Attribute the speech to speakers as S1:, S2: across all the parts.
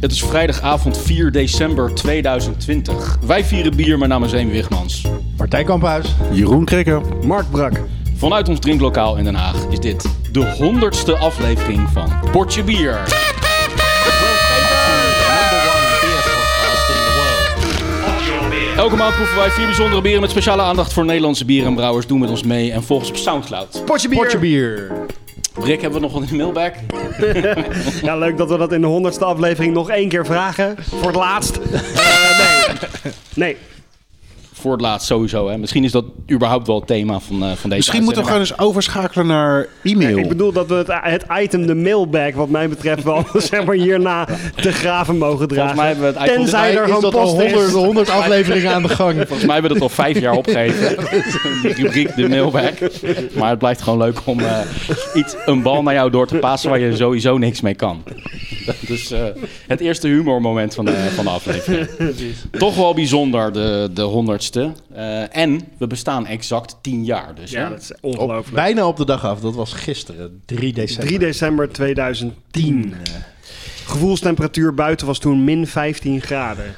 S1: Het is vrijdagavond 4 december 2020. Wij vieren bier, mijn naam is Amy Wigmans.
S2: Martijn Kamphuis.
S3: Jeroen Krikker.
S4: Mark Brak.
S1: Vanuit ons drinklokaal in Den Haag is dit de honderdste aflevering van Potje Bier. Elke maand proeven wij vier bijzondere bieren met speciale aandacht voor Nederlandse bieren en brouwers. Doe met ons mee en volg ons op Soundcloud.
S4: Potje bier.
S2: Potje bier.
S1: Rick, hebben we nog wat in mailbag?
S4: Ja, leuk dat we dat in de honderdste aflevering nog één keer vragen. Voor het laatst. Eh, nee. Nee.
S1: Voor het laatst sowieso. Hè. Misschien is dat überhaupt wel het thema van, eh, van deze
S3: Misschien moeten we gewoon eens overschakelen naar e-mail.
S4: Ik bedoel dat we het, het item, de mailbag, wat mij betreft, wel zeg maar hierna te graven mogen dragen.
S1: Volgens mij hebben we het item-
S4: Tenzij er gewoon
S2: dat al
S4: post
S2: 100,
S4: is.
S2: 100 afleveringen aan de gang.
S1: Volgens mij hebben we het al vijf jaar opgegeven. Die rubriek, de mailbag. Maar het blijft gewoon leuk om eh, iets, een bal naar jou door te passen waar je sowieso niks mee kan. Dus eh, het eerste humormoment van de, van de aflevering. Toch wel bijzonder, de, de Eh, en we bestaan exact tien jaar. Dus,
S4: Ja,
S1: hè?
S4: dat is ongelooflijk.
S2: Bijna op de dag af. Dat was gisteren, 3 december.
S4: 3 december 2010. Gevoelstemperatuur buiten was toen min 15 graden.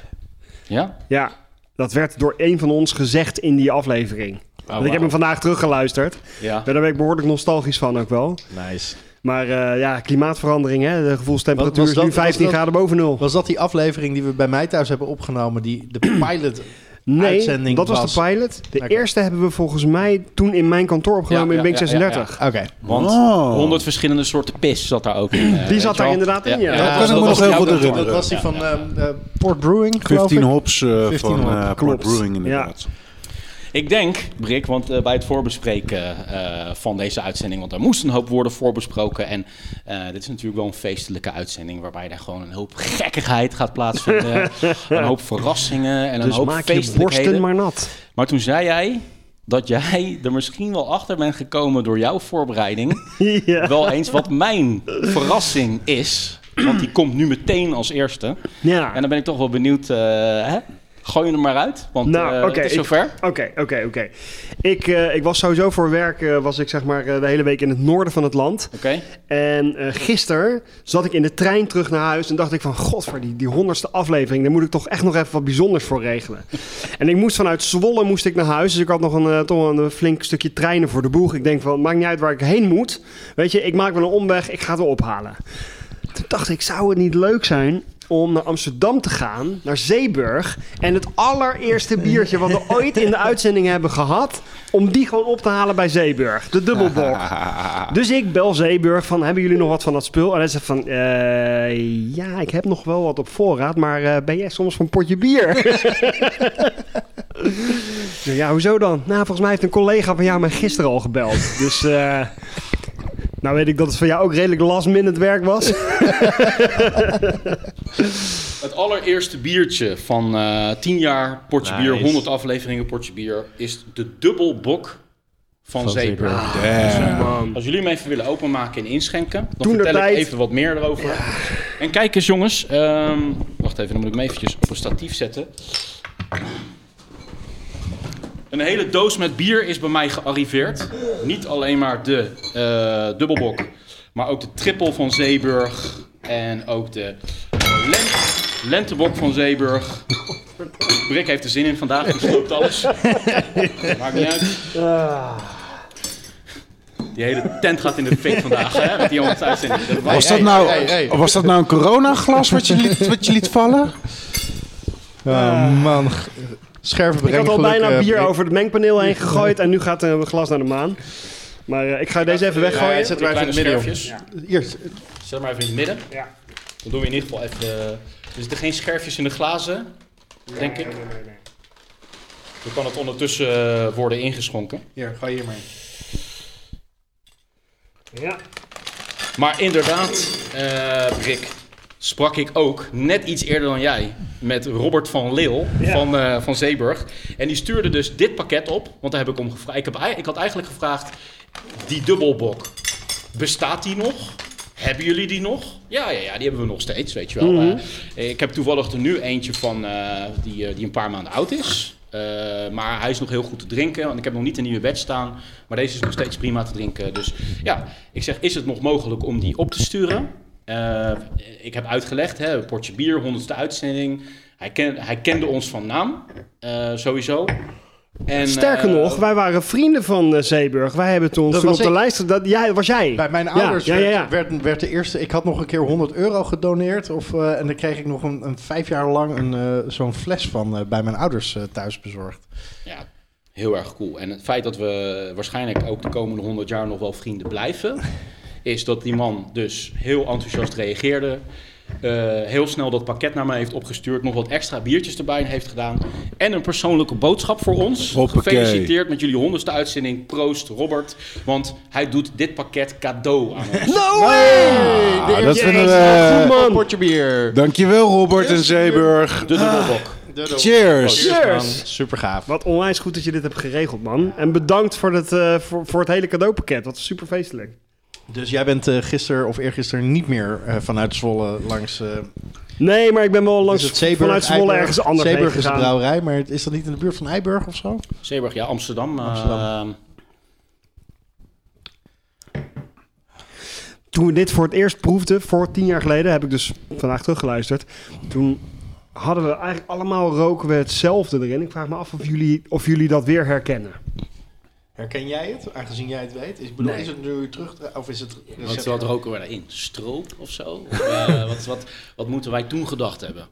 S1: ja?
S4: Ja, dat werd door een van ons gezegd in die aflevering. Want ik heb hem vandaag teruggeluisterd.
S1: Ja.
S4: Daar ben ik behoorlijk nostalgisch van ook wel.
S2: Nice.
S4: Maar eh, ja, klimaatverandering, hè? de gevoelstemperatuur is nu
S2: dat- was
S4: 15
S2: dat-
S4: graden boven nul.
S2: Was dat die aflevering die we bij mij thuis hebben opgenomen? Die de pilot
S4: Nee,
S2: uitzending
S4: dat was,
S2: was-
S4: de pilot. De eerste hebben we volgens mij toen in mijn kantoor opgenomen
S1: Ja,
S4: in
S1: ja,
S4: Bink
S1: ja, ja,
S4: 36.
S2: Oké.
S1: Want
S3: Oh.
S1: honderd verschillende soorten pis zat daar ook in. eh,
S4: Die zat daar inderdaad in, ja.
S3: Dat kan ik me
S1: was
S3: nog heel herinneren.
S2: Dat was die
S1: Ja,
S2: van ehm, eh, Port Brewing, geloof
S3: 15
S2: ik.
S3: hops eh,
S2: 15
S3: van eh Port. Brewing inderdaad.
S1: Ik denk, Brik, want eh, bij het voorbespreken eh, van deze uitzending, want er moest een hoop worden voorbesproken. En eh, dit is natuurlijk wel een feestelijke uitzending, waarbij er gewoon een hoop gekkigheid gaat plaatsvinden. een hoop verrassingen en een
S4: Dus
S1: hoop
S4: maak je
S1: feestelijkheden.
S4: borsten maar nat.
S1: Maar toen zei jij dat jij er misschien wel achter bent gekomen door jouw voorbereiding.
S4: ja.
S1: Wel eens wat mijn verrassing is. Want die komt nu meteen als eerste.
S4: ja.
S1: En dan ben ik toch wel benieuwd. hè? Gooi je hem maar uit, want
S4: Nou,
S1: eh, het is zover.
S4: Oké, oké, oké. Ik, eh, ik was sowieso voor werk, eh, was ik zeg maar de hele week in het noorden van het land.
S1: Oké.
S4: En gisteren zat ik in de trein terug naar huis en dacht ik van... God, voor die, die honderdste aflevering, daar moet ik toch echt nog even wat bijzonders voor regelen. en ik moest vanuit Zwolle moest ik naar huis, dus ik had nog een, toch een flink stukje treinen voor de boeg. Ik denk van, maakt niet uit waar ik heen moet. Weet je, ik maak wel een omweg, ik ga het wel ophalen. Toen dacht ik, zou het niet leuk zijn om naar Amsterdam te gaan, naar Zeeburg... en het allereerste biertje wat we ooit in de uitzending hebben gehad... om die gewoon op te halen bij Zeeburg, de dubbelbok. Dus ik bel Zeeburg van, hebben jullie nog wat van dat spul? En hij zegt van, eh, ja, ik heb nog wel wat op voorraad, maar eh, ben jij soms van potje bier? Ja, hoezo dan? Nou, volgens mij heeft een collega van jou mij gisteren al gebeld. Dus, eh, nou weet ik dat het voor jou ook redelijk last minute werk was.
S1: Het allereerste biertje van eh 10 jaar Portje
S2: Nice.
S1: Bier, 100 afleveringen Portje Bier, is de dubbelbok van,
S2: Van
S1: Zeeburg.
S4: Man.
S1: Als jullie hem even willen openmaken en inschenken, dan
S4: Toen
S1: vertel ik even wat meer erover. En kijk eens jongens, ehm, wacht even, dan moet ik hem eventjes op een statief zetten. Een hele doos met bier is bij mij gearriveerd. Niet alleen maar de eh, dubbelbok, maar ook de triple van Zeeburg. En ook de len- lentebok van Zeeburg. Brik heeft er zin in vandaag, die sloopt alles. Maakt niet uit. Die hele tent gaat in de fik vandaag, hè, met die uitzending. Dat was
S3: dat, nou,
S2: hey, hey.
S3: was dat nou een coronaglas wat je liet, wat je liet vallen?
S2: Oh man, scherven
S4: Ik had al bijna bier over het mengpaneel heen gegooid en nu gaat een glas naar de maan. Maar eh, ik ga deze even weggooien.
S2: Ja, zet maar even in het midden. Hier,
S1: Zet hem maar even in het midden.
S4: Ja.
S1: Dan doen we in ieder geval even... eh, Er zitten geen scherfjes in de glazen, denk ik. Dan kan het ondertussen eh, worden ingeschonken.
S2: hier, ga hier maar.
S4: Ja.
S1: Maar inderdaad, eh Rick, sprak ik ook net iets eerder dan jij met Robert van Leeuw
S4: Ja.
S1: van, eh, van Zeeburg. En die stuurde dus dit pakket op, want daar heb ik om gevraagd. Ik, heb, ik had eigenlijk gevraagd, die dubbelbok, bestaat die nog? Hebben jullie die nog? Ja, ja, ja die hebben we nog steeds, weet je wel.
S4: Mhm.
S1: Eh, ik heb toevallig er nu eentje van eh, die, die een paar maanden oud is. Maar hij is nog heel goed te drinken. Want ik heb nog niet een nieuwe batch staan. Maar deze is nog steeds prima te drinken. Dus ja, ik zeg, is het nog mogelijk om die op te sturen? Eh, ik heb uitgelegd, hè, Portje Bier, 100ste uitzending. Hij, ken, hij kende ons van naam, eh, sowieso. En,
S4: Sterker
S1: eh,
S4: nog, wij waren vrienden van Zeeburg. Wij hebben toen,
S5: Dat
S4: toen op
S5: was
S4: de lijst... Dat, ja, dat was jij.
S5: Bij mijn
S4: Ja,
S5: ouders
S4: ja, ja, ja.
S5: Werd, werd, werd de eerste... Ik had nog een keer 100 euro gedoneerd. Of, eh, en dan kreeg ik nog een, een vijf jaar lang een, eh, zo'n fles van eh, bij mijn ouders thuis bezorgd.
S1: Ja, heel erg cool. En het feit dat we waarschijnlijk ook de komende 100 jaar nog wel vrienden blijven, is dat die man dus heel enthousiast reageerde. eh, heel snel dat pakket naar mij heeft opgestuurd. Nog wat extra biertjes erbij heeft gedaan. En een persoonlijke boodschap voor ons.
S3: Hoppakee.
S1: Gefeliciteerd met jullie honderdste uitzending. Proost, Robert. Want hij doet dit pakket cadeau aan ons.
S4: No way!
S3: Ah, dat
S4: Jezus,
S3: vinden we...
S4: man.
S5: Potje bier.
S3: Dankjewel Robert en Zeeburg.
S1: De dubbelbok.
S3: Cheers.
S4: Cheers.
S5: Super gaaf.
S4: Wat onwijs goed dat je dit hebt geregeld, man. En bedankt voor het, eh, voor, voor het hele cadeaupakket. Wat super feestelijk.
S5: Dus jij bent eh gisteren of eergisteren niet meer eh, vanuit Zwolle langs... eh
S4: Nee, maar ik ben wel langs
S5: is het Zeeburg,
S4: vanuit Zwolle
S5: Eiburg?
S4: ergens anders
S5: Zeeburg is een
S4: gegaan.
S5: brouwerij, maar het- is dat niet in de buurt van Eiburg of zo?
S1: Zeeburg, ja, Amsterdam.
S5: Amsterdam.
S4: Toen we dit voor het eerst proefden, voor tien jaar geleden, heb ik dus vandaag teruggeluisterd. Toen hadden we eigenlijk allemaal roken we hetzelfde erin. Ik vraag me af of jullie, of jullie dat weer herkennen.
S5: Herken jij het, aangezien jij het weet? Is, ik bedoel,
S4: Nee.
S5: is het nu terug of is het...
S1: Wat, wat roken we daarin? Stroop of zo? Of, eh, wat, wat, wat moeten wij toen gedacht hebben?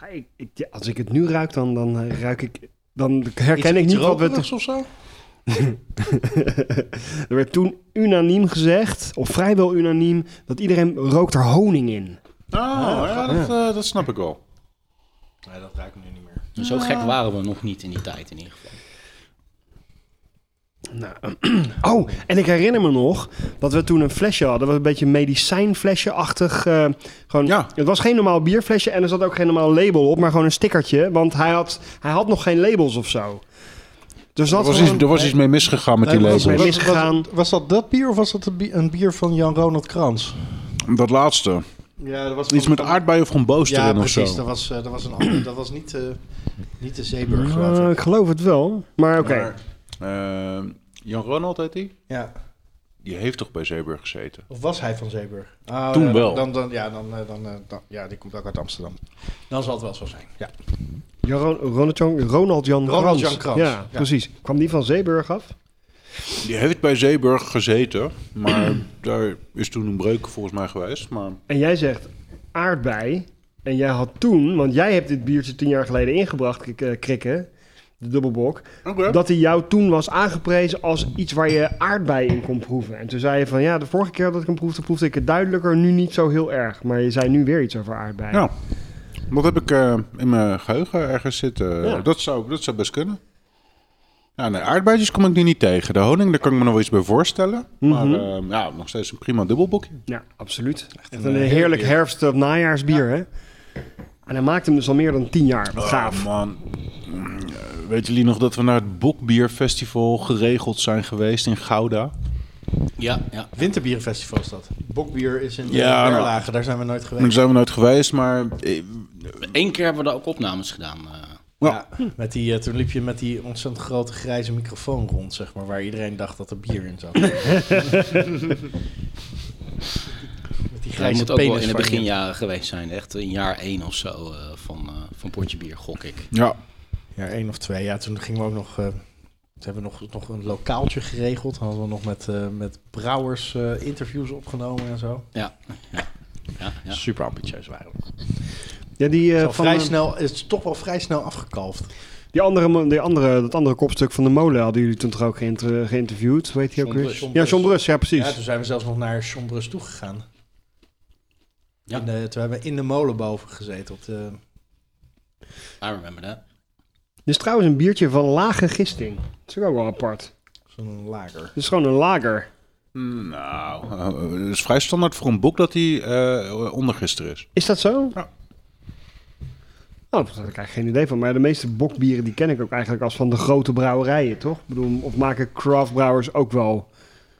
S4: Ja, ik, ik- ja, als ik het nu ruik, dan, dan eh, ruik ik. Dan herken
S5: Iets-
S4: ik niet wat we.
S5: rokerigs of zo?
S4: er werd toen unaniem gezegd, of vrijwel unaniem, dat iedereen rookt er honing in.
S3: Oh, ja, dat, eh, dat snap ik wel.
S5: Nee, dat ruikt nu niet meer.
S1: Zo gek waren we nog niet in die tijd in ieder geval.
S4: Nou, oh, en ik herinner me nog dat we toen een flesje hadden. wat een beetje een medicijnflesje-achtig. eh, gewoon,
S3: Ja.
S4: Het was geen normaal bierflesje en er zat ook geen normaal label op, maar gewoon een stickertje. Want hij had, hij had nog geen labels of zo. Dus
S3: Er
S4: dat
S3: was,
S4: gewoon-
S3: iets, er was iets mee misgegaan met die labels.
S5: was,
S4: misgegaan.
S5: Was, was dat dat bier of was dat een bier, van Jan-Ronald Krans?
S3: Dat laatste.
S5: Ja, dat was
S3: Iets met aardbeien of gewoon boos
S5: Ja,
S3: erin of
S5: precies.
S3: zo.
S5: Dat was, eh, dat was een ander. Dat was niet, eh, niet de Zeeburg, geloof ik.
S4: geloof het wel, maar oké.
S3: Maar, eh, Jan Ronald heet die?
S5: Ja.
S3: Die heeft toch bij Zeeburg gezeten?
S5: Of was hij van Zeeburg? Oh,
S3: Toen
S5: ja,
S3: wel.
S5: Dan, dan, ja, dan, eh, dan, eh, dan- ja, die komt ook uit Amsterdam. Dan zal het wel zo zijn. Ja.
S4: Ja, Ron- Ronald Jan, Ronald Jan
S5: Ronald
S4: Krans.
S5: Jan Krans,
S4: Ja,
S5: ja.
S4: precies. Kwam die van Zeeburg af?
S3: Die heeft bij Zeeburg gezeten, maar daar is toen een breuk volgens mij geweest. Maar
S4: En jij zegt aardbei. En jij had toen, want jij hebt dit biertje tien jaar geleden ingebracht, eh, Krikke, de dubbelbok. Dat hij jou toen was aangeprezen als iets waar je aardbei in kon proeven. En toen zei je van ja, de vorige keer dat ik hem proefde, proefde ik het duidelijker, nu niet zo heel erg. Maar je zei nu weer iets over aardbei.
S3: ja, dat heb ik eh, in mijn geheugen ergens zitten.
S4: Ja.
S3: Dat, zou, dat zou best kunnen. Ja, nee, aardbeidjes kom ik nu niet tegen. De honing, daar kan ik me nog wel iets bij voorstellen. Maar eh, ja, nog steeds een prima dubbelbokje.
S4: Ja, absoluut. Echt
S5: een,
S4: een, heerlijk herfst- of najaarsbier, hè? En hij maakt hem dus al meer dan tien jaar. Wat
S3: Oh,
S4: gaaf.
S3: man. Mm, Weet jullie nog dat we naar het Bokbierfestival geregeld zijn geweest in Gouda?
S1: Ja, ja.
S5: Winterbierenfestival is dat. Bokbier is in
S3: Ja,
S5: ja,
S3: nou.
S5: Berlage. Daar zijn we nooit
S3: Daar
S5: geweest.
S3: zijn we nooit geweest, maar eh,
S1: Eén keer hebben we daar ook opnames gedaan. eh.
S5: Ja, met die, eh, toen liep je met die ontzettend grote grijze microfoon rond, zeg maar, waar iedereen dacht dat er bier in zat. die grijze
S1: moet ook wel in de
S5: je.
S1: beginjaren geweest zijn. Echt in jaar één of zo eh, van, eh, van Potje Bier, gok ik.
S3: ja,
S5: Ja, één of twee. Ja, toen gingen we ook nog... eh, toen hebben we nog, nog een lokaaltje geregeld. Hadden we nog met, eh, met brouwers eh, interviews opgenomen en zo.
S1: Ja, ja, ja. ja.
S5: Super ambitieus waren we.
S4: Ja, die, eh, van,
S5: vrij
S4: eh,
S5: snel, het is toch wel vrij snel afgekalfd.
S4: die andere, die andere, dat andere kopstuk van de molen hadden jullie toen toch ook geïnter- geïnterviewd? Heet hij ook weer? Ja, John Brus, ja precies.
S5: Ja, toen zijn we zelfs nog naar John Brus toegegaan.
S1: Ja.
S5: In de, toen hebben we in de molen boven gezeten. Op de,
S1: I remember that.
S4: Dit is trouwens een biertje van lage gisting. Dat is ook wel apart.
S5: zo'n lager.
S4: Het is gewoon een lager.
S3: nou, eh, het is vrij standaard voor een boek dat hij eh ondergister is.
S4: Is dat zo?
S3: Ja.
S4: Oh, daar had ik eigenlijk geen idee van. Maar de meeste bokbieren die ken ik ook eigenlijk als van de grote brouwerijen, toch? Ik bedoel, of maken craftbrouwers ook wel...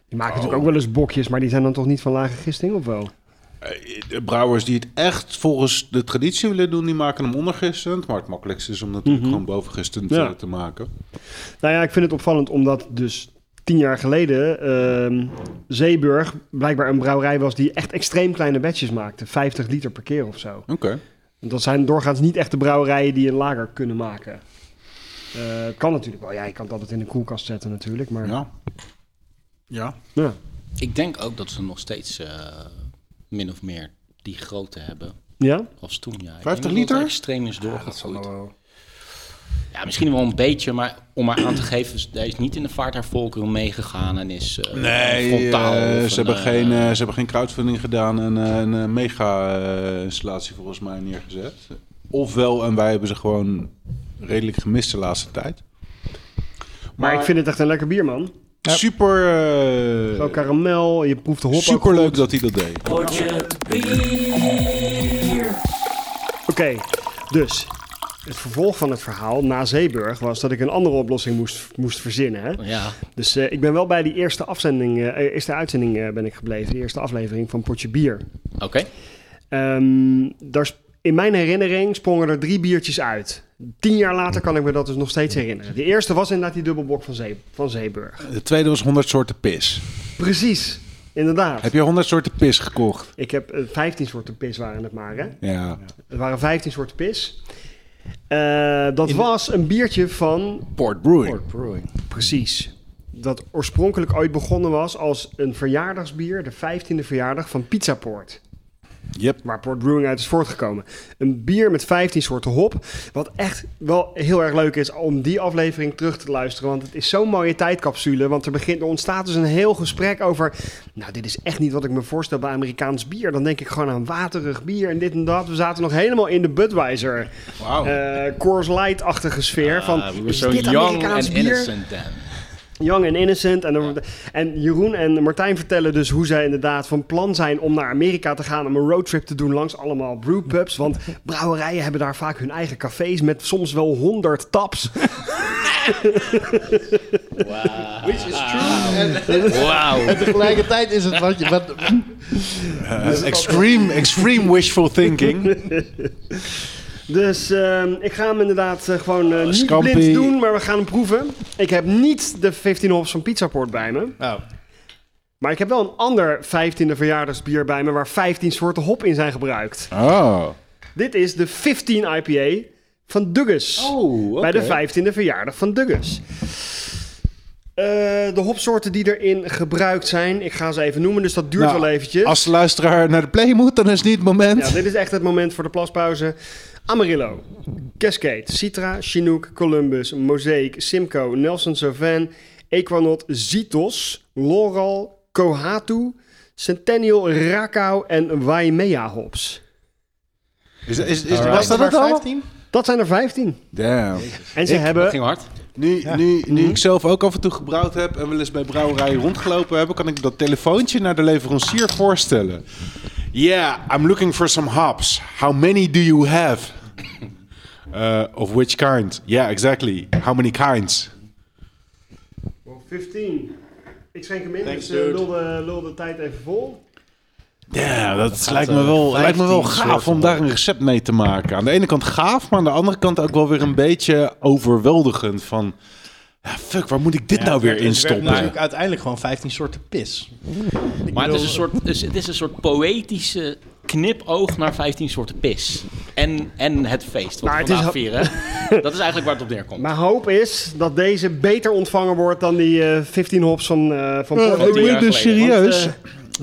S4: Die maken natuurlijk ook wel eens bokjes, maar die zijn dan toch niet van lage gisting, of wel?
S3: Eh, De brouwers die het echt volgens de traditie willen doen, die maken hem ondergistend. Maar het makkelijkste is om natuurlijk
S4: Mhm.
S3: gewoon bovengistend
S4: Ja.
S3: te maken.
S4: Nou ja, ik vind het opvallend omdat dus tien jaar geleden ehm, Zeeburg blijkbaar een brouwerij was die echt extreem kleine batches maakte. 50 liter per keer of zo.
S3: Oké.
S4: Dat zijn doorgaans niet echt de brouwerijen die een lager kunnen maken. Eh, het kan natuurlijk wel. Ja, je kan het altijd in de koelkast zetten natuurlijk. Maar ja.
S3: Ja.
S4: Ja.
S1: Ik denk ook dat ze nog steeds eh, min of meer die grootte hebben
S4: ja?
S1: als toen. Ja. Ik
S3: 50
S1: denk dat
S3: liter?
S1: het extreem is doorgegroeid.
S2: wel.
S1: Ja, misschien wel een beetje, maar om maar aan te geven, dus hij is niet in de vaart der volkeren meegegaan en is eh,
S3: Nee,
S1: frontaal.
S3: eh, ze, hebben
S1: eh,
S3: geen, eh, ze hebben geen crowdfunding gedaan en een mega-installatie volgens mij neergezet. Ofwel, en wij hebben ze gewoon redelijk gemist de laatste tijd.
S4: Maar, ik vind het echt een lekker bier, man.
S3: Super, eh,
S4: Zo karamel, je proeft de hop ook
S3: super leuk
S4: goed.
S3: dat hij dat deed.
S4: Oké, dus het vervolg van het verhaal na Zeeburg was dat ik een andere oplossing moest, moest verzinnen. Hè?
S1: Ja,
S4: Dus eh, ik ben wel bij die eerste, afzending, eh, eerste uitzending eh, ben ik gebleven. De eerste aflevering van Potje Bier.
S1: oké.
S4: Ehm, in mijn herinnering sprongen er drie biertjes uit. Tien jaar later kan ik me dat dus nog steeds herinneren. De eerste was inderdaad die dubbelbok van, Zee, van Zeeburg.
S3: De tweede was 100 soorten pis.
S4: Precies, inderdaad.
S3: Heb je 100 soorten pis gekocht?
S4: Ik heb eh, 15 soorten pis waren het maar, hè?
S3: Ja.
S4: Het waren 15 soorten pis. Eh, dat was een biertje van
S3: Port Brewing.
S2: Port Brewing.
S4: Precies. Dat oorspronkelijk ooit begonnen was als een verjaardagsbier, de 15e verjaardag van Pizza Port.
S3: Yep.
S4: Waar Port Brewing uit is voortgekomen. Een bier met 15 soorten hop. Wat echt wel heel erg leuk is om die aflevering terug te luisteren. Want het is zo'n mooie tijdcapsule. Want er, begint, er ontstaat dus een heel gesprek over. Nou, dit is echt niet wat ik me voorstel bij Amerikaans bier. Dan denk ik gewoon aan waterig bier en dit en dat. We zaten nog helemaal in de Budweiser.
S3: Wauw.
S4: eh Coors Light-achtige sfeer. van,
S1: Ah, we were
S4: is dit
S1: young
S4: Amerikaans
S1: and
S4: bier?
S1: innocent then.
S4: Young and innocent. En, en Jeroen en Martijn vertellen dus hoe zij inderdaad van plan zijn om naar Amerika te gaan. Om een roadtrip te doen langs allemaal brewpubs. Want brouwerijen hebben daar vaak hun eigen cafés met soms wel honderd taps.
S2: Which is true. En,
S1: Wauw.
S2: en tegelijkertijd is het wat je... Wat,
S3: Uh, extreme, extreme wishful thinking.
S4: Dus ehm, ik ga hem inderdaad eh, gewoon eh, niet blind doen, maar we gaan hem proeven. Ik heb niet de 15 hops van Pizzaport bij me.
S2: nou,
S4: Maar ik heb wel een ander 15e verjaardagsbier bij me waar 15 soorten hop in zijn gebruikt.
S3: Oh.
S4: Dit is de 15 IPA van Dugges.
S1: Oh,
S4: Bij de 15e verjaardag van Dugges. Eh, de hopsoorten die erin gebruikt zijn, ik ga ze even noemen, dus dat duurt
S3: Nou,
S4: wel eventjes.
S3: Als de luisteraar naar de play moet, dan is het niet het moment.
S4: Ja, dit is echt het moment voor de plaspauze. Amarillo, Cascade, Citra, Chinook, Columbus, Mosaic, Simcoe, Nelson Sauvin, Equanot, Zitos, Laurel, Kohatu, Centennial, Rakau en Waimea hops.
S3: Is, is, was dat het al?
S2: 15?
S4: Dat zijn er 15.
S3: Damn.
S4: En ze
S3: Ik-
S4: hebben...
S1: Dat ging hard.
S3: Nu, nu, nu ik zelf ook af en toe gebrouwd heb en wel eens bij brouwerijen rondgelopen heb, kan ik dat telefoontje naar de leverancier voorstellen. Yeah, I'm looking for some hops. How many do you have? Uh, of which kind? Yeah, exactly. How many kinds?
S4: 15. Ik schenk hem in,
S2: Thanks,
S4: dus eh, lul, de, lul de tijd even vol.
S3: Ja, dat, lijkt, me
S2: eh,
S3: wel, lijkt me wel
S2: 15
S3: gaaf om daar een recept mee te maken. Aan de ene kant gaaf, maar aan de andere kant ook wel weer een beetje overweldigend. Van, ja, fuck, waar moet ik dit
S2: Ja,
S3: nou weer
S2: werd
S3: instoppen?
S2: natuurlijk uiteindelijk gewoon 15 soorten pis. Ik
S1: Maar het is, een soort, het is een soort poëtische knipoog naar 15 soorten pis. En, en het feest wat
S4: Maar
S1: we
S4: het is
S1: vandaag vieren. Dat is eigenlijk waar het op neerkomt.
S4: Mijn hoop is dat deze beter ontvangen wordt dan die eh 15 hops van, eh van
S3: Uh,
S1: tien
S4: Brewing.
S1: jaar
S3: dus serieus.
S4: Want,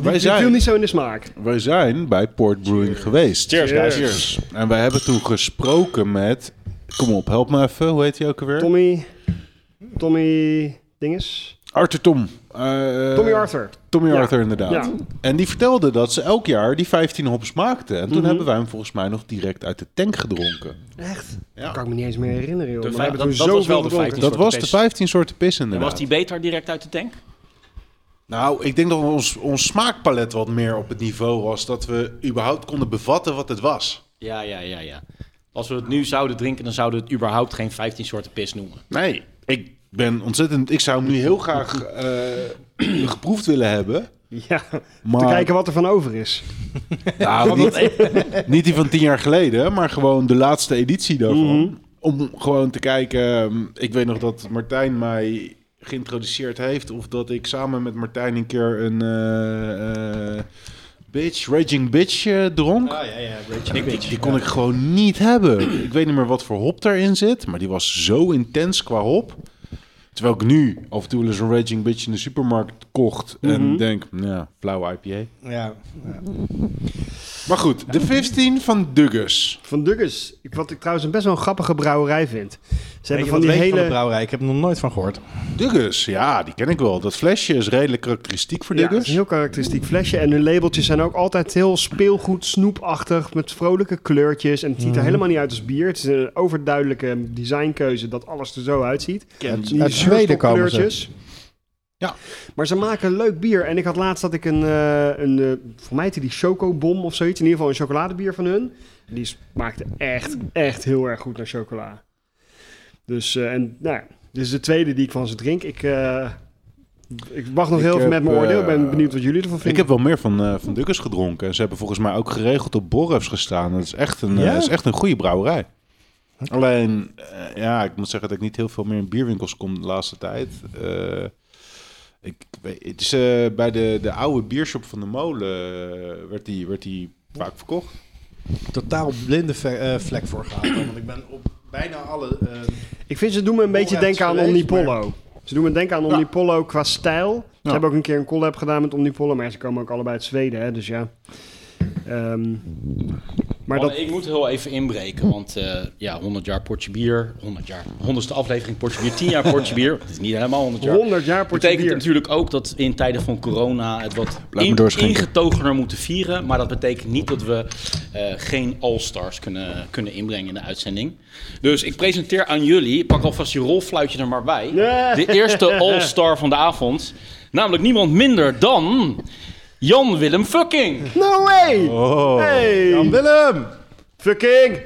S3: wij,
S4: Die viel
S3: zijn,
S4: niet zo in de smaak.
S3: wij zijn bij Port Brewing geweest.
S1: Cheers, guys.
S4: Cheers.
S3: En wij hebben toen gesproken met... Kom op, help me even. Hoe heet hij ook alweer?
S4: Tommy... Tommy... Dinges?
S3: Arthur Tom. Eh,
S4: Tommy Arthur.
S3: Tommy
S4: Ja.
S3: Arthur, inderdaad.
S4: Ja.
S3: En die vertelde dat ze elk jaar die 15 hops maakten. En toen
S4: Mhm.
S3: hebben wij hem volgens mij nog direct uit de tank gedronken.
S4: Echt?
S3: Ja.
S4: Dat kan ik me niet eens meer herinneren, joh.
S1: De
S4: Maar hebben
S1: dat-
S4: toen
S1: dat was wel de
S4: gedronken.
S1: 15
S3: Dat
S1: soorten
S3: was de
S1: pis.
S3: 15 soorten pis
S1: En
S3: inderdaad.
S1: was die beter direct uit de tank?
S3: Nou, ik denk dat ons, ons smaakpalet wat meer op het niveau was... dat we überhaupt konden bevatten wat het was.
S1: Ja, ja, ja, ja. Als we het nu zouden drinken, dan zouden we het überhaupt geen 15 soorten pis noemen.
S3: Nee, ik ben ontzettend... Ik zou hem nu heel graag eh, geproefd willen hebben.
S4: Ja,
S3: Maar,
S4: te kijken wat er van over is.
S3: Nou, niet, niet die van tien jaar geleden, maar gewoon de laatste editie daarvan.
S4: Mhm.
S3: Om gewoon te kijken... ehm, Ik weet nog dat Martijn mij geïntroduceerd heeft. Of dat ik samen met Martijn een keer een eh, eh, bitch, Raging Bitch eh, dronk.
S2: Ah, ja, ja.
S3: Die, die, die kon ik gewoon niet hebben. Ik weet niet meer wat voor hop daarin zit. Maar die was zo intens qua hop. Terwijl ik nu af en toe eens een Raging Bitch in de supermarkt kocht.
S4: Mhm.
S3: En denk, ja, flauwe IPA.
S2: Ja. ja.
S3: Maar goed, de 15 van Dugges.
S4: Van Dugges. Ik, wat ik trouwens een best wel een grappige brouwerij vind. Ze
S2: Weet
S4: hebben van die
S2: van de
S4: hele...
S2: brouwerij? Ik heb er nog nooit van gehoord.
S3: Dugges, ja, die ken ik wel. Dat flesje is redelijk karakteristiek voor
S4: Ja, het is
S3: Dugges.
S4: een heel karakteristiek flesje. En hun labeltjes zijn ook altijd heel speelgoed, snoepachtig, met vrolijke kleurtjes. En het ziet er
S2: Mhm.
S4: helemaal niet uit als bier. Het is een overduidelijke designkeuze dat alles er zo uitziet.
S2: Zweden komen ze.
S3: Ja.
S4: Maar ze maken leuk bier. En ik had laatst dat ik een, eh een uh, voor mij heette die chocobom of zoiets. In ieder geval een chocoladebier van hun. En die smaakte echt, echt heel erg goed naar chocola. Dus, eh, en nou ja, dit is de tweede die ik van ze drink. Ik, eh, ik wacht nog
S3: Ik
S4: heel even
S3: heb,
S4: met mijn oordeel. Ik ben benieuwd wat jullie ervan
S3: Ik
S4: vinden.
S3: heb wel meer van, eh van Dugges gedronken. Ze hebben volgens mij ook geregeld op Borrefs gestaan. Dat is echt een,
S2: Ja?
S3: is echt een goede brouwerij. Alleen, eh, ja, ik moet zeggen dat ik niet heel veel meer in bierwinkels kom de laatste tijd. Eh, ik het is eh, bij de, de oude biershop van de molen werd die, werd die vaak verkocht.
S2: Totaal blinde ve- eh, vlek voor gehad. Want ik ben op bijna alle...
S4: Ik vind ze doen me een beetje denken aan Omnipollo. Ze doen me denken aan
S3: Ja.
S4: Omnipollo qua stijl. Ze
S3: Ja.
S4: hebben ook een keer een collab gedaan met Omnipollo, maar ze komen ook allebei uit Zweden, hè, dus ja. Ehm, maar dat,
S1: Ik moet heel even inbreken, want eh, ja, 100 jaar potje bier, 100 jaar, 100ste aflevering potje bier, 10 jaar potje bier. Het is niet helemaal 100 jaar.
S4: 100 jaar
S1: Dat
S4: portje
S1: betekent
S4: bier.
S1: natuurlijk ook dat we in tijden van corona het wat in, ingetogener moeten vieren. Maar dat betekent niet dat we eh, geen All-Stars kunnen, kunnen inbrengen in de uitzending. Dus ik presenteer aan jullie, pak alvast je rolfluitje er maar bij. De eerste All-Star van de avond. Namelijk niemand minder dan Jan Willem Fucking.
S4: No way!
S3: Oh.
S4: Hey!
S2: Jan Willem!
S4: Fucking!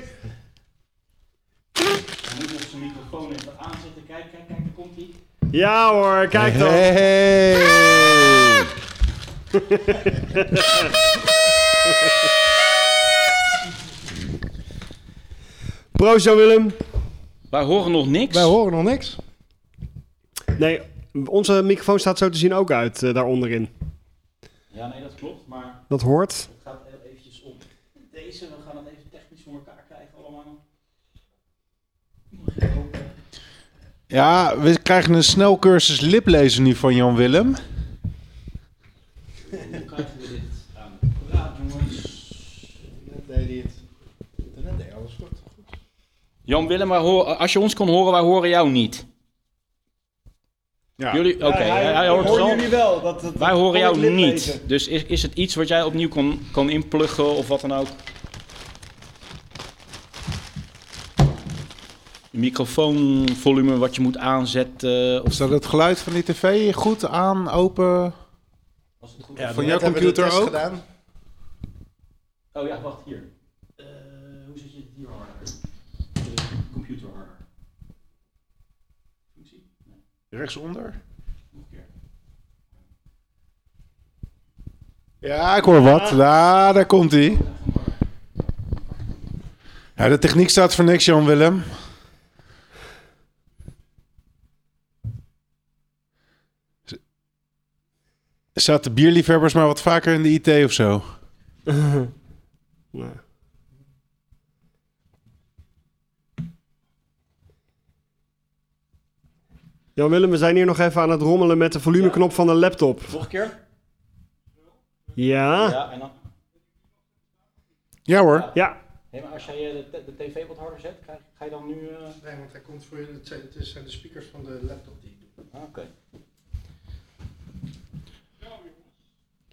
S1: moet onze microfoon even aanzetten. Kijk, kijk, kijk, daar komt hij.
S4: Ja hoor, kijk dan.
S3: Hey.
S4: Proost Jan Willem.
S1: Wij horen nog niks.
S2: Wij horen nog niks.
S4: Nee, onze microfoon staat zo te zien ook uit uh, daar onderin.
S1: Ja, nee, dat klopt. Maar
S4: Dat hoort.
S1: het gaat heel eventjes op deze. We gaan het even technisch voor elkaar krijgen allemaal.
S3: Ja, we krijgen een snelcursus liplezen nu van Jan Willem.
S1: Hoe krijgen we dit aan de praat, jongens?
S2: Net deed hij het. Net deed alles goed.
S1: Jan Willem, wij horen, als je ons kon horen, wij horen jou niet.
S3: Ja.
S1: Jullie, oké, hij, hij hoort
S4: wel. Dat, dat,
S1: Wij horen jou niet. Dus is, is het iets wat jij opnieuw kan, kan inpluggen of wat dan ook? Microfoonvolume wat je moet aanzetten. Of
S3: Staat het geluid van die tv goed aan, open?
S1: was het goed?
S2: Ja,
S3: Van jouw computer ook?
S2: Gedaan.
S1: Oh ja, wacht hier. Eh, hoe zet je het hier harder? De computer harder. Functie? Nee,
S3: Rechtsonder? Ja, ik hoor wat. Ja, daar komt hij. Ja, de techniek staat voor niks, Jan Willem. Zaten bierliefhebbers maar wat vaker in de IT of zo?
S4: Jan Willem, we zijn hier nog even aan het rommelen met de volumeknop van de laptop.
S1: Nog een keer?
S4: Ja?
S1: Ja, en dan...
S3: Ja hoor.
S4: Ja.
S1: Nee, maar als jij eh, de, de tv wat harder zet, krijg, ga je dan nu... eh,
S2: Nee, want hij komt voor je. Het zijn, het zijn de speakers van de laptop die ik doe.
S1: ah, Oké.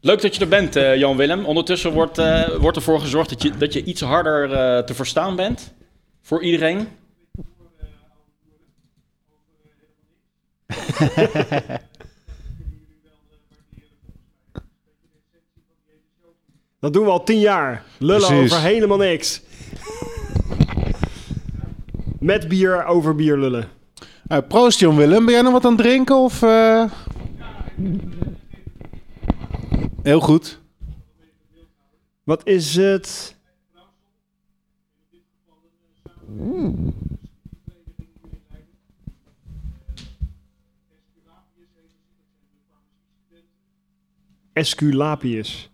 S1: Leuk dat je er bent, eh, Jan Willem. Ondertussen wordt, eh, wordt ervoor gezorgd dat je, dat je iets harder eh, te verstaan bent. Voor iedereen.
S4: Dat doen we al tien jaar. Lullen
S3: Precies.
S4: over helemaal niks. Met bier over bier lullen.
S3: Eh, proost Jan Willem. Ben jij nog wat aan het drinken? Of, eh? Heel goed.
S4: Wat is het? Esculapius.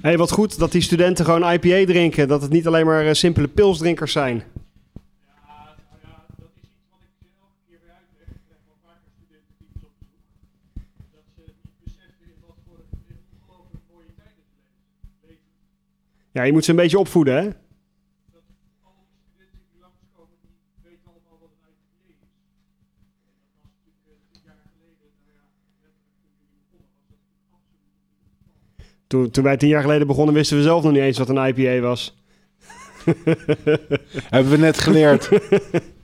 S4: Hey, wat goed dat die studenten gewoon IPA drinken. Dat het niet alleen maar eh, simpele pilsdrinkers zijn. Ja, je moet ze een beetje opvoeden, hè? Toen, toen wij tien jaar geleden begonnen, wisten we zelf nog niet eens wat een IPA was.
S3: Hebben we net geleerd.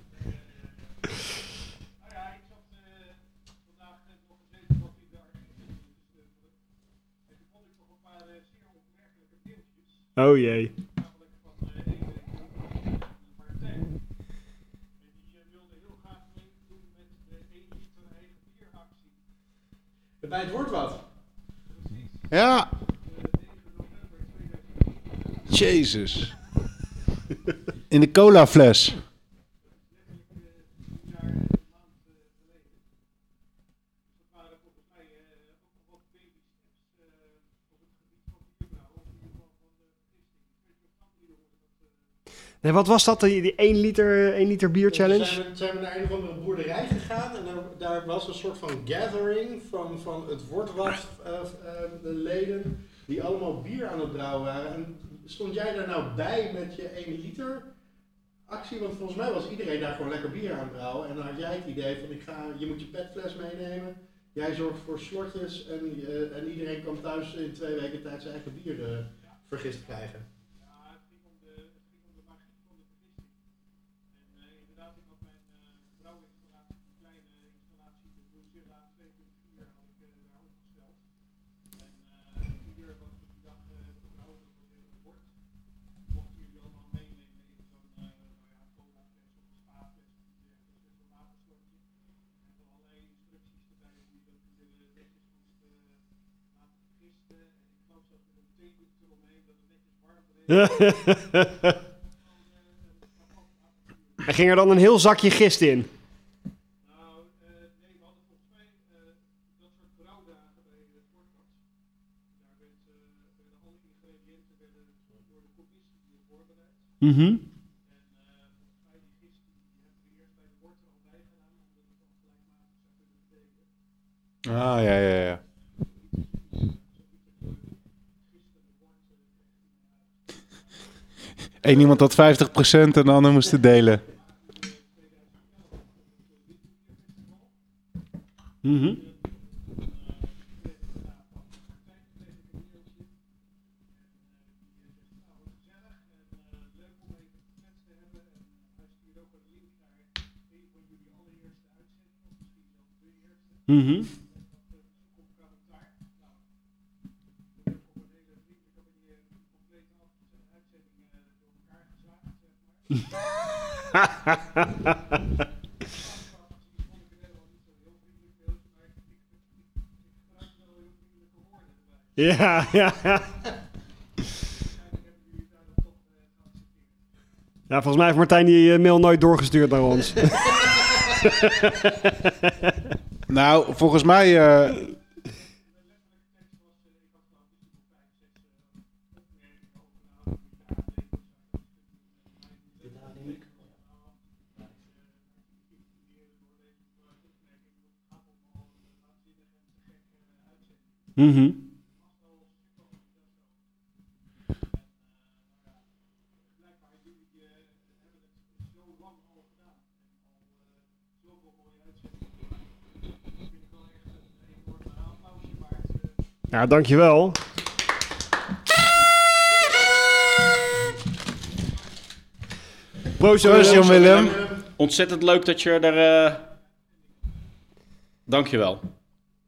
S4: Oh jee.
S5: Bij het woord wat.
S3: Ja. Jezus. In de cola fles.
S4: Nee, wat was dat, die, die 1 liter, 1 liter bier challenge?
S5: Zijn we, zijn we naar een of andere boerderij gegaan en daar, daar was een soort van gathering van, van het woordwas eh, eh, de leden die allemaal bier aan het brouwen waren. En stond jij daar nou bij met je 1 liter actie? Want volgens mij was iedereen daar gewoon lekker bier aan het brouwen. En dan had jij het idee van ik ga, je moet je petfles meenemen. Jij zorgt voor slotjes en, eh, en iedereen kan thuis in twee weken tijd zijn eigen bier eh, vergist krijgen.
S4: Er ging er dan een heel zakje gist in. Mhm.
S3: Ah, ja, ja, ja. Eén iemand had 50% en de ander moest het delen.
S4: Mhm. Mhm. Ja, ja, ja. Ja, volgens mij heeft Martijn die eh, mail nooit doorgestuurd naar ons.
S3: Nou, volgens mij... eh,
S4: Mhm. Ja, dankjewel. Proost,
S3: Proost, Jan Willem.
S1: Ontzettend leuk dat je er... eh Dankjewel.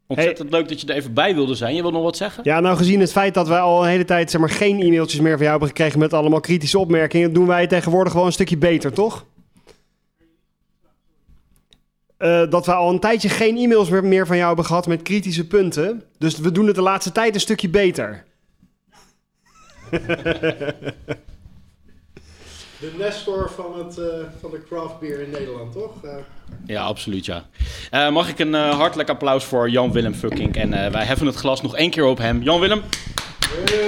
S1: Ontzettend leuk dat je er even bij wilde zijn. Je wil nog wat zeggen?
S4: Ja, nou gezien het feit dat wij al een hele tijd zeg maar, geen e-mailtjes meer van jou hebben gekregen met allemaal kritische opmerkingen, doen wij tegenwoordig gewoon een stukje beter, toch? Eh, dat we al een tijdje geen e-mails meer- meer van jou hebben gehad met kritische punten. Dus we doen het de laatste tijd een stukje beter.
S2: De Nestor van, het, eh, van de craft beer in Nederland, toch? Eh,
S1: Ja, absoluut, ja. Eh, mag ik een eh, hartelijk applaus voor Jan-Willem Fucking. En eh, wij heffen het glas nog één keer op hem. Jan-Willem.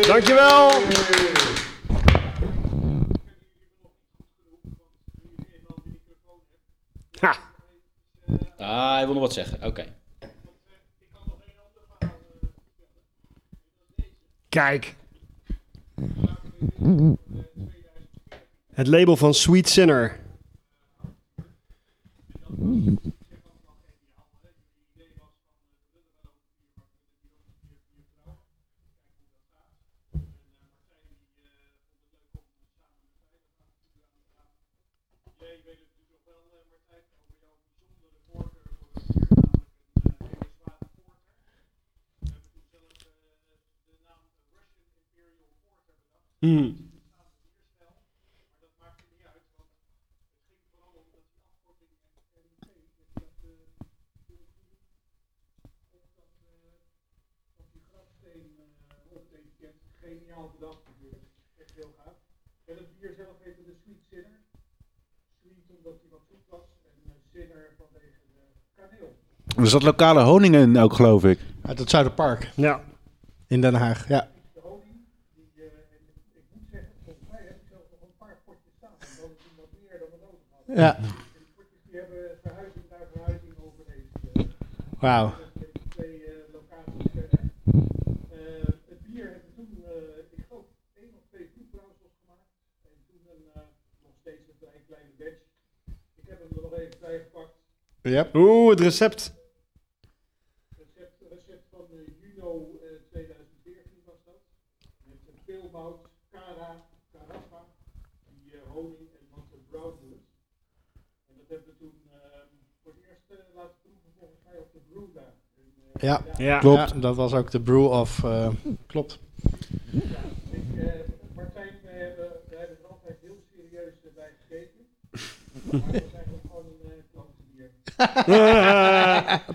S4: Dankjewel! Ha!
S1: Ah, hij wil nog wat zeggen. Oké.
S4: Kijk. Het label van Sweet Sinner. Hmm.
S6: Geniaal bedacht natuurlijk. Echt heel gaaf. En het bier zelf heette de Sweet Sinner. Sweet omdat hij wat zoet was. En eh, Sinner vanwege de kaneel.
S3: Er zat lokale honing in ook, geloof ik.
S5: Uit het Zuiderpark.
S4: Ja.
S5: in Den Haag. Ja.
S6: De honing, die, eh, en ik moet zeggen, volgens mij heb ik zelfs nog een paar potjes staan. En dat is wat meer dan we nodig hadden.
S5: Ja.
S6: En die potjes die hebben verhuizing naar verhuizing overleefd. eh,
S5: Wauw.
S6: met die twee eh, locaties verder. Eh, het bier hebben we toen, eh, ik geloof, één of twee proefbrouwsels gemaakt. En toen een, eh, nog steeds een vrij kleine batch. Ik heb hem er nog even bij gepakt.
S5: Ja.
S4: Oeh, het recept.
S6: Recept, recept van eh, Juno eh, 2014 was dat. Met een peelmout, cara, carafa, die eh, honing en wat de brownwood. En dat hebben we toen eh, voor het eerst eh, laten proeven volgens mij op de Brewda. En, eh,
S5: Ja.
S4: Ja.
S5: Klopt. dat was ook de brew of. eh, klopt.
S6: Ja, ik, eh, Martijn, we hebben, we hebben er altijd heel serieus eh, bij gekeken. Maar we zijn gewoon een uh, klote bier.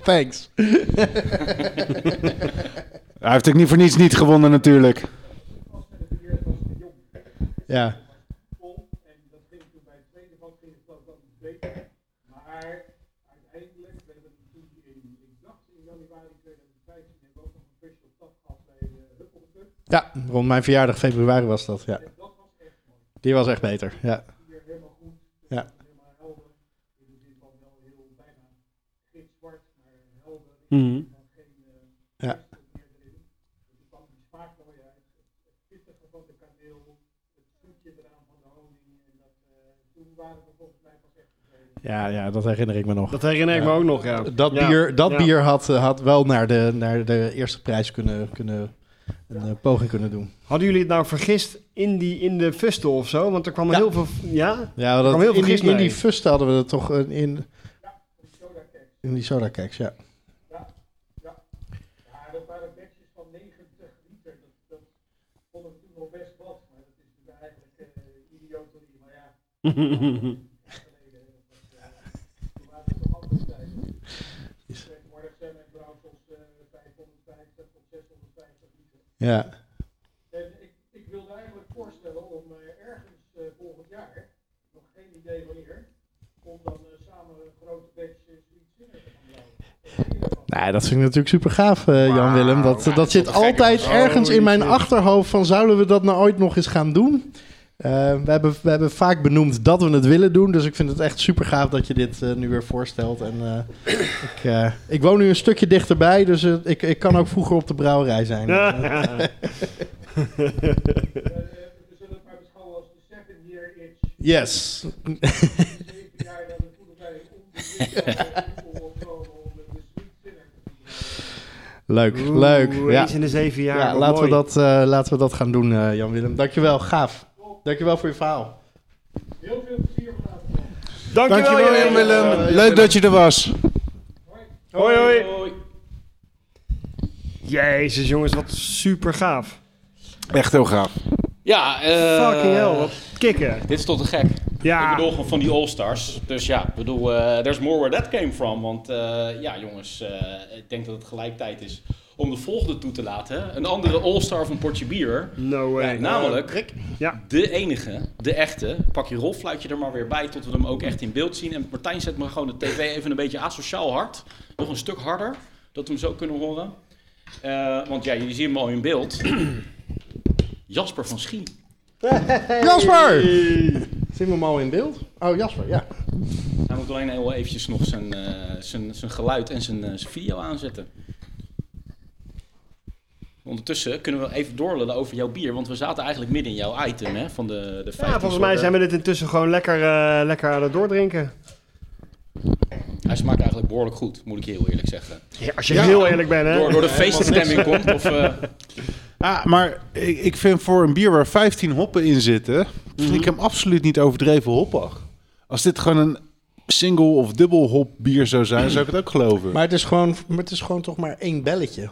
S5: Thanks.
S3: Hij heeft ook niet voor niets niet gewonnen natuurlijk.
S6: Als met het bier was te jong.
S5: Ja.
S6: vol. En dat ging toen bij het tweede van ging het ook wel iets beter. Maar uiteindelijk, we hebben toen in, ik dacht in januari 2015, hebben we ook nog een special stap gehad bij uh, Huppel de Cup.
S5: Ja, rond mijn verjaardag februari was dat. Ja.
S6: En dat was echt mooi.
S5: Die was echt beter. Ja. Ja.
S6: Uh,
S5: Ja. Ja, ja, dat herinner ik me nog.
S4: Dat herinner ik me ook nog, ja.
S5: Dat
S4: Ja.
S5: bier, dat
S4: Ja.
S5: bier had, had wel naar de, naar de eerste prijs kunnen, kunnen een eh, poging kunnen doen.
S4: Hadden jullie het nou vergist in, die, in de fusten of zo? Want er kwam
S5: Ja.
S4: heel veel... Ja?
S5: Ja,
S4: kwam
S5: dat,
S4: heel veel
S5: in, die,
S4: gist
S5: in
S4: mee.
S5: die fusten hadden we het toch eh, in, in die soda cakes, ja.
S6: Ja, dat waren batches van 90 liter. Dat, dat vonden we toen nog best wat. Maar dat is natuurlijk eigenlijk uh, idioterie. Maar ja, geleden. Dat, uh, toen waren het nog andere tijden. Tegenwoordig zijn mijn brouwsels uh, 550 tot 650 liter.
S5: Ja,
S6: En ik, ik wilde eigenlijk voorstellen om uh, ergens uh, volgend jaar, nog geen idee wanneer, om dan uh, samen een grote batch uh,
S5: nou, dat vind ik natuurlijk super gaaf, Jan-Willem. Dat, dat zit altijd ergens in mijn achterhoofd van zouden we dat nou ooit nog eens gaan doen? Eh, we, hebben, we hebben vaak benoemd dat we het willen doen, dus ik vind het echt super gaaf dat je dit eh, nu weer voorstelt. En, eh, ik, ik woon nu een stukje dichterbij, dus ik, ik kan ook vroeger op de brouwerij zijn.
S6: We zullen het maar beschouwen als de seven year itch.
S5: Yes. Leuk,
S4: Oeh,
S5: leuk. Ja.
S4: In de zeven jaar.
S5: Ja, laten, we dat, laten we dat gaan doen, Jan-Willem. Dankjewel, gaaf. Dankjewel voor je verhaal.
S6: Heel veel plezier vanavond.
S4: Dankjewel,
S3: Dankjewel
S4: Jan-Willem.
S3: Jan-Willem. Leuk dat je er was.
S4: Hoi, hoi. Jezus, jongens, wat super gaaf.
S3: Echt heel gaaf.
S1: Ja, eh,
S4: Fucking hell, wat kicken.
S1: Dit is toch te gek.
S4: Ja.
S1: Ik bedoel gewoon van die All-Stars. Dus ja, ik bedoel, eh there's more where that came from. Want eh, ja, jongens, eh, ik denk dat het gelijk tijd is om de volgende toe te laten. Een andere all-star van Portje Bier.
S4: No way.
S1: Namelijk
S4: Ja.
S1: de enige, de echte. Pak je rolfluitje er maar weer bij tot we hem ook echt in beeld zien. En Martijn zet me gewoon de tv even een beetje asociaal hard. Nog een stuk harder, dat we hem zo kunnen horen. Eh, want ja, je ziet hem al in beeld. Jasper van Schie.
S5: Jasper! Zien we hem al in beeld? Oh, Jasper, ja.
S1: Hij moet alleen heel eventjes nog zijn, eh, zijn, zijn geluid en zijn, eh, zijn video aanzetten. Ondertussen kunnen we even doorlullen over jouw bier, want we zaten eigenlijk midden in jouw item hè, van de, de 15
S4: Ja, volgens mij zijn we dit intussen gewoon lekker, eh, lekker aan het doordrinken.
S1: Hij smaakt eigenlijk behoorlijk goed, moet ik je heel eerlijk zeggen.
S4: Ja, als je
S5: Ja.
S4: heel eerlijk bent, hè.
S1: Door, door de feeststemming komt, of... eh,
S3: Ah, maar ik, ik vind voor een bier waar 15 hoppen in zitten, vind ik hem absoluut niet overdreven hoppig. Als dit gewoon een single of dubbel hop bier zou zijn, zou ik het ook geloven.
S5: Maar het is gewoon, maar het is gewoon toch maar één belletje.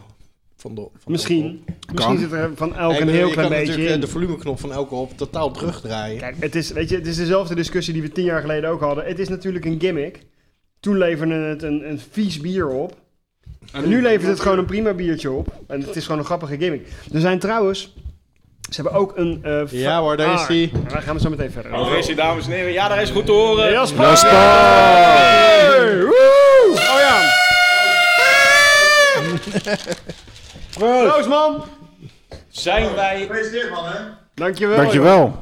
S5: Van de, van de
S4: Misschien. Misschien zit er van elk een heel klein beetje in.
S5: eh, de volumeknop van elke hop totaal terugdraaien.
S4: Kijk, het is, weet je, het is dezelfde discussie die we tien jaar geleden ook hadden. Het is natuurlijk een gimmick. Toen leverde het een, een vies bier op. En nu levert het gewoon een prima biertje op. En het is gewoon een grappige gimmick. Er zijn trouwens... Ze hebben ook een... eh, va-
S5: Ja hoor, daar is
S4: Ah,
S5: hij.
S4: Daar gaan we zo meteen verder.
S1: Oh, is hij, dames en heren? Ja, daar is goed te horen.
S4: Jasper!
S3: Jasper!
S4: Hey, woe! Oh ja! Proost man!
S1: Zijn wij...
S2: Gefeliciteerd man hè.
S4: Dankjewel.
S3: Dankjewel.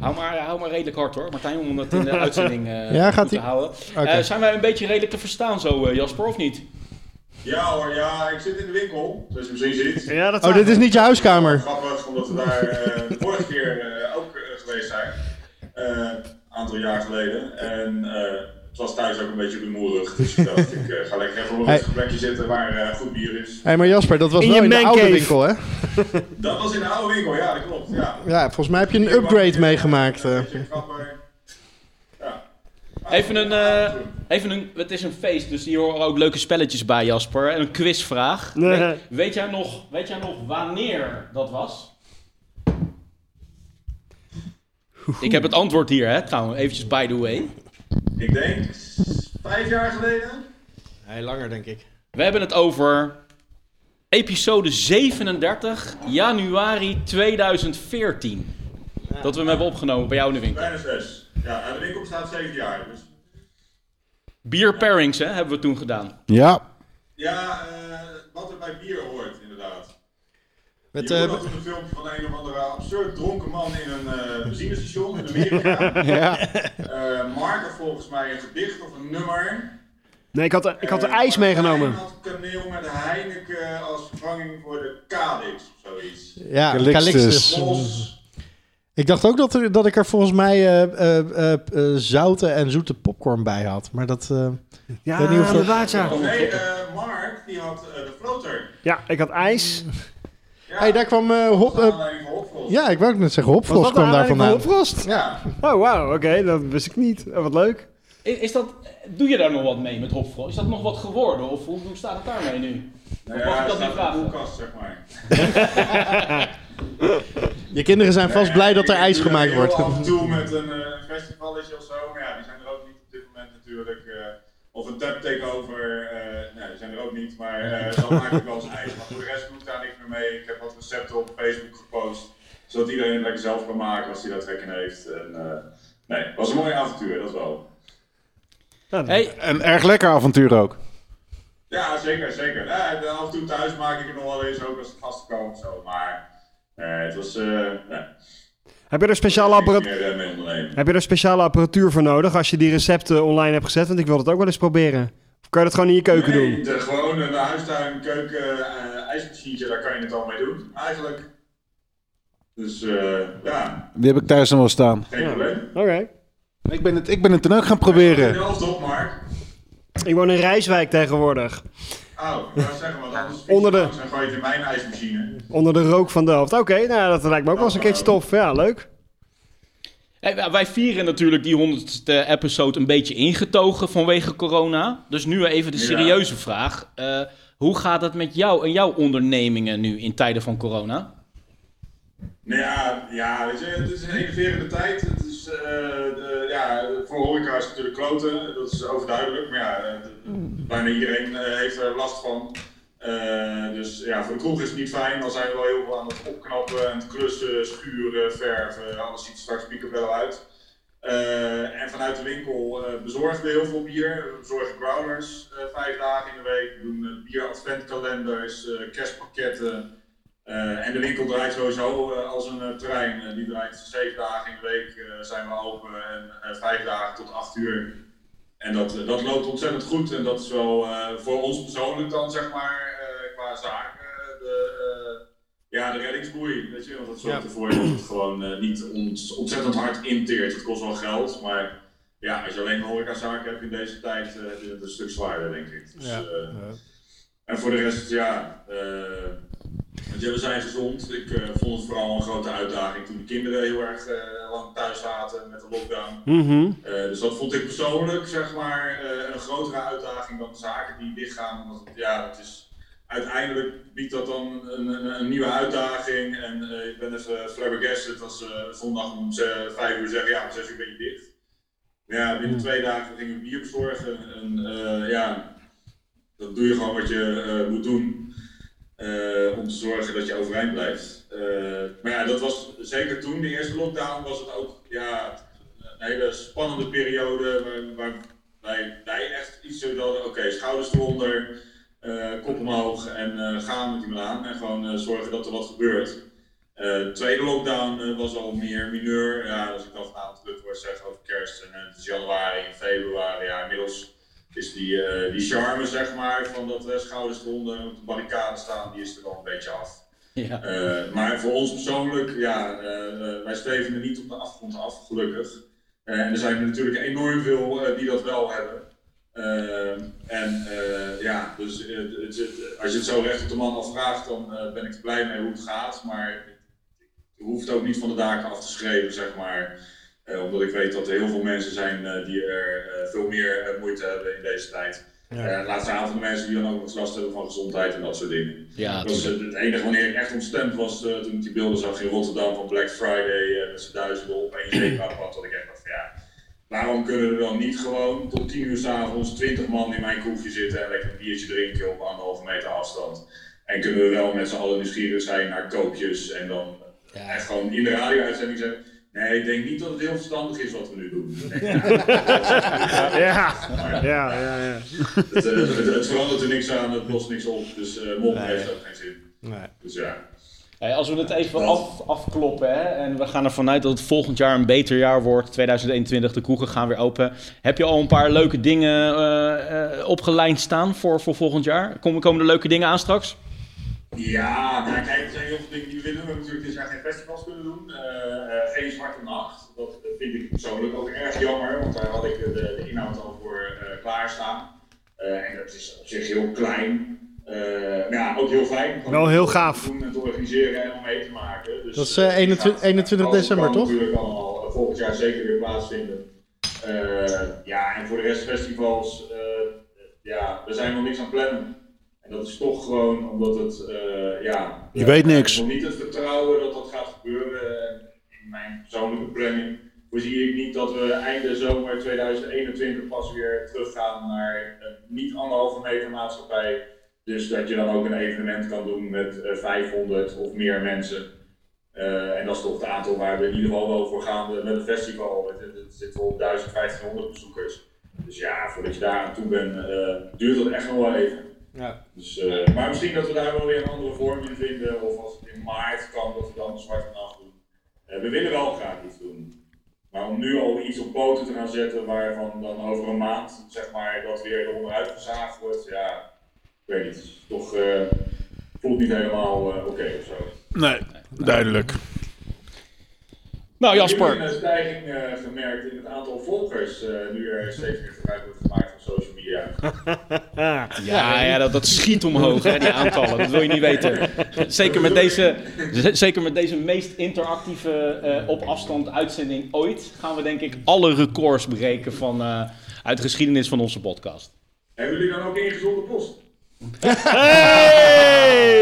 S1: Hou maar, hou maar redelijk hard hoor, Martijn, om het in de uitzending eh,
S5: Ja, gaat
S1: te
S5: ie?
S1: houden. Eh, zijn wij een beetje redelijk te verstaan zo, eh, Jasper, of niet?
S7: Ja hoor, ja, ik zit in de winkel, zoals je misschien ziet.
S4: Ja, dat
S5: Oh, dit is niet je huiskamer.
S7: Grappig, omdat we daar eh, de vorige keer eh, ook eh, geweest zijn. Eh, Een aantal jaar geleden. En eh, het was thuis ook een beetje rumoerig. Dus ik dacht, ik eh, ga lekker even op een
S5: Hey.
S7: rustig plekje zitten waar eh, goed bier is.
S5: Hé, hey, maar Jasper, dat was
S4: In
S5: wel in de oude winkel, hè?
S7: Dat was in de oude winkel, ja, dat klopt. Ja.
S5: Ja, volgens mij heb je een upgrade meegemaakt. eh.
S7: Een. Ja.
S1: Even een, eh, even een, het is een feest, dus hier horen ook leuke spelletjes bij, Jasper. En een quizvraag.
S4: Nee.
S1: Weet, weet, jij nog, weet jij nog wanneer dat was? Ik heb het antwoord hier, hè, trouwens, eventjes by the way.
S7: Ik denk vijf jaar geleden.
S5: Nee, langer denk ik.
S1: We hebben het over episode 37, januari 2014. Dat we hem hebben opgenomen bij jou in de winkel.
S7: Bijna zes. Ja, en de winkel bestaat zeven jaar. Dus
S1: Beer pairings, hè, hebben we toen gedaan.
S3: Ja,
S7: ja, eh, wat er bij bier hoort, inderdaad.
S5: Met,
S7: je
S5: eh,
S7: een filmpje van een of andere absurd dronken man in een eh benzinestation in Amerika.
S3: ja.
S7: Eh, Mark had volgens mij een gedicht of een nummer.
S4: Nee, ik had, ik had de
S7: Eh,
S4: ijs meegenomen.
S7: had kaneel met Heineken als vervanging voor de Cadix of zoiets.
S5: ja,
S3: Calixtus.
S5: Calixtus. Ik dacht ook dat, er, dat ik er volgens mij eh, eh, eh, eh, zoute en zoete popcorn bij had. Maar dat... eh,
S4: Ja,
S5: dat-
S4: inderdaad, ja.
S7: Nee, eh, Mark die had eh, de floater.
S4: Ja, ik had ijs.
S7: Ja,
S5: hey, daar kwam eh,
S7: dat
S5: hop... eh, ja, ik wou ook net zeggen,
S4: Was
S5: hopfrost
S4: dat de
S5: kwam daar vandaan.
S4: van Hopfrost?
S7: Ja.
S4: Oh, wauw, oké, dat wist ik niet. Oh, wat leuk.
S1: Is, is dat, doe je daar nog wat mee met Hopfrost? Is dat nog wat geworden? Of hoe, hoe staat het daarmee nu?
S7: Nou
S1: Mag ik
S7: ja,
S1: dat niet vragen?
S7: koelkast, zeg maar.
S5: Je kinderen zijn vast blij dat er ijs gemaakt wordt.
S7: af en toe met een eh, festivalletje of zo, maar ja, die zijn er ook niet op dit moment natuurlijk. eh, of een tap takeover, eh nee, die zijn er ook niet, maar eh dan maak ik wel eens ijs. Maar voor de rest doe ik daar niks meer mee. Ik heb recepten op Facebook gepost, zodat iedereen het lekker zelf kan maken als hij daar trek in heeft. En, eh, nee, het was een mooi avontuur, dat wel.
S4: Ja,
S1: Hey,
S3: Een erg lekker avontuur ook.
S7: Ja, zeker, zeker. Ja, af en toe thuis maak ik het nog wel eens ook als er gasten komen of zo, maar eh, het was, eh ja,
S4: Heb je er speciale
S7: niks
S4: apparatuur...
S7: meer eh.
S4: Heb je er speciale apparatuur voor nodig als je die recepten online hebt gezet? Want ik wil dat ook wel eens proberen. Of kan je dat gewoon in je keuken
S7: nee,
S4: doen?
S7: De, gewoon een huistuin, keuken, eh ijsmachientje, daar kan je het al mee doen, eigenlijk. Dus eh, ja,
S3: Die heb ik thuis nog wel staan.
S7: geen
S4: Ja.
S7: probleem.
S4: Oké.
S3: Ik ben het, ik ben het dan ook gaan
S7: In
S3: proberen.
S7: de helft op, Mark.
S4: Ik woon in Rijswijk tegenwoordig.
S7: Oh, ik wou zeggen, want anders
S4: Onder de-
S7: langs en gooi je het in mijn ijsmachine.
S4: Onder de rook van Delft. Oké, nou dat lijkt me ook wel eens een keertje tof. Ja, leuk.
S1: Hey, wij- vieren natuurlijk die honderdste episode een beetje ingetogen vanwege corona. Dus nu even de
S7: Ja.
S1: serieuze vraag. Eh, hoe gaat het met jou en jouw ondernemingen nu in tijden van corona?
S7: Nou ja, ja weet je, het is een enerverende tijd. Het is, eh, de, ja, voor horeca is het natuurlijk kloten, dat is overduidelijk. Maar ja, eh, de- bijna iedereen eh, heeft er last van. Eh, dus ja, voor de kroeg is het niet fijn. Dan zijn we wel heel veel aan het opknappen en het klussen, schuren, verven. Alles ziet er straks picobello uit. Eh, en vanuit de winkel eh, bezorgen we heel veel bier. We bezorgen growlers eh, vijf dagen in de week. We doen bier adventkalenders, eh, kerstpakketten. En de winkel draait sowieso als een trein. Uh, die draait zeven dagen in de week zijn we open en vijf dagen tot acht uur. En dat, dat loopt ontzettend goed en dat is wel voor ons persoonlijk dan zeg maar qua zaken ja, de reddingsboei. Weet je, want dat zorgt
S4: Ja.
S7: ervoor dat het gewoon niet ont, ontzettend hard inteert. Het kost wel geld, maar ja, als je alleen een horecazaak hebt in deze tijd, uh, heb je het een stuk zwaarder denk ik. Dus,
S3: Ja.
S7: uh, en voor de rest, ja, ja, we zijn gezond. Ik vond het vooral een grote uitdaging toen de kinderen heel erg lang thuis zaten met de lockdown.
S4: Mhm.
S7: Dus dat vond ik persoonlijk zeg maar, een grotere uitdaging dan de zaken die dichtgaan. Het, ja, het is, uiteindelijk biedt dat dan een, een, een nieuwe uitdaging. En uh, ik ben even flabbergasted als uh, zondag om vijf uur zeggen, ja, om zes uur ben je dicht. Maar ja, binnen twee dagen gingen we bier bezorgen. En uh, ja, dan doe je gewoon wat je moet doen. Om te zorgen dat je overeind blijft. Maar ja, dat was zeker toen, de eerste lockdown, was het ook ja, een hele spannende periode waar, waar wij, echt iets zo hadden, oké, okay, schouders eronder, kop omhoog en gaan met iemand aan en gewoon zorgen dat er wat gebeurt. De tweede lockdown was al meer mineur, ja, als ik dan vanavond het woord zeg over kerst en het is januari en februari, ja, inmiddels is die, uh, die charme, zeg maar, van dat we schouders eronder op de barricade staan, die is er wel een beetje af.
S1: Ja.
S7: Uh, maar voor ons persoonlijk, ja, uh, wij streven er niet op de afgrond af, gelukkig. en er zijn er natuurlijk enorm veel die dat wel hebben. En ja, dus het, het, als je het zo recht op de man afvraagt, dan ben ik er blij mee hoe het gaat. Maar je hoeft ook niet van de daken af te schreeuwen, zeg maar. Uh, omdat ik weet dat er heel veel mensen zijn uh, die er uh, veel meer moeite hebben in deze tijd. Ja. laat staan van de mensen die dan ook nog last hebben van gezondheid en dat soort dingen.
S1: Ja,
S7: dat was het enige wanneer ik echt ontstemd was toen ik die beelden zag in Rotterdam van Black Friday met z'n duizenden op één zeepapart. Dat ik echt dacht van ja, waarom kunnen er dan niet gewoon tot tien uur s'avonds twintig man in mijn kroegje zitten en lekker een biertje drinken op anderhalve meter afstand. En kunnen we wel met z'n allen nieuwsgierig zijn naar koopjes en dan ja. echt gewoon in de radio-uitzending zeggen Nee, ik denk niet dat het heel verstandig is wat we nu doen.
S4: ja, ja, ja, ja.
S7: Het, het, het, verandert er niks aan, het lost niks op, dus uh, mop nee. heeft ook geen zin.
S3: Nee.
S7: Dus ja.
S1: Hey, als we het even af, afkloppen hè, en we gaan ervan uit dat het volgend jaar een beter jaar wordt, 2021, de kroegen gaan weer open. Heb je al een paar leuke dingen uh, opgelijnd staan voor, voor volgend jaar? Komen, komen er leuke dingen aan straks?
S7: Ja, nou kijk, er zijn heel veel dingen die we willen. We hebben natuurlijk dit jaar geen festivals kunnen doen. Uh, uh, geen Zwarte Nacht. Dat vind ik persoonlijk ook erg jammer, want daar had ik de, de inhoud al voor uh, klaarstaan. en dat is op zich heel klein. Maar ja, ook heel fijn.
S4: Wel heel gaaf.
S7: Te doen en te organiseren en om mee te maken. Dus,
S5: dat is 21, 21 december, toch?
S7: Dat natuurlijk allemaal volgend jaar zeker weer plaatsvinden. ja, en voor de rest festivals, ja, we zijn nog niks aan het plannen. En dat is toch gewoon omdat het, uh, ja...
S3: Je weet niks.
S7: nog niet het vertrouwen dat dat gaat gebeuren. En in mijn persoonlijke planning voorzie ik niet dat we einde zomer 2021 pas weer teruggaan naar een niet anderhalve meter maatschappij. Dus dat je dan ook een evenement kan doen met uh, 500 of meer mensen. Uh, en dat is toch het aantal waar we in ieder geval wel voor gaan met een festival. Het, het, het zit wel op 1500 bezoekers. Dus ja, voordat je daar aan toe bent, uh, duurt dat echt nog wel even.
S3: Ja.
S7: Dus, uh, maar misschien dat we daar wel weer een andere vorm in vinden. Of als het in maart kan, dat we dan een zwarte nacht doen. We willen wel graag iets doen. Maar om nu al iets op poten te gaan zetten waarvan dan over een maand zeg maar, dat weer onderuit gezaagd wordt, ja, ik weet niet. Toch uh, voelt niet helemaal oké okay of zo.
S3: Nee, duidelijk.
S1: Nou Jasper.
S7: Ik heb een stijging uh, gemerkt in het aantal volgers uh, nu er steeds meer gebruik wordt gemaakt van social media.
S1: ja, ja dat, dat schiet omhoog, hè, die aantallen. Dat wil je niet weten. Zeker met deze, zeker met deze meest interactieve uh, op afstand uitzending ooit gaan we denk ik alle records breken van, uit de geschiedenis van onze podcast.
S7: Hebben jullie dan ook ingezonde post?
S4: Hey!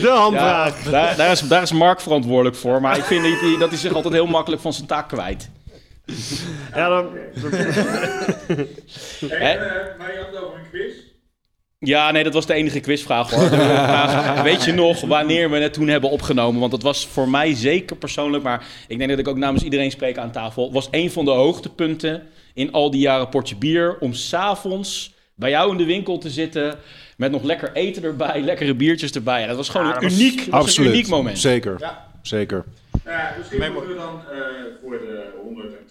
S4: De handvraag.
S1: Ja, daar, daar, is, daar is Mark verantwoordelijk voor, maar ik vind dat hij, dat hij zich altijd heel makkelijk van zijn taak kwijt.
S4: Ja, dan...
S7: Hey, uh, maar je had het over een quiz.
S1: Ja, nee, dat was de enige quizvraag hoor. Vraag, weet je nog wanneer we het toen hebben opgenomen? Want dat was voor mij zeker persoonlijk, maar ik denk dat ik ook namens iedereen spreek aan tafel. Was een van de hoogtepunten in al die jaren potje bier om s'avonds bij jou in de winkel te zitten met nog lekker eten erbij, lekkere biertjes erbij. Dat was gewoon
S4: Ja,
S1: een
S4: was
S1: uniek, een uniek moment.
S3: Zeker.
S2: Ja.
S3: Zeker.
S7: Nou ja, misschien moeten we dan eh, voor de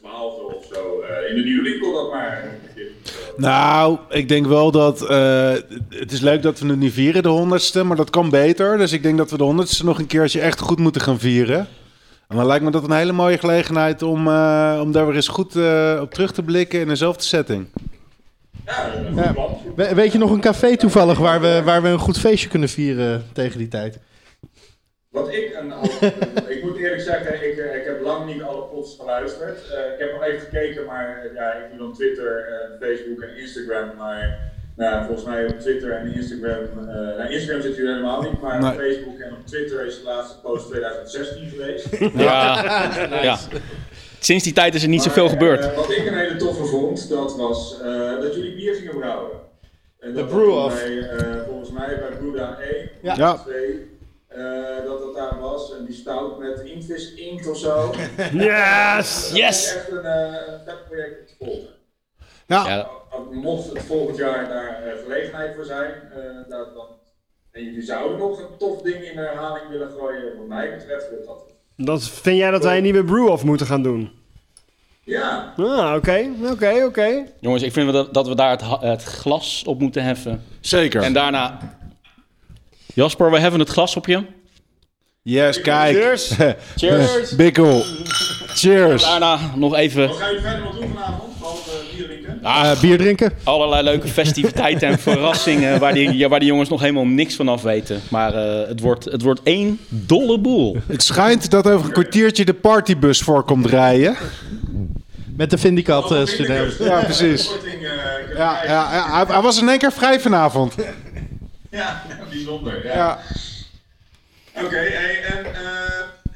S7: 112e of zo eh, in de nieuwe winkel dat maar.
S3: Nou, ik denk wel dat... eh, het is leuk dat we het nu vieren, de honderdste, maar dat kan beter. Dus ik denk dat we de honderdste nog een keertje echt goed moeten gaan vieren. En dan lijkt me dat een hele mooie gelegenheid om, eh, om daar weer eens goed eh, op terug te blikken in dezelfde setting.
S7: Ja, een goed
S5: Ja.
S7: plan.
S5: We- weet je nog een café toevallig waar we, waar we een goed feestje kunnen vieren tegen die tijd?
S7: Wat ik een ik moet eerlijk zeggen, ik, eh, ik heb lang niet alle pods geluisterd. Eh, ik heb nog even gekeken, maar eh, ja, ik doe dan Twitter, Facebook en Instagram. Maar nou, volgens mij op Twitter en Instagram, eh nou, Instagram zit hier helemaal niet, maar
S3: Nee.
S7: op Facebook en op Twitter is de laatste post 2016 geweest.
S1: Ja, ja. Sinds die tijd is er niet zoveel
S7: Maar,
S1: gebeurd.
S7: eh, wat ik een hele toffe vond, dat was eh, dat jullie bier gingen brouwen. En dat
S5: De brew-off.
S7: Bij, eh, volgens mij bij Brewdown 1,
S5: Ja.
S3: Ja.
S7: 2, eh, dat dat daar was. En die stout met Invis Inkt of zo.
S4: Yes!
S7: Dat
S1: Yes!
S7: is echt een, eh, project om te volgen.
S3: Ja,
S1: Ja,
S7: Mocht het volgend jaar daar eh, gelegenheid voor zijn, eh, dat, dan, en jullie zouden nog een tof ding in herhaling willen gooien, wat mij betreft, wordt dat.
S4: Dan vind jij dat wij een nieuwe brew-off moeten gaan doen?
S7: Ja,
S4: Ah, oké, oké, oké.
S1: jongens, ik vind dat, dat we daar het, glas op moeten heffen.
S3: zeker.
S1: En daarna... Jasper, we hebben het glas op je.
S3: yes, kijk.
S4: Cheers.
S1: Cheers.
S3: Bikkel. Cheers.
S1: Daarna nog even
S7: wat gaan jullie verder nog doen vanavond? Behalve eh, bier drinken?
S1: Allerlei leuke festiviteiten en verrassingen waar die, ja, waar die jongens nog helemaal niks van af weten. Maar eh, het, wordt, het wordt één dolle boel.
S3: Het schijnt dat over een kwartiertje de partybus voorkomt rijden.
S5: Met de Vindicat eh, student.
S3: Ja, precies. Ja, ja, ja hij, hij was in één keer vrij vanavond.
S7: Ja, bijzonder. Ja.
S3: Ja.
S7: Oké, hey, en eh,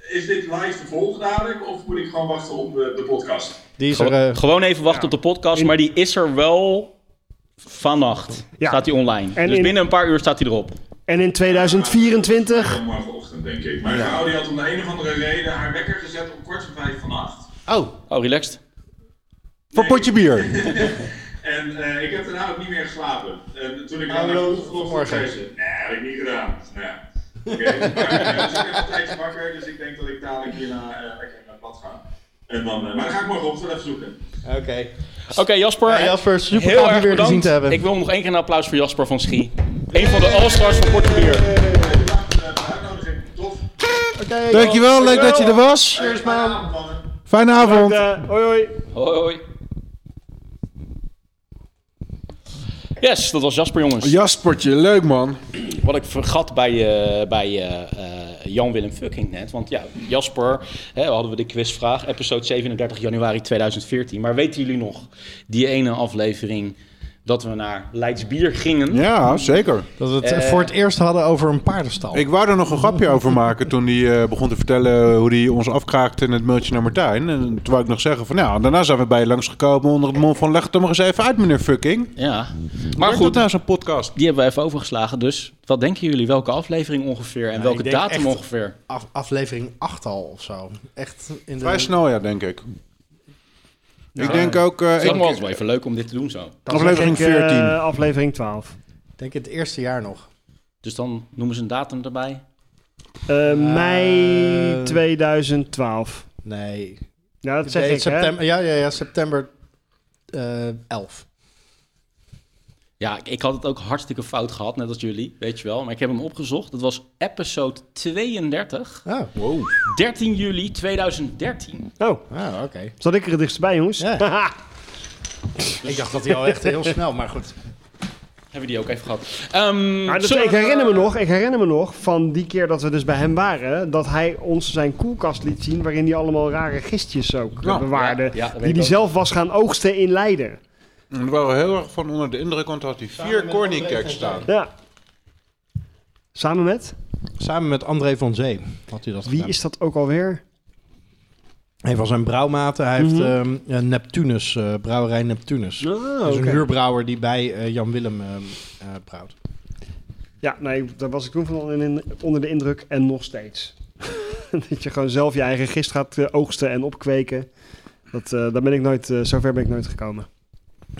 S7: is dit live te volgen dadelijk of moet ik gewoon wachten op de, de podcast?
S5: Die is er... Eh,
S1: Gewoon even wachten op de podcast, maar die is er wel vannacht.
S4: Ja.
S1: Staat die online.
S4: En
S1: dus
S4: in-
S1: binnen een paar uur staat hij erop.
S4: En in 2024...
S7: Wel morgenochtend, denk ik. Mijn vrouw die had om de een of andere reden haar wekker gezet om kwart voor vijf vannacht.
S5: oh,
S1: Oh, relaxed.
S3: Voor potje bier.
S7: En eh, ik heb daarna ook niet meer geslapen. En toen ik
S5: Hallo,
S7: naar de vanochtend
S5: goedemorgen.
S7: zei ze, nee, dat heb ik niet gedaan. Nou ja, oké. Maar eh, dus ik ben een tijdje wakker, dus ik denk dat ik dadelijk hierna eh, lekker naar het bad ga. En dan, eh, maar dan ga ik morgenochtend even zoeken.
S5: oké.
S1: Oké, Jasper.
S5: Ja, Jasper, super
S1: heel erg
S5: weer
S1: bedankt.
S5: gezien te hebben.
S1: Ik wil nog één keer een applaus voor Jasper van Schie. Eén van de all-stars van Porto Bier.
S7: Eh.
S3: Dankjewel, leuk dat je er was.
S7: Cheers, man.
S3: Fijne avond.
S4: Eh, hoi hoi.
S1: Hoi, hoi. Yes, dat was Jasper, jongens.
S3: Jaspertje, leuk man.
S1: Wat ik vergat bij, eh, bij eh, eh, Jan-Willem Fucking net. Want ja, Jasper, hè, hadden we de quizvraag. Episode 37 januari 2014. Maar weten jullie nog die ene aflevering dat we naar Leidsbier gingen?
S3: Ja, zeker.
S5: Dat we het
S1: Eh,
S5: voor het eerst hadden over een paardenstal.
S3: Ik wou er nog een grapje over maken toen hij eh, begon te vertellen hoe hij ons afkraakte in het mailtje naar Martijn. En toen wou ik nog zeggen van nou, daarna zijn we bij je langsgekomen onder het mond van leg het er maar eens even uit meneer Fucking.
S1: Ja.
S3: Maar goed.
S1: goed,
S3: nou zo'n podcast.
S1: die hebben we even overgeslagen. Dus wat denken jullie? Welke aflevering ongeveer? En welke
S5: ik denk
S1: datum ongeveer?
S5: Af- aflevering 8 al of zo. Echt in de...
S3: Vrij snel ja, denk ik. Ik denk ook... eh,
S1: Het is
S3: ik-
S1: wel altijd wel even leuk om dit te doen zo.
S4: Dan
S3: Aflevering
S4: zeg ik, eh,
S3: 14.
S4: aflevering 12.
S5: Ik denk het eerste jaar nog.
S1: Dus dan noemen ze een datum erbij.
S4: Eh, mei
S5: Eh,
S4: 2012.
S5: Nee.
S4: Ja, dat zeg
S5: Nee,
S4: ik, hè?
S5: september, Ja, ja, ja, september eh 11.
S1: Ja, ik, ik had het ook hartstikke fout gehad, net als jullie, weet je wel. Maar ik heb hem opgezocht. Dat was episode 32,
S5: Oh, wow.
S1: 13 juli 2013.
S4: Oh,
S5: Ah, oké.
S4: zat ik er het dichtst bij, jongens?
S5: Ja. Ik dacht dat hij al echt heel snel, maar goed.
S1: Hebben we die ook even gehad. Ehm,
S4: Maar
S1: zullen
S4: ik herinner me nog, ik herinner me nog van die keer dat we dus bij hem waren, dat hij ons zijn koelkast liet zien waarin hij allemaal rare gistjes ook
S3: Ja,
S4: bewaarde.
S1: ja, ja,
S4: die hij zelf was gaan oogsten in Leiden.
S3: En we waren heel erg van onder de indruk, want had hij vier corny cakes staan.
S4: Ja. Samen met?
S5: Samen met André van Zee had hij dat
S4: Wie
S5: gedaan.
S4: is dat ook alweer?
S5: Een van zijn brouwmaten. Hij heeft
S4: Mhm.
S5: ehm, ja, Neptunus, eh, brouwerij Neptunus.
S4: Ah,
S5: Dat is
S4: oké.
S5: een huurbrouwer die bij eh, Jan Willem ehm, eh, brouwt.
S4: Ja, nee, daar was ik toen van in- onder de indruk en nog steeds. dat je gewoon zelf je eigen gist gaat eh, oogsten en opkweken. Dat, eh, daar ben ik nooit, eh, zover ben ik nooit gekomen.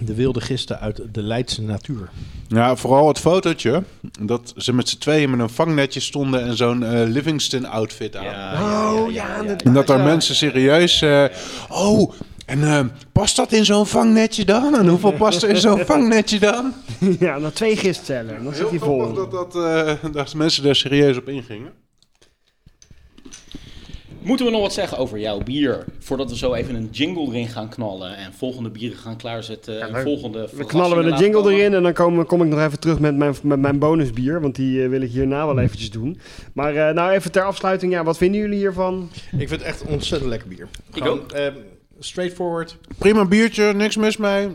S5: De wilde gisten uit de Leidse natuur.
S3: Ja, vooral het fotootje. Dat ze met z'n tweeën met een vangnetje stonden en zo'n eh, Livingston-outfit aan.
S4: oh ja, inderdaad,
S3: En dat daar
S4: ja.
S3: mensen serieus... eh, oh, en eh, past dat in zo'n vangnetje dan? En hoeveel past er in zo'n vangnetje dan?
S4: ja, nou twee gistcellen. Dan zit hij vol.
S3: grappig dat, dat, eh, dat mensen daar serieus op ingingen.
S1: Moeten we nog wat zeggen over jouw bier? Voordat we zo even een jingle erin gaan knallen en volgende bieren gaan klaarzetten. en
S4: dan-
S1: volgende verrassingen
S4: knallen we de jingle
S1: komen.
S4: erin en dan kom, kom ik nog even terug met mijn, met mijn bonusbier. Want die eh, wil ik hierna wel eventjes doen. Maar eh, nou even ter afsluiting. Ja, wat vinden jullie hiervan?
S5: Ik vind het echt ontzettend lekker bier.
S1: Ik
S5: Gewoon,
S1: ook.
S5: ehm, straightforward.
S3: Prima biertje, niks mis mee.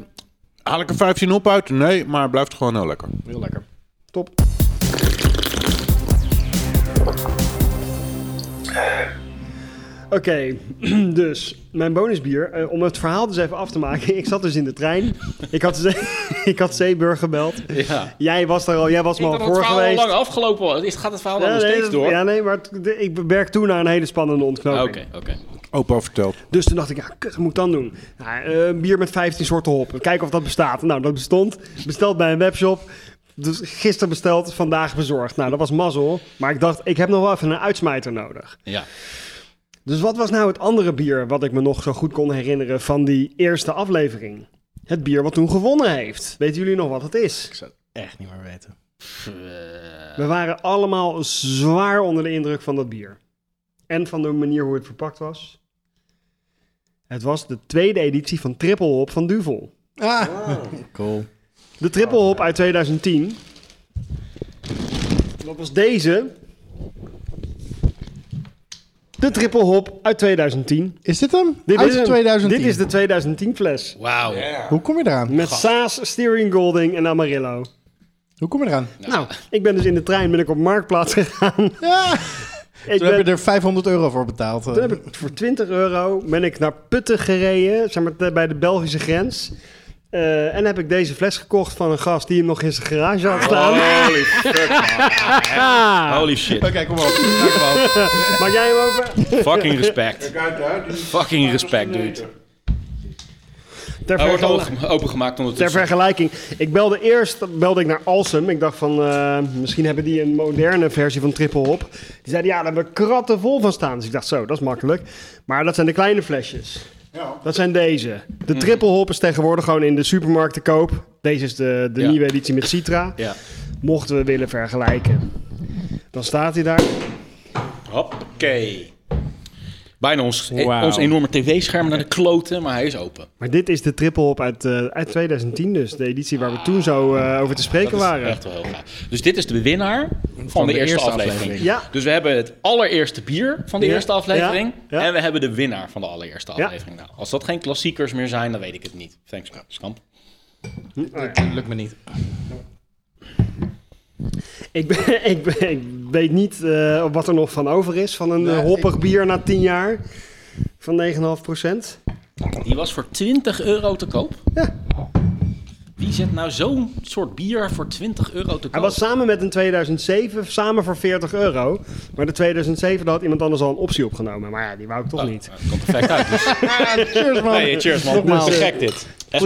S3: Haal ik er 15 op uit? Nee, maar het blijft gewoon heel lekker.
S5: Heel lekker.
S4: Top. Oké, dus mijn bonusbier. eh, om het verhaal dus even af te maken. Ik zat dus in de trein. Ik had, Zee- ik had Zeeburg gebeld.
S1: Ja.
S4: Jij was daar al, jij was
S1: Ik
S4: me al
S1: dat het
S4: voor
S1: verhaal al
S4: geweest.
S1: lang afgelopen was. Is- Gaat het verhaal
S4: Ja,
S1: nog
S4: nee,
S1: steeds door?
S4: Ja, nee, maar het- de- ik werk toe naar een hele spannende ontknoping.
S1: Oké, oké.
S3: Opa vertelt.
S4: Dus toen dacht ik, ja, kut, wat moet ik dan doen? Nou, eh, een bier met 15 soorten hop. Kijken of dat bestaat. Nou, dat bestond. Besteld bij een webshop. Dus gisteren besteld, vandaag bezorgd. Nou, dat was mazzel. Maar ik dacht, ik heb nog wel even een uitsmijter nodig.
S1: Ja.
S4: Dus wat was nou het andere bier wat ik me nog zo goed kon herinneren van die eerste aflevering? Het bier wat toen gewonnen heeft. Weten jullie nog wat het is?
S5: Ik zou het echt niet meer weten.
S4: We waren allemaal zwaar onder de indruk van dat bier. En van de manier hoe het verpakt was. Het was de tweede editie van Triple Hop van Duvel.
S5: Ah, cool.
S4: De Triple Hop uit 2010. Dat was deze. De Triple Hop uit 2010.
S5: Is dit hem?
S4: Dit
S5: Uit
S4: is hem.
S5: 2010.
S4: Dit is de 2010 fles.
S1: Wauw.
S5: Hoe kom je eraan?
S4: Met Saas, Steering Golding en Amarillo.
S5: Hoe kom je eraan?
S4: Nou, ik ben dus in de trein ben ik op Marktplaats gegaan.
S5: Ja,
S4: Ik
S5: toen heb je er 500 euro voor betaald.
S4: toen heb ik voor 20 euro ben ik naar Putten gereden, zeg maar bij de Belgische grens. Eh, en heb ik deze fles gekocht van een gast die hem nog in zijn garage had staan.
S1: Holy fuck, man. Holy shit.
S5: Oké, kom op. Ja, kom op.
S4: Maak jij hem open?
S1: Fucking respect. Fucking respect, dude.
S4: Ter,
S1: Hij wordt open- opengemaakt
S4: ter
S1: ondertussen.
S4: vergelijking, ik belde eerst belde ik naar Alsem. Ik dacht van, eh, misschien hebben die een moderne versie van Triple Hop. Die zeiden, ja, daar hebben we kratten vol van staan. Dus ik dacht, zo, dat is makkelijk. Maar dat zijn de kleine flesjes. Dat zijn deze. De
S1: Mhm.
S4: Triple Hop is tegenwoordig gewoon in de supermarkt te koop. Deze is de, de
S1: Ja.
S4: nieuwe editie met Citra.
S1: Ja.
S4: Mochten we willen vergelijken. Dan staat hij daar.
S1: Hoppakee. Bijna ons,
S5: Wauw.
S1: ons enorme tv-scherm naar de kloten, maar hij is open.
S4: Maar dit is de Triple Hop uit, eh, uit 2010 dus. De editie waar we toen zo eh, over te spreken
S1: Dat is
S4: waren.
S1: echt wel heel gaaf. Dus dit is de winnaar van, de,
S5: de
S1: eerste,
S5: eerste
S1: aflevering.
S5: aflevering.
S4: Ja.
S1: Dus we hebben het allereerste bier van de
S4: Ja.
S1: eerste aflevering.
S4: Ja. Ja.
S1: En we hebben de winnaar van de allereerste
S4: Ja.
S1: aflevering. Nou, als dat geen klassiekers meer zijn, dan weet ik het niet. Thanks, Skamp.
S5: Dat lukt me niet.
S4: Ik, ben, ik, ben, ik weet niet eh, wat er nog van over is van een
S5: Nee,
S4: eh, hoppig bier na 10 jaar. Van 9,5 procent.
S1: Die was voor 20 euro te koop.
S4: Ja.
S1: Wie zet nou zo'n soort bier voor 20 euro te koop?
S4: Hij was samen met een 2007, samen voor 40 euro. Maar de 2007 daar had iemand anders al een optie opgenomen. Maar ja, die wou ik toch
S1: Oh,
S4: niet.
S1: nou, komt perfect uit. Dus.
S5: Cheers, man.
S1: Hey, cheers man.
S4: Nogmaals.
S1: Te gek dit. Echt.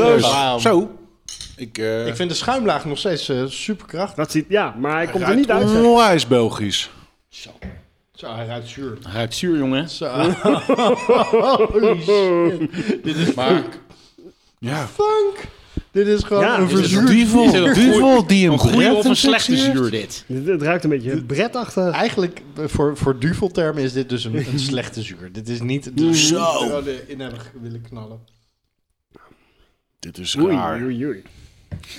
S3: Zo. Ik, eh
S5: Ik vind de schuimlaag nog steeds eh, super krachtig.
S4: Dat ziet, ja, maar hij komt er niet uit. zeg.
S3: onwijs Belgisch.
S1: Zo.
S5: Zo, hij ruikt zuur.
S1: Hij ruikt zuur, jongen.
S5: Zo. Holy shit. Dit is
S1: Maar
S3: Ja.
S5: funk. Dit is gewoon
S4: Ja,
S5: een
S4: dit is
S5: verzuurd
S1: Is goeie-
S3: duvel die een,
S1: een goede of een slechte zuur dit?
S4: Het, het ruikt een beetje bretachtig.
S5: Eigenlijk, eh, voor, voor duveltermen is dit dus een, een slechte zuur. Dit is niet... Is
S3: Zo.
S5: in hebben willen knallen.
S3: Dit is
S4: Oei,
S3: raar.
S4: oei, oei.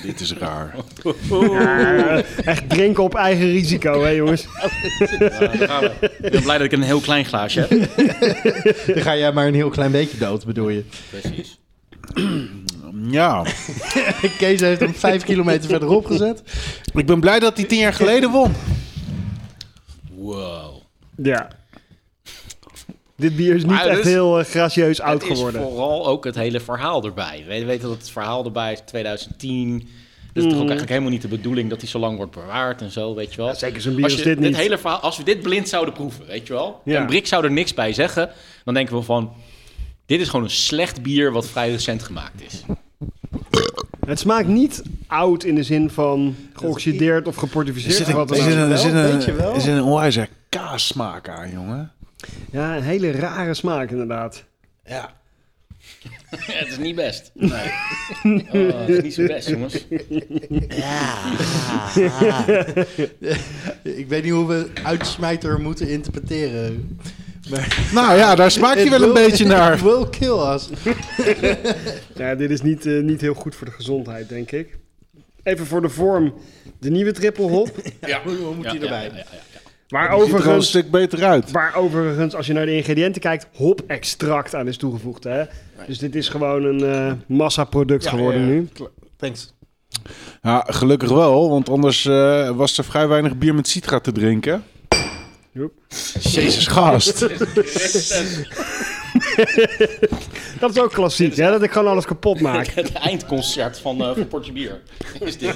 S3: Dit is raar.
S4: Ja, echt drinken op eigen risico, hè jongens.
S1: Ik ben blij dat ik een heel klein glaasje heb.
S5: Dan ga jij maar een heel klein beetje dood, bedoel je.
S1: Precies.
S3: Ja.
S5: Kees heeft hem vijf kilometer verderop gezet.
S3: Ik ben blij dat hij tien jaar geleden won.
S1: Wow.
S4: Ja. Dit bier is niet
S1: Maar
S4: echt
S1: is-
S4: heel eh, gracieus oud
S1: het is
S4: geworden.
S1: vooral ook het hele verhaal erbij. We weten dat het verhaal erbij is 2010. Het is toch ook eigenlijk helemaal niet de bedoeling dat hij zo lang wordt bewaard en zo, weet je wel.
S4: Ja, zeker zo'n bier
S1: als
S4: als
S1: je
S4: dit niet.
S1: hele verhaal, als we dit blind zouden proeven, weet je wel.
S4: Ja.
S1: En Brik zou er niks bij zeggen, dan denken we van... Dit is gewoon een slecht bier wat vrij recent gemaakt is.
S4: Het smaakt niet oud in de zin van geoxideerd of geportificeerd.
S3: Er zit
S4: of wat
S3: een,
S4: dan
S3: er zit
S4: ook.
S3: een, er zit
S5: wel,
S3: een,
S5: weet je wel.
S3: er zit een onwijze kaassmaak aan, jongen.
S4: Ja, een hele rare smaak inderdaad.
S3: Ja.
S1: het is niet best. Nee. Oh, het is niet zo best, jongens.
S5: Ik weet niet hoe we uitsmijter moeten interpreteren. Maar
S3: Nou ja, daar smaakt hij
S5: It
S3: wel een beetje naar.
S5: It will kill us.
S4: Ja, dit is niet, eh, niet heel goed voor de gezondheid, denk ik. Even voor de vorm, de nieuwe triple hop.
S1: Ja.
S5: Hoe moet die erbij?
S1: Ja, ja,
S3: er een
S4: overigens,
S3: stuk beter uit.
S4: waar overigens, als je naar de ingrediënten kijkt, hop-extract aan is toegevoegd. Hè? Dus dit is gewoon een eh massaproduct
S5: Ja,
S4: geworden
S5: ja, ja.
S4: nu.
S5: Thanks.
S3: Ja, gelukkig wel, want anders eh, was er vrij weinig bier met citra te drinken.
S4: Joep.
S3: Jezus, gast.
S4: Dat is ook klassiek, hè? dat ik gewoon alles kapot maak.
S1: Het eindconcert van, eh van Portje Bier is dit.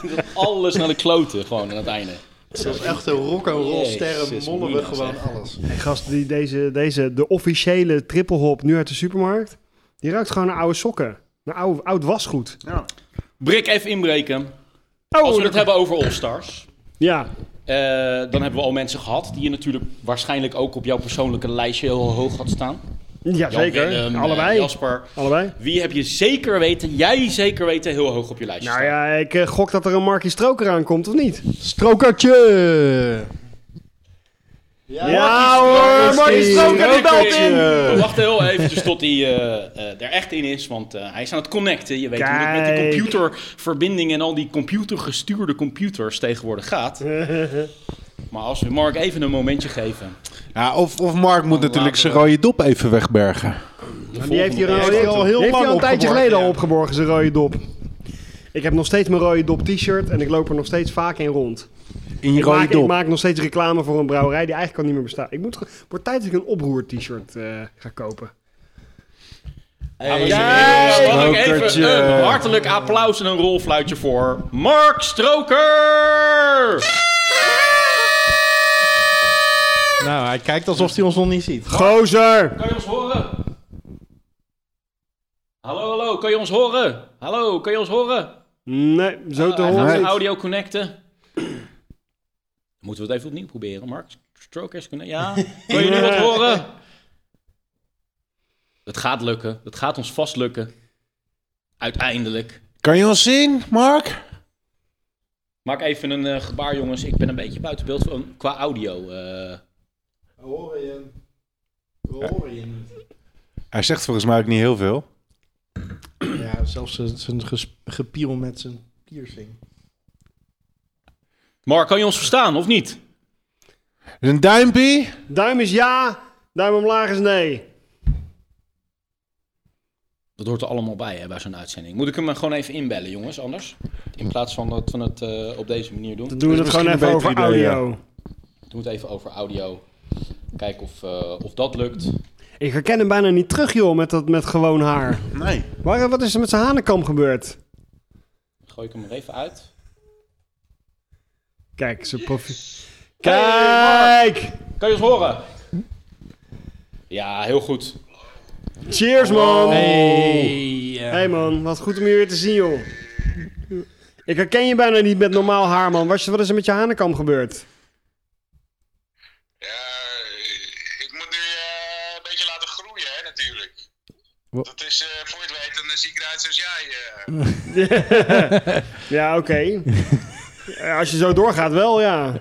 S1: Alles naar de kloten gewoon aan het einde.
S5: Zoals echte rock'n'roll sterren
S1: Jezus,
S5: mollen we gewoon alles.
S4: Hey, gast, die, deze, deze, de officiële triple hop nu uit de supermarkt, die ruikt gewoon naar oude sokken. Naar oude, oud wasgoed.
S1: Brik even inbreken.
S4: Oh,
S1: Als we het hebben over All-Stars,
S4: Ja,
S1: eh, dan hebben we al mensen gehad die je natuurlijk waarschijnlijk ook op jouw persoonlijke lijstje heel hoog had staan.
S4: Ja
S1: Jan
S4: zeker.
S1: Willem, eh,
S4: Allebei.
S1: Jasper.
S4: Allebei.
S1: Wie heb je zeker weten, jij zeker weten, heel hoog op je lijstje
S4: Nou
S1: staan?
S4: ja, ik eh, gok dat er een Markie Stroker aankomt, of niet?
S5: Strokertje!
S4: Ja hoor, Markie Stroker die belt in!
S1: We wachten heel eventjes tot hij eh, eh, er echt in is, want eh, hij is aan het connecten. Je weet hoe het met die
S4: Kijk.
S1: computerverbinding en al die computergestuurde computers tegenwoordig gaat. Maar als we Mark even een momentje geven.
S3: Ja, of, of Mark moet natuurlijk zijn rode dop even wegbergen.
S4: Die heeft hij al,
S5: heeft hij al heel
S4: heeft hij
S5: lang
S4: al een tijdje geleden al
S5: ja.
S4: opgeborgen, zijn rode dop. Ik heb nog steeds mijn rode dop t-shirt en ik loop er nog steeds vaak in rond.
S3: In je
S4: Ik
S3: rode
S4: maak, ik
S3: dop.
S4: maak nog steeds reclame voor een brouwerij die eigenlijk al niet meer bestaat. Ik moet, wordt tijd dat ik een oproer t-shirt eh, ga kopen. Kijk!
S1: heren, mag ik even een hartelijk applaus en een rolfluitje voor Mark Stroker!
S5: Nou, hij kijkt alsof hij ons nog niet ziet.
S4: Gozer!
S1: Kan je ons horen? Hallo, hallo, kan je ons horen? Hallo, kan je ons horen?
S4: Nee, zo te
S1: hij
S4: horen
S1: gaat zijn
S4: niet.
S1: audio connecten. Moeten we het even opnieuw proberen, Mark? Strokers kunnen. Ja, kan je nu wat horen? Het gaat lukken. Het gaat ons vast lukken. Uiteindelijk.
S3: Kan je ons zien, Mark?
S1: Maak even een eh, gebaar, jongens. Ik ben een beetje buiten beeld van, qua audio. eh.
S5: We horen je. We horen je niet.
S3: Hij zegt volgens mij ook niet heel veel.
S5: Ja, zelfs zijn- gepiel met zijn piercing.
S1: Mark, kan je ons verstaan of niet?
S3: Een duimpje?
S4: Duim is ja, duim omlaag is nee.
S1: Dat hoort er allemaal bij hè, bij zo'n uitzending. Moet ik hem gewoon even inbellen, jongens, anders? In plaats van dat we het eh, op deze manier doen.
S4: Dan doen we het gewoon even over
S3: idee,
S4: audio.
S1: Doen we het even over audio. Kijken of, eh, of dat lukt.
S4: Ik herken hem bijna niet terug, joh, met, dat, met gewoon haar.
S3: Nee.
S4: Waar, wat is er met zijn hanenkam gebeurd?
S1: Gooi ik hem er even uit.
S4: Kijk, zijn profiel. Kijk!
S1: Kan je ons horen? Ja, heel goed.
S4: Cheers, man!
S1: Hey.
S4: Hey man, wat goed om je weer te zien, joh. Ik herken je bijna niet met normaal haar, man. Wat is, wat is er met je hanenkam gebeurd?
S8: Ja, Dat is, eh, voor je het weet, dan zie ik eruit zoals jij. eh.
S4: Ja, oké. Ja, Als je zo doorgaat, wel, ja.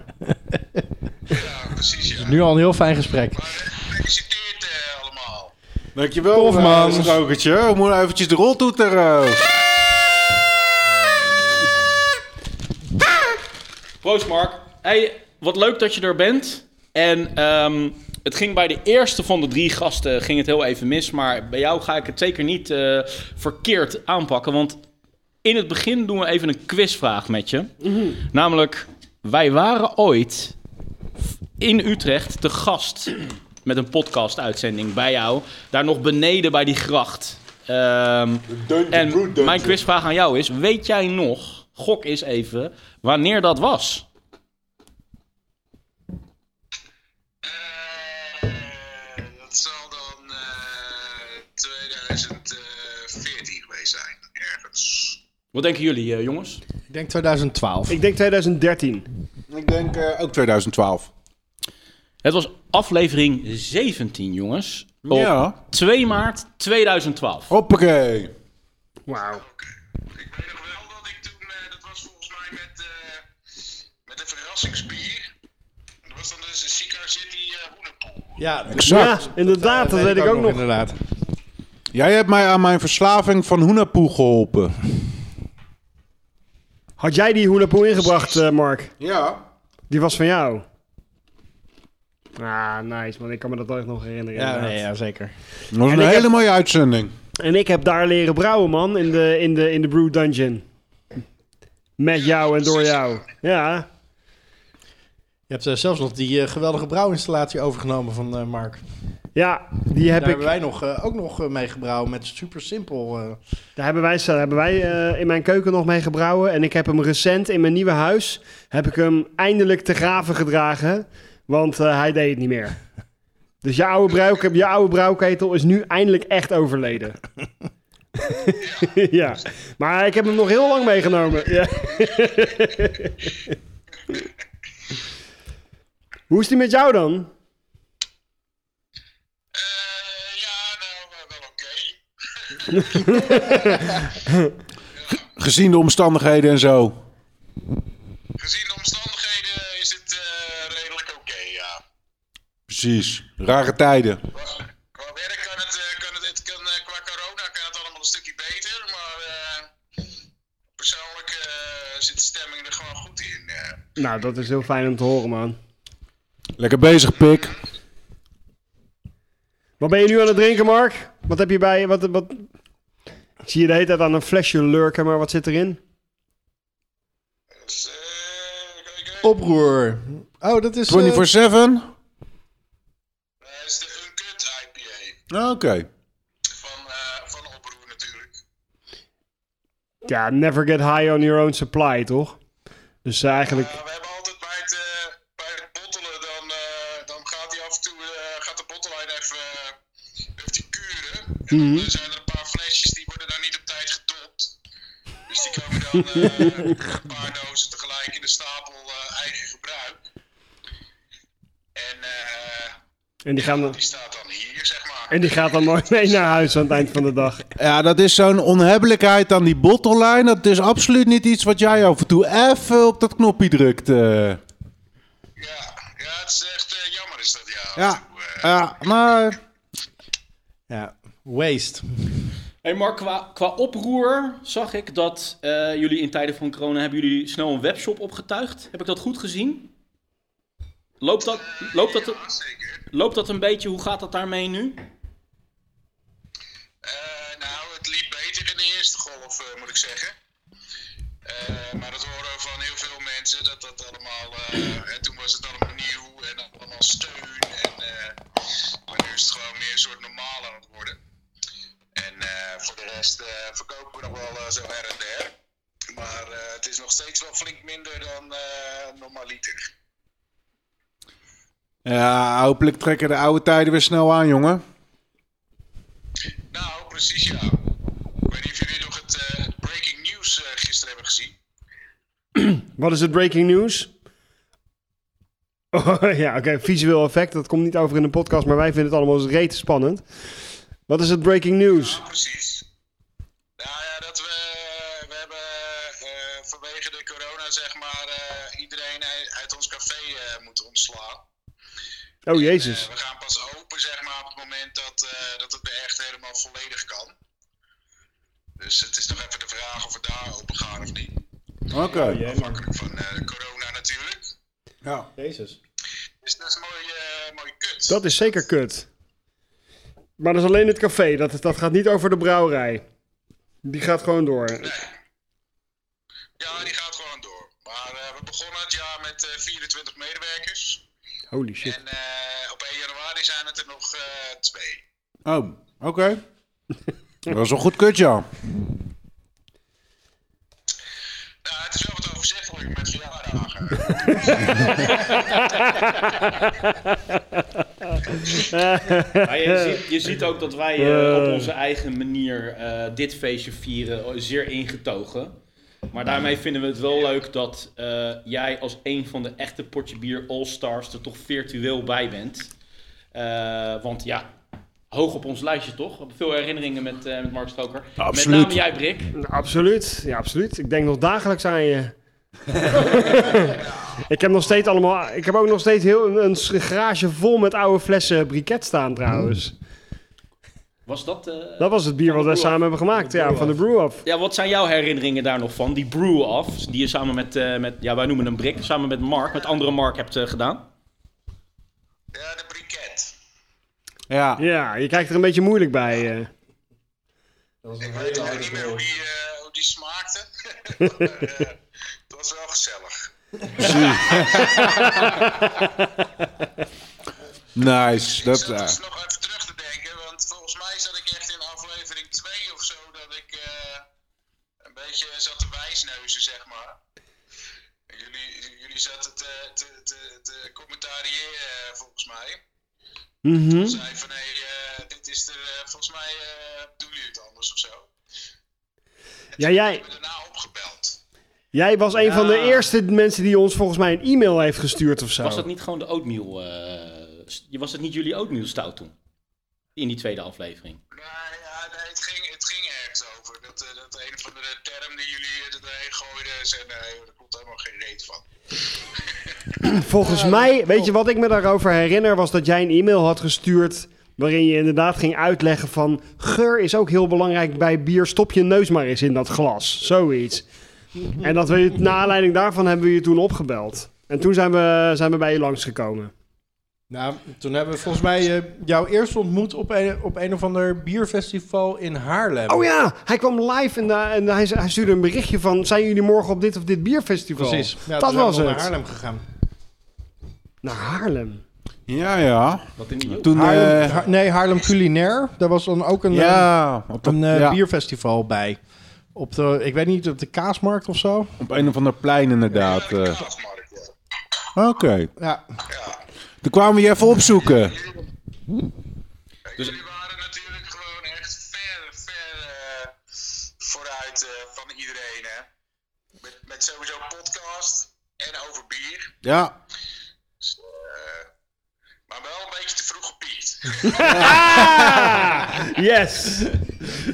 S8: ja, precies, ja.
S5: Nu al een heel fijn gesprek.
S8: Maar eh, gefeliciteerd eh, allemaal.
S3: Dankjewel,
S5: Tof,
S3: eh,
S5: man.
S3: Strokertje. We moeten eventjes de roltoeter... eh.
S1: Proost, Mark. Hey, wat leuk dat je er bent. En ehm, het ging bij de eerste van de drie gasten ging het heel even mis. Maar bij jou ga ik het zeker niet eh, verkeerd aanpakken. Want in het begin doen we even een quizvraag met je. Namelijk, wij waren ooit in Utrecht te gast met een podcast-uitzending bij jou. Daar nog beneden bij die gracht. Ehm, en mijn quizvraag aan jou is: weet jij nog, gok eens even, wanneer dat was?
S8: 2014 geweest zijn, ergens.
S1: Wat denken jullie, eh, jongens?
S5: Ik denk 2012.
S4: Ik denk 2013.
S3: Ik denk eh, ook 2012.
S1: Het was aflevering 17, jongens. Op
S3: Ja.
S1: 2 maart 2012.
S3: Hoppakee.
S4: Wauw.
S8: Ik weet nog wel dat ik toen, eh, dat was volgens mij met, eh, met een verrassingsbier. Dat was dan dus een Cigar City eh hoenenpoel.
S5: Ja,
S3: Exact.
S4: Ja, inderdaad, dat weet ik ook nog.
S5: Inderdaad.
S3: Jij hebt mij aan mijn verslaving van Hoenapoe geholpen.
S4: Had jij die hoenapoe ingebracht, eh, Mark?
S3: Ja.
S4: Die was van jou. Ah, nice, man. Ik kan me dat echt nog herinneren.
S5: Ja, nee, ja, zeker.
S3: Dat was
S4: En
S3: een hele
S4: heb-
S3: mooie uitzending.
S4: En ik heb daar leren brouwen, man, in de, in de, in de Brew Dungeon. Met jou en door jou. Ja.
S5: Je hebt eh, zelfs nog die eh, geweldige brouwinstallatie overgenomen van eh, Mark.
S4: Ja, die heb
S5: Daar
S4: ik.
S5: hebben wij nog, eh, ook nog eh, mee gebrouwen met super simpel. eh.
S4: Daar hebben wij, daar hebben wij in mijn keuken nog mee gebrouwen. En ik heb hem recent in mijn nieuwe huis. Heb ik hem eindelijk te graven gedragen. Want hij deed het niet meer. Dus je oude, brouw, je oude brouwketel is nu eindelijk echt overleden. ja, maar ik heb hem nog heel lang meegenomen. Ja. Hoe is die met jou dan?
S3: Gezien de omstandigheden en zo.
S8: Gezien de omstandigheden is het eh, redelijk oké, ja.
S3: Precies. Rare tijden.
S8: Qua werk kan het, eh, kan het, het kan, eh, qua corona kan het allemaal een stukje beter, maar eh, persoonlijk eh, zit de stemming er gewoon goed in. eh.
S4: Nou, dat is heel fijn om te horen, man.
S3: Lekker bezig, pik.
S4: Wat ben je nu aan het drinken, Mark? Wat heb je bij je? Wat, wat... Ik zie je de hele tijd aan een flesje lurken, maar wat zit erin?
S8: Eh, kijk,
S5: Oproer. Oh, dat is... eh,
S3: 24-7?
S8: dat is de Uncut IPA
S3: Oké.
S8: van, eh, van Oproer natuurlijk.
S4: Ja, never get high on your own supply, toch? Dus eh, eigenlijk...
S8: Uh, we hebben altijd bij het, eh, bij het bottelen, dan, eh, dan gaat hij af en toe, eh, gaat de bottellijn even, eh, even die
S4: Mhm.
S8: eh, zijn er een paar flesjes die worden dan niet op tijd gedopt. Dus die komen dan eh, een paar dozen tegelijk in de stapel eh, eigen gebruik. En eh,
S4: En die, gaan dan,
S8: die staat dan hier, zeg maar.
S4: en die gaat dan nooit mee naar huis aan het eind van de dag.
S3: Ja, dat is zo'n onhebbelijkheid aan die bottellijn. Dat is absoluut niet iets wat jij af en toe even op dat knopje drukt. eh.
S8: Ja, ja, het is echt eh, jammer is dat, ja.
S3: Ja,
S8: toe,
S3: ja, maar...
S5: Ja, waste.
S1: Hey Mark, qua, qua oproer zag ik dat eh, jullie in tijden van corona hebben jullie snel een webshop opgetuigd. Heb ik dat goed gezien? Loopt dat, loopt dat,
S8: Ja, zeker.
S1: loopt dat een beetje? Hoe gaat dat daarmee nu?
S8: Eh, nou, het liep beter in de eerste golf, eh, moet ik zeggen. Eh, maar dat horen we van heel veel mensen, dat dat allemaal... eh, en toen was het allemaal nieuw en allemaal steun. En, eh, maar nu is het gewoon meer een soort normaal aan het worden. En eh, voor de rest eh, verkopen we nog wel eh, zo her en der. Maar eh, het is nog steeds wel flink minder dan eh normaliter.
S3: Ja, hopelijk trekken de oude tijden weer snel aan, jongen.
S8: Nou, precies ja. Ik weet niet of jullie nog het, eh, breaking news eh, gisteren hebben gezien.
S4: Wat is het breaking news? Oh, ja, oké, visueel effect. Dat komt niet over in de podcast, maar wij vinden het allemaal eens rete spannend. Wat is het breaking news?
S8: Ja, precies. Nou ja, dat we, we hebben eh, vanwege de corona, zeg maar, eh, iedereen uit, ons café eh, moeten ontslaan.
S4: Oh, jezus.
S8: We gaan pas open, zeg maar, op het moment dat, eh, dat het weer echt helemaal volledig kan. Dus het is nog even de vraag of we daar open gaan of niet.
S3: Oké.
S8: Afhankelijk van corona natuurlijk.
S3: Ja.
S5: Jezus.
S8: Dus dat is een mooie, mooie kut.
S4: Dat is zeker kut. Maar dat is alleen het café. Dat, dat gaat niet over de brouwerij. Die gaat gewoon door.
S8: Nee. Ja, die gaat gewoon door. Maar eh, we begonnen het jaar met eh, 24 medewerkers.
S4: Holy shit.
S8: En eh, op 1 januari zijn het er nog eh, twee.
S3: Oh, oké. Dat is wel goed kut, ja.
S8: Nou, het is wel wat overzichtelijk met
S1: Maar je, ziet, je ziet ook dat wij eh, op onze eigen manier eh, dit feestje vieren, eh, zeer ingetogen. Maar daarmee vinden we het wel leuk dat eh, jij als een van de echte potje bier All-Stars er toch virtueel bij bent. Eh, want ja, hoog op ons lijstje toch? Veel herinneringen met, eh, met Mark Stoker.
S3: Absoluut.
S1: Met name jij, Brik.
S4: Absoluut, ja, absoluut. Ik denk nog dagelijks aan je. ik heb nog steeds allemaal. Ik heb ook nog steeds heel een, een garage vol met oude flessen briket staan trouwens.
S1: Was dat... eh,
S4: Dat was het bier wat wij samen hebben gemaakt, ja, van de Brew Off.
S1: Ja, wat zijn jouw herinneringen daar nog van? Die brew off, die je samen met, eh, met ja, wij noemen hem Brik, samen met Mark, met andere Mark hebt eh, gedaan.
S8: Ja, de briket.
S3: Ja.
S4: Ja, je kijkt er een beetje moeilijk bij. eh.
S8: Ik weet ook niet meer hoe die, hoe die smaakte. was wel gezellig.
S3: Nice. Dat,
S8: ik zat dus nog even terug te denken, want volgens mij zat ik echt in aflevering 2 of zo dat ik eh, een beetje zat te wijsneuzen, zeg maar. Jullie, jullie zaten te, te, te, te commentariëren, volgens mij.
S4: Mhm.
S8: Zei van, hé, eh, dit is er, eh, volgens mij eh, doen jullie het anders of zo.
S4: Ja, jij,
S8: Ik ben daarna opgebeld.
S4: Jij was een van de eerste mensen die ons volgens mij een e-mail heeft gestuurd of zo.
S1: Was dat niet gewoon de oatmeal, eh, st- was het niet jullie oatmeal stout toen? In die tweede aflevering.
S8: Nee, ja, nee het, ging, het ging ergens over. Dat, eh, dat een van de termen die jullie er doorheen gooiden, zei nee, daar komt helemaal geen reet van.
S4: Volgens mij, weet je wat ik me daarover herinner, was dat jij een e-mail had gestuurd. Waarin je inderdaad ging uitleggen van geur is ook heel belangrijk bij bier. Stop je neus maar eens in dat glas. Zoiets. En dat we, naar aanleiding daarvan hebben we je toen opgebeld. En toen zijn we, zijn we bij je langsgekomen.
S5: Nou, toen hebben we volgens mij eh, jou eerst ontmoet op een, op een of ander bierfestival in Haarlem.
S4: Oh ja, hij kwam live en, eh, en hij, hij stuurde een berichtje van... zijn jullie morgen op dit of dit bierfestival?
S5: Precies. Ja,
S4: dat
S5: toen zijn
S4: was
S5: we
S4: het.
S5: naar Haarlem gegaan.
S4: Naar Haarlem.
S3: ja, ja.
S1: Wat in
S3: Toen,
S5: Haarlem,
S3: eh,
S5: Ha- nee, Haarlem Culinair. Daar was dan ook een,
S3: ja, op, dat-
S5: een eh,
S3: ja,
S5: bierfestival bij. Op de, ik weet niet, op de kaasmarkt of zo.
S3: op een of ander plein inderdaad.
S8: Ja, de
S3: eh.
S8: kaasmarkt, ja.
S3: Oké.
S5: Ja,
S3: Toen kwamen we je even opzoeken.
S8: Jullie waren natuurlijk gewoon echt ver, ver eh, vooruit eh, van iedereen, hè. Met, met sowieso podcast en over bier.
S3: Ja.
S8: Dus, eh, maar wel een beetje te vroeg gepiekt.
S4: Yes!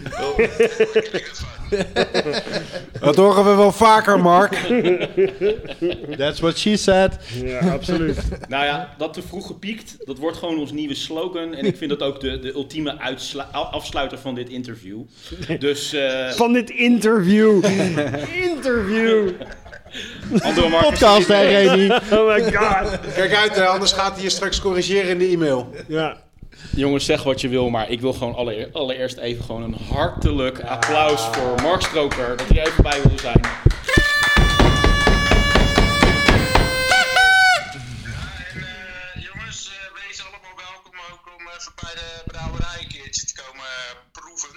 S8: Daar
S3: Dat horen we wel vaker, Mark.
S5: that's what she said.
S4: Ja, absoluut.
S1: Nou ja, dat te vroeg gepiekt, dat wordt gewoon ons nieuwe slogan. En ik vind dat ook de, de ultieme afsluiter van dit interview. Dus, eh
S4: Van dit interview. interview.
S5: Podcast, hè, Remy?
S4: Oh my god.
S3: Kijk uit, hè, anders gaat hij je straks corrigeren in de e-mail.
S4: Ja.
S1: Jongens, zeg wat je wil, maar ik wil gewoon allereer- allereerst even gewoon een hartelijk applaus voor Mark Stroker. Dat hij er even bij wilde zijn.
S8: En eh, jongens, wees allemaal welkom ook om even bij de brouwerij een keertje te komen proeven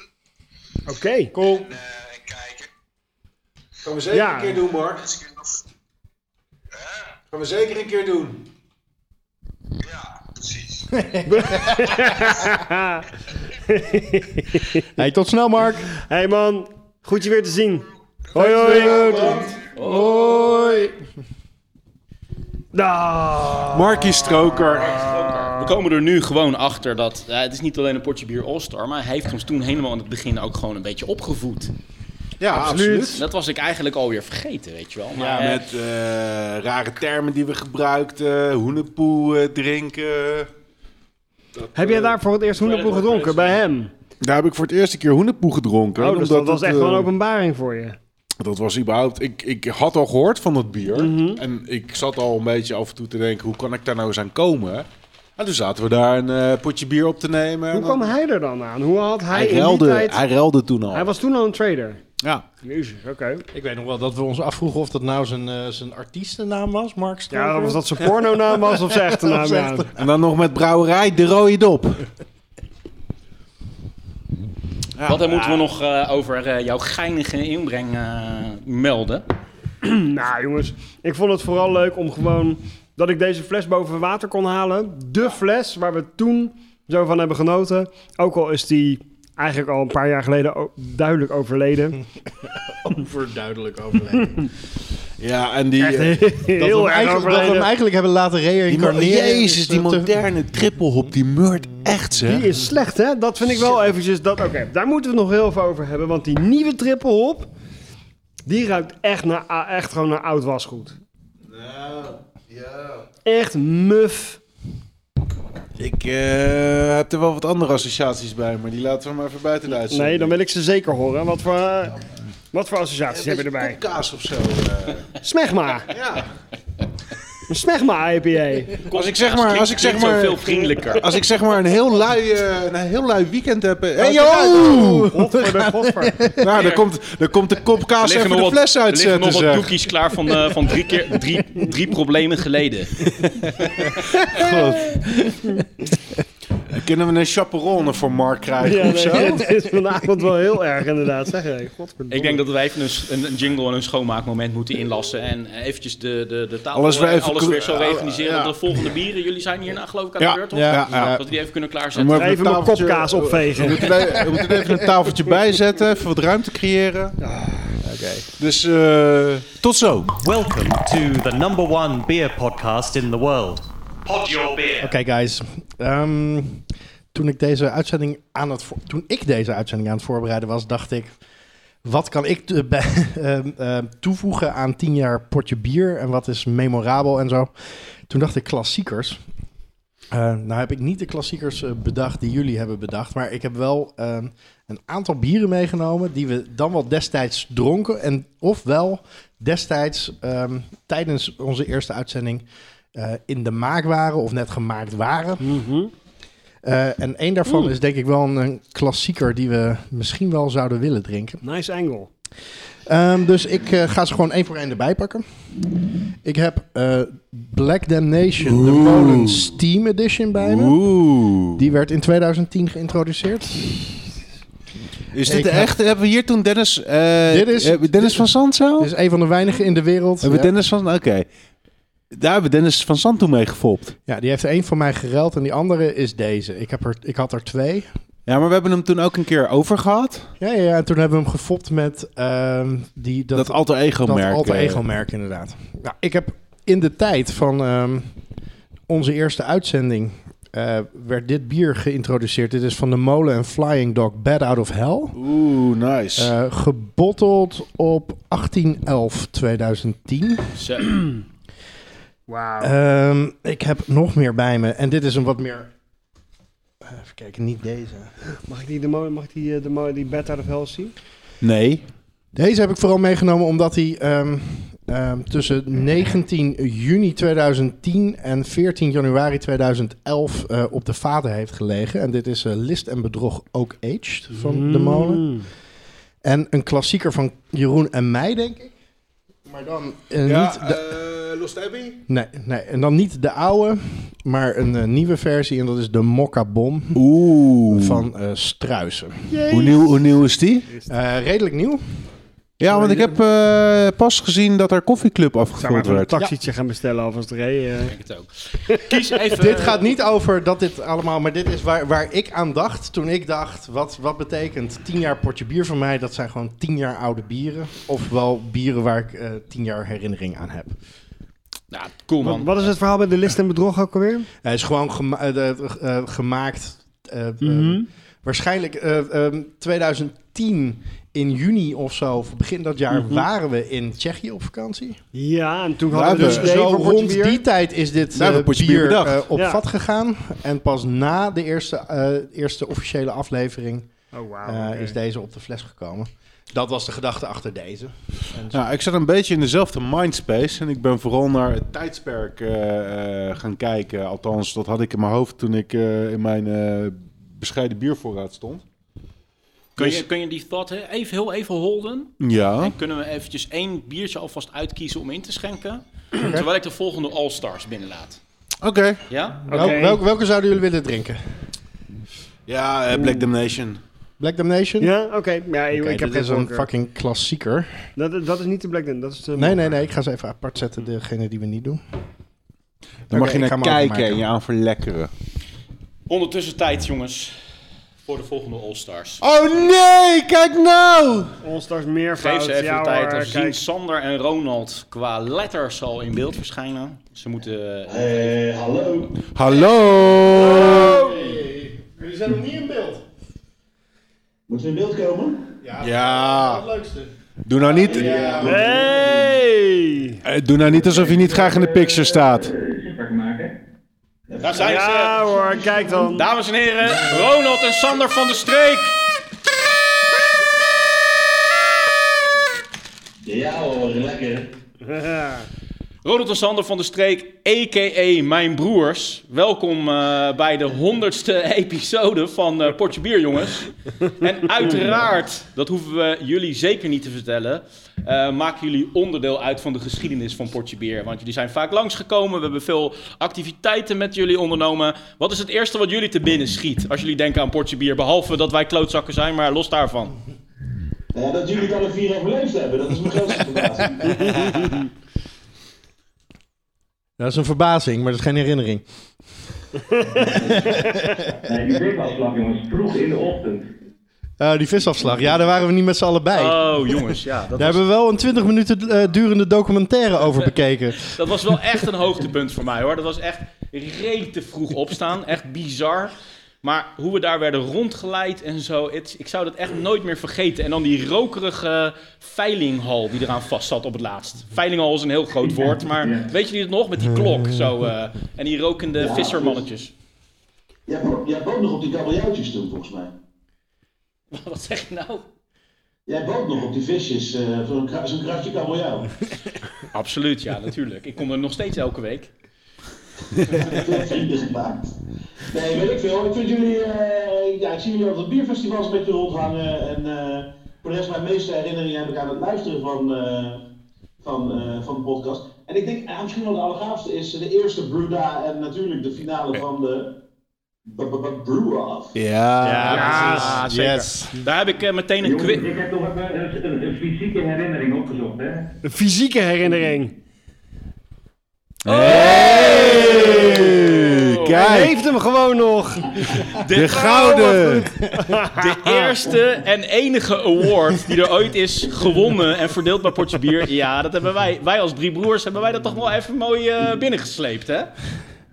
S4: Oké, cool.
S8: en, eh, en kijken.
S3: Gaan we zeker
S4: Ja.
S3: een keer doen, Mark. Gaan we zeker een keer doen.
S8: Ja.
S5: Hey, tot snel, Mark.
S4: Hey man, goed je weer te zien. Hoi hoi.
S5: Hoi.
S4: Nou.
S3: Markie Stroker.
S1: We komen er nu gewoon achter dat ja, het is niet alleen een potje bier All-Star, maar hij heeft ons toen helemaal in het begin ook gewoon een beetje opgevoed.
S3: Ja, absoluut.
S1: Dat was ik eigenlijk alweer vergeten, weet je wel. Maar,
S3: Ja,
S1: eh,
S3: met eh, rare termen die we gebruikten. Hoenepoe eh,
S4: Heb jij daar voor het eerst hoenderpoel gedronken bij hem?
S3: Daar heb ik voor het eerste keer hoenepoe gedronken.
S4: Oh, dus
S3: omdat
S4: dat was
S3: het,
S4: echt wel een
S3: eh,
S4: openbaring voor je.
S3: Dat was überhaupt... Ik, ik had al gehoord van dat bier.
S4: Mhm.
S3: En ik zat al een beetje af en toe te denken... hoe kan ik daar nou eens aan komen? En toen zaten we daar een eh, potje bier op te nemen.
S4: Hoe kwam
S3: dan-
S4: hij er dan aan? Hoe had hij,
S3: hij,
S4: in die
S3: ruilde,
S4: tijd...
S3: hij ruilde toen al.
S4: Hij was toen al een trader.
S3: Ja.
S4: Jezus, oké.
S5: Ik weet nog wel dat we ons afvroegen of dat nou zijn, eh, zijn artiestennaam was, Mark Stroker.
S4: Ja, of dat zijn pornonaam was of zijn echte naam. Ja.
S3: En dan nog met brouwerij De Rode Dop. Ja.
S1: Wat dan moeten we nog eh, over eh, jouw geinige inbreng eh, melden?
S4: Nou jongens, ik vond het vooral leuk om gewoon dat ik deze fles boven water kon halen. De fles waar we toen zo van hebben genoten. Ook al is die eigenlijk al een paar jaar geleden duidelijk overleden.
S5: Overduidelijk overleden.
S3: Ja, en die...
S4: Echt
S3: eh,
S5: dat, we
S4: heel
S5: hem
S4: erg
S5: eigenlijk, dat we hem
S4: overleden.
S5: eigenlijk hebben laten reïncarneren.
S3: Jezus, die moderne triple hop, die meurt echt, zeg.
S4: Die is slecht hè, dat vind ik wel eventjes... dat. Oké, daar moeten we het nog heel veel over hebben. Want die nieuwe triple hop, die ruikt echt, naar, echt gewoon naar oud wasgoed. Echt muf.
S3: Ik eh, heb er wel wat andere associaties bij, maar die laten we maar even buiten de uitzending.
S4: Nee, dan wil ik ze zeker horen. Wat voor, eh, wat voor associaties hebben we erbij?
S3: Kaas of zo. eh.
S4: Smegma.
S3: ja.
S4: Een Smegma IPA.
S3: Als ik zeg maar, als ik zeg maar,
S1: veel vriendelijker.
S3: als ik zeg maar een heel lui, eh, een heel lui weekend heb. eh, Hey yo!
S4: Godver de godver.
S3: Nou, dan komt, dan komt de kop kaas even de fles
S1: er liggen
S3: uitzetten,
S1: nog wat
S3: zeg.
S1: doekjes klaar van, eh, van drie, keer, drie, drie problemen geleden.
S3: God. Kunnen we een chaperone voor Mark krijgen
S4: Ja,
S3: of zo?
S4: nee, het is vanavond wel heel erg inderdaad. Zeg, hey, godverdomme.
S1: Ik denk dat wij even een, een, een jingle en een schoonmaakmoment moeten inlassen. En eh, eventjes de, de, de tafel,
S3: Alles weer
S1: eh,
S3: even
S1: alles weer zo
S3: ja,
S1: realiseren.
S3: ja.
S1: Dat de volgende bieren, jullie zijn hierna geloof ik aan
S3: Ja,
S1: de beurt, toch?
S5: ja,
S3: ja, ja.
S1: Dat we die even kunnen klaarzetten.
S4: Even
S3: een
S4: mijn kopkaas opvegen.
S3: We moeten, er- we moeten er even een tafeltje bij zetten, even wat ruimte creëren. Dus eh, tot zo.
S9: Welcome to the number one beer podcast in the world. Your Beer.
S5: Oké, guys. Ehm, toen, ik deze uitzending aan het toen ik deze uitzending aan het voorbereiden was, dacht ik... Wat kan ik ehm, ehm, toevoegen aan 10 jaar potje bier en wat is memorabel en zo? Toen dacht ik klassiekers. Eh, nou heb ik niet de klassiekers eh, bedacht die jullie hebben bedacht, maar ik heb wel ehm, een aantal bieren meegenomen die we dan wel destijds dronken en ofwel destijds ehm, tijdens onze eerste uitzending eh, in de maak waren of net gemaakt waren.
S4: Mhm.
S5: Eh, en één daarvan is denk ik wel een, een klassieker die we misschien wel zouden willen drinken.
S4: Nice angle.
S5: Ehm, dus ik eh, ga ze gewoon één voor één erbij pakken. Ik heb eh, Black Damnation, de Molen Steam Edition bij me.
S3: Oeh.
S5: Die werd in 2010 geïntroduceerd.
S3: Is dit
S5: Ik
S3: de
S5: heb-
S3: echte? Hebben we hier toen Dennis... eh,
S5: Dit is-
S3: Dennis van Zand zo?
S5: Dit is een van de weinigen in de wereld.
S3: Hebben we
S5: Ja.
S3: Dennis van... Oké. Daar hebben we Dennis van toen mee gefopt.
S5: Ja, die heeft er één van mij gereld en die andere is deze. Ik, heb er, ik had er twee.
S3: Ja, maar we hebben hem toen ook een keer over gehad.
S5: Ja, ja, ja, en toen hebben we hem gefopt met ehm, die,
S3: Dat,
S5: dat,
S3: alter ego
S5: dat alter
S3: eh.
S5: ego merk inderdaad. Nou, ik heb in de tijd van ehm, onze eerste uitzending eh, werd dit bier geïntroduceerd. Dit is van de Molen en Flying Dog Bad Out of Hell.
S3: Oeh, nice.
S5: Eh, gebotteld op 18-11-2010.
S4: Wauw.
S5: Ehm, ik heb nog meer bij me. En dit is een wat meer... eh, Even kijken, niet deze.
S4: mag ik die, de, mag ik die, eh, de, die bed out of hell zien?
S3: nee.
S5: Deze heb ik vooral meegenomen omdat hij ehm, ehm, tussen 19 juni 2010 en 14 januari 2011 eh, op de vaten heeft gelegen. En dit is List en Bedrog Oak Aged van de molen.
S4: Mm.
S5: En een klassieker van Jeroen en mij, denk ik. Maar dan
S3: Ja,
S5: niet de,
S3: eh, Lost Abbey?
S5: nee, nee, en dan niet de oude, maar een eh, nieuwe versie. En dat is de Mokka Bom
S3: Oeh.
S5: van eh Struisen.
S3: Hoe nieuw, hoe nieuw is die?
S5: Eh, redelijk nieuw.
S3: Ja, want ik heb eh, pas gezien dat er koffieclub afgevuld
S4: even een
S3: werd.
S4: taxietje gaan bestellen alvast rij. eh.
S1: Ik denk het ook. Kies even...
S5: Dit gaat niet over dat dit allemaal, maar dit is waar, waar ik aan dacht toen ik dacht, wat, wat betekent 10 jaar potje bier voor mij? Dat zijn gewoon 10 jaar oude bieren. Ofwel bieren waar ik eh 10 jaar herinnering aan heb.
S1: Nou, cool
S4: Wat,
S1: man.
S4: wat is het verhaal bij de list en bedrog ook alweer?
S5: Hij is gewoon gema- eh, eh, gemaakt, eh, eh, waarschijnlijk eh, ehm, 2010 in juni of zo, of begin dat jaar,
S4: Mhm.
S5: waren we in Tsjechië op vakantie.
S4: Ja, en toen hadden we dus
S5: Zo rond
S4: bier.
S5: die tijd is dit
S3: potje bier
S5: eh, op
S4: Ja.
S5: vat gegaan. En pas na de eerste, eh, eerste officiële aflevering
S4: Oh,
S5: eh, is deze op de fles gekomen. Dat was de gedachte achter deze.
S3: Nou, ik zat een beetje in dezelfde mindspace en ik ben vooral naar het tijdsperk gaan kijken. Althans, dat had ik in mijn hoofd toen ik eh, in mijn eh, bescheiden biervoorraad stond.
S1: Kun
S3: Dus-
S1: je, kun je die thought hè, even, heel even holden?
S3: Ja.
S1: En kunnen we eventjes één biertje alvast uitkiezen om in te schenken? Terwijl ik de volgende All-Stars binnenlaat.
S3: Oké.
S1: Ja?
S5: Wel- welke, welke zouden jullie willen drinken?
S3: Ja, eh, Black Damnation.
S5: Black Damnation?
S4: Ja, oké. Ja, ik, heb
S5: dit is
S4: geen
S5: een
S4: voorkeur.
S5: fucking klassieker.
S4: Dat, dat is niet de Black Dun, dat is de
S5: Nee, nee, nee. Ik ga ze even apart zetten, degene die we niet doen.
S3: Dan mag je naar kijken en je aan verlekkeren.
S1: Ondertussen tijd, jongens, voor de volgende All-Stars.
S3: Oh nee, kijk nou!
S4: All-Stars meervoud.
S1: Geef ze even
S4: ja,
S1: de tijd. Aangezien
S4: kijk.
S1: Sander en Ronald qua letters al in beeld verschijnen. Ze moeten...
S10: hallo.
S3: Hallo!
S10: Jullie zijn nog niet in beeld.
S11: Moeten we in beeld komen?
S10: Ja.
S3: Ja.
S10: Dat is het leukste.
S3: Doe nou niet,
S10: Ja.
S4: Hey!
S3: eh, doe nou niet alsof je niet graag in de picture staat.
S1: Daar zijn
S4: Ja
S1: ze.
S4: hoor, kijk dan.
S1: Dames en heren, Ronald en Sander van de Streek.
S11: Ja hoor, lekker.
S1: Ronald en Sander van de Streek, a.k.a. mijn broers. Welkom eh, bij de honderdste episode van eh Potje Bier, jongens. En uiteraard, dat hoeven we jullie zeker niet te vertellen... eh, maken jullie onderdeel uit van de geschiedenis van Potje Bier. Want jullie zijn vaak langsgekomen, we hebben veel activiteiten met jullie ondernomen. Wat is het eerste wat jullie te binnen schiet als jullie denken aan Potje Bier? Behalve dat wij klootzakken zijn, maar los daarvan.
S11: Dat jullie het alle vier overleefd hebben, dat is mijn grootste verbazing.
S5: Dat is een verbazing, maar dat is geen herinnering.
S11: Nee, die weekafslag jongens, vroeg in de ochtend.
S5: Eh, die visafslag, ja, daar waren we niet met z'n allen bij.
S1: Oh, jongens, ja. Dat
S5: daar
S1: was,
S5: hebben we wel een 20 minuten eh, durende documentaire over bekeken.
S1: dat was wel echt een hoogtepunt voor mij, hoor. Dat was echt rete vroeg opstaan. Echt bizar. Maar hoe we daar werden rondgeleid en zo, het- ik zou dat echt nooit meer vergeten. En dan die rokerige veilinghal die eraan vast zat op het laatst. Veilinghal is een heel groot woord, maar weet je het nog? Met die klok zo, eh, en die rokende
S11: Ja,
S1: vissermannetjes.
S11: Jij bood nog op die kabeljauwtjes toen, volgens mij.
S1: Wat zeg je nou?
S11: Jij bood nog op die visjes, kra- zo'n kratje kabeljauw.
S1: Absoluut, ja, natuurlijk. Ik kom er nog steeds elke week.
S11: Vrienden gemaakt. Nee, weet ik veel. Ik vind jullie, eh, ja, ik zie jullie altijd bierfestivals een beetje rondhangen. En eh, voor de rest, mijn meeste herinneringen heb ik aan het luisteren van, eh, van, eh, van de podcast. En ik denk, ja, misschien wel de allergaafste is de eerste Bruda en natuurlijk de finale van de Brew-Off.
S3: Ja.
S1: Ja, zeker.
S5: Yes.
S1: Daar heb ik meteen een quiz.
S11: ik heb nog even een, een, een fysieke herinnering opgezocht, hè?
S4: Een fysieke herinnering.
S3: Hey,
S4: Hij
S3: kijk,
S4: heeft hem gewoon nog.
S3: de gouden.
S1: De eerste en enige award die er ooit is gewonnen en verdeeld bij Potje Bier. Ja, dat hebben wij. Wij als drie broers hebben wij dat toch wel even mooi eh, binnengesleept, hè?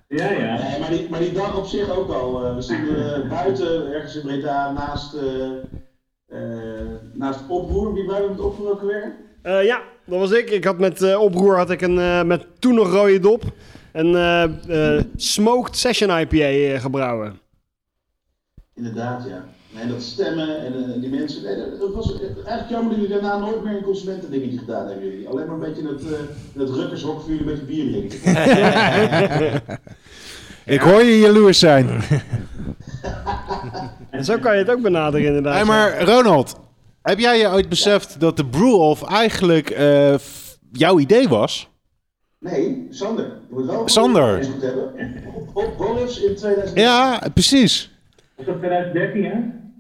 S11: Ja, ja. Nee, maar, die, maar die dag op zich ook al. eh, we stonden eh, buiten, ergens in Breda, naast, naast Oproer. Wie waren we met Oproer ook weer?
S4: Eh, ja, dat was ik. Ik had met eh oproer had ik een eh, met toen nog rode dop een eh, eh, smoked session IPA gebrouwen.
S11: Inderdaad, ja. Nee, dat stemmen en die mensen. Nee, dat, dat was eigenlijk jammer dat jullie daarna nooit meer een consumentendingetje gedaan hebben. Jullie. Alleen maar een beetje in het, eh het rukkershok voor jullie een beetje bier drinken.
S3: Ik hoor je jaloers zijn.
S4: En zo kan je het ook benaderen inderdaad.
S3: Hey, maar Ronald, heb jij je ooit beseft dat de Brew-Off eigenlijk eh, jouw idee was?
S11: Nee, Sander. Je moet wel
S3: Sander.
S11: op Boris in 2000.
S3: Ja, precies.
S11: Was dat 2013, hè?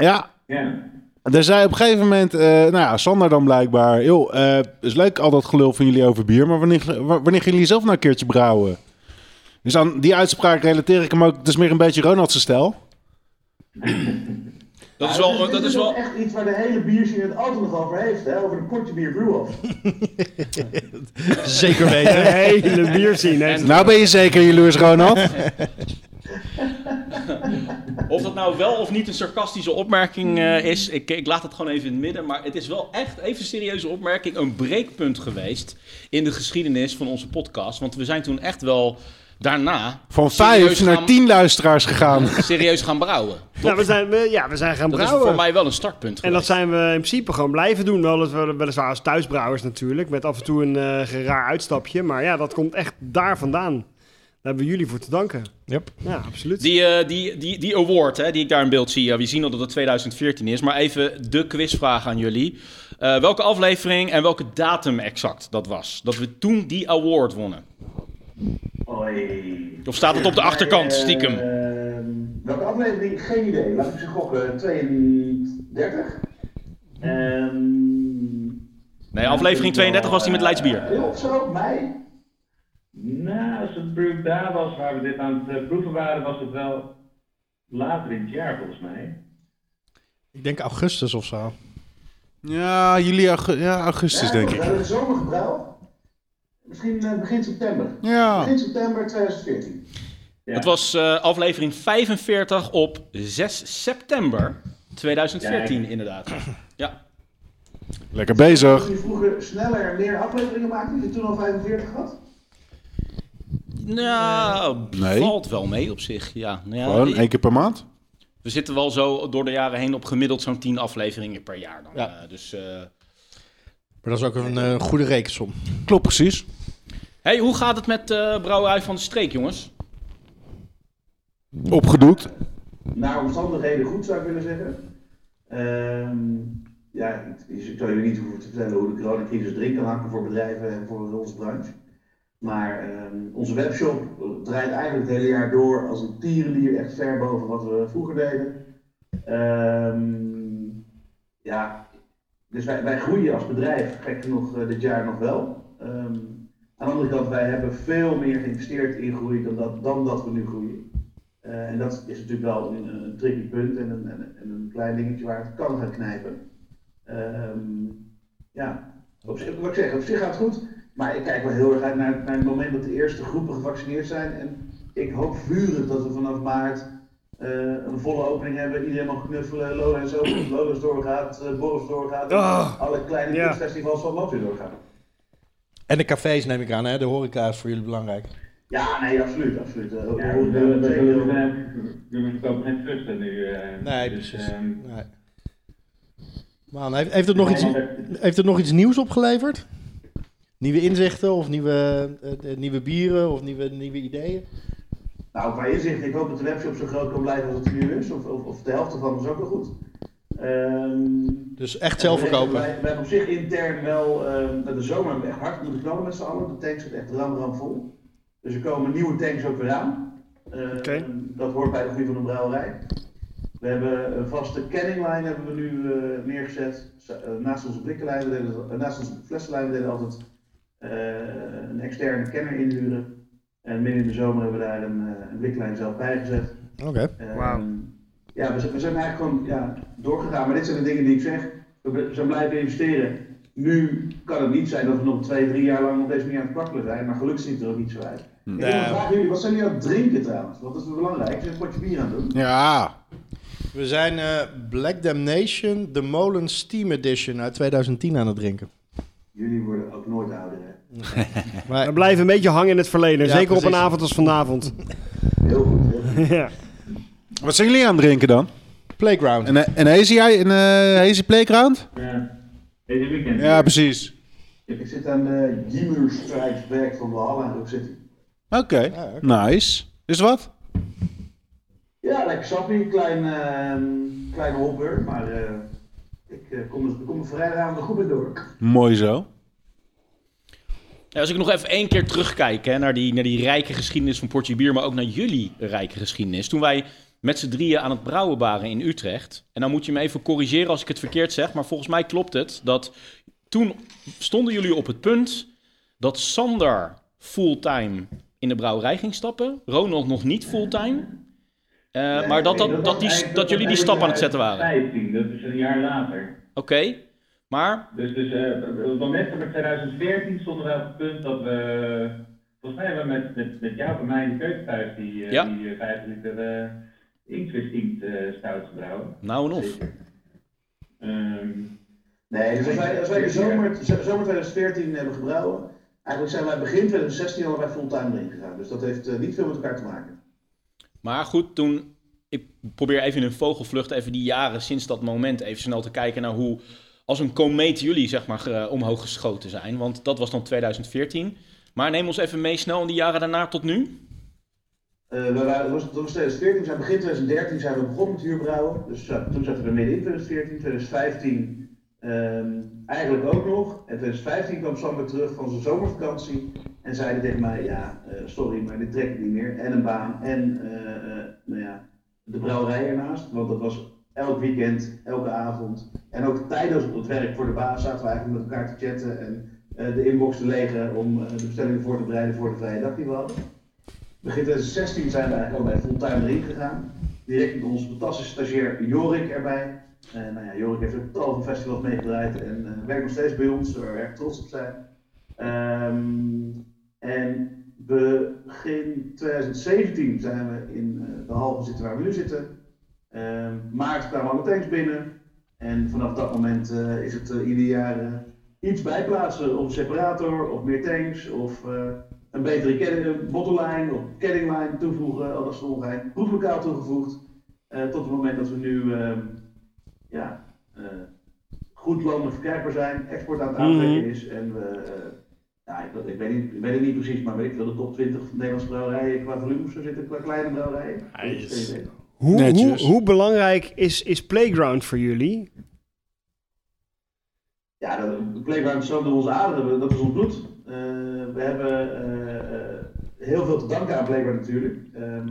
S3: Ja.
S11: Ja.
S3: Er zei op een gegeven moment, eh, nou ja, Sander dan blijkbaar, joh, eh, is leuk al dat gelul van jullie over bier, maar wanneer, wa- wanneer gaan jullie zelf nou een keertje brouwen? Dus aan die uitspraak relateer ik hem ook, het is meer een beetje Ronald's stijl.
S1: Dat is
S11: Ja,
S1: wel. Dat is
S11: wel
S1: wel
S11: echt iets waar de hele bierscene het altijd nog over heeft, hè? Over de potje bier brew-off.
S5: Zeker
S4: De
S5: weten.
S4: hele bierscene. hè.
S3: Nou ben je zeker jaloers, Ronald.
S1: Of dat nou wel of niet een sarcastische opmerking eh, is, ik, ik laat het gewoon even in het midden. Maar het is wel echt, even een serieuze opmerking, een breekpunt geweest in de geschiedenis van onze podcast. Want we zijn toen echt wel daarna
S3: Van vijf naar
S1: gaan-
S3: tien luisteraars gegaan.
S1: serieus gaan brouwen.
S4: Ja, we zijn, we, ja, we zijn gaan
S1: Dat is
S4: brouwen.
S1: voor mij wel een startpunt
S4: En dat zijn we in principe gewoon blijven doen. Wel, wel- weliswaar als thuisbrouwers natuurlijk. Met af en toe een eh, raar uitstapje. Maar ja, dat komt echt daar vandaan. hebben we jullie voor te danken.
S5: Yep.
S4: Ja, absoluut.
S1: Die, eh, die, die, die award hè, die ik daar in beeld zie, ja, we zien al dat het 2014 is. Maar even de quizvraag aan jullie. Eh, welke aflevering en welke datum exact dat was? Dat we toen die award wonnen.
S11: Oei.
S1: Of staat het op de achterkant, stiekem?
S11: Ehm, welke aflevering? Geen idee. Laat ik ze gokken. 32. Ehm,
S1: Nee, aflevering 32 was die met Leidsbier.
S11: of zo? Mei?
S12: Nou, als het brew daar was waar we dit aan het eh, proeven waren, was het wel later in het jaar volgens mij.
S5: Ik denk augustus of zo.
S3: Ja, juli, ja, augustus denk
S11: We
S3: ik.
S11: hebben de zomer gebrouwen. Misschien eh, begin september.
S3: Ja.
S11: Begin september 2014.
S1: Het was eh, aflevering 45 op 6 september 2014, inderdaad. Ja.
S3: Lekker bezig.
S11: Toen je vroeger sneller en meer afleveringen maakte, je toen al 45 had?
S1: Nou,
S3: Nee.
S1: valt wel mee op zich. Ja, nou ja,
S3: Gewoon één keer per maand.
S1: We zitten wel zo door de jaren heen op gemiddeld zo'n 10 afleveringen per jaar. Dan.
S5: Ja.
S1: Eh, dus, eh,
S5: Maar dat is ook een eh, goede rekensom.
S3: Klopt precies.
S1: hey, hoe gaat het met eh Brouwerij van de Streek, jongens?
S3: Opgedoekt.
S11: Naar omstandigheden goed zou ik willen zeggen. Ehm, ja, ik, ik zou jullie niet hoeven te vertellen hoe de coronacrisis erin kan hakken voor bedrijven en voor onze branche. Maar ehm, onze webshop draait eigenlijk het hele jaar door als een tierenlier, echt ver boven wat we vroeger deden. Ehm, ja, dus wij, wij groeien als bedrijf, gek genoeg eh, dit jaar nog wel. Ehm, aan de andere kant, wij hebben veel meer geïnvesteerd in groei dan dat, dan dat we nu groeien. Eh, en dat is natuurlijk wel een, tricky punt en een, en, en een klein dingetje waar het kan gaan knijpen. Ehm, ja, op zich, wat ik zeg, op zich gaat het goed. Maar ik kijk wel heel erg uit naar, naar het moment dat de eerste groepen gevaccineerd zijn. En ik hoop vurig dat we vanaf maart een volle opening hebben. Iedereen mag knuffelen, Lowlands open, Lowlands doorgaat, uh, Boris doorgaat.
S4: Ah,
S11: alle kleine
S4: ja.
S11: kunstfestivals van weer doorgaan.
S5: En de cafés neem ik aan, hè? De horeca is voor jullie belangrijk.
S11: Ja, nee, absoluut, absoluut. Eh, ook-
S12: Ja,
S11: ook-
S12: we, we verkopen geen fusten nu. eh,
S5: Nee,
S12: dus,
S5: precies.
S12: ehm,
S5: Nee. Man, heeft, heeft, het nog iets, heeft het nog iets nieuws opgeleverd? Nieuwe inzichten of nieuwe, eh, eh, nieuwe bieren of nieuwe, nieuwe ideeën?
S11: Nou, qua inzicht, ik hoop dat de webshop zo groot kan blijven als het nu is. Of, of, of de helft ervan is ook wel goed. Ehm,
S5: Dus echt zelf
S11: en
S5: verkopen.
S11: Wij, wij hebben op zich intern wel, ehm, de zomer hebben we echt hard moeten knallen met z'n allen. De tanks zitten echt ram ram vol. Dus er komen nieuwe tanks ook weer aan. Ehm. Dat hoort bij de groei van de brouwerij. We hebben een vaste kenninglijn hebben we nu eh, neergezet. Eh, naast onze blikkenlijn, we deden, eh, naast onze flessenlijn, we deden altijd een externe kenner inhuren. En midden in de zomer hebben we daar een, eh, een zelf bijgezet.
S5: Oké.
S11: Ehm,
S4: Wauw.
S11: Ja, we zijn, we zijn eigenlijk gewoon ja, doorgegaan. Maar dit zijn de dingen die ik zeg. We zijn blijven investeren. Nu kan het niet zijn dat we nog twee, drie jaar lang op deze manier aan het kwakkelen zijn. Maar gelukkig ziet het er ook niet zo uit. Ik wil
S5: Nee.
S11: vragen jullie, wat zijn jullie aan het drinken trouwens? Want dat is wel belangrijk. Zijn een potje bier aan het doen?
S3: Ja.
S5: We zijn eh, Black Damnation, de Molen Steam Edition uit 2010 aan het drinken.
S11: Jullie worden ook nooit ouder, hè?
S5: Maar
S4: We blijven een beetje hangen in het verleden.
S5: Ja,
S4: zeker op een avond als vanavond.
S11: Heel goed.
S4: Ja.
S3: Wat zijn jullie aan het drinken dan?
S5: Playground.
S3: Een, een hazy, een uh, hazy playground?
S12: ja, deze weekend.
S3: Ja, precies.
S11: Ik zit aan de Jimmer Strikes Back van Valhalla in Rock City.
S3: Oké,
S5: Ja, oké.
S3: nice. Is wat?
S11: Ja, lekker sappie. Klein, ehm kleine hopper. Maar eh, ik eh, kom, er, ik kom vrijdagavond goed mee door.
S3: Mooi zo.
S1: Ja, als ik nog even één keer terugkijk hè, naar, die, naar die rijke geschiedenis van Portje Bier, maar ook naar jullie rijke geschiedenis. Toen wij met z'n drieën aan het brouwen waren in Utrecht. En dan moet je me even corrigeren als ik het verkeerd zeg, maar volgens mij klopt het. Dat toen stonden jullie op het punt dat Sander fulltime in de brouwerij ging stappen. Ronald nog niet fulltime. Eh, maar dat, dat, die, dat jullie die stap aan het zetten waren.
S12: 15, dat is een jaar later.
S1: Oké, maar
S12: Dus, dus eh, op het moment van 2014 stonden we op het punt dat we. Volgens mij hebben we met, met, met jou en mij in de die, eh,
S1: Ja.
S12: die eh, 5 liter stout gebrouwen.
S1: nou en of.
S12: Ehm,
S11: Nee, dus als wij, als wij de zomer, zomer 2014 hebben gebrouwen, eigenlijk zijn wij begin 2016 al bij fulltime erin gegaan. Dus dat heeft niet veel met elkaar te maken.
S1: Maar goed, toen. Ik probeer even in een vogelvlucht even die jaren sinds dat moment even snel te kijken naar hoe. Als een komeet jullie zeg maar ge- omhoog geschoten zijn. Want dat was dan 2014. Maar neem ons even mee snel in die jaren daarna tot nu.
S11: Eh, we waren, was, het was 2014, we zijn begin 2013 zijn we begonnen met huurbrouwen. Dus ja, toen zaten we midden in 2014. 2015 ehm, eigenlijk ook nog. En 2015 kwam Sam weer terug van zijn zomervakantie. En zei tegen mij, ja, eh, sorry, maar dit trek ik niet meer. En een baan en eh, eh, nou ja, de brouwerij ernaast. Want dat was elk weekend, elke avond. En ook tijdens het werk voor de baas zaten we eigenlijk met elkaar te chatten. En de inbox te legen om de bestellingen voor te bereiden voor de vrije dag die we. Begin 2016 zijn we eigenlijk al bij fulltime erin gegaan. Direct met onze fantastische stagiair Jorik erbij. Nou ja, Jorik heeft ook tal van festivals meegedraaid en werkt nog steeds bij ons, waar we erg trots op zijn. Ehm, en begin 2017 zijn we in eh, de hal gaan zitten waar we nu zitten. Ehm maart kwamen alle tanks binnen. En vanaf dat moment eh, is het eh, ieder jaar iets bijplaatsen. Of een separator, of meer tanks, of een betere ketting- bottlelijn of kettinglijn toevoegen. Al dat soort ongein. Proeflokaal toegevoegd. Tot het moment dat we nu ehm, ja, goed landelijk verkrijgbaar zijn. Export aan het aantrekken
S4: Mhm.
S11: is. En we, ja, ik, weet- ik, weet niet, ik weet het niet precies, maar weet ik wel de top 20 van Nederlandse brouwerijen qua volume zo zitten, qua kleine brouwerijen. Dat.
S4: Hoe, hoe, belangrijk is, is Playground voor jullie?
S11: Ja, de, de playground is zo door onze aderen, dat is ons bloed. Eh, we hebben eh, eh, heel veel te danken aan Playground natuurlijk. Ehm,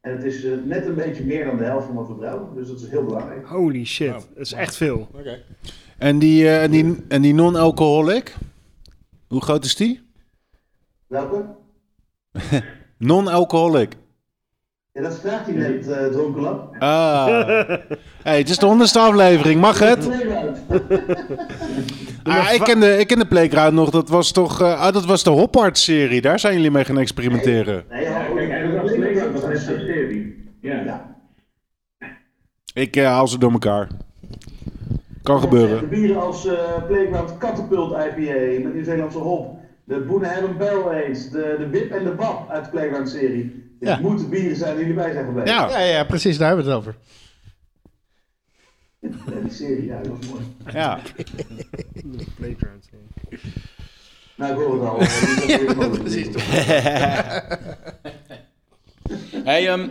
S11: en het is eh, net een beetje meer dan de helft van wat we brouwen, dus dat is heel belangrijk.
S4: Holy shit, dat is echt veel.
S3: En die, eh, en die, en die non-alcoholic? Hoe groot is die?
S11: Welke?
S3: Non-alcoholic.
S11: Ja, dat vraagt hij net, eh dronken.
S3: Ah. hey, het is de honderdste aflevering, mag het? Ah, ik, ken de, ik ken de Playground nog, dat was toch eh, ah, dat was de Hoppard-serie. Daar zijn jullie mee gaan experimenteren.
S11: Nee,
S12: Ja, kijk, eigenlijk was Playground was net zo'n serie. Ja.
S11: Ja.
S3: Ik eh, haal ze door elkaar. Kan
S11: De
S3: gebeuren.
S11: bieren als eh, Playground Catapult IPA met Nieuw-Zeelandse hop. De Boenehem Bell Age, de, de Wip en de Wap uit de Playground serie. Dit
S5: Ja.
S11: moeten bieren zijn die jullie bij zijn geweest.
S3: Ja,
S5: Ja, ja, precies, daar hebben we het over.
S11: Ja, die serie, ja, dat was mooi.
S3: ja.
S4: Playground.
S11: Nou, ik hoor het al. Precies.
S1: Hey, ehm,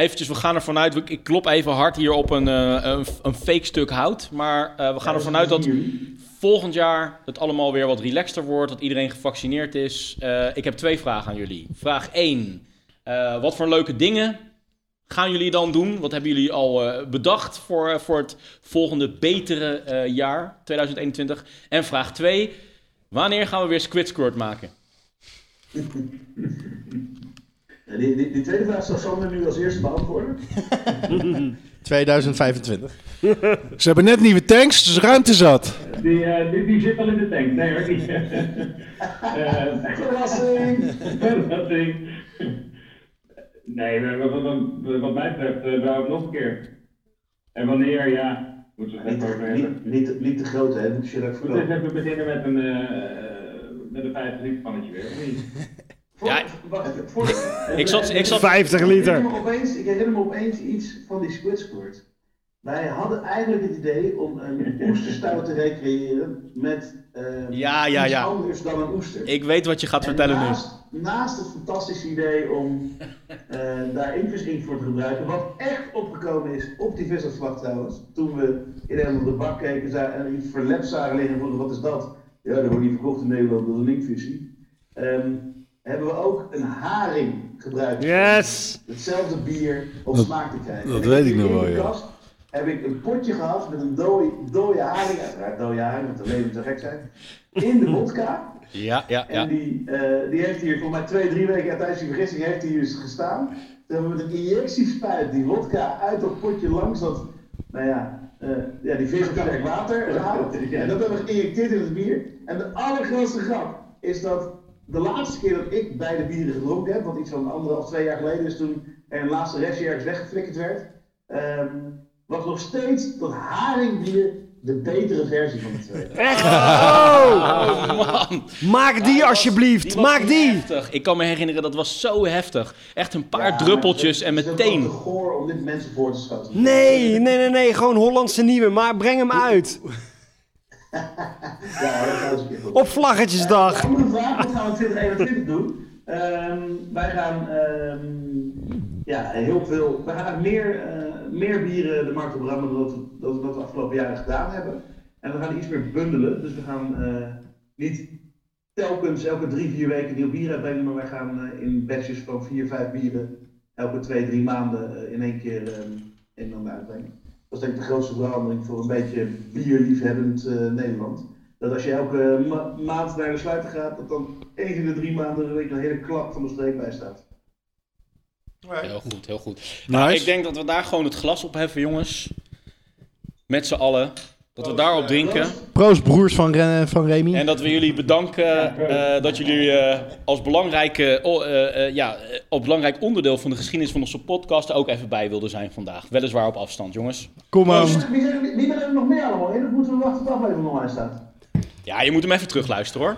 S1: eventjes, we gaan ervan uit, ik klop even hard hier op een, eh, een, een fake stuk hout. Maar eh, we gaan ervan uit dat volgend jaar het allemaal weer wat relaxter wordt, dat iedereen gevaccineerd is. Eh, ik heb twee vragen aan jullie. Vraag 1. eh, wat voor leuke dingen gaan jullie dan doen? Wat hebben jullie al bedacht voor, voor het volgende betere jaar, 2021? En vraag 2. Wanneer gaan we weer Squid Squirt maken?
S11: Ja, Die, die, die tweede vraag zal Sander nu als eerste beantwoorden.
S5: 2025.
S3: Ze hebben net nieuwe tanks, dus ruimte zat.
S12: Die, eh, die, die zit al in de tank. Nee hoor. Eh,
S11: Verrassing!
S12: Verrassing. Nee, wat, wat, wat, wat mij betreft uh, wou ik nog een keer. En wanneer, ja, moeten we het
S11: Niet,
S12: over hebben.
S11: niet, niet, niet te groot, hè? Moet je dat
S12: Moeten we eens
S11: verkopen.
S12: even beginnen met een, eh met een 50 liter pannetje weer, of niet?
S1: Ja, Ik zat, ik zat
S4: 50
S11: Ik
S4: liter.
S11: herinner, me opeens, ik herinner me opeens iets van die Squid Squirt. Wij hadden eigenlijk het idee om een oesterstout te recreëren met eh,
S1: Ja, ja,
S11: iets
S1: ja.
S11: anders dan een oester.
S1: Ik weet wat je gaat
S11: En
S1: vertellen nu.
S11: naast, Naast het fantastische idee om eh, daar inktvisinkt voor te gebruiken, wat echt opgekomen is op die visafslag trouwens. Toen we in een op de bak keken en iets verlept zagen liggen en vroegen wat is dat? Ja, dat wordt niet verkocht in Nederland, dat is een inktvisie. Ehm, hebben we ook een haring gebruikt.
S4: Yes!
S11: Hetzelfde bier op
S3: Dat-
S11: smaak te krijgen.
S3: dat
S11: En
S3: weet ik nog
S11: in
S3: wel,
S11: de
S3: ja.
S11: kast heb ik een potje gehad met een dode, dode haring, uiteraard dode haring, want de leven zou gek zijn, in de vodka.
S1: Ja, ja,
S11: En
S1: ja.
S11: die, eh, die heeft hier voor mij twee, drie weken tijdens die vergissing heeft hij hier gestaan. Toen hebben we met een injectiespuit die vodka uit dat potje langs dat, nou ja, eh, ja die vis op sterk water gehaald. En dat hebben we geïnjecteerd in het bier. En de allergrootste grap is dat de laatste keer dat ik beide bieren gedronken heb, wat iets van anderhalf, twee jaar geleden is toen er een laatste restje ergens weggeflikkerd werd, ehm, was nog steeds dat haringbier de betere versie van de twee.
S4: Echt? Oh!
S1: Oh man,
S4: Maak die alsjeblieft, maak die!
S1: heftig. Ik kan me herinneren, dat was zo heftig. Echt een paar
S11: Ja,
S1: druppeltjes en
S11: het is
S1: meteen.
S11: goor om dit mensen voor te schoten.
S4: Nee, nee, nee, nee, gewoon Hollandse nieuwe, maar breng hem uit.
S11: Ja, dat gaan we eens.
S4: Op Vlaggetjesdag.
S11: Andere vraag, wat gaan we in 2021 doen? Ehm, wij gaan ehm, ja, heel veel. We gaan meer, eh, meer bieren de markt op rammen dan dat we, dat de afgelopen jaren gedaan hebben. En we gaan iets meer bundelen. Dus we gaan eh, niet telkens elke drie, vier weken nieuw bier uitbrengen, maar wij gaan eh, in batches van vier, vijf bieren elke twee, drie maanden in één keer ehm, een en ander uitbrengen. Dat is denk ik de grootste verandering voor een beetje bierliefhebbend eh, Nederland. Dat als je elke ma- maand naar de sluiter gaat, dat dan één in de drie maanden er een week een hele klap van de streek bij staat.
S1: Heel goed, heel goed. Nou, ik denk dat we daar gewoon het glas op heffen, jongens. Met z'n allen. Dat we daarop drinken.
S5: Proost, broers van, Ren- van Remy.
S1: En dat we jullie bedanken eh, dat jullie eh, als belangrijke, eh, eh, ja, op belangrijk onderdeel van de geschiedenis van onze podcast er ook even bij wilden zijn vandaag. Weliswaar op afstand, jongens.
S5: Kom aan.
S11: Wie zijn er- wie er nog meer allemaal in? Dat moeten we wachten tot de aflevering online staat.
S1: Ja, je moet hem even terugluisteren hoor.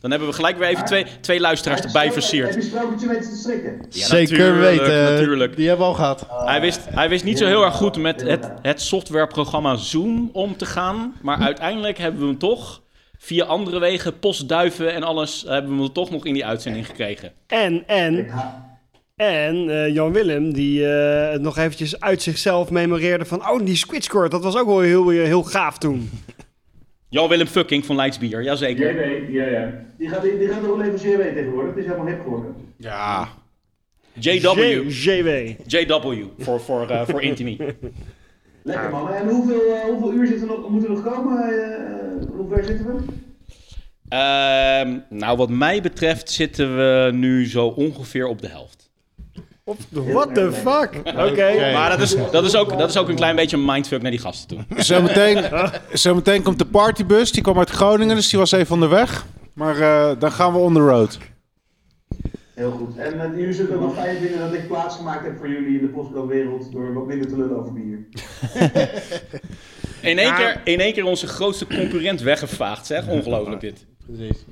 S1: Dan hebben we gelijk weer even twee, twee luisteraars erbij
S11: Heb
S1: versierd.
S11: je sprookje weten te?
S1: Ja,
S5: Zeker weten.
S1: Natuurlijk.
S5: Die hebben we al gehad.
S1: Hij wist, hij wist niet zo heel erg goed met het, het softwareprogramma Zoom om te gaan. Maar uiteindelijk hebben we hem toch via andere wegen, postduiven en alles, hebben we hem toch nog in die uitzending gekregen.
S4: En, en, en eh, Jan Willem, die eh, het nog eventjes uit zichzelf memoreerde van... Oh, die Squid Squirt, dat was ook wel heel, heel gaaf toen.
S1: Jan-Willem Fucking van Leidsbier, jazeker.
S12: JW, ja, ja.
S11: Die gaat, die gaat nog wel even JW tegenwoordig. Het is helemaal hip geworden.
S3: Ja.
S1: JW.
S4: JW.
S1: JW, voor, voor, eh, voor Intimi.
S11: Lekker man. En hoeveel, eh, hoeveel uur zitten er nog, moeten er nog komen? Eh, hoe ver zitten we?
S1: Ehm, nou, wat mij betreft zitten we nu zo ongeveer op de helft.
S4: What the fuck? Oké.
S1: Maar dat is, dat, is ook, dat is ook een klein beetje een mindfuck naar die gasten toe.
S3: Zometeen, zometeen komt de partybus. Die kwam uit Groningen, dus die was even onderweg. Maar eh, dan gaan we on the road.
S11: Heel goed. En eh, jullie zullen ook nog fijn vinden dat ik plaatsgemaakt heb voor jullie in de postcode-wereld door wat minder te lullen over bier.
S1: In één, keer, in één keer onze grootste concurrent weggevaagd, zeg. Ongelooflijk dit.
S5: Precies.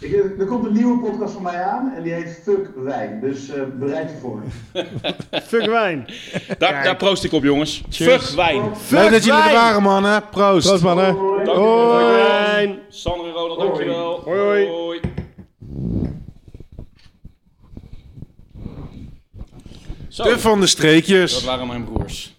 S11: Ik, eh, er komt een nieuwe podcast van mij aan en die heet Fuck Wijn. Dus eh, bereid je voor.
S4: Fuck wijn.
S1: Daar, daar proost ik op, jongens. Fuck wijn.
S3: Leuk dat jullie er waren, mannen. Proost.
S5: Proost, mannen.
S1: Hoi.
S4: Wijn.
S1: Sander en Ronald, dankjewel.
S4: Hoi, hoi.
S1: Zo,
S3: De van de
S1: dat
S3: streekjes.
S1: waren mijn broers.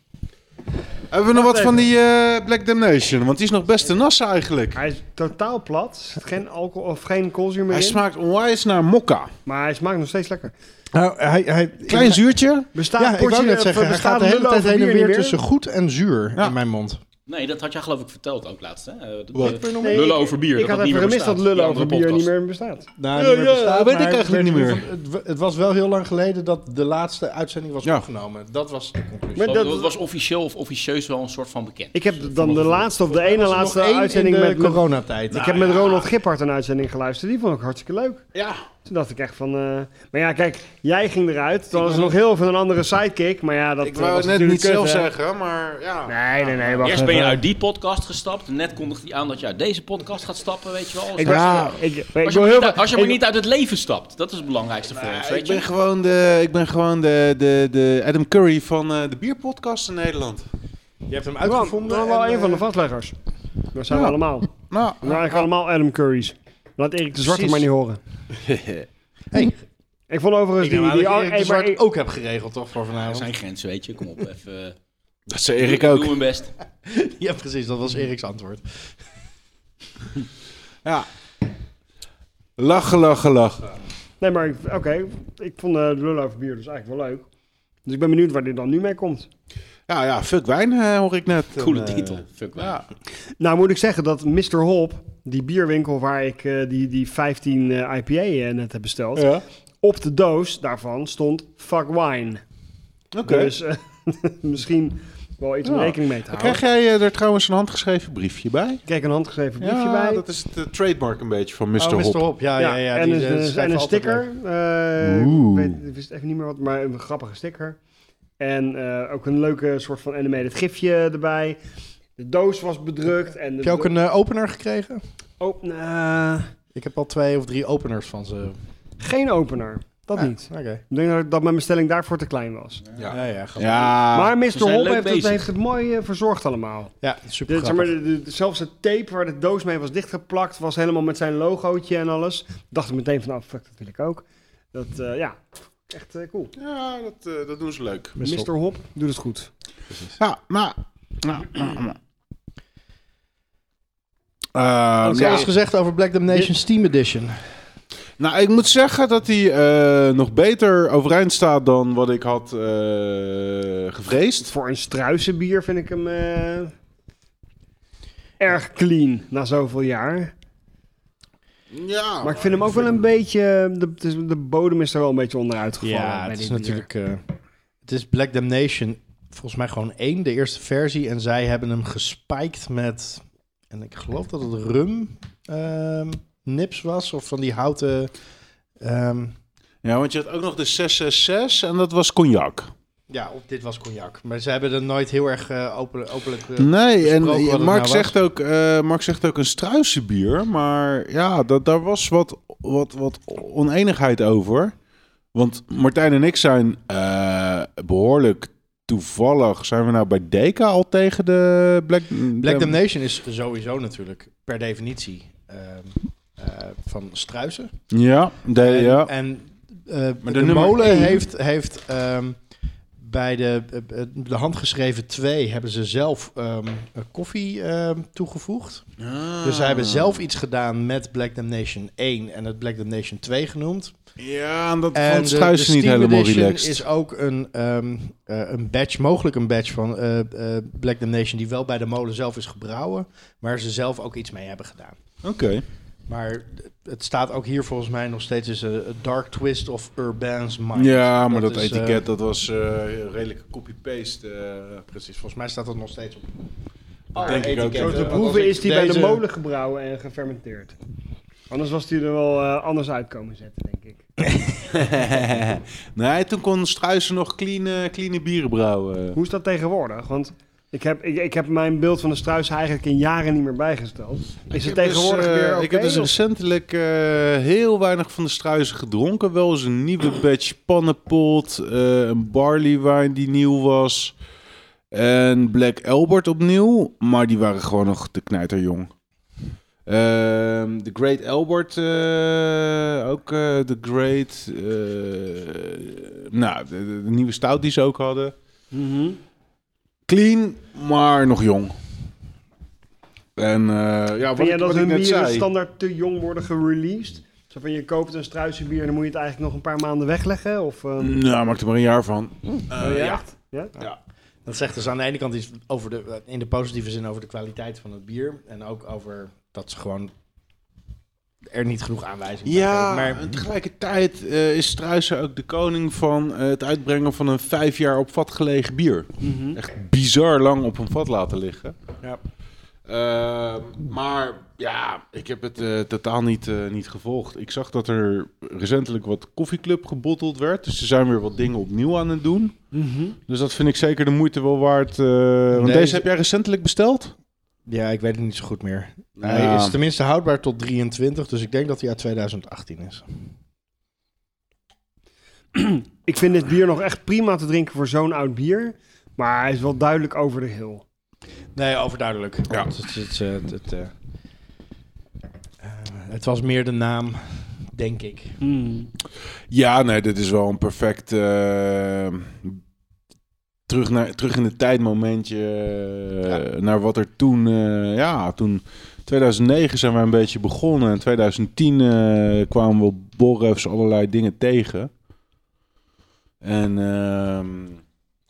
S3: Hebben we nog wat van die eh, Black Damnation? Want die is nog best te nassen eigenlijk.
S4: Hij is totaal plat. Er zit geen alcohol of geen koolzuur meer
S3: Hij
S4: in.
S3: smaakt onwijs naar mokka.
S4: Maar hij smaakt nog steeds lekker.
S5: Nou, hij, hij,
S3: Klein zuurtje.
S4: Bestaat
S5: Ja, ik wou
S4: portie-
S5: net zeggen, hij
S4: bestaat
S5: gaat de hele tijd heen en weer tussen goed en zuur
S3: Ja.
S5: in mijn mond.
S1: Nee, dat had jij geloof ik verteld ook laatst, hè? Eh,
S3: Wat?
S1: de-
S4: Nee,
S1: lullen over bier.
S4: Ik
S1: dat
S4: had
S1: dat
S4: even gemist dat lullen over bier niet meer bestaat.
S5: Nou,
S3: Ja,
S5: niet meer
S3: ja,
S5: bestaat,
S3: weet ik eigenlijk niet meer.
S5: Het, het was wel heel lang geleden dat de laatste uitzending was
S3: Ja.
S5: opgenomen. Dat was de conclusie.
S4: Maar
S1: Dat,
S4: dat-
S1: dat was officieel of officieus wel een soort van bekend.
S4: Ik heb dan de laatste of de ene laatste uitzending met, met
S5: coronatijd.
S4: Ik heb met Ronald Gippard een uitzending geluisterd. Die vond ik hartstikke leuk.
S3: Ja.
S4: Toen dacht ik echt van... eh, Maar ja, kijk, jij ging eruit. Toen was er nog heel veel een andere sidekick. Maar ja, dat
S3: Ik
S4: eh,
S3: wou
S4: was
S3: het net niet
S4: kut,
S3: zelf
S4: hè.
S3: zeggen, maar ja.
S4: Nee, nee, nee. Wacht
S1: Eerst ben je uit die podcast gestapt. Net kondigde hij aan dat je uit deze podcast gaat stappen, weet je wel.
S4: Ik, ja, ik, ik,
S1: als,
S4: wil
S1: je
S4: heel
S1: maar niet, uit- als je maar
S4: ik-
S1: niet uit het leven stapt. Dat is het belangrijkste voor ons,
S3: ik
S1: weet
S3: ben
S1: je.
S3: gewoon de, ik ben gewoon de, de, de Adam Curry van eh, de bierpodcast in Nederland.
S5: Je hebt hem
S4: Nou,
S5: uitgevonden.
S4: nou, wel
S5: en,
S4: een van de
S5: eh,
S4: vastleggers. Dat zijn
S3: Ja.
S4: we allemaal. We
S3: Nou,
S4: zijn eigenlijk allemaal Adam Curry's. Laat Erik de Zwarte maar niet horen.
S5: Hey,
S4: Ik vond overigens
S5: ik
S4: die... die,
S5: Erik de Zwart
S4: ik-
S5: ook heb geregeld, toch, voor
S1: Er
S5: vanavond?
S1: zijn grenzen, weet je. Kom op, even.
S3: dat zei Erik
S1: doe,
S3: ook.
S1: Doe mijn best.
S5: Ja, precies. Dat was Eriks antwoord.
S3: Ja. Lachen, lachen, lachen.
S4: Nee, maar ik- oké. Ik vond eh, de lul over bier dus eigenlijk wel leuk. Dus ik ben benieuwd waar dit dan nu mee komt.
S3: Ja, ja, fuck wijn eh, hoor ik net.
S1: Coole
S3: eh,
S1: titel. Fuck.
S3: Ja.
S4: Nou moet ik zeggen dat Mr. Hop, die bierwinkel waar ik eh, die, die 15 eh, IPA eh, net heb besteld,
S3: Ja.
S4: op de doos daarvan stond fuck wine.
S3: Oké.
S4: Dus misschien wel iets om
S3: Ja.
S4: rekening mee te houden.
S3: Krijg jij er trouwens een handgeschreven briefje bij?
S4: Ik krijg een handgeschreven briefje
S3: ja,
S4: bij.
S3: dat is het eh, trademark een beetje van Mr.
S5: Oh,
S3: Hop.
S5: Mr. Hop. Ja, ja, ja.
S4: en,
S5: die,
S4: een, en een sticker. eh,
S3: Oeh.
S4: ik, weet, ik wist even niet meer wat, maar een grappige sticker. En eh, ook een leuke soort van animated gifje erbij. De doos was bedrukt. En de
S5: Heb je ook een eh, opener gekregen?
S4: Oh, nou,
S5: Ik heb al twee of drie openers van ze.
S4: geen opener. Dat
S5: Ah,
S4: niet.
S5: Oké.
S4: Ik denk dat, dat mijn bestelling daarvoor te klein was.
S3: Ja.
S5: Ja, ja,
S4: maar Mr. Hop heeft het,
S1: bezig.
S4: heeft het mooi eh, verzorgd allemaal.
S5: Ja, super
S4: De, zeg maar, de, de- zelfs het tape waar de doos mee was dichtgeplakt, was helemaal met zijn logootje en alles. Dacht ik meteen van, nou fuck, dat wil ik ook. Dat, eh, ja, echt eh, cool.
S3: Ja, dat, eh, dat doen ze leuk.
S4: Mr. Hop doet het goed.
S3: Ja, maar... Ja, ja, ja. Uh,
S5: Wat is gezegd over Black Damnation Steam Edition?
S3: Nou, ik moet zeggen dat hij eh, nog beter overeind staat dan wat ik had eh, gevreesd.
S4: Voor een struisenbier vind ik hem eh, erg clean na zoveel jaar.
S3: Ja,
S4: Maar ik vind hem ook wel een beetje... De, de bodem is er wel een beetje onderuit gevallen.
S5: Ja, het is
S4: bier.
S5: natuurlijk... eh, het is Black Damnation, volgens mij gewoon één, de eerste versie. En zij hebben hem gespiked met... En ik geloof dat het rum ehm, nips was. Of van die houten... ehm,
S3: Ja, want je had ook nog de 666 en dat was cognac.
S5: ja, of dit was cognac. Maar ze hebben er nooit heel erg eh, open, openlijk... eh,
S3: Nee, en
S5: het
S3: Mark,
S5: nou
S3: zegt ook, eh, Mark zegt ook een struisenbier. Maar ja, dat, daar was wat, wat, wat oneenigheid over. Want Martijn en ik zijn eh, behoorlijk toevallig... Zijn we nou bij Deka al tegen de Black...
S5: Black Damnation is sowieso natuurlijk per definitie ehm, eh, van struisen.
S3: Ja, de,
S5: En,
S3: ja.
S5: en eh,
S3: Maar
S5: de, molen
S3: één-
S5: heeft, heeft ehm, bij de, eh, de handgeschreven 2 hebben ze zelf ehm, eh, koffie toegevoegd. Dus zij hebben zelf iets gedaan met Black Damnation 1 en het Black Damnation 2 genoemd.
S3: Ja, en dat
S5: En
S3: vond
S5: de, de
S3: niet
S5: Steam
S3: helemaal
S5: Edition
S3: relaxed.
S5: is ook een, ehm, eh, een badge, mogelijk een badge van eh, eh, Black Damnation die wel bij de molen zelf is gebrouwen, waar ze zelf ook iets mee hebben gedaan.
S3: Oké.
S5: Maar het staat ook hier volgens mij nog steeds is een Dark Twist of Urban's Mind.
S3: Ja, maar dat,
S5: is,
S3: etiket, dat was eh redelijk copy-paste. eh.
S5: precies, volgens mij staat dat nog steeds op.
S3: Dat denk ik ook.
S5: etiket.
S4: Zo te
S5: Als
S4: proeven is die bij de molen gebrouwen en gefermenteerd. Anders was die er wel eh, anders uit komen zetten, denk ik.
S3: nee, toen kon Struisen nog clean, eh, clean bieren brouwen.
S4: Hoe is dat tegenwoordig? Want ik heb, ik, ik heb mijn beeld van de struis eigenlijk in jaren niet meer bijgesteld. Is
S3: Ik
S4: het
S3: heb
S4: tegenwoordig
S3: dus, eh,
S4: weer?
S3: Ik heb dus
S4: of-
S3: recentelijk heel weinig van de struisen gedronken. Wel eens een nieuwe batch pannenpot, eh, een barley wine die nieuw was. En Black Albert opnieuw, maar die waren gewoon nog te knijterjong. Ehm, De Great Albert, eh, ook eh, de Great. eh, nou, de, nieuwe stout die ze ook hadden.
S4: Mhm.
S3: Clean, maar nog jong. En eh, ja, wat,
S4: Vind jij
S3: ik-
S4: dat hun bieren
S3: zei.
S4: standaard te jong worden gereleased? Zo van je koopt een struisenbier en dan moet je het eigenlijk nog een paar maanden wegleggen? Of, ehm,
S3: Nou, maak er maar een jaar van.
S4: oh,
S3: Eh,
S4: ja?
S3: ja.
S4: echt? Ja?
S3: ja.
S5: Dat zegt dus aan de ene kant iets over de, in de positieve zin over de kwaliteit van het bier. En ook over dat ze gewoon er niet genoeg aanwijzingen
S3: Ja.
S5: Maar
S3: en tegelijkertijd eh, is Struisen ook de koning van eh, het uitbrengen van een vijf jaar op vat gelegen bier.
S4: Mhm.
S3: Echt bizar lang op een vat laten liggen.
S5: Ja.
S3: Eh, maar ja, ik heb het eh, totaal niet, eh, niet gevolgd. Ik zag dat er recentelijk wat koffieclub gebotteld werd. Dus ze zijn weer wat dingen opnieuw aan het doen.
S4: Mhm.
S3: Dus dat vind ik zeker de moeite wel waard. eh, want
S5: deze
S3: heb jij recentelijk besteld?
S5: Ja, ik weet het niet zo goed meer.
S3: Ja.
S5: Hij is tenminste houdbaar tot 23, dus ik denk dat hij uit 2018 is.
S4: Ik vind dit bier nog echt prima te drinken voor zo'n oud bier. Maar hij is wel duidelijk over de hill.
S5: Nee, overduidelijk.
S3: Ja.
S5: Het, het, het, het, het, eh, eh, het was meer de naam, denk ik.
S3: Ja, nee, dit is wel een perfect eh, terug, naar, terug in de tijd momentje eh, naar wat er toen, eh, ja, toen 2009 zijn we een beetje begonnen. In 2010 eh, kwamen we borrefs allerlei dingen tegen. En ehm,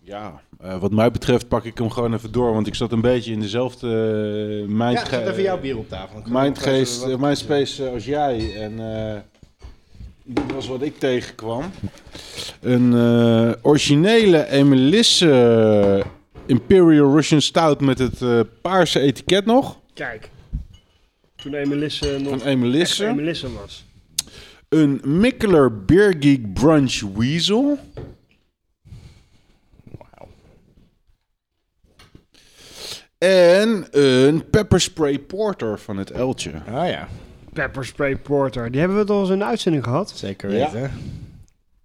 S3: ja, wat mij betreft pak ik hem gewoon even door, want ik zat een beetje in dezelfde uh,
S5: Ja,
S3: mind
S5: zet even jouw bier op tafel.
S3: Mindgeest, mindspace als jij. En dit was wat ik tegenkwam. Een eh, originele Emelisse Imperial Russian Stout met het eh, paarse etiket nog.
S4: Kijk. Toen Emelisse nog
S3: Van Emelisse.
S4: echt Emelisse was.
S3: Een Mikkeler Beer Geek Brunch Weasel. En een Pepper Spray Porter van het Eltje.
S5: Ah ja,
S4: Pepper Spray Porter. Die hebben we toch eens in de uitzending gehad?
S5: zeker
S3: Ja.
S5: weten.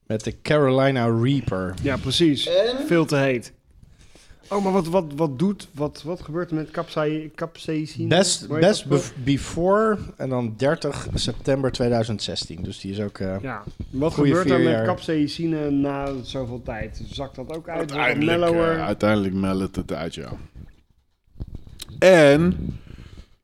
S5: Met de Carolina Reaper.
S4: Ja, precies. Veel te heet. Oh, maar wat, wat, wat doet, wat, wat gebeurt er met capsaï- capsaicine?
S5: Best, best bef- before en dan 30 september 2016. Dus die is ook... eh,
S4: Ja, wat gebeurt er met capsaicine na zoveel tijd? Zakt dat ook uit?
S3: Uiteindelijk,
S4: mellower?
S3: eh, uiteindelijk meldt het uit, ja. En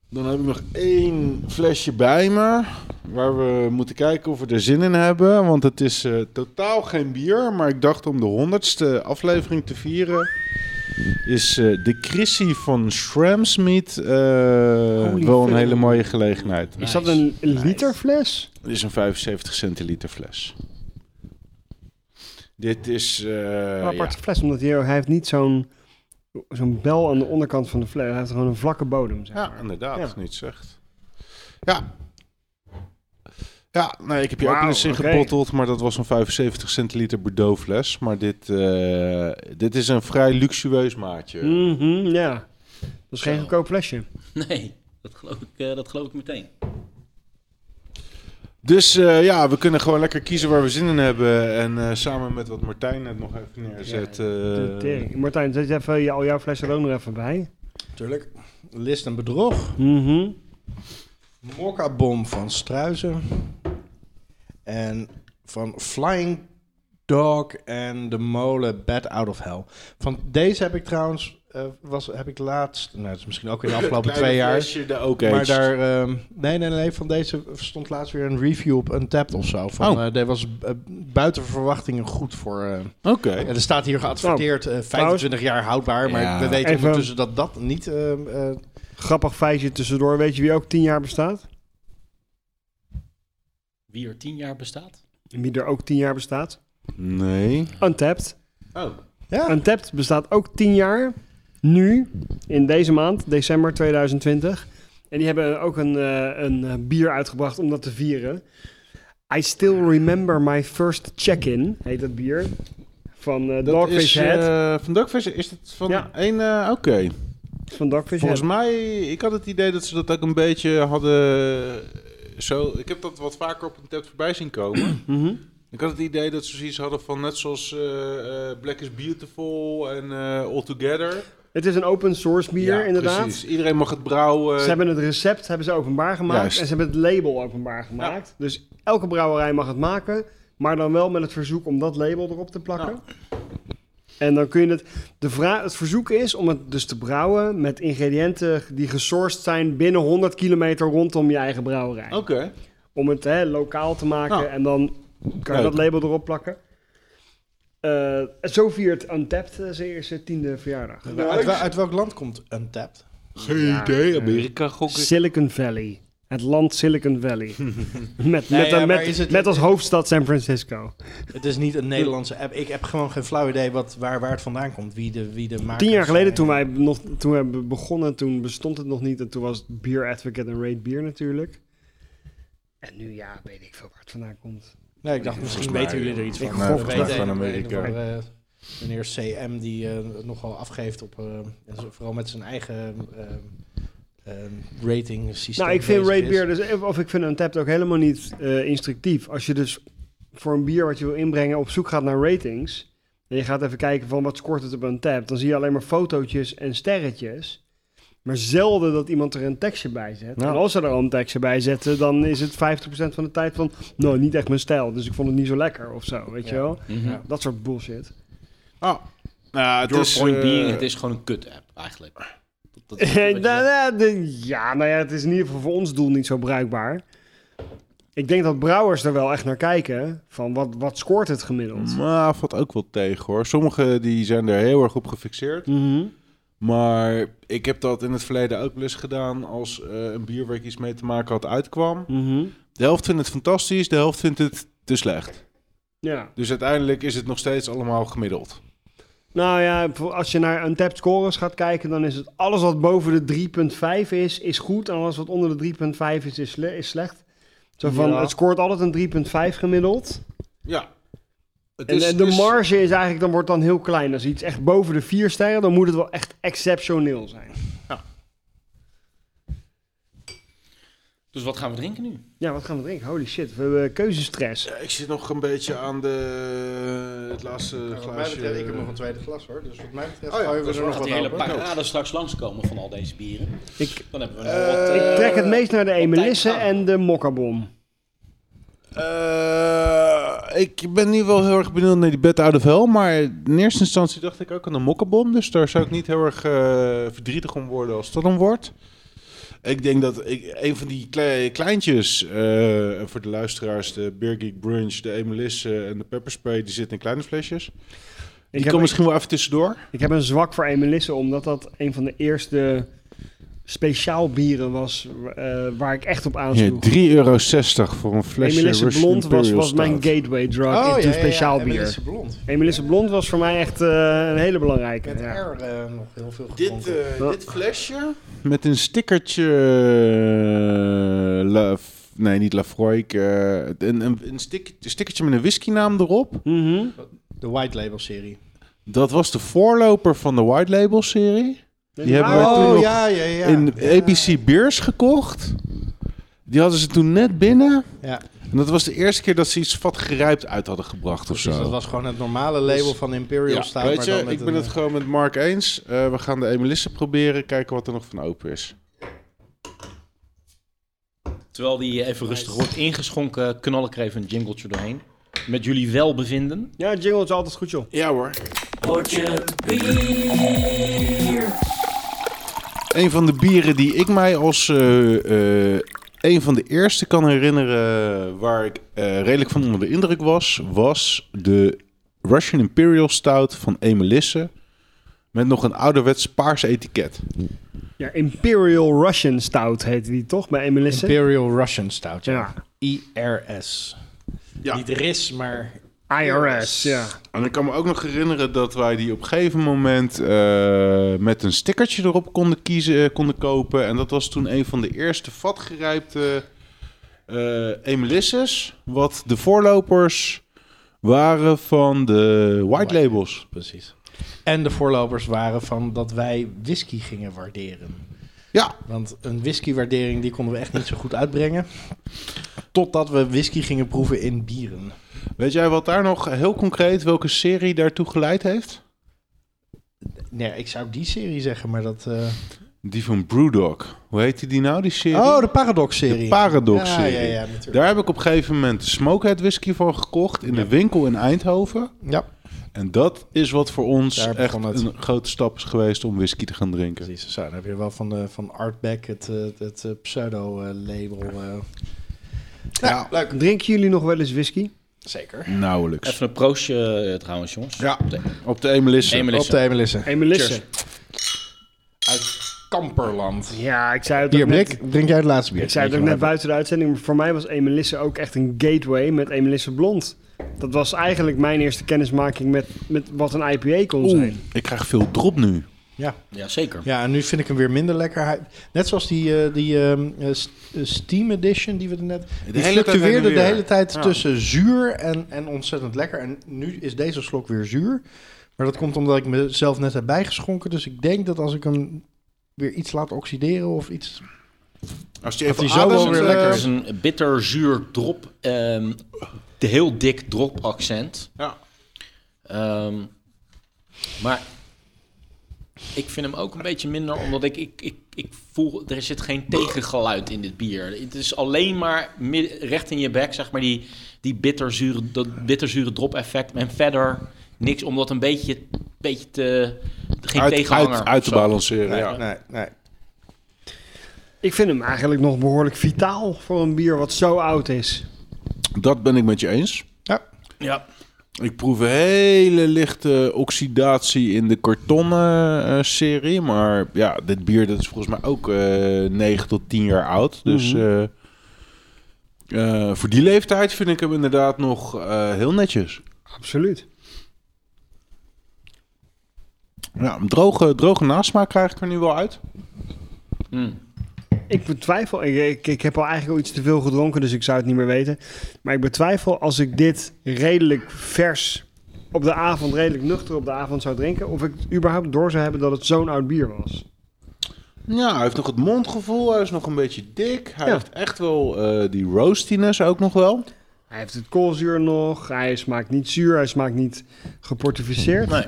S3: dan heb ik nog één flesje bij me. Waar we moeten kijken of we er zin in hebben. Want het is eh, totaal geen bier. Maar ik dacht om de honderdste aflevering te vieren. Is eh, de Chrissy van Shramsmeet eh wel een hele mooie gelegenheid.
S4: Is dat een literfles?
S3: Het is een 75 centiliter fles. Dit is.
S4: Een
S3: ja.
S4: aparte fles, omdat hij, hij heeft niet zo'n zo'n bel aan de onderkant van de fles. Hij heeft gewoon een vlakke bodem, zeg
S3: Ja,
S4: maar.
S3: inderdaad,
S4: Ja.
S3: niet zegt. Ja. Ja, nee, ik heb je ook eens in
S4: oké.
S3: gebotteld, maar dat was een 75 centiliter Bordeaux fles. Maar dit, eh, dit is een vrij luxueus maatje.
S4: Mhm, ja. Dat is geen goedkoop flesje.
S1: Nee, dat geloof ik, eh, dat geloof ik meteen.
S3: Dus eh, ja, we kunnen gewoon lekker kiezen waar we zin in hebben. En eh, samen met wat Martijn net nog even neerzet. Eh,
S4: tering. Martijn, zet je even je- al jouw flessen er ook nog even bij.
S5: Tuurlijk. List en bedrog.
S4: Mhm.
S5: Mokka-bom van Struizen. En van Flying Dog en de molen Bad Out of Hell. Van deze heb ik trouwens, eh, was, heb ik laatst, nou dat is misschien ook in de afgelopen twee jaar.
S3: de
S5: Maar daar, ehm, nee, nee, nee, van deze stond laatst weer een review op Untapped of zo. Van,
S3: Oh.
S5: eh, dit was eh, buiten verwachtingen goed voor... eh,
S3: Oké.
S5: er staat hier geadverteerd eh, 25 jaar houdbaar, maar
S3: Ja.
S5: we weten
S4: Even-
S5: ondertussen dat dat niet... ehm, eh,
S4: Grappig feitje tussendoor. Weet je wie ook 10 jaar bestaat?
S1: Wie er tien jaar bestaat?
S4: En wie er ook 10 jaar bestaat?
S3: Nee.
S4: Untapped.
S3: Oh.
S5: ja,
S4: Untapped bestaat ook 10 jaar. Nu, in deze maand, december 2020. En die hebben ook een, eh, een eh, bier uitgebracht om dat te vieren. I Still Remember My First Check-In, heet dat bier. Van
S3: Dat
S4: Dogfish
S3: is,
S4: Head.
S3: van Dogfish, is het van
S4: Ja.
S3: één... eh, Oké.
S4: van Dogfish
S3: Volgens
S4: Head.
S3: mij, ik had het idee dat ze dat ook een beetje hadden. Zo, ik heb dat wat vaker op een tab voorbij zien komen.
S4: Mhm.
S3: Ik had het idee dat ze zoiets hadden van net zoals eh, eh, Black is Beautiful en eh All Together.
S4: Het is een open source bier,
S3: Ja,
S4: inderdaad.
S3: Precies. Iedereen mag het brouwen.
S4: Ze hebben het recept hebben ze openbaar gemaakt
S3: Juist.
S4: en ze hebben het label openbaar gemaakt. Dus elke brouwerij mag het maken, maar dan wel met het verzoek om dat label erop te plakken. En dan kun je het. De vraag, het verzoek is om het dus te brouwen met ingrediënten die gesourced zijn binnen 100 kilometer rondom je eigen brouwerij.
S3: Oké.
S4: Om het hè, lokaal te maken
S3: Ja.
S4: en dan kan je dat label erop plakken. Eh, zo viert Untapped eh, zijn eerste tiende verjaardag.
S5: uit, uit welk land komt Untapped?
S3: Geen
S4: Ja,
S3: idee. Amerika gokken.
S4: Silicon Valley. Het land Silicon Valley. met,
S5: Nee,
S4: met,
S5: ja,
S4: met,
S5: is het-
S4: met als hoofdstad San Francisco.
S5: Het is niet een Nederlandse app. Ik heb gewoon geen flauw idee wat, waar, waar het vandaan komt. Wie de, wie de
S4: Tien jaar geleden
S5: zijn.
S4: toen wij nog toen we hebben begonnen, toen bestond het nog niet. En toen was het Beer Advocate en Rate Beer natuurlijk. En nu ja, weet ik veel waar het vandaan komt.
S5: Nee, ik dacht misschien
S3: mij-
S5: weten jullie er iets
S4: ik
S5: van. Weten
S3: van
S5: een-
S3: Amerika.
S5: een andere, Meneer CM die eh, nogal afgeeft op, eh, vooral met zijn eigen eh, eh, rating systeem.
S4: Nou, ik vind
S5: bezig
S4: Rate
S5: is.
S4: Beer, dus, of ik vind Untapped ook helemaal niet eh, instructief. Als je dus voor een bier wat je wil inbrengen op zoek gaat naar ratings... en je gaat even kijken van wat scoort het op Untapped... dan zie je alleen maar fotootjes en sterretjes... Maar zelden dat iemand er een tekstje bij zet.
S3: Ja.
S4: En als ze er al een tekstje bij zetten, dan is het 50% van de tijd van... Nou, niet echt mijn stijl, dus ik vond het niet zo lekker of zo, weet je wel?
S1: Mhm.
S4: Dat soort bullshit.
S3: Oh. Nou, het
S1: Your
S3: is,
S1: point
S3: eh,
S1: being, het is gewoon een kut-app eigenlijk. Dat,
S4: Eh, nou, nou, de- ja, nou ja, het is in ieder geval voor ons doel niet zo bruikbaar. Ik denk dat brouwers er wel echt naar kijken. Van wat, wat scoort het gemiddeld?
S3: Maar valt ook wel tegen hoor. Sommigen die zijn er heel erg op gefixeerd.
S4: Mhm.
S3: Maar ik heb dat in het verleden ook wel eens gedaan als eh, een bier waar ik iets mee te maken had uitkwam.
S4: Mhm.
S3: De helft vindt het fantastisch, de helft vindt het te slecht.
S4: Ja.
S3: Dus uiteindelijk is het nog steeds allemaal gemiddeld.
S4: Nou ja, als je naar Untapped scores gaat kijken, dan is het alles wat boven de 3.5 is, is goed. En alles wat onder de 3.5 is, is, sle- is slecht. Zo van,
S5: Ja.
S4: het scoort altijd een 3.5 gemiddeld.
S3: Ja. Het
S4: En,
S3: is-
S4: en de
S3: dus-
S4: marge is eigenlijk, dan wordt dan heel klein. Als iets echt boven de 4 sterren, dan moet het wel echt exceptioneel zijn.
S1: Dus wat gaan we drinken nu?
S4: Ja, wat gaan we drinken? Holy shit, we hebben keuzestress.
S3: Ja, ik zit nog een beetje aan de, het laatste
S5: Nou,
S3: glaasje.
S5: betreft, ik heb nog een tweede glas hoor. Dus wat mij betreft
S3: Oh ja,
S5: we
S3: is
S5: er nog
S1: Gaat
S5: wat
S1: die hele parade straks langskomen van al deze bieren?
S4: Ik,
S1: Dan hebben we
S3: Eh,
S4: ik
S1: eh,
S4: trek het meest naar de Emelisse en de Mokkabom.
S3: Eh, ik ben nu wel heel erg benieuwd naar die Bed Out of Hell. Maar in eerste instantie dacht ik ook aan de mokkabom. Dus daar zou ik niet heel erg eh, verdrietig om worden als dat dan wordt. Ik denk dat ik, een van die klei- kleintjes, eh, voor de luisteraars, de Geek Brunch, de Emelisse en de Pepperspray, die zitten in kleine flesjes. Die
S4: Ik
S3: komen misschien wel even tussendoor.
S4: ik heb een zwak voor Emelisse, omdat dat een van de eerste speciaal bieren was eh, waar ik echt op
S3: Ja,
S4: aansloeg.
S3: 3,60 euro voor een flesje
S4: Emelisse
S3: Russian
S4: Blond was, mijn gateway drug
S5: Oh,
S4: into
S5: ja, ja, ja,
S4: speciaal bier.
S5: Emelisse Blond.
S4: Emelisse Blond was voor mij echt eh, een hele belangrijke.
S5: Met
S4: ja.
S5: R eh, nog heel veel
S3: Dit,
S5: gedronken.
S3: eh,
S4: Ja.
S3: dit flesje met een stickertje. eh, nee, niet Lafroy. eh, een, een, een stick- een stickertje met een whiskynaam erop.
S4: Mhm.
S5: De White Label serie.
S3: Dat was de voorloper van de White Label serie. Die hebben wij toen
S5: Oh
S3: nog
S5: ja, ja, ja.
S3: in. ABC Beers gekocht. Die hadden ze toen net binnen.
S5: Ja,
S3: En dat was de eerste keer dat ze iets vat gerijpt uit hadden gebracht of zo.
S5: Dat was gewoon het normale label
S3: Dus-
S5: van Imperial
S3: Ja,
S5: Stout.
S3: weet
S5: maar
S3: je,
S5: dan met
S3: ik ben
S5: een,
S3: het gewoon met Mark eens. Eh, we gaan de Emelisse proberen, kijken wat er nog van open is.
S1: Terwijl die even rustig wordt ingeschonken, knal ik er even een jingletje doorheen. Met jullie welbevinden.
S4: Ja, jingle is altijd goed, joh.
S3: Ja hoor. Een van de bieren die ik mij als eh, eh, een van de eerste kan herinneren waar ik eh, redelijk van onder de indruk was, was de Russian Imperial Stout van Emelisse. Met nog een ouderwets paars etiket.
S4: Ja, Imperial Russian Stout heette die toch bij Emelisse?
S5: Imperial Russian Stout.
S4: Ja.
S5: IRS.
S3: Ja.
S5: Niet RIS, maar
S4: IRS, ja.
S3: En ik kan me ook nog herinneren dat wij die op een gegeven moment eh, met een stickertje erop konden kiezen, eh, konden kopen. En dat was toen een van de eerste vatgerijpte eh Emelisses. Wat de voorlopers waren van de white labels.
S5: precies. En de voorlopers waren van dat wij whisky gingen waarderen.
S3: Ja,
S5: Want een whiskywaardering die konden we echt niet zo goed uitbrengen. Totdat we whisky gingen proeven in bieren.
S3: Weet jij wat daar nog heel concreet, welke serie daartoe geleid heeft?
S5: Nee, ik zou die serie zeggen, maar dat... eh,
S3: Die van Brewdog. Hoe heette die nou, die serie?
S5: Oh, de Paradox-serie.
S3: De Paradox-serie.
S5: Ja, ja, ja, natuurlijk.
S3: Daar heb ik op een gegeven moment Smokehead whisky van gekocht in de winkel in Eindhoven.
S5: Ja,
S3: En dat is wat voor ons
S5: Daar
S3: echt
S5: het.
S3: een grote stap is geweest om whisky te gaan drinken.
S5: precies. Zo, dan heb je wel van, de, van Artback het, eh, het, eh, pseudo-label. eh.
S3: Ja,
S5: leuk.
S4: Drinken jullie nog wel eens whisky?
S5: Zeker.
S3: nauwelijks.
S1: Even een proostje eh, trouwens, jongens.
S3: Ja,
S1: De-
S3: op de Emelisse.
S1: Emelisse.
S5: Op de Emelisse.
S4: Emelisse.
S5: Uit Kamperland.
S4: Ja, ik zei het
S5: Hier,
S4: net,
S5: Brik, drink jij het laatste bier.
S4: ik zei het ook net buiten de uitzending, maar voor mij was Emelisse ook echt een gateway met Emelisse Blond. Dat was eigenlijk mijn eerste kennismaking met, met wat een IPA kon
S3: Oeh,
S4: zijn.
S3: ik krijg veel drop nu.
S5: Ja.
S1: Ja, zeker.
S5: ja, en nu vind ik hem weer minder lekker. Net zoals die, eh, die eh, Steam Edition die we er net... Die
S3: hele
S5: fluctueerde de hele tijd
S3: Ja.
S5: tussen zuur en, en ontzettend lekker. En nu is deze slok weer zuur. Maar dat komt omdat ik mezelf net heb bijgeschonken. Dus ik denk dat als ik hem weer iets laat oxideren of iets...
S3: Als je even
S5: die zo wel weer lekker
S1: Het is een bitter-zuur drop. ehm, de heel dik drop accent.
S3: Ja.
S1: Ehm, maar ik vind hem ook een beetje minder, omdat ik, ik, ik, ik voel, er zit geen tegengeluid in dit bier. Het is alleen maar mid- recht in je bek, zeg maar, die, die bitterzure, dat bitterzure drop effect. En verder niks, omdat een beetje, beetje te, geen
S3: uit,
S1: tegenhanger.
S3: uit, uit te balanceren.
S5: Nee,
S3: ja.
S5: nee, nee.
S4: Ik vind hem eigenlijk nog behoorlijk vitaal voor een bier wat zo oud is.
S3: Dat ben ik met je eens.
S1: Ja.
S3: Ik proef een hele lichte oxidatie in de kartonnen eh, serie. Maar ja, dit bier dat is volgens mij ook eh 9 tot 10 jaar oud. Dus eh, eh, voor die leeftijd vind ik hem inderdaad nog eh, heel netjes.
S4: Absoluut.
S3: Ja, een droge, droge nasmaak krijg ik er nu wel uit.
S1: Mm.
S4: Ik betwijfel, ik, ik, ik heb al eigenlijk al iets te veel gedronken, dus ik zou het niet meer weten. Maar ik betwijfel als ik dit redelijk vers op de avond, redelijk nuchter op de avond zou drinken, of ik het überhaupt door zou hebben dat het zo'n oud bier was.
S3: Ja, hij heeft nog het mondgevoel. Hij is nog een beetje dik. Hij
S4: Ja.
S3: heeft echt wel eh, die roastiness ook nog wel.
S4: Hij heeft het koolzuur nog. Hij smaakt niet zuur. Hij smaakt niet geportificeerd.
S1: Nee,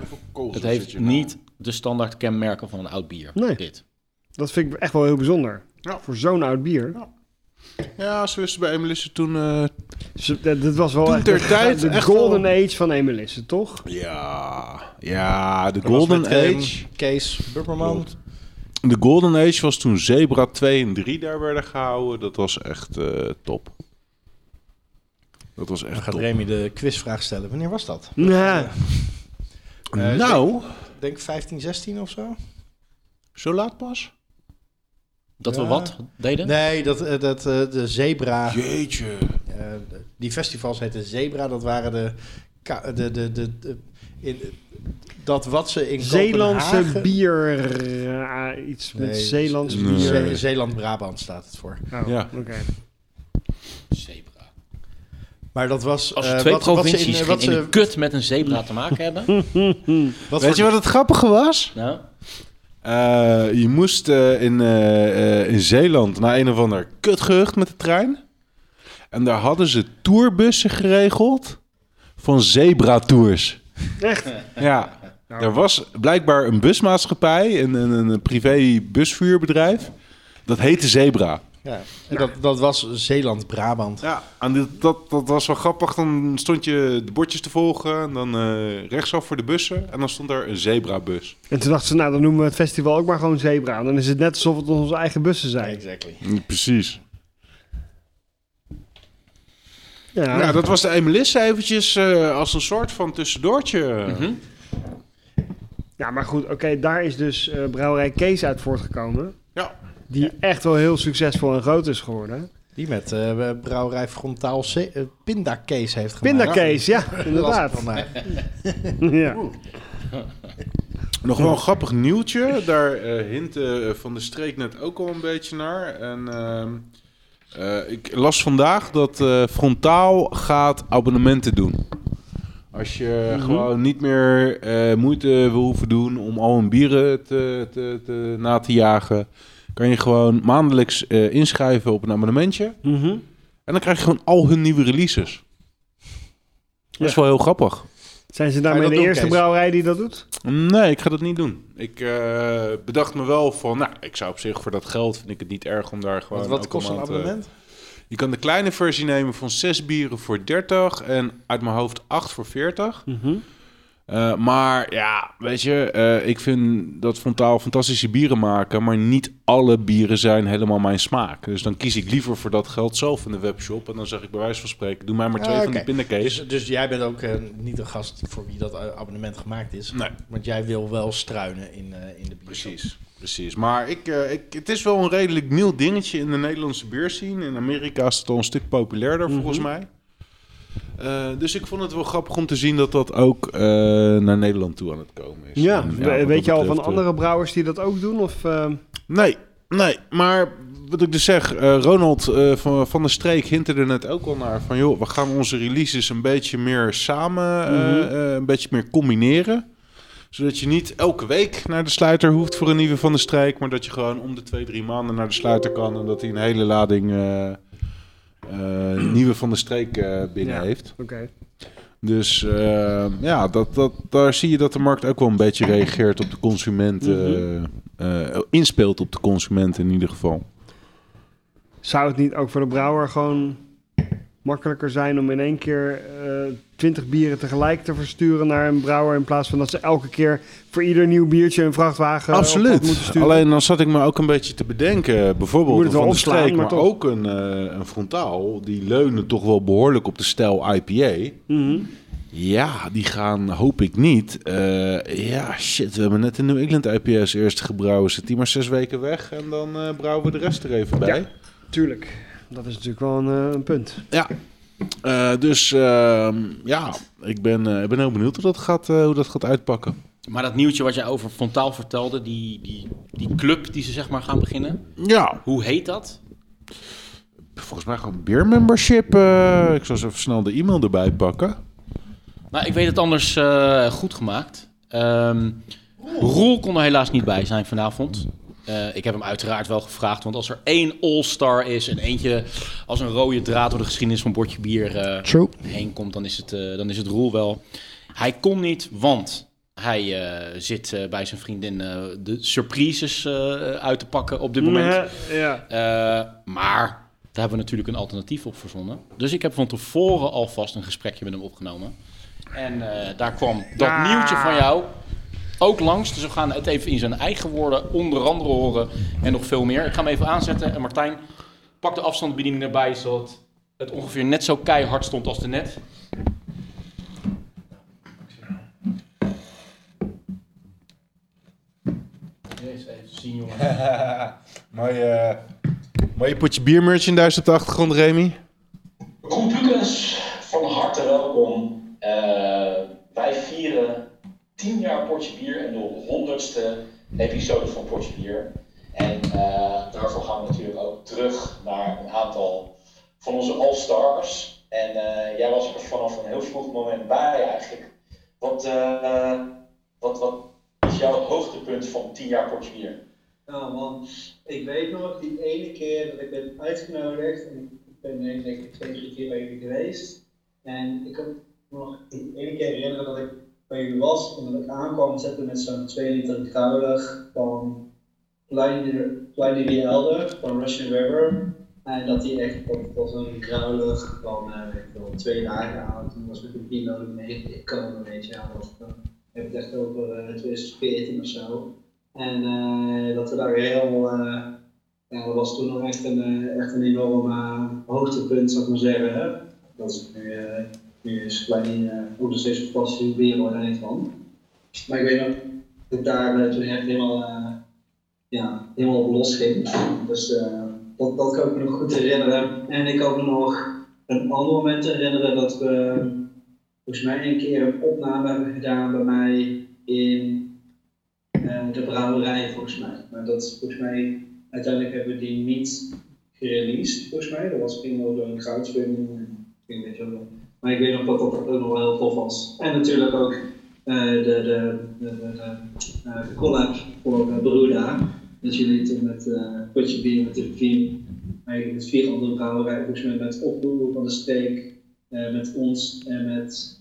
S1: het heeft niet de standaard kenmerken van een oud bier.
S4: Nee.
S1: Dit.
S4: Dat vind ik echt wel heel bijzonder.
S3: Ja.
S4: Voor zo'n oud bier.
S3: Ja, ze wisten bij Emelisse toen... eh,
S4: dat, dat was wel
S3: Toen
S4: echt
S3: ter
S4: de,
S3: tijd
S4: de
S3: echt
S4: golden
S3: wel-
S4: age van Emelisse, toch?
S3: ja, ja, de
S5: Dat
S3: Golden Age.
S5: Kees Bubberman.
S3: De Golden Age was toen Zebra 2 en 3 daar werden gehouden. Dat was echt eh, top. Dat was
S5: Dan
S3: echt
S5: gaat
S3: top.
S5: Remy de quizvraag stellen. Wanneer was dat?
S4: Ja.
S5: Eh,
S3: nou,
S5: Ik denk 15, 16 of zo.
S3: zo laat pas?
S1: Dat
S5: Ja.
S1: we wat deden?
S5: Nee, dat, eh, dat eh, de Zebra...
S3: Jeetje.
S5: eh, die festivals heten Zebra. Dat waren de... de, de, de, de- in, dat wat ze in
S4: Zeelandse
S5: Kopenhagen-
S4: bier. eh, iets met
S5: Nee,
S4: Zeelands
S3: nee.
S4: bier.
S5: Ze- Zeeland-Brabant staat het voor.
S4: Oh,
S3: Ja.
S4: oké.
S1: Zebra.
S5: Maar dat was...
S1: Als
S5: eh,
S1: twee
S5: wat, wat ze
S1: provincies
S5: in,
S1: geen
S5: wat ze,
S1: kut met een zebra te maken hebben.
S5: wat
S3: Weet je wat het grappige was?
S1: nou,
S3: Eh, je moest eh, in, eh, in Zeeland naar een of ander kutgehucht met de trein. En daar hadden ze tourbussen geregeld van Zebra Tours.
S4: Echt?
S3: Ja, er was blijkbaar een busmaatschappij, een, een, een privé busvuurbedrijf. Dat heette Zebra.
S5: Ja, en dat, dat was Zeeland-Brabant.
S3: Ja, en dit, dat, dat was wel grappig. Dan stond je de bordjes te volgen. En dan eh, rechtsaf voor de bussen. En dan stond daar een zebrabus.
S4: En toen dachten ze, nou dan noemen we het festival ook maar gewoon Zebra. Dan is het net alsof het onze eigen bussen zijn.
S5: Exactly.
S3: Precies.
S4: Ja,
S3: Ja, dat was de Emelisse eventjes eh, als een soort van tussendoortje.
S4: ja maar goed, oké, daar is dus eh, brouwerij Kees uit voortgekomen.
S3: Ja.
S4: Die echt wel heel succesvol en groot is geworden.
S5: Die met eh brouwerij Frontaal eh, Pindakees heeft gemaakt.
S4: Pindakees, ja,
S5: Dat
S4: inderdaad. ja.
S3: Nog wel een grappig nieuwtje. Daar eh hintte Van de Streek net ook al een beetje naar. En ehm, eh, ik las vandaag dat eh, Frontaal gaat abonnementen doen. Als je gewoon niet meer eh, moeite wil hoeven doen om al hun bieren te, te, te, na te jagen... kan je gewoon maandelijks eh, inschrijven op een abonnementje.
S4: Mhm.
S3: En dan krijg je gewoon al hun nieuwe releases. Dat is wel heel grappig.
S4: Zijn ze daarmee de
S5: doen,
S4: eerste
S5: Kees?
S4: brouwerij die dat doet?
S3: Nee, ik ga dat niet doen. Ik eh, bedacht me wel van, nou, ik zou op zich voor dat geld vind ik het niet erg om daar gewoon.
S5: Wat, wat kost een
S3: eh,
S5: abonnement?
S3: je kan de kleine versie nemen van 6 bieren voor 30 en uit mijn hoofd 8 voor 40. Eh, maar ja, weet je, eh, ik vind dat Fontaal fantastische bieren maken, maar niet alle bieren zijn helemaal mijn smaak. Dus dan kies ik liever voor dat geld zelf in de webshop en dan zeg ik bij wijze van spreken, doe mij maar twee
S5: Ah,
S3: van die
S5: oké.
S3: pindakaas.
S5: Dus, dus jij bent ook eh, niet een gast voor wie dat abonnement gemaakt is.
S3: Nee.
S5: Want jij wil wel struinen in, eh, in de bier.
S3: Precies, precies. Maar ik, eh, ik, het is wel een redelijk nieuw dingetje in de Nederlandse bierscene. In Amerika is het al een stuk populairder volgens mij. Eh, dus ik vond het wel grappig om te zien dat dat ook eh, naar Nederland toe aan het komen is.
S4: Ja,
S3: En
S4: weet je al van
S3: eh,
S4: andere brouwers die dat ook doen? Of,
S3: Nee, nee. Maar wat ik dus zeg, Ronald van, van der Streek er net ook al naar. Van joh, we gaan onze releases een beetje meer samen,
S4: Mhm.
S3: een beetje meer combineren. Zodat je niet elke week naar de sluiter hoeft voor een nieuwe van de streek. Maar dat je gewoon om de twee, drie maanden naar de sluiter kan. En dat hij een hele lading nieuwe van de streek eh, binnen
S4: Ja.
S3: heeft.
S4: Oké.
S3: Dus eh, ja, dat, dat, daar zie je dat de markt ook wel een beetje reageert op de consumenten. eh, eh, inspeelt op de consumenten in ieder geval.
S4: Zou het niet ook voor de brouwer gewoon makkelijker zijn om in één keer twintig bieren tegelijk te versturen naar een brouwer in plaats van dat ze elke keer voor ieder nieuw biertje een vrachtwagen pad moeten
S3: Absoluut.
S4: sturen?
S3: Alleen dan zat ik me ook een beetje te bedenken. Bijvoorbeeld van de
S4: opslaan,
S3: streek,
S4: maar
S3: ook een, eh, een frontaal. Die leunen toch wel behoorlijk op de stijl IPA.
S4: Mhm.
S3: Ja, die gaan, hoop ik niet. Eh, ja, shit, we hebben net een New England IPA als eerste gebrouwen. Zit die maar zes weken weg en dan eh, brouwen we de rest er even bij.
S4: Ja. Tuurlijk. Dat is natuurlijk wel een, eh, een punt.
S3: Ja. Eh, dus ehm, ja, ik ben, eh, ik ben heel benieuwd hoe dat, gaat, eh, hoe dat gaat uitpakken.
S1: Maar dat nieuwtje wat jij over Fontaal vertelde, die, die, die club die ze zeg maar gaan beginnen.
S3: Ja,
S1: Hoe heet dat?
S3: volgens mij gewoon beer membership. eh, ik zal eens even snel de e-mail erbij pakken.
S1: Nou, ik weet het anders eh, goed gemaakt. Ehm Roel kon er helaas niet bij zijn vanavond.
S4: Eh, ik heb hem uiteraard wel gevraagd, want als er één all-star is en eentje als een rode draad door de geschiedenis van Bordje Bier eh,
S5: True.
S4: heen komt, dan is, het, eh, dan is het Roel wel. Hij kon niet, want hij eh, zit eh, bij zijn vriendin eh, de surprises eh, uit te pakken op dit moment.
S13: Nee, ja.
S4: Eh, maar daar hebben we natuurlijk een alternatief op verzonnen. Dus ik heb van tevoren alvast een gesprekje met hem opgenomen. En eh, daar kwam dat nieuwtje van jou ook langs. Dus we gaan het even in zijn eigen woorden onder andere horen en nog veel meer. Ik ga hem even aanzetten. En Martijn, pak de afstandsbediening erbij, zodat het ongeveer net zo keihard stond als de net. Eens even zien, jongen.
S3: Mooi, eh mooie potje bier merchandise op de achtergrond, Remy.
S1: Goed Lucas, van harte welkom. Eh, wij vieren 10 jaar Portje Bier en de 100ste episode van Portje Bier. En eh, daarvoor gaan we natuurlijk ook terug naar een aantal van onze All-Stars. En eh, jij was er vanaf een heel vroeg moment bij eigenlijk. Wat, eh, wat, wat is jouw hoogtepunt van 10 jaar Portje Bier?
S11: Nou man, ik weet nog die ene keer dat ik ben uitgenodigd. En ik ben denk ik twee, keer bij jullie geweest. En ik kan nog die ene keer herinneren dat ik bij jullie was. En dat ik aankwam zetten met zo'n 2 liter kruilig van Kleine Elder van Russian River. En dat die echt was een kruilig van eh, weet veel, twee dagen oud. Toen was ik een kilo meegekomen, weet je wel. Dat, dan heb het echt over eh, 2014 of zo. En eh, dat we daar heel, eh, dat was toen nog echt een, eh, echt een enorm eh, hoogtepunt, zou ik maar zeggen. Dat is eh, nu is Klein uh, ook nog steeds fantastisch weer er niet van. Maar ik weet nog dat ik daar eh, toen echt helemaal, eh, ja, helemaal op los ging. Dus eh, dat, kan ik me nog goed herinneren. En ik kan me nog een ander moment herinneren dat we volgens mij een keer een opname hebben gedaan bij mij in eh, de brouwerij volgens mij. Maar dat volgens mij, uiteindelijk hebben we die niet gereleased volgens mij. Dat was ging door een crowdfunding. en weet niet wel. Maar ik weet nog dat dat ook nog wel heel tof was. En natuurlijk ook eh, de, de, eh, collab voor uh, Beruda. Dat jullie toen met uh, Potje Bier met de vier, met vier andere brouwerijen, volgens mij met Oproer van de Steek, met ons en met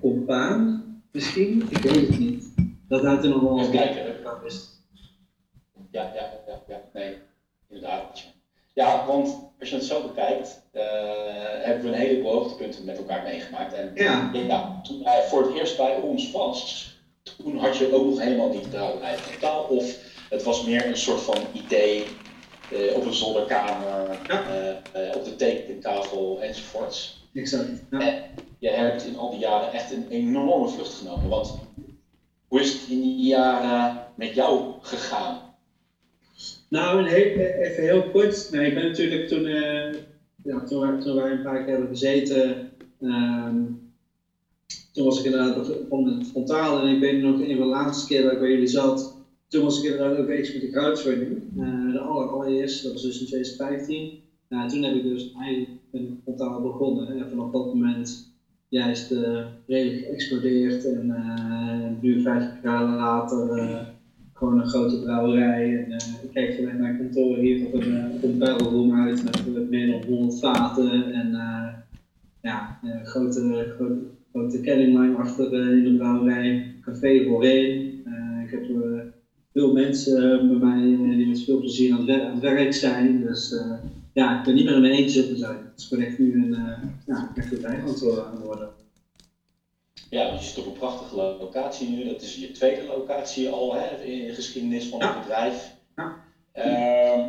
S11: Compaan misschien? Ik weet het niet. Dat had toen nog wel
S1: Even kijken. Ja, ja, ja, ja, nee, inderdaad. Ja, want als je het zo bekijkt, uh, hebben we een heleboel hoogtepunten met elkaar meegemaakt. En
S11: ja.
S1: ja, toen hij voor het eerst bij ons was, toen had je ook nog helemaal niet brouwerij totaal. Of het was meer een soort van idee uh, op een zolderkamer, ja. uh, op de tekentafel enzovoorts.
S11: Exact. Ja.
S1: En je hebt in al die jaren echt een enorme vlucht genomen. Want hoe is het in die jaren met jou gegaan?
S11: Nou, even heel kort. Nee, ik ben natuurlijk toen, uh, ja, toen, toen wij een paar keer hebben gezeten, um, toen was ik inderdaad het frontaal en ik weet nog een van de laatste keer dat ik bij jullie zat, toen was ik inderdaad ook bezig met de crowdfunding. Uh, de aller, allereerste, dat was dus in 2015. Nou, toen heb ik dus eigenlijk een frontaal begonnen en vanaf dat moment juist uh, redelijk geëxplodeerd en nu 50 jaar later gewoon een grote brouwerij. En, uh, ik kijk vanuit mijn kantoor hier op een, uh, op een uit met, meer dan 100 vaten en uh, ja, een grote, grote, grote kellinglijn achter in de brouwerij, café voorheen. ik heb veel mensen bij mij die met veel plezier aan het, werk zijn. Dus ja, ik ben niet meer in mijn eentje op de zuid. Het is echt nu een, ja, echt een aan het worden.
S1: Ja, want je zit op een prachtige locatie nu. Dat is je tweede locatie al hè, in de geschiedenis van het bedrijf. Uh,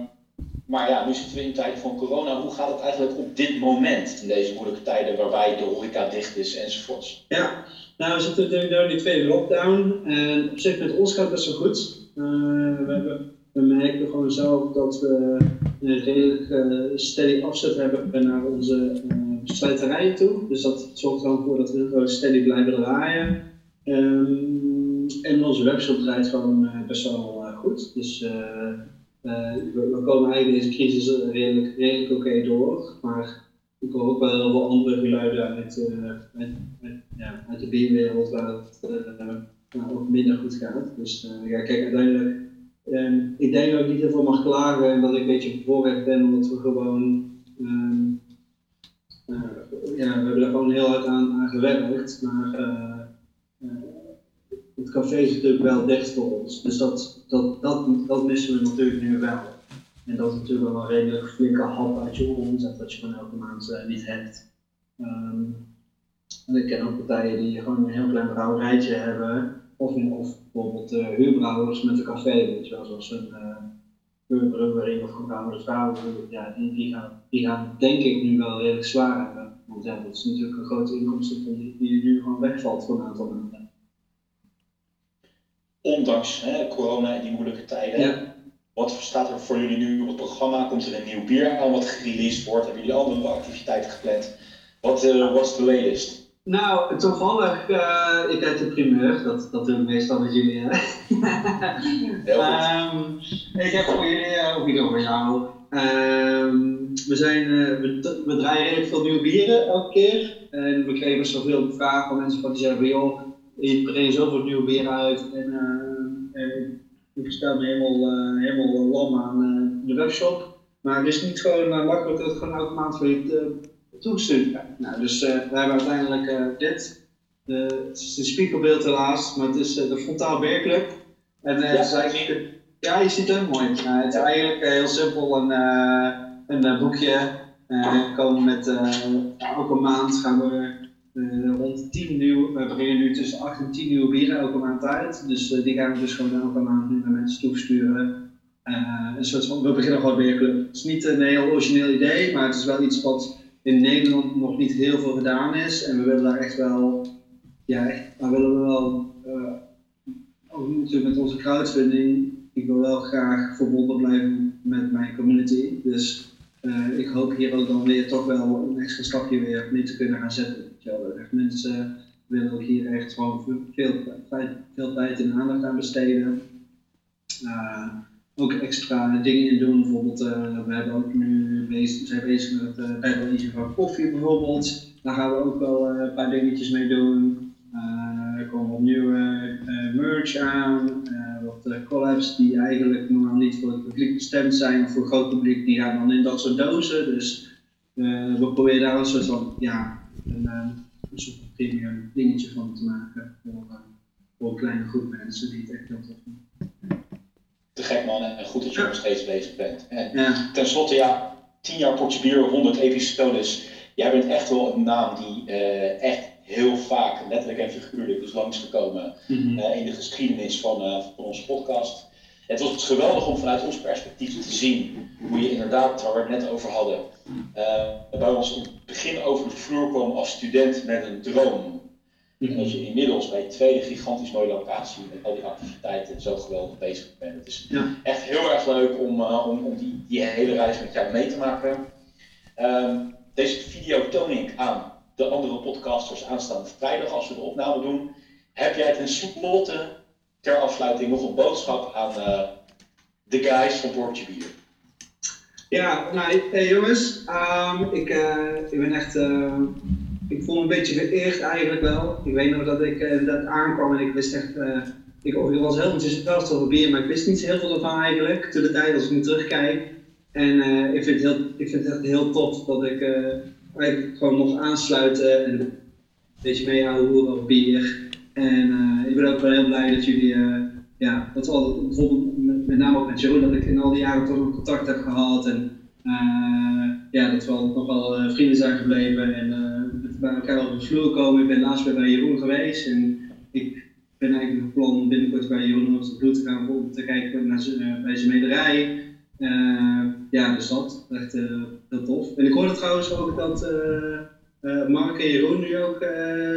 S1: maar ja, nu zitten we in tijden van corona. Hoe gaat het eigenlijk op dit moment, in deze moeilijke tijden waarbij de horeca dicht is enzovoorts?
S11: Ja, nou we zitten natuurlijk door die tweede lockdown. En op zich met ons gaat het best wel goed. Uh, we, hebben, we merken gewoon zelf dat we een redelijk uh, steady afzet hebben naar onze uh, slijterijen toe. Dus dat zorgt er dan voor dat we gewoon steady blijven draaien. Um, en onze webshop draait gewoon uh, best wel uh, goed. Dus uh, we, we, komen eigenlijk deze crisis redelijk, redelijk oké door. Maar ik hoor ook wel heel veel andere geluiden uit, uit, uit, ja, de bierwereld waar het ook minder goed gaat. Dus ja, kijk, uiteindelijk En ik denk dat ik niet heel veel mag klagen en dat ik een beetje bevoorrecht ben, omdat we gewoon. ehm, eh, ja, we hebben er gewoon heel hard aan, gewerkt. Maar eh, eh, het café is natuurlijk wel dicht voor ons. Dus dat, dat, dat, dat missen we natuurlijk nu wel. En dat is natuurlijk wel een redelijk flinke hap uit je omzet dat je gewoon elke maand eh, niet hebt. Ehm, en ik ken ook partijen die gewoon een heel klein brouwerijtje hebben. Of, of bijvoorbeeld eh, huurbrouwers met een café, weet je zoals een uh, huurbrouwering of gebrouwde vrouwen. Ja, die, die, gaan, die gaan denk ik nu wel redelijk zwaar hebben. Want ja, dat is natuurlijk een grote inkomsten die, die nu gewoon wegvalt voor een aantal maanden.
S1: Ondanks hè, corona en die moeilijke tijden.
S11: Ja.
S1: Wat staat er voor jullie nu op het programma? Komt er een nieuw bier aan wat gereleased wordt? Hebben jullie andere activiteiten gepland? Wat uh, is de latest?
S11: Nou, toevallig, uh, ik uit de primeur, dat, dat doen we meestal met jullie. Hè? um, ik heb voor jullie, uh, of niet over jou. Um, we, zijn, uh, we, we, draaien redelijk veel nieuwe bieren elke keer. En we kregen zoveel vragen van mensen van die zeggen: joh, je brengt zoveel nieuwe bieren uit. En, en ik bestel me helemaal, helemaal lam aan de webshop. Maar het is niet gewoon makkelijk dat het gewoon automatisch weer toesturen. Nou, dus uh, we hebben uiteindelijk uh, dit. De, het is een spiegelbeeld helaas, maar het is uh, de Frontaal Beerclub. En ja, het is eigenlijk, ja, je ziet het mooi. Het is eigenlijk heel simpel een, een boekje. we komen met elke maand gaan we rond 10 nieuwe, we brengen nu tussen 8 en 10 nieuwe bieren elke maand uit. Dus die gaan we dus gewoon elke maand nu naar mensen toesturen. een soort van, we beginnen gewoon beerclub. Het is niet een heel origineel idee, maar het is wel iets wat in Nederland nog niet heel veel gedaan is. En we willen daar echt wel, ja, echt, daar willen we wel, uh, ook natuurlijk met onze crowdfunding, ik wil wel graag verbonden blijven met mijn community. Dus uh, ik hoop hier ook dan weer toch wel een extra stapje weer mee te kunnen gaan zetten. Echt mensen willen ook hier echt gewoon veel, veel tijd en aandacht aan besteden. Uh, ook extra dingen in doen. Bijvoorbeeld, uh, we hebben ook nu zijn bezig met uh, bijbelliedje van koffie bijvoorbeeld. Daar gaan we ook wel uh, een paar dingetjes mee doen. er komen wat nieuwe merch aan, wat collabs die eigenlijk normaal niet voor het publiek bestemd zijn voor het groot publiek, die gaan dan in dat soort dozen. Dus we proberen daar een soort van, ja, een, soort premium dingetje van te maken voor, voor een kleine groep mensen die het echt heel tof vinden
S1: te gek man en goed dat je nog steeds bezig bent. En ja. ten slotte, ja, 10 jaar potje bier, 100 episodes. Jij bent echt wel een naam die uh, echt heel vaak, letterlijk en figuurlijk, is langsgekomen mm -hmm. uh, in de geschiedenis van, uh, van onze podcast. Het was geweldig om vanuit ons perspectief te zien hoe je inderdaad, waar we het net over hadden, bij ons in het begin over de vloer kwam als student met een droom. Dat je inmiddels bij een tweede gigantisch mooie locatie met al die activiteiten zo geweldig bezig bent. Het is
S11: ja.
S1: echt heel erg leuk om, uh, om, om die, die hele reis met jou mee te maken. Um, deze video toon ik aan de andere podcasters aanstaande vrijdag als we de opname doen. Heb jij ten slotte ter afsluiting nog een boodschap aan uh, de guys van Portje Bier?
S11: Ja, nou hey jongens, um, ik, uh, ik ben echt ik voel me een beetje vereerd eigenlijk wel. Ik weet nog dat ik uh, dat aankwam en ik wist echt, uh, ik, ik was heel enthousiast over bier, maar ik wist niet heel veel ervan eigenlijk, toen de tijd als ik nu terugkijk. En uh, ik, vind het heel, ik vind het echt heel tof dat ik eigenlijk gewoon nog aansluiten en een beetje meehouden over bier. En ik ben ook wel heel blij dat jullie, ja, dat al, met, met name ook met Joe, dat ik in al die jaren toch nog contact heb gehad. En ja, dat we nog wel vrienden zijn gebleven. En, bij elkaar op de vloer komen. Ik ben laatst weer bij Jeroen geweest en ik ben eigenlijk van plan binnenkort bij Jeroen op de vloer te gaan om te kijken naar zijn, bij zijn mederij. Uh, ja, dus dat, echt uh, heel tof. En ik hoorde trouwens ook dat uh, Mark en Jeroen nu ook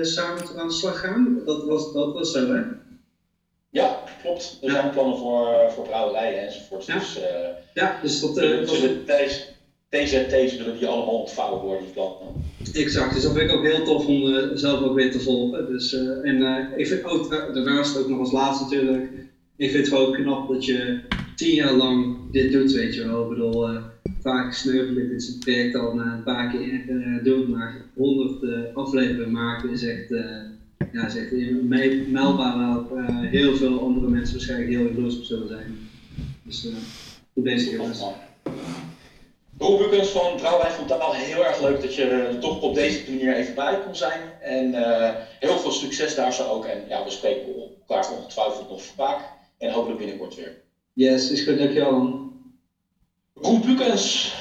S11: samen aan de slag gaan. Dat was, dat was zo, hè?
S1: Ja, klopt. Er zijn plannen voor, voor brouwerijen enzovoort.
S11: Ja.
S1: Dus,
S11: ja, dus dat...
S1: zullen, zullen deze, TZT zullen die allemaal ontvouwen worden, die plannen.
S11: Exact, dus dat vind ik ook heel tof om uh, zelf ook weer te volgen. Dus, uh, en uh, ik vind ook, daarnaast ook nog als laatste natuurlijk, ik vind het gewoon knap dat je tien jaar lang dit doet, weet je wel. Ik bedoel, vaak sneuvel ik dit project al na een paar keer doen, maar honderd afleveringen maken is echt, ja, is echt mijlpaal waar heel veel andere mensen waarschijnlijk heel jaloers op zullen zijn.
S14: Dus goed bezig jongens.
S15: Roel Bukens van Brouwerij Fontaal, heel erg leuk dat je er toch op deze manier even bij kon zijn. En uh, heel veel succes daar zo ook. En ja, we spreken elkaar ongetwijfeld nog vaak. En hopelijk binnenkort weer.
S14: Yes, is goed, dankjewel.
S15: Roel Bukens.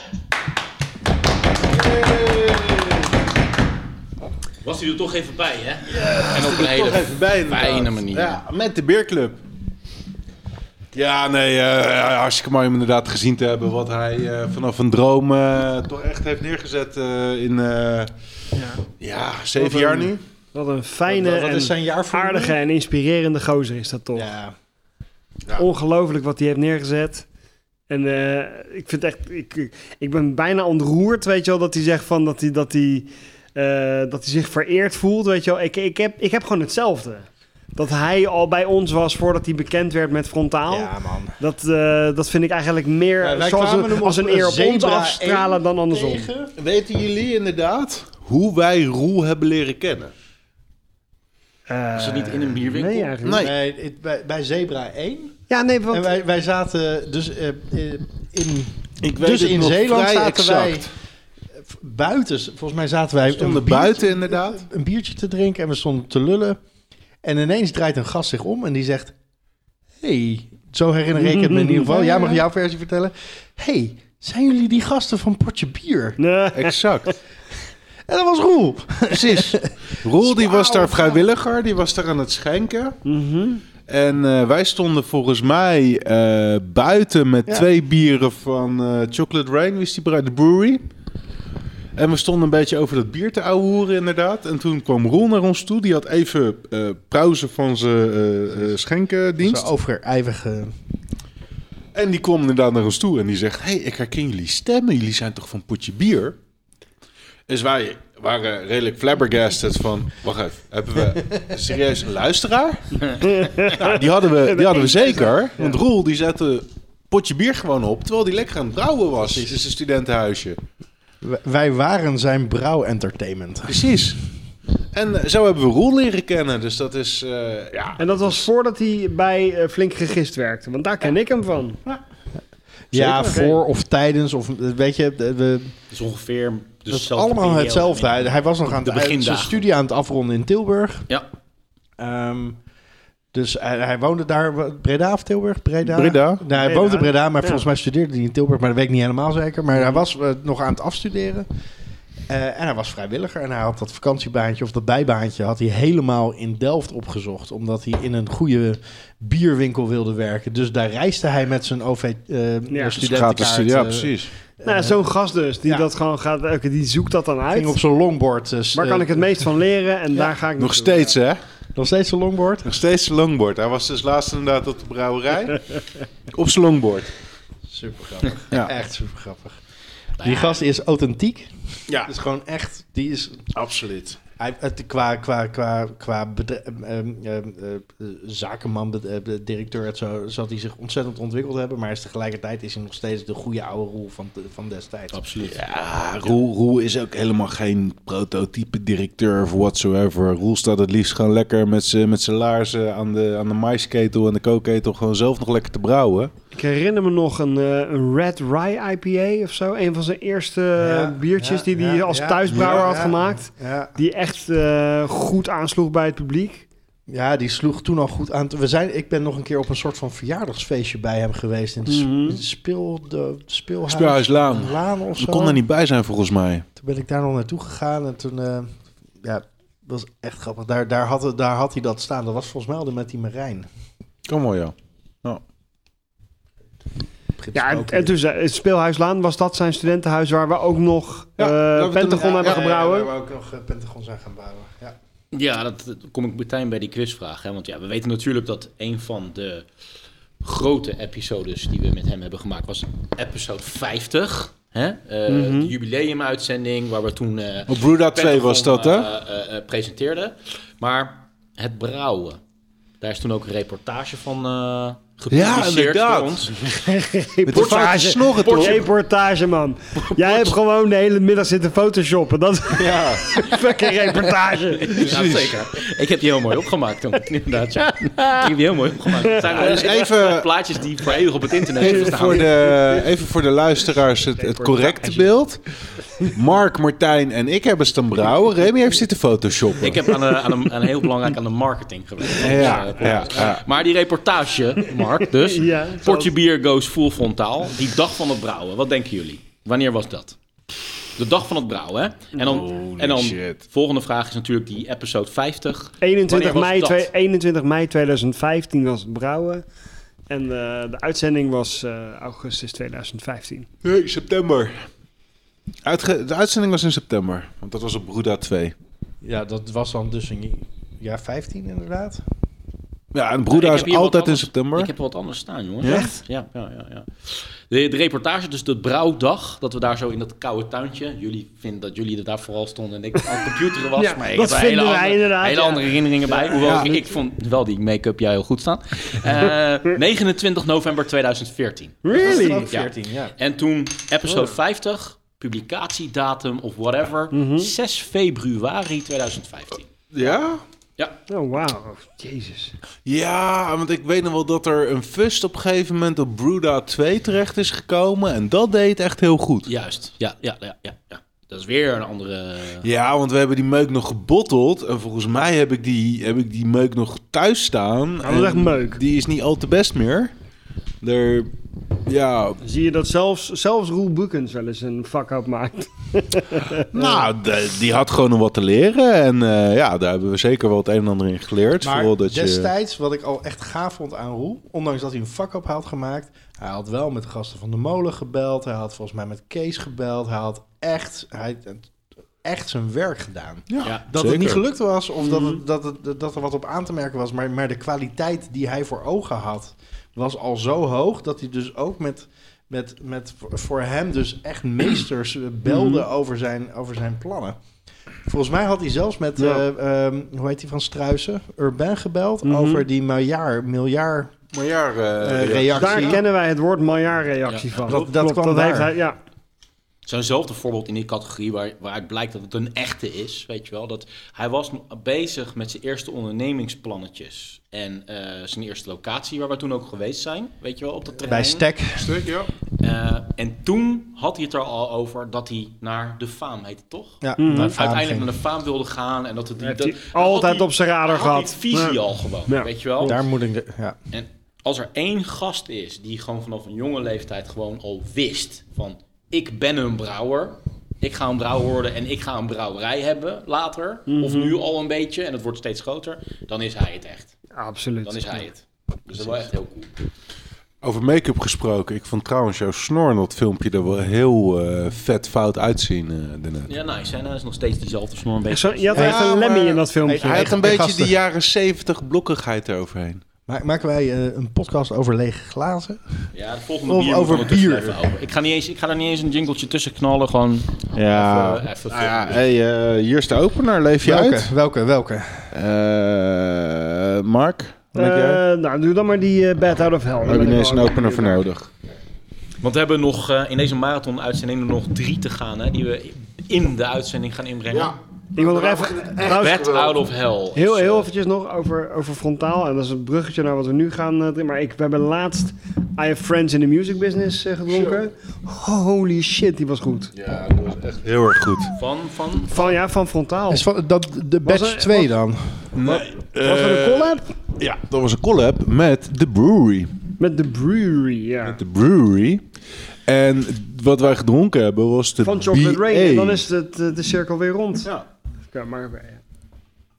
S1: Was hij er toch even bij, hè?
S3: Ja,
S1: en op een hele
S3: toch even bij, inderdaad.
S1: fijne manier.
S3: Ja, met de beerclub. Ja, nee, uh, hartstikke mooi om inderdaad gezien te hebben wat hij uh, vanaf een droom uh, toch echt heeft neergezet in ja. ja, zeven
S4: een,
S3: jaar nu.
S4: Wat een fijne
S5: Wat- wat is
S4: en
S5: zijn jaar voor
S4: aardige
S5: nu?
S4: en inspirerende gozer is dat toch.
S5: Ja.
S4: Ongelooflijk wat hij heeft neergezet. En eh, ik vind echt, ik, ik ben bijna ontroerd, weet je wel, dat hij zegt van dat hij, dat hij, eh, dat hij zich vereerd voelt, weet je wel. Ik, ik, heb, ik heb gewoon hetzelfde. Dat hij al bij ons was voordat hij bekend werd met Frontaal.
S5: Ja, man.
S4: Dat, eh, dat vind ik eigenlijk meer
S5: Ja,
S4: zoals een, als een eer op ons
S5: Zebra
S4: afstralen
S5: 1
S4: dan andersom.
S5: tegen.
S3: Weten jullie inderdaad hoe wij Roel hebben leren kennen?
S1: Is het niet in een bierwinkel?
S4: Nee, eigenlijk.
S5: Nee, bij, bij Zebra 1.
S4: Ja, nee, want...
S5: En wij, wij zaten dus eh, eh, in,
S3: Ik weet
S5: dus
S3: het
S5: in
S3: nog
S5: Zeeland
S3: vrij
S5: zaten
S3: exact.
S5: wij eh, buiten. Volgens mij zaten wij
S3: We stonden
S5: een biertje-
S3: buiten inderdaad.
S5: een biertje te drinken en we stonden te lullen. En ineens draait een gast zich om en die zegt: Hey, zo herinner ik het me in ieder geval. Jij mag jouw versie vertellen. Hey, zijn jullie die gasten van Potje Bier?
S4: Nee.
S3: Exact.
S5: En dat was Roel.
S3: Precies. Roel die was daar vrijwilliger, die was daar aan het schenken.
S4: Mhm.
S3: En eh, wij stonden volgens mij eh, buiten met
S5: Ja.
S3: twee bieren van eh, Chocolate Rain, wie is die? De brewery. En we stonden een beetje over dat bier te ouwehoeren inderdaad. En toen kwam Roel naar ons toe. Die had even eh pauze van zijn eh, eh, schenkendienst.
S5: Zo overijvige.
S3: En die kwam inderdaad naar ons toe en die zegt... hey, ik herken jullie stemmen. Jullie zijn toch van Potje Bier? Dus wij waren redelijk flabbergasted van... Wacht even, hebben we serieus een luisteraar? nou, die hadden we, die hadden we zeker. Want Roel die zette Potje Bier gewoon op... terwijl die lekker aan het brouwen was in zijn studentenhuisje.
S5: Wij waren zijn brouw-entertainment.
S3: Precies. En eh, zo hebben we Roel leren kennen. Dus dat is... eh, ja,
S4: En dat was voordat hij bij eh, Flink Gegist werkte, want daar ken ik hem van.
S5: Ja, voor of tijdens. Of, weet je, de- we,
S1: Het is ongeveer dus
S5: dat is
S1: dezelfde
S5: allemaal hetzelfde. Hij, hij was nog aan
S1: De
S5: het, hij- zijn studie aan het afronden in Tilburg.
S1: Ja.
S5: Ehm, dus hij, hij woonde daar, Breda of Tilburg? Breda.
S3: Breda.
S5: Nou, hij
S4: Breda.
S5: woonde in Breda, maar
S4: Ja.
S5: volgens mij studeerde hij in Tilburg, maar dat weet ik niet helemaal zeker. Maar hij was eh, nog aan het afstuderen. Eh, en hij was vrijwilliger en hij had dat vakantiebaantje of dat bijbaantje had hij helemaal in Delft opgezocht. Omdat hij in een goede bierwinkel wilde werken. Dus daar reisde hij met zijn OV eh
S4: Ja,
S5: studentenkaart.
S3: ja, precies.
S4: Nou, zo'n gast dus, die
S5: ja.
S4: dat gewoon gaat, die zoekt dat dan uit.
S5: Ging op zijn longboard. Dus,
S4: Waar kan ik het meest van leren? En daar ga ik
S3: Nog steeds, hè?
S5: Nog steeds zijn longboard?
S3: Nog steeds zijn longboard. Hij was dus laatst inderdaad op de brouwerij. op zijn longboard.
S5: Super grappig.
S3: Ja.
S5: Echt super grappig. Die gast is authentiek.
S3: Ja.
S5: Dus gewoon echt, die is
S3: Absoluut.
S5: Hij, het, qua qua, qua, qua bedre- ehm, ehm, ehm, eh, zakenman, bed- eh, directeur, het zo, zal hij zich ontzettend ontwikkeld hebben. Maar is tegelijkertijd is hij nog steeds de goede oude rol van, de- van destijds.
S1: Absoluut.
S3: Ja, Roel, Roel is ook helemaal geen prototype directeur of whatsoever. Roel staat het liefst gewoon lekker met zijn met zijn laarzen aan de, aan de maisketel en de kookketel gewoon zelf nog lekker te brouwen.
S4: Ik herinner me nog een, eh, een Red Rye IPA of zo. Een van zijn eerste
S5: Ja,
S4: biertjes
S5: ja,
S4: die hij
S5: ja,
S4: als
S5: ja,
S4: thuisbrouwer
S5: ja,
S4: had
S5: ja.
S4: gemaakt.
S5: Ja.
S4: Die echt eh, goed aansloeg bij het publiek.
S5: Ja, die sloeg toen al goed aan. We zijn, ik ben nog een keer op een soort van verjaardagsfeestje bij hem geweest. In
S4: Mhm.
S5: speel, de speelhuis.
S3: Speelhuislaan.
S5: Laan of zo.
S3: We kon er niet bij zijn volgens mij.
S5: Toen ben ik daar nog naartoe gegaan en toen... eh, ja, dat was echt grappig. Daar, daar, had, het- daar had hij dat staan. Dat was volgens mij al de met die Marijn.
S3: Kom maar, ja.
S4: Ja, en, en toen zei, het Speelhuislaan, was dat zijn studentenhuis waar we ook nog
S5: Ja,
S4: eh, Pentagon
S5: ja,
S4: hebben
S5: ja, ja,
S4: gebrouwen?
S5: waar we ook nog eh, Pentagon zijn gaan bouwen. Ja.
S1: Ja, dat, dat kom ik meteen bij die quizvraag. Hè? Want ja, we weten natuurlijk dat een van de grote episodes die we met hem hebben gemaakt was episode 50. Hè? Eh,
S4: Mhm.
S1: De jubileumuitzending waar we toen... eh,
S3: Op Bruda 2 was dat, hè?
S1: eh, eh, eh, presenteerden. Maar het brouwen, daar is toen ook een reportage van, gepubliceerd
S3: inderdaad.
S1: ons.
S4: Reportage,
S3: snorren, toch?
S4: reportage, man. Jij hebt gewoon de hele middag zitten photoshoppen. Dat
S3: Ja.
S4: fucking reportage.
S1: Ja, zeker. Ik heb die heel mooi opgemaakt toen. Inderdaad, ja. Ik heb die heel mooi opgemaakt. Het zijn
S3: Dus
S1: dus
S3: even-
S1: plaatjes die voor eeuwig op het internet
S3: Even
S1: staan.
S3: voor, de, even voor de luisteraars het, het correcte beeld. Mark, Martijn en ik hebben staan brouwen. Remy heeft zitten photoshoppen.
S1: Ik heb aan, een, aan, heel belangrijk aan de marketing gewerkt.
S3: Ja,
S1: Dus, eh,
S3: ja, ja.
S1: Maar die reportage, Mark, dus.
S4: Ja,
S1: Portje bier goes full frontaal. Die dag van het brouwen, wat denken jullie? Wanneer was dat? De dag van het brouwen, hè? En dan,
S3: Holy
S1: en dan
S3: shit.
S1: volgende vraag is natuurlijk die episode 50.
S4: 21
S1: Wanneer
S4: mei,
S1: was dat?
S4: twee- 21 mei 2015 was het brouwen. En eh, de uitzending was eh, augustus 2015.
S3: Nee, september. Uitge- de uitzending was in september. Want dat was op Bruda 2.
S5: Ja, dat was dan dus een jaar 15 inderdaad.
S3: Ja, en
S1: heb
S3: is altijd in september.
S1: Ik heb wat anders staan, jongens.
S3: Ja?
S1: Echt? Ja, ja, ja. ja. De, de reportage, dus de brouwdag, dat we daar zo in dat koude tuintje. Jullie vinden dat jullie er daar vooral stonden en ik aan het computeren was.
S4: Ja,
S1: maar ik
S4: dat
S1: heb hele,
S4: wij
S1: andere,
S4: inderdaad,
S1: hele
S4: ja.
S1: andere herinneringen bij. Hoewel
S3: Ja.
S1: ik, ik vond wel die make-up jij heel goed staan. Eh 29 november 2014.
S4: Really?
S5: Ook 14, ja.
S1: En toen episode 50, publicatiedatum of whatever, 6 februari 2015.
S3: Ja?
S1: Ja,
S4: Oh, wauw. Jezus.
S3: Ja, want ik weet nog wel dat er een fust op een gegeven moment op Bruda 2 terecht is gekomen. En dat deed echt heel goed.
S1: juist. Ja, ja, ja, ja. ja. Dat is weer een andere...
S3: Ja, want we hebben die meuk nog gebotteld. En volgens mij heb ik die, heb ik die meuk nog thuis staan.
S4: dat is echt
S3: En
S4: meuk.
S3: Die is niet al te best meer. Er, ja,
S4: Zie je dat zelfs, zelfs Roel Bukens wel eens een fuck-up maakt.
S3: nou, de- die had gewoon nog wat te leren. En eh, ja, daar hebben we zeker wel het een en ander in geleerd.
S5: Maar
S3: Vooral dat je...
S5: destijds, wat ik al echt gaaf vond aan Roel, ondanks dat hij een fuck-up had gemaakt, hij had wel met de gasten van de molen gebeld, hij had volgens mij met Kees gebeld, hij had echt, hij had echt zijn werk gedaan.
S1: Ja,
S5: Dat
S3: zeker.
S5: het niet gelukt was of dat, het, dat, het, dat er wat op aan te merken was, maar, maar de kwaliteit die hij voor ogen had, was al zo hoog dat hij dus ook met, met, met voor- hem dus echt meesters eh, belde over, zijn, over zijn plannen. Volgens mij had hij zelfs met,
S4: Ja.
S5: eh, ehm, hoe heet die van Struisen, Urban gebeld
S4: Mhm.
S5: over die miljard, miljard
S3: eh,
S5: eh, reactie.
S4: Daar kennen wij het woord Maillard-reactie
S1: Ja,
S4: van.
S5: dat- dat kwam
S4: dat
S5: daar.
S4: heeft hij, ja.
S1: Zo'nzelfde voorbeeld in die categorie waar, waaruit blijkt dat het een echte is, weet je wel. Dat hij was bezig met zijn eerste ondernemingsplannetjes en eh, zijn eerste locatie waar we toen ook geweest zijn, weet je wel, op dat terrein.
S5: Bij Stek.
S3: Stuk, ja.
S1: Eh, en toen had hij het er al over dat hij naar de faam heette, toch?
S5: Ja,
S4: Mhm.
S5: naar Faam
S1: Uiteindelijk
S5: ging.
S1: naar de faam wilde gaan en dat het dat,
S4: hij altijd op zijn radar
S1: had visie
S4: Ja.
S1: al gewoon,
S4: Ja.
S1: weet je wel.
S5: Daar moet ik... De, ja.
S1: En als er één gast is die gewoon vanaf een jonge leeftijd gewoon al wist van ik ben een brouwer, ik ga een brouwer worden en ik ga een brouwerij hebben later, of
S4: Mhm.
S1: nu al een beetje en het wordt steeds groter, dan is hij het echt.
S4: Absoluut.
S1: Dan is hij het. Dus dat is wel echt heel cool.
S3: Over make-up gesproken. Ik vond trouwens jouw snor in dat filmpje er wel heel eh, vet fout uitzien uh, daarnet.
S1: Ja, nice. En hij is nog steeds diezelfde snor een beetje.
S4: Je had
S3: Ja,
S4: echt een Lemmy in dat filmpje.
S3: Hij had een beetje
S5: gasten.
S3: die jaren 70 blokkigheid eroverheen.
S5: Ma- Maken wij eh, een podcast over lege glazen?
S1: Ja, de volgende
S5: Of
S1: bier
S5: over bier.
S1: tussen even over. Ik ga, niet eens, ik ga er niet eens een jingletje tussen knallen, gewoon
S3: Ja,
S1: even, even
S3: nou ja hey, eh, hier is de opener. Leef je
S5: Welke?
S3: uit?
S5: Welke? Welke?
S3: Eh, Mark?
S4: Eh, nou, doe dan maar die eh, Bad Out of Hell.
S3: Daar heb je ineens een opener voor nodig.
S1: Want we hebben nog eh, in deze marathon-uitzending nog drie te gaan, hè, die we in de uitzending gaan inbrengen.
S4: Ik wil nog even...
S1: Bad Out of Hell.
S4: Heel, heel
S1: eh,
S4: eventjes nog over, over frontaal. En dat is het bruggetje naar wat we nu gaan uh, drinken. Maar ik, we hebben laatst I Have Friends in the Music Business uh, gedronken. Holy shit, die was goed.
S3: Ja, dat was echt heel erg goed.
S1: Van, van,
S4: Van, ja, van frontaal.
S5: Is van, dat de batch
S4: er-
S5: 2
S4: wat-
S5: dan?
S3: Nee,
S4: was er een collab?
S3: Ja, dat was een collab met The Brewery.
S4: Met de brewery, ja.
S3: Met The Brewery. En wat wij gedronken hebben was de
S4: Van Chocolate
S3: BA.
S4: Rain. En dan is het, eh, de cirkel weer rond.
S1: Ja.
S4: Ja, maar,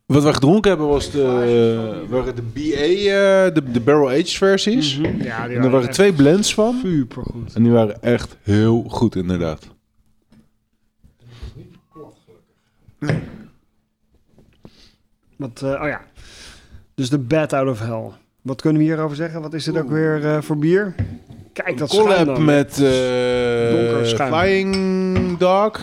S3: Wat wij gedronken hebben was de, waren de BA, eh, de, de Barrel Aged versies.
S4: Mhm. Ja, die
S3: En er waren twee blends van.
S4: Super goed.
S3: En die waren echt heel goed inderdaad.
S4: Wat, eh, oh ja. Dus de Bad Out of Hell. Wat kunnen we hierover zeggen? Wat is dit ook weer eh, voor bier? Kijk, dat
S3: Collab met
S4: schuim.
S3: Flying Dog.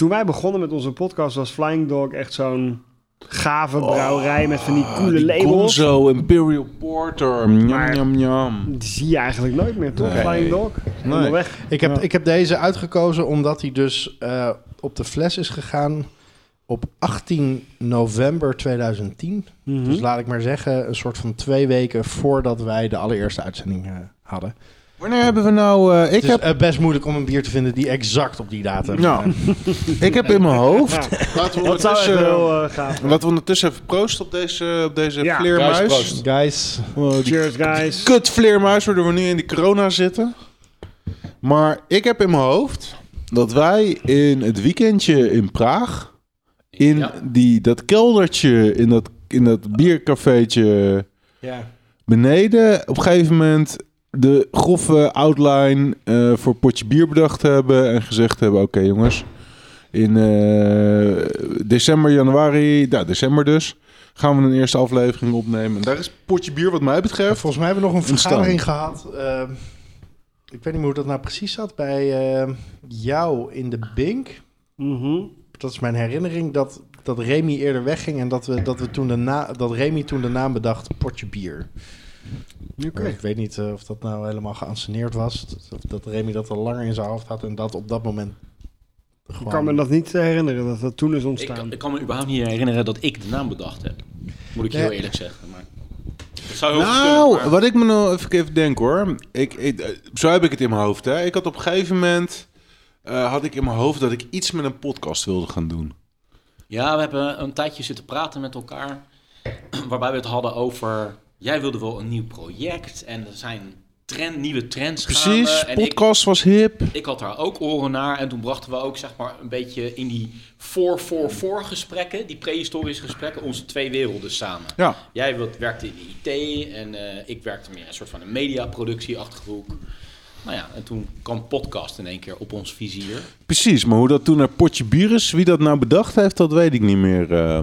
S4: Toen wij begonnen met onze podcast was Flying Dog echt zo'n gave brouwerij met van die coole
S3: die
S4: labels.
S3: Gonzo Imperial Porter. Njam, njam, njam.
S4: Die zie je eigenlijk nooit meer, toch?
S3: Nee.
S4: Flying Dog?
S3: Nee.
S4: weg.
S5: Ik heb,
S4: Ja.
S5: ik heb deze uitgekozen omdat hij dus eh, op de fles is gegaan op 18 november 2010.
S4: Mhm.
S5: Dus laat ik maar zeggen, een soort van twee weken voordat wij de allereerste uitzending eh, hadden.
S3: Wanneer hebben we nou... eh, ik
S5: Het is
S3: heb...
S5: eh, best moeilijk om een bier te vinden die exact op die datum... Eh,
S3: ik heb in mijn hoofd... Laten we ondertussen,
S4: heel eh, gaaf
S3: laten we ondertussen even proosten op deze, op deze
S4: Ja.
S3: vleermuis.
S1: Guys, proost.
S5: Guys,
S3: Oh, die
S4: Cheers, guys.
S3: kut vleermuis, waardoor we nu in die corona zitten. Maar ik heb in mijn hoofd dat wij in het weekendje in Praag... in
S1: Ja.
S3: die, dat keldertje, in dat, in dat biercafeetje
S5: ja.
S3: beneden... op een gegeven moment de grove outline eh, voor potje bier bedacht hebben... en gezegd hebben, oké jongens... in eh, december, januari, nou december dus... gaan we een eerste aflevering opnemen. En daar is potje bier wat mij betreft...
S5: Volgens mij hebben we nog een
S3: Ontstaan.
S5: vergadering gehad. eh, ik weet niet meer hoe dat nou precies zat. Bij eh, jou in de Bink.
S4: Mhm.
S5: Dat is mijn herinnering dat, dat Remy eerder wegging. En dat, we, dat, we toen de na, dat Remy toen de naam bedacht Potje Bier.
S4: Oké.
S5: Ik weet niet eh, of dat nou helemaal geanceneerd was. Of dat Remy dat al langer in zijn hoofd had. En dat op dat moment
S4: Ik kan me dat niet herinneren, dat dat toen is ontstaan.
S1: ik kan me überhaupt niet herinneren dat ik de naam bedacht heb. Moet ik je heel eerlijk zeggen. Maar zou
S3: Nou,
S1: kunnen, maar-
S3: wat ik me nou even, even denk hoor. Ik, ik, eh, zo heb ik het in mijn hoofd. Hè. Ik had op een gegeven moment... eh, had ik in mijn hoofd dat ik iets met een podcast wilde gaan doen.
S1: Ja, we hebben een tijdje zitten praten met elkaar. Waarbij we het hadden over. Jij wilde wel een nieuw project. En er zijn trend, nieuwe trends.
S3: Precies.
S1: En ik,
S3: podcast was hip.
S1: ik had daar ook oren naar. En toen brachten we ook zeg maar een beetje in die voor-voor-voor gesprekken. Die prehistorische gesprekken. Onze twee werelden samen.
S3: Ja.
S1: Jij werkte in de IT. En eh, ik werkte meer een soort van een mediaproductieachtige hoek. Nou ja, en toen kwam podcast in één keer op ons vizier.
S3: Precies, maar hoe dat toen naar potje bier is, wie dat nou bedacht heeft, dat weet ik niet meer. eh.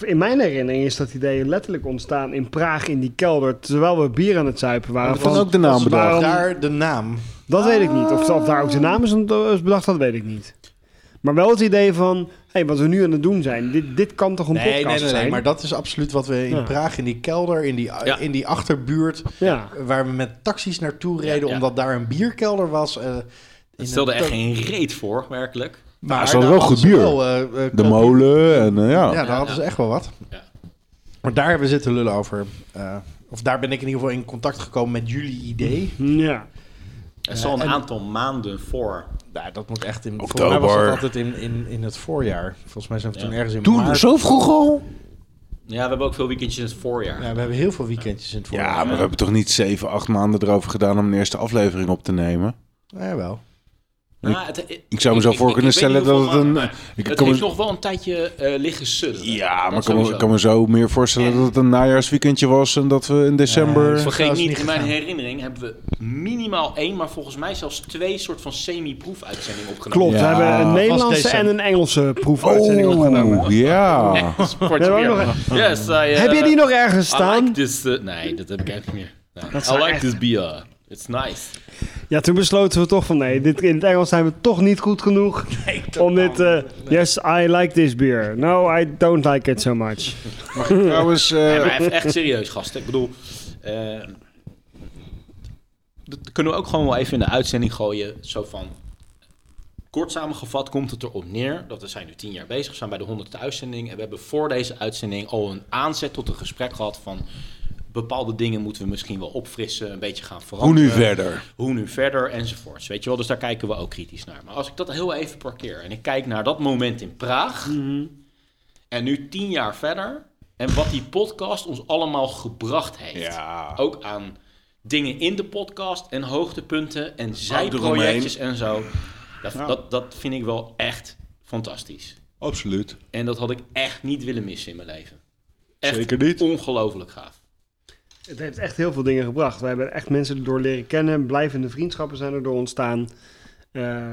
S4: In mijn herinnering is dat idee letterlijk ontstaan in Praag in die kelder, terwijl we bier aan het zuipen waren.
S3: Van ook de naam bedacht.
S4: waarom-
S5: Daar de naam.
S4: Dat weet ik niet. Of, of daar ook de naam is is bedacht, dat weet ik niet. Maar wel het idee van, hey, wat we nu aan het doen zijn, dit, dit kan toch een
S5: Nee,
S4: podcast
S5: nee, nee,
S4: zijn?
S5: nee, maar dat is absoluut wat we in
S4: Ja.
S5: Praag, in die kelder, in die,
S1: Ja.
S5: in die achterbuurt,
S4: Ja.
S5: waar we met taxis naartoe reden,
S1: ja.
S5: omdat daar een bierkelder was. eh, in
S1: Het stelde echt geen reet voor, werkelijk.
S5: Maar
S3: ze hadden wel goed
S5: ze
S3: bier.
S5: wel, eh, eh,
S3: De molen en eh, ja.
S5: Ja, daar hadden ze echt wel wat.
S1: Ja.
S5: Maar daar hebben we zitten lullen over. eh, of daar ben ik in ieder geval in contact gekomen met jullie idee.
S4: Ja.
S1: Het is al een
S5: en-
S1: aantal maanden voor.
S5: Nou, dat moet echt in...
S3: Oktober.
S5: Volgens mij was dat altijd in, in, in het voorjaar. Volgens mij zijn we toen ergens in
S3: Toen,
S5: maart.
S3: zo vroeg al?
S1: Ja, we hebben ook veel weekendjes in het voorjaar.
S5: Ja, we hebben heel veel weekendjes in het voorjaar.
S3: Ja, maar we hebben toch niet zeven, acht maanden erover gedaan om een eerste aflevering op te nemen?
S5: Ja, wel.
S1: Ja, het-
S3: Ik zou me zo voor kunnen
S1: ik
S3: stellen dat het een... Ik
S1: het
S3: kan
S1: heeft
S3: me,
S1: nog wel een tijdje eh, liggen sudderen.
S3: ja, maar
S1: Dat
S3: kan me, kan me zo meer voorstellen
S1: En-
S3: dat het een najaarsweekendje was en dat we in december...
S1: Vergeet niet,
S5: niet
S1: in mijn herinnering hebben we minimaal één, maar volgens mij zelfs twee soort van semi-proefuitzendingen opgenomen.
S4: Klopt,
S3: Ja,
S4: we hebben een Nederlandse en een Engelse proefuitzending opgenomen.
S3: Oh, ja.
S1: Yes, I, uh,
S4: Heb je die nog ergens
S1: I
S4: staan?
S1: like this, uh, nee, dat heb ik eigenlijk niet meer. I like this beer. It's nice.
S4: Ja, toen besloten we toch van nee, dit, in het Engels zijn we toch niet goed genoeg om dit... eh, yes, I like this beer. No, I don't like it so much.
S3: Mag ik trouwens... eh,
S1: Nee, maar even echt serieus, gasten. Ik bedoel, eh, dat kunnen we ook gewoon wel even in de uitzending gooien. Zo van, kort samengevat komt het erop neer dat we zijn nu tien jaar bezig, we zijn bij de honderdste uitzending. En we hebben voor deze uitzending al een aanzet tot een gesprek gehad van... Bepaalde dingen moeten we misschien wel opfrissen, een beetje gaan
S3: hoe
S1: veranderen.
S3: nu verder?
S1: Hoe nu verder enzovoorts. Weet je wel, dus daar kijken we ook kritisch naar. Maar als ik dat heel even parkeer en ik kijk naar dat moment in Praag. En nu tien jaar verder. En wat die podcast ons allemaal gebracht heeft.
S3: Ja.
S1: Ook aan dingen in de podcast en hoogtepunten en zijprojectjes en zo. Dat,
S3: Ja.
S1: dat, dat vind ik wel echt fantastisch.
S3: Absoluut.
S1: En dat had ik echt niet willen missen in mijn leven. Echt
S3: Zeker niet.
S1: ongelooflijk gaaf.
S4: Het heeft echt heel veel dingen gebracht. We hebben echt mensen erdoor leren kennen. Blijvende vriendschappen zijn erdoor ontstaan. Eh,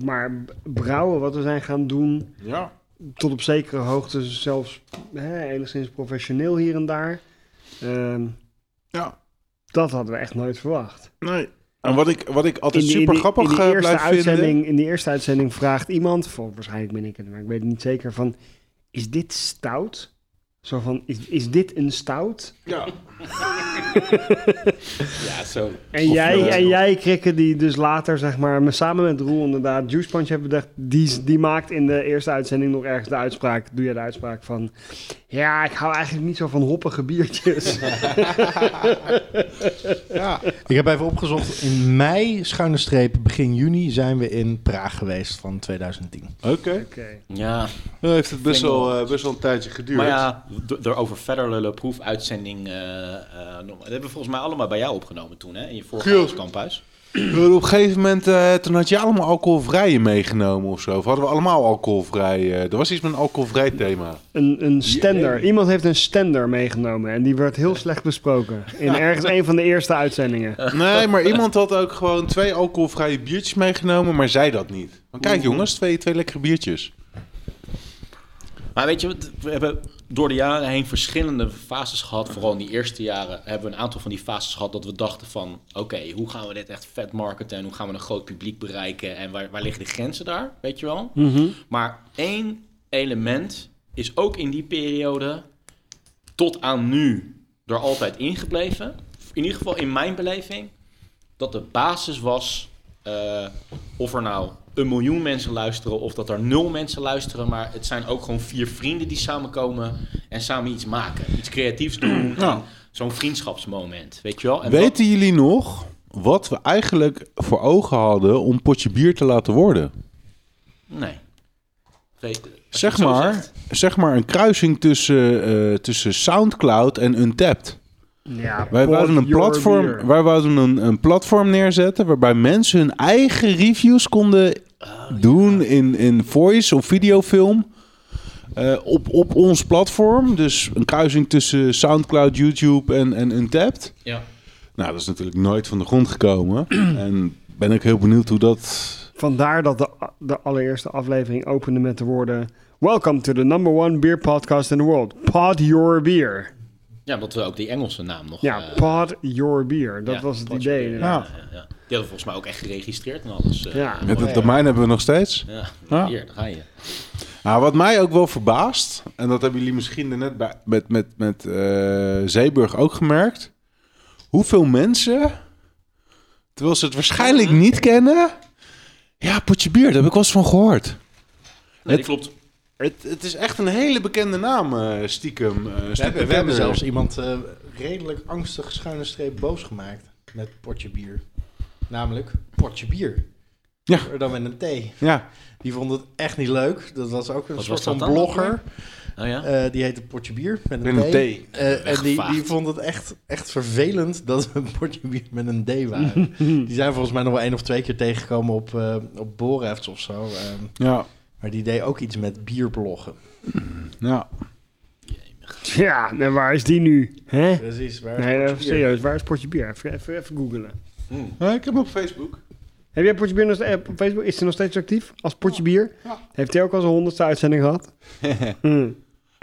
S4: maar brouwen, wat we zijn gaan doen,
S3: Ja.
S4: tot op zekere hoogte zelfs hè, enigszins professioneel hier en daar. Ehm,
S3: Ja.
S4: dat hadden we echt nooit verwacht.
S3: Nee. En wat ik, wat ik altijd
S4: In
S3: super
S4: in die-
S3: grappig
S4: in die
S3: eh, blijf vinden...
S4: In die eerste uitzending vraagt iemand, voor, waarschijnlijk ben ik het, maar ik weet het niet zeker, van... is dit stout? Zo van, is, is dit een stout?
S3: Ja.
S1: Ja, zo.
S4: En jij, en jij krikken die dus later, zeg maar, me- samen met Roel inderdaad, Juice Punch hebben bedacht, die, die maakt in de eerste uitzending nog ergens de uitspraak, doe je de uitspraak van, ja, ik hou eigenlijk niet zo van hoppige biertjes.
S5: Ja. Ik heb even opgezocht. In mei, schuine streep, begin juni zijn we in Praag geweest van 2010.
S3: Oké.
S1: Ja.
S3: Dan heeft het best wel, eh, best wel een tijdje geduurd.
S1: Maar ja, do- door over verder lullen, proefuitzending. eh, eh, dat hebben we volgens mij allemaal bij jou opgenomen toen, hè? In je vorige kamphuis.
S3: Op een gegeven moment, eh, toen had je allemaal alcoholvrije meegenomen of zo. Of hadden we allemaal alcoholvrij? eh, er was iets met een alcoholvrij thema.
S4: Een, een stender. Iemand heeft een stender meegenomen en die werd heel slecht besproken. In ergens een van de eerste uitzendingen.
S3: Nee, maar iemand had ook gewoon twee alcoholvrije biertjes meegenomen, maar zei dat niet. Maar kijk jongens, twee, twee lekkere biertjes.
S1: Maar weet je, we hebben door de jaren heen verschillende fases gehad. Vooral in die eerste jaren hebben we een aantal van die fases gehad dat we dachten van... Oké, hoe gaan we dit echt vet marketen en hoe gaan we een groot publiek bereiken? En waar, waar liggen de grenzen daar, weet je wel?
S4: Mhm.
S1: Maar één element is ook in die periode tot aan nu er altijd ingebleven. In ieder geval in mijn beleving. Dat de basis was eh, of er nou een miljoen mensen luisteren of dat er nul mensen luisteren. Maar het zijn ook gewoon vier vrienden die samenkomen en samen iets maken. Iets creatiefs doen. En Zo'n vriendschapsmoment, weet je wel? En
S3: Weten jullie nog wat we eigenlijk voor ogen hadden om potje bier te laten worden?
S1: Nee. Weet-
S3: Zeg maar, zeg maar een kruising tussen, eh, tussen Soundcloud en Untapped.
S4: Ja,
S3: Wij wouden, een platform, wij wouden een, een platform neerzetten waarbij mensen hun eigen reviews konden doen in, in voice of videofilm. eh, op, op ons platform. Dus een kruising tussen Soundcloud, YouTube en, en Untapped.
S1: Ja.
S3: Nou, dat is natuurlijk nooit van de grond gekomen. en ben ik heel benieuwd hoe dat...
S4: Vandaar dat de, de allereerste aflevering opende met de woorden... Welcome to the number one beer podcast in the world. Pod your beer.
S1: Ja, omdat we ook die Engelse naam nog...
S4: Ja, pod your beer. Dat
S1: ja,
S4: was het
S1: Pod
S4: idee.
S1: Ja, ja, ja. Die hadden we volgens mij ook echt geregistreerd en alles. eh.
S4: Ja.
S3: Met het domein hebben we nog steeds.
S1: Ja,
S3: Ja.
S1: hier, daar ga je.
S3: Nou, wat mij ook wel verbaast, en dat hebben jullie misschien net bij, met, met, met eh, Zeeburg ook gemerkt. Hoeveel mensen, terwijl ze het waarschijnlijk niet kennen, ja, potje bier, daar heb ik wel eens van gehoord.
S1: Nee, die klopt.
S3: Het, het is echt een hele bekende naam, eh, stiekem. eh,
S5: We hebben, we hebben zelfs iemand eh, redelijk angstig schuine streep boos gemaakt met potje bier. Namelijk potje bier.
S3: Ja.
S5: Dan met een T.
S3: Ja.
S5: Die vond het echt niet leuk. Dat was ook een
S1: Wat
S5: soort van blogger.
S1: Oh ja?
S5: Eh, die heette Potje Bier met een
S3: Met
S5: D. Eh, en die, die vond het echt, echt vervelend dat we een Potje Bier met een D waren. die zijn volgens mij nog wel één of twee keer tegengekomen op, eh op Borefts of zo. ehm.
S3: Ja.
S5: Maar die deed ook iets met bierbloggen.
S3: Ja.
S4: Ja, en waar is die nu? Hè?
S5: Precies, waar is
S4: nee,
S5: Potje
S4: serieus, waar is Potje Bier? Even, even, even googlen.
S3: Ja, ik heb hem op Facebook.
S4: Heb jij Potje Bier nog, eh, op Facebook? Is hij nog steeds actief als Potje Bier? Heeft hij ook al zijn honderdste uitzending gehad? Hmm.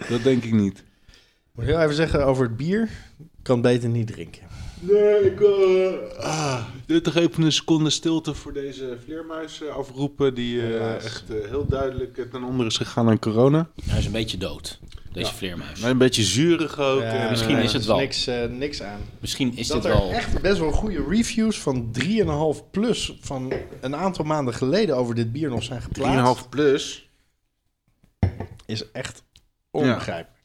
S3: Dat denk ik niet.
S5: Ik moet heel even zeggen over het bier. Ik kan beter niet drinken.
S3: Nee, ik... doe toch even een seconde stilte voor deze vleermuis eh, afroepen... die eh, echt eh, heel duidelijk ten onder is gegaan aan corona.
S1: Hij is een beetje dood, deze
S3: Ja.
S1: vleermuis.
S3: Maar een beetje zuurig ook.
S5: Ja,
S1: misschien is het
S5: er
S1: wel.
S5: Niks, eh, niks aan.
S1: Misschien is
S5: dat
S1: dit
S5: er
S1: wel...
S5: echt best wel goede reviews van 3,5 plus van een aantal maanden geleden over dit bier nog zijn geplaatst.
S3: 3,5 plus.
S5: Is echt onbegrijpelijk.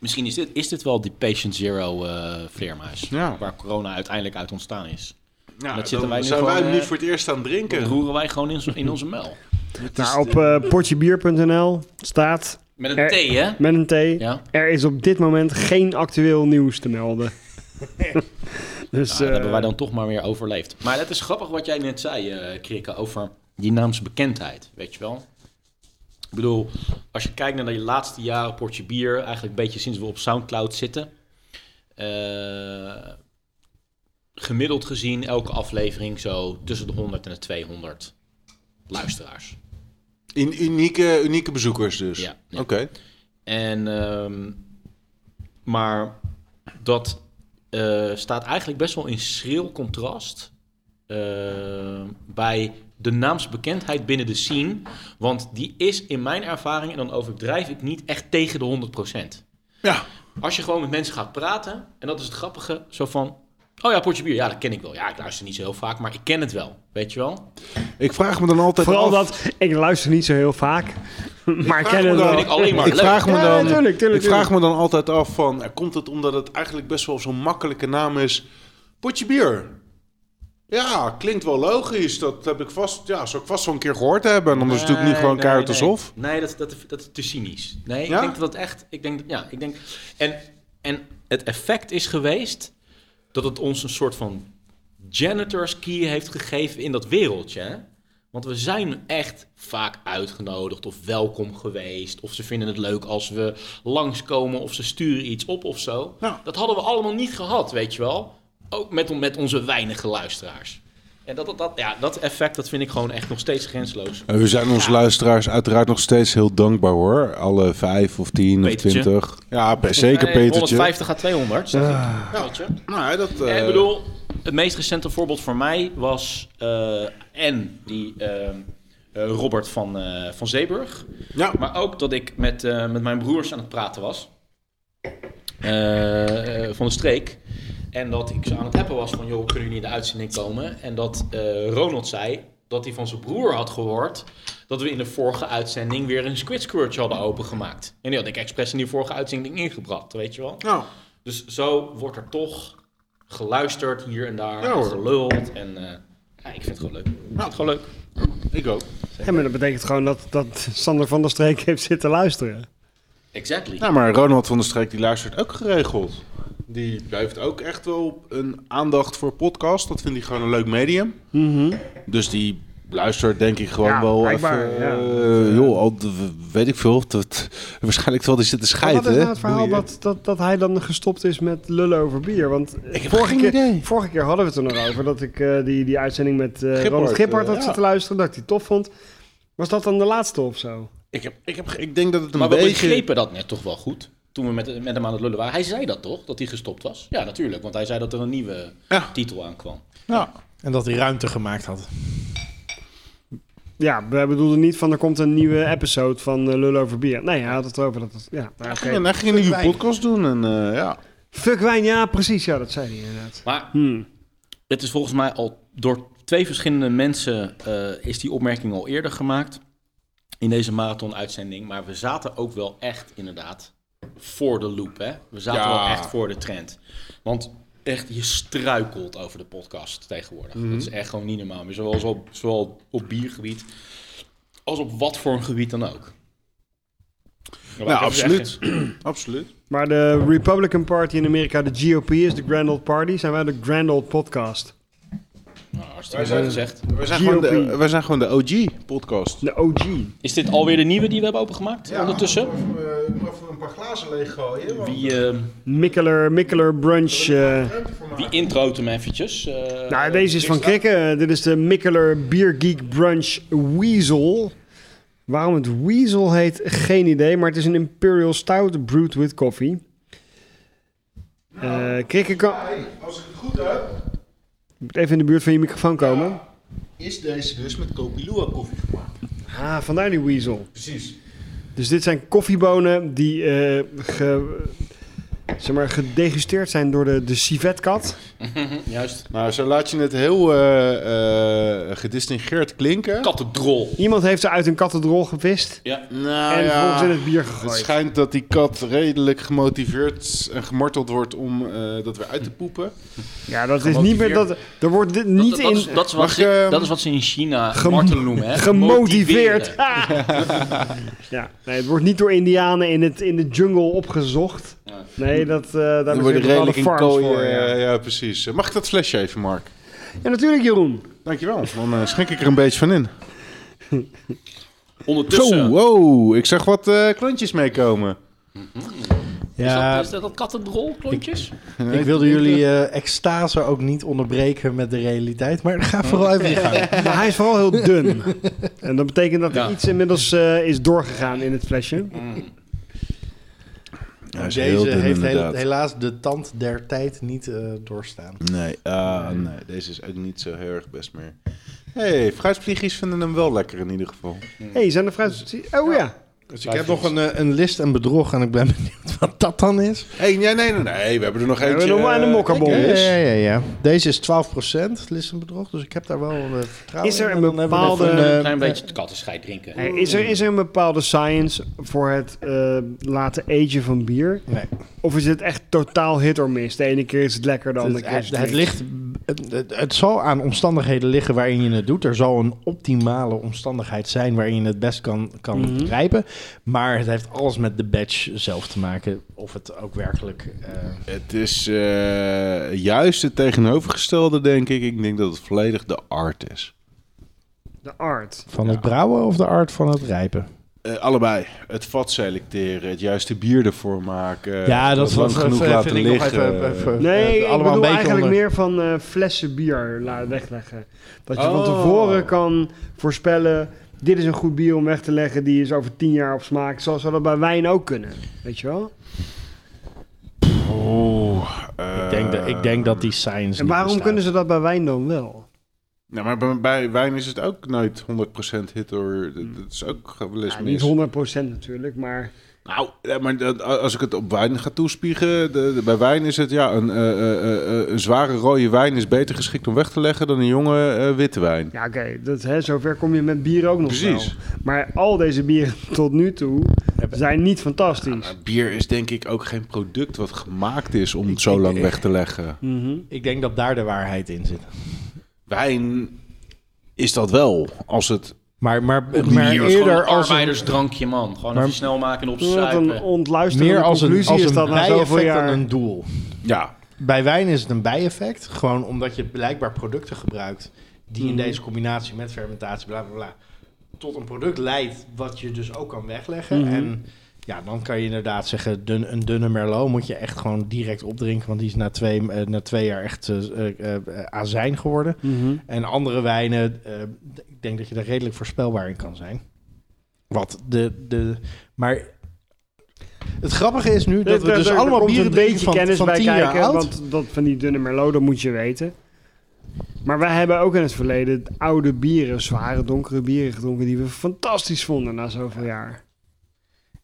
S1: Misschien is dit, is dit wel die Patient Zero eh, vleermuis.
S3: Ja.
S1: Waar corona uiteindelijk uit ontstaan is.
S3: Ja,
S1: dat zitten
S3: dan
S1: wij nu
S3: zijn wij hem niet
S1: eh,
S3: voor het eerst aan het drinken.
S1: Dat roeren wij gewoon in, in onze mel.
S4: Nou, op eh potjebier.nl staat...
S1: Met een T, hè?
S4: Met een T.
S1: Ja.
S4: Er is op dit moment geen actueel nieuws te melden. dus,
S1: Nou, dat
S4: eh,
S1: hebben wij dan toch maar weer overleefd. Maar het is grappig wat jij net zei, eh Krikke, over die naamsbekendheid, weet je wel? Ik bedoel, als je kijkt naar de laatste jaren Portje Bier, eigenlijk een beetje sinds we op Soundcloud zitten. eh, gemiddeld gezien elke aflevering zo tussen de 100 en de 200 luisteraars.
S3: In unieke, unieke bezoekers dus.
S1: Ja, ja.
S3: Oké.
S1: En, ehm, maar dat eh, staat eigenlijk best wel in schril contrast eh, bij de naamsbekendheid binnen de scene. Want die is in mijn ervaring, en dan overdrijf ik niet, echt tegen de 100%.
S3: Ja.
S1: Als je gewoon met mensen gaat praten, en dat is het grappige, zo van... Oh ja, potje bier, ja, dat ken ik wel. Ja, ik luister niet zo heel vaak, maar ik ken het wel. Weet je wel?
S3: Ik vraag me dan altijd
S4: Vooral
S3: af...
S4: dat, ik luister niet zo heel vaak, maar ik
S3: vraag
S4: ken
S3: me
S4: het
S3: dan-
S4: wel.
S1: ik alleen maar
S3: ik
S1: leuk.
S3: vraag me
S4: Ja,
S3: dan,
S4: tuurlijk, tuurlijk,
S3: ik vraag
S4: tuurlijk.
S3: me dan altijd af van, komt het omdat het eigenlijk best wel zo'n makkelijke naam is? Potje bier. Ja, klinkt wel logisch. Dat heb ik vast, ja, zou ik vast een keer gehoord hebben. En anders doe ik niet gewoon
S1: Nee,
S3: keihard
S1: nee,
S3: alsof.
S1: Nee, dat, dat, dat is te cynisch. Nee,
S3: Ja?
S1: ik denk dat het echt... Ik denk, ja, ik denk... En, en het effect is geweest dat het ons een soort van janitor's key heeft gegeven in dat wereldje. hè? Want we zijn echt vaak uitgenodigd of welkom geweest. Of ze vinden het leuk als we langskomen of ze sturen iets op of zo.
S3: Ja.
S1: Dat hadden we allemaal niet gehad, weet je wel. Ook met, met onze weinige luisteraars. En dat, dat, dat, ja, dat effect dat vind ik gewoon echt nog steeds grensloos.
S3: En we zijn onze luisteraars uiteraard nog steeds heel dankbaar hoor. Alle vijf of tien
S1: Petertje.
S3: of twintig. Ja, zeker
S1: Nee,
S3: Petertje.
S1: 150 à 200, zeg ik. Je?
S3: Nou, dat, eh,
S1: ik bedoel, het meest recente voorbeeld voor mij was eh, en die eh, eh, Robert van, eh, van Zeeburg.
S3: Ja.
S1: Maar ook dat ik met, eh, met mijn broers aan het praten was. eh, eh, van de streek. En dat ik ze aan het appen was van, joh, kunnen jullie in de uitzending komen? En dat eh, Ronald zei dat hij van zijn broer had gehoord dat we in de vorige uitzending weer een Squid Squirtje hadden opengemaakt. En die had ik expres in die vorige uitzending ingebracht, weet je wel?
S3: Nou,
S1: Dus zo wordt er toch geluisterd hier en daar,
S3: Ja,
S1: geluld. En eh, ja, ik vind het gewoon leuk. Ik vind het gewoon leuk.
S3: ik ook.
S4: Ja, maar dat betekent gewoon dat, dat Sander van der Streek heeft zitten luisteren.
S1: Exactly.
S3: Nou, maar Ronald van der Streek die luistert ook geregeld. Die heeft ook echt wel een aandacht voor podcast. Dat vindt hij gewoon een leuk medium. Dus die luistert denk ik gewoon
S4: Ja,
S3: wel even...
S4: ja.
S3: eh, joh, al, weet ik veel. Dat, waarschijnlijk wel die zitten scheiden.
S4: wat is nou het verhaal dat, dat, dat hij dan gestopt is met lullen over bier? Want
S3: Ik heb
S4: vorige,
S3: geen
S4: keer,
S3: idee.
S4: vorige keer hadden we het er nog over dat ik eh, die, die uitzending met eh
S3: Gippard,
S4: Ronald Gippard
S3: eh,
S4: had
S3: ja.
S4: zitten luisteren, dat ik die tof vond. Was dat dan de laatste of zo?
S3: Ik, heb, ik, heb, ik denk dat het een
S1: maar we
S3: beetje...
S1: begrepen dat net toch wel goed. Toen we met, met hem aan het lullen waren. Hij zei dat toch, dat hij gestopt was? Ja, natuurlijk. Want hij zei dat er een nieuwe
S3: Ja.
S1: titel aankwam.
S3: Ja.
S5: En dat hij ruimte gemaakt had.
S4: Ja, we bedoelden niet van er komt een nieuwe episode van eh, Lullen over bier. Nee, hij had het erover. Dat het, ja, nou, oké.
S3: En hij ging een nieuwe podcast doen. En eh, ja.
S4: Fuck wijn, ja, precies. Ja, dat zei hij inderdaad.
S1: Maar
S4: Hmm.
S1: het is volgens mij al door twee verschillende mensen eh, is die opmerking al eerder gemaakt. In deze marathon-uitzending. Maar we zaten ook wel echt inderdaad voor de loop. Hè? We zaten
S3: Ja.
S1: wel echt voor de trend. Want echt, je struikelt over de podcast tegenwoordig.
S3: Mhm.
S1: Dat is echt gewoon niet normaal. meer. Zowel, zowel, zowel op biergebied als op wat voor een gebied dan ook.
S3: Ja,
S1: even
S3: absoluut. absoluut.
S4: Maar de Republican Party in Amerika, de GOP, is de Grand Old Party. Zijn wij de Grand Old Podcast.
S1: Nou, hartstikke mooi gezegd.
S3: Wij zijn, gewoon de, wij zijn gewoon de OG-podcast.
S4: De OG.
S1: Is dit alweer de nieuwe die we hebben opengemaakt ondertussen?
S3: Ik moet even een paar glazen leeggooien.
S1: Wie, eh,
S4: Mikkeler, Mikkeler Brunch. eh.
S1: wie introot hem eventjes? Eh,
S4: nou, deze is van Krikken. Dit is de Mikkeler Beer Geek Brunch Weasel. Waarom het Weasel heet, geen idee. Maar het is een Imperial Stout brewed with coffee. Eh Krikken kan...
S3: Als ik het goed heb,
S4: moet even in de buurt van je microfoon komen.
S3: is deze dus met Kopilua koffie gemaakt.
S4: Ah, vandaar die Weasel.
S3: Precies.
S4: Dus dit zijn koffiebonen die eh, ge, zeg maar, gedegusteerd zijn door de, de civetkat.
S1: Juist.
S3: Nou, zo laat je het heel eh, eh, gedistingeerd klinken.
S1: Kattendrol.
S4: Iemand heeft ze uit een kathedrol gevist
S1: Ja.
S3: Nou
S4: en
S3: ja,
S4: vervolgens in het bier
S3: het
S4: gegooid.
S3: schijnt dat die kat redelijk gemotiveerd en gemarteld wordt om eh, dat weer uit te poepen.
S4: Ja, dat is niet meer... Dat, er wordt dit niet
S1: dat, dat, is,
S4: in...
S1: dat, is wat
S3: Mag
S1: ze,
S3: ik, eh,
S1: dat is wat ze in China
S4: Gem-
S1: martelen noemen. Hè?
S4: gemotiveerd.
S1: Motiveren.
S4: ja, nee, het wordt niet door indianen in, het, in de jungle opgezocht. Nee, dat, eh daar
S3: Er worden redelijk in kooien.
S4: voor.
S3: eh,
S4: Ja.
S3: ja. precies. Mag ik dat flesje even, Mark?
S4: ja, natuurlijk Jeroen.
S3: Dankjewel. Dan eh, schenk ik er een beetje van in.
S1: Ondertussen.
S3: Zo, wow. Ik zag wat eh, klontjes meekomen.
S1: Is,
S5: Ja,
S1: dat, is dat dat kattendrol, klontjes?
S5: ik wilde jullie eh, extase ook niet onderbreken met de realiteit, maar ga vooral even gang.
S4: Maar hij is vooral heel dun. en dat betekent dat er
S1: Ja.
S4: iets inmiddels eh, is doorgegaan in het flesje.
S3: Ja,
S5: Deze heeft
S3: inderdaad.
S5: helaas de tand der tijd niet eh, doorstaan.
S3: Nee, ah, nee, deze is ook niet zo heel erg best meer. hey, fruitvliegjes vinden hem wel lekker in ieder geval.
S4: hey, zijn er fruit... Oh ja.
S5: Dus ik heb nog een, eh, een list en bedrog en ik ben benieuwd wat dat dan is.
S3: Hey, nee, nee, nee, nee, we hebben er nog
S4: We hebben
S3: eentje.
S4: nog maar een
S3: eh,
S4: mokkerbon.
S3: kijk
S5: Ja, ja, ja, ja. Deze is 12% list en bedrog, dus ik heb daar wel vertrouwen
S4: Is er
S5: in.
S4: een
S5: we
S4: bepaalde-
S1: Een klein beetje kattenscheid drinken.
S4: Hey, is, er, is er een bepaalde science voor het eh, laten agen van bier?
S5: Nee.
S4: Of is het echt totaal hit or miss? De ene keer is het lekker, de andere keer is
S5: het,
S4: het
S5: het
S4: niet.
S5: ligt, het, het, het zal aan omstandigheden liggen waarin je het doet. Er zal een optimale omstandigheid zijn waarin je het best kan, kan rijpen. Maar het heeft alles met de badge zelf te maken. Of het ook werkelijk... eh,
S3: Het is eh, juist het tegenovergestelde, denk ik. Ik denk dat het volledig de art is.
S4: De art.
S5: van het brouwen of de art van het rijpen?
S3: Eh, allebei. Het vat selecteren, het juiste bier ervoor maken.
S5: Ja, dat was-
S3: genoeg
S5: vind
S3: laten
S5: ik nog
S3: liggen.
S5: even- even-
S4: Nee,
S5: Eh,
S4: ik
S5: allemaal
S4: bedoel
S5: een beetje
S4: eigenlijk
S5: onder-
S4: meer van eh, flessen bier laten wegleggen. Dat je van
S3: Oh.
S4: tevoren kan voorspellen... dit is een goed bier om weg te leggen, die is over tien jaar op smaak. Zo zou dat bij wijn ook kunnen, weet je wel?
S3: Oeh,
S5: ik, denk dat, ik denk dat die science
S4: En waarom kunnen ze dat bij wijn dan wel?
S3: Nou, maar bij, bij wijn is het ook nooit 100% hit hoor. Dat, dat is ook wel eens
S4: Ja,
S3: mis.
S4: niet 100% natuurlijk, maar...
S3: Nou, ja, maar dat- als ik het op wijn ga toespiegen, de, de- bij wijn is het ja, een, eh, eh, eh, een zware rode wijn is beter geschikt om weg te leggen dan een jonge eh, witte wijn.
S4: Ja, oké, dat hè, zover kom je met bier ook nog
S3: Precies.
S4: wel. Maar al deze bieren tot nu toe zijn niet fantastisch.
S3: Bier is denk ik ook geen product wat gemaakt is om het zo lang weg te leggen.
S4: Mhm.
S5: Ik denk dat daar de waarheid in zit.
S3: Wijn is dat wel, als het...
S5: Maar, maar, eerder
S1: een
S5: als een,
S1: arbeidersdrankje, man. Gewoon
S5: Maar-
S1: even snel maken en
S4: Wat een ontluisterende
S5: meer als een,
S4: conclusie
S5: als
S4: is dat na zoveel
S5: bijeffect
S4: jaar.
S5: een doel.
S3: Ja,
S5: Bij wijn is het een bijeffect. Gewoon omdat je blijkbaar producten gebruikt die in
S4: Mhm.
S5: deze combinatie met fermentatie, bla bla bla, tot een product leidt wat je dus ook kan wegleggen.
S4: Mhm.
S5: En ja, dan kan je inderdaad zeggen, dun, een dunne Merlot moet je echt gewoon direct opdrinken, want die is na twee, eh, na twee jaar echt eh, eh, azijn geworden.
S4: Mhm.
S5: En andere wijnen, ik denk dat je daar redelijk voorspelbaar in kan zijn. Wat de, de, maar het grappige is nu dat we dus
S4: er- er
S5: allemaal bieren
S4: een beetje
S5: van,
S4: kennis
S5: van
S4: bij
S5: 10 jaar
S4: kijken,
S5: oud.
S4: want dat van die dunne Merlot, dat moet je weten. Maar wij hebben ook in het verleden oude bieren, zware donkere bieren gedronken die we fantastisch vonden na zoveel jaar.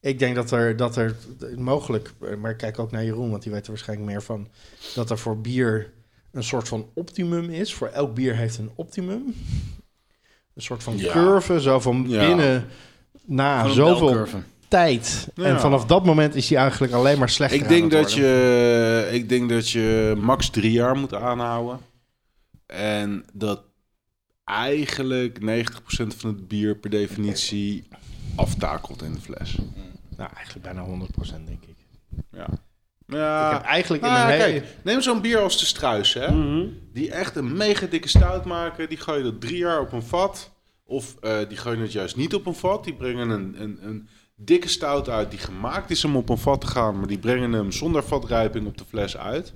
S5: Ik denk dat er, dat er mogelijk, maar ik kijk ook naar Jeroen, want die weet er waarschijnlijk meer van, dat er voor bier een soort van optimum is. Voor elk bier heeft een optimum. Een soort van
S3: Ja.
S5: curve, zo van
S3: Ja.
S5: binnen na zoveel
S1: belcurve.
S5: tijd.
S3: Ja.
S5: En vanaf dat moment is die eigenlijk alleen maar slechter
S3: ik denk, dat
S5: worden.
S3: je, ik denk dat je max drie jaar moet aanhouden. En dat eigenlijk 90% van het bier per definitie aftakelt in de fles.
S5: Nou, eigenlijk bijna 100% denk ik.
S3: Ja. Ja,
S5: Ik heb eigenlijk in
S3: Nou,
S5: mijn hele...
S3: kijk, neem zo'n bier als de Struis, hè?
S4: Mhm.
S3: Die echt een mega dikke stout maken. Die gooi je dat drie jaar op een vat. Of eh, die gooi je het juist niet op een vat. Die brengen een, een, een dikke stout uit die gemaakt is om op een vat te gaan. Maar die brengen hem zonder vatrijping op de fles uit.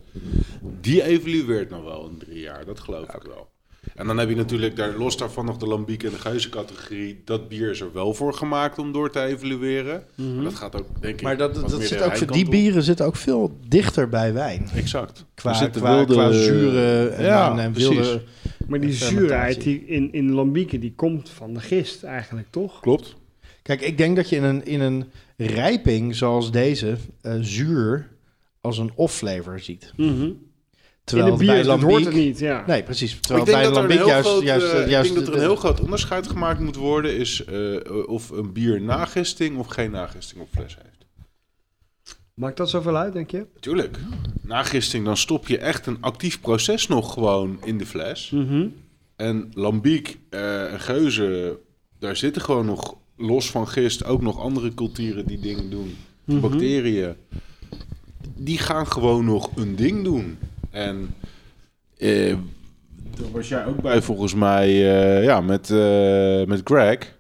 S3: Die evolueert nog wel in drie jaar. Dat geloof ik wel. En dan heb je natuurlijk daar los daarvan nog de lambiek en de geuzencategorie. Dat bier is er wel voor gemaakt om door te evolueren. Maar dat gaat ook, denk ik,
S5: Maar dat,
S3: wat
S5: dat
S3: meer
S5: zit ook, voor- die
S3: op.
S5: bieren zitten ook veel dichter bij wijn.
S3: Exact.
S5: Qua, qua,
S3: wilde-
S5: qua zuren en,
S3: Ja,
S5: en, wilde
S4: Maar die zuurheid die in, in lambieken, die komt van de gist eigenlijk, toch?
S3: Klopt.
S5: Kijk, ik denk dat je in een, in een rijping zoals deze eh, zuur als een off-flavor ziet.
S4: Mhm.
S5: Terwijl
S4: in de
S5: bij
S4: dat hoort
S5: lambiek...
S4: het niet, ja.
S5: Nee, precies.
S3: Ik
S5: Terwijl
S3: denk,
S5: bij
S3: dat er, een
S5: lambiek
S3: heel
S5: juist...
S3: groot,
S5: juist,
S3: eh, ik
S5: juist
S3: denk dat er een heel groot onderscheid gemaakt moet worden... is eh, of een bier nagisting of geen nagisting op fles heeft.
S4: Maakt dat zoveel uit, denk je?
S3: Tuurlijk. Nagisting, dan stop je echt een actief proces nog gewoon in de fles.
S4: Mhm.
S3: En lambiek eh, en geuzen, daar zitten gewoon nog los van gist ook nog andere culturen die dingen doen.
S4: Mhm.
S3: Bacteriën. Die gaan gewoon nog een ding doen. En eh, daar was jij ook bij volgens mij, eh, ja, met, eh, met Greg.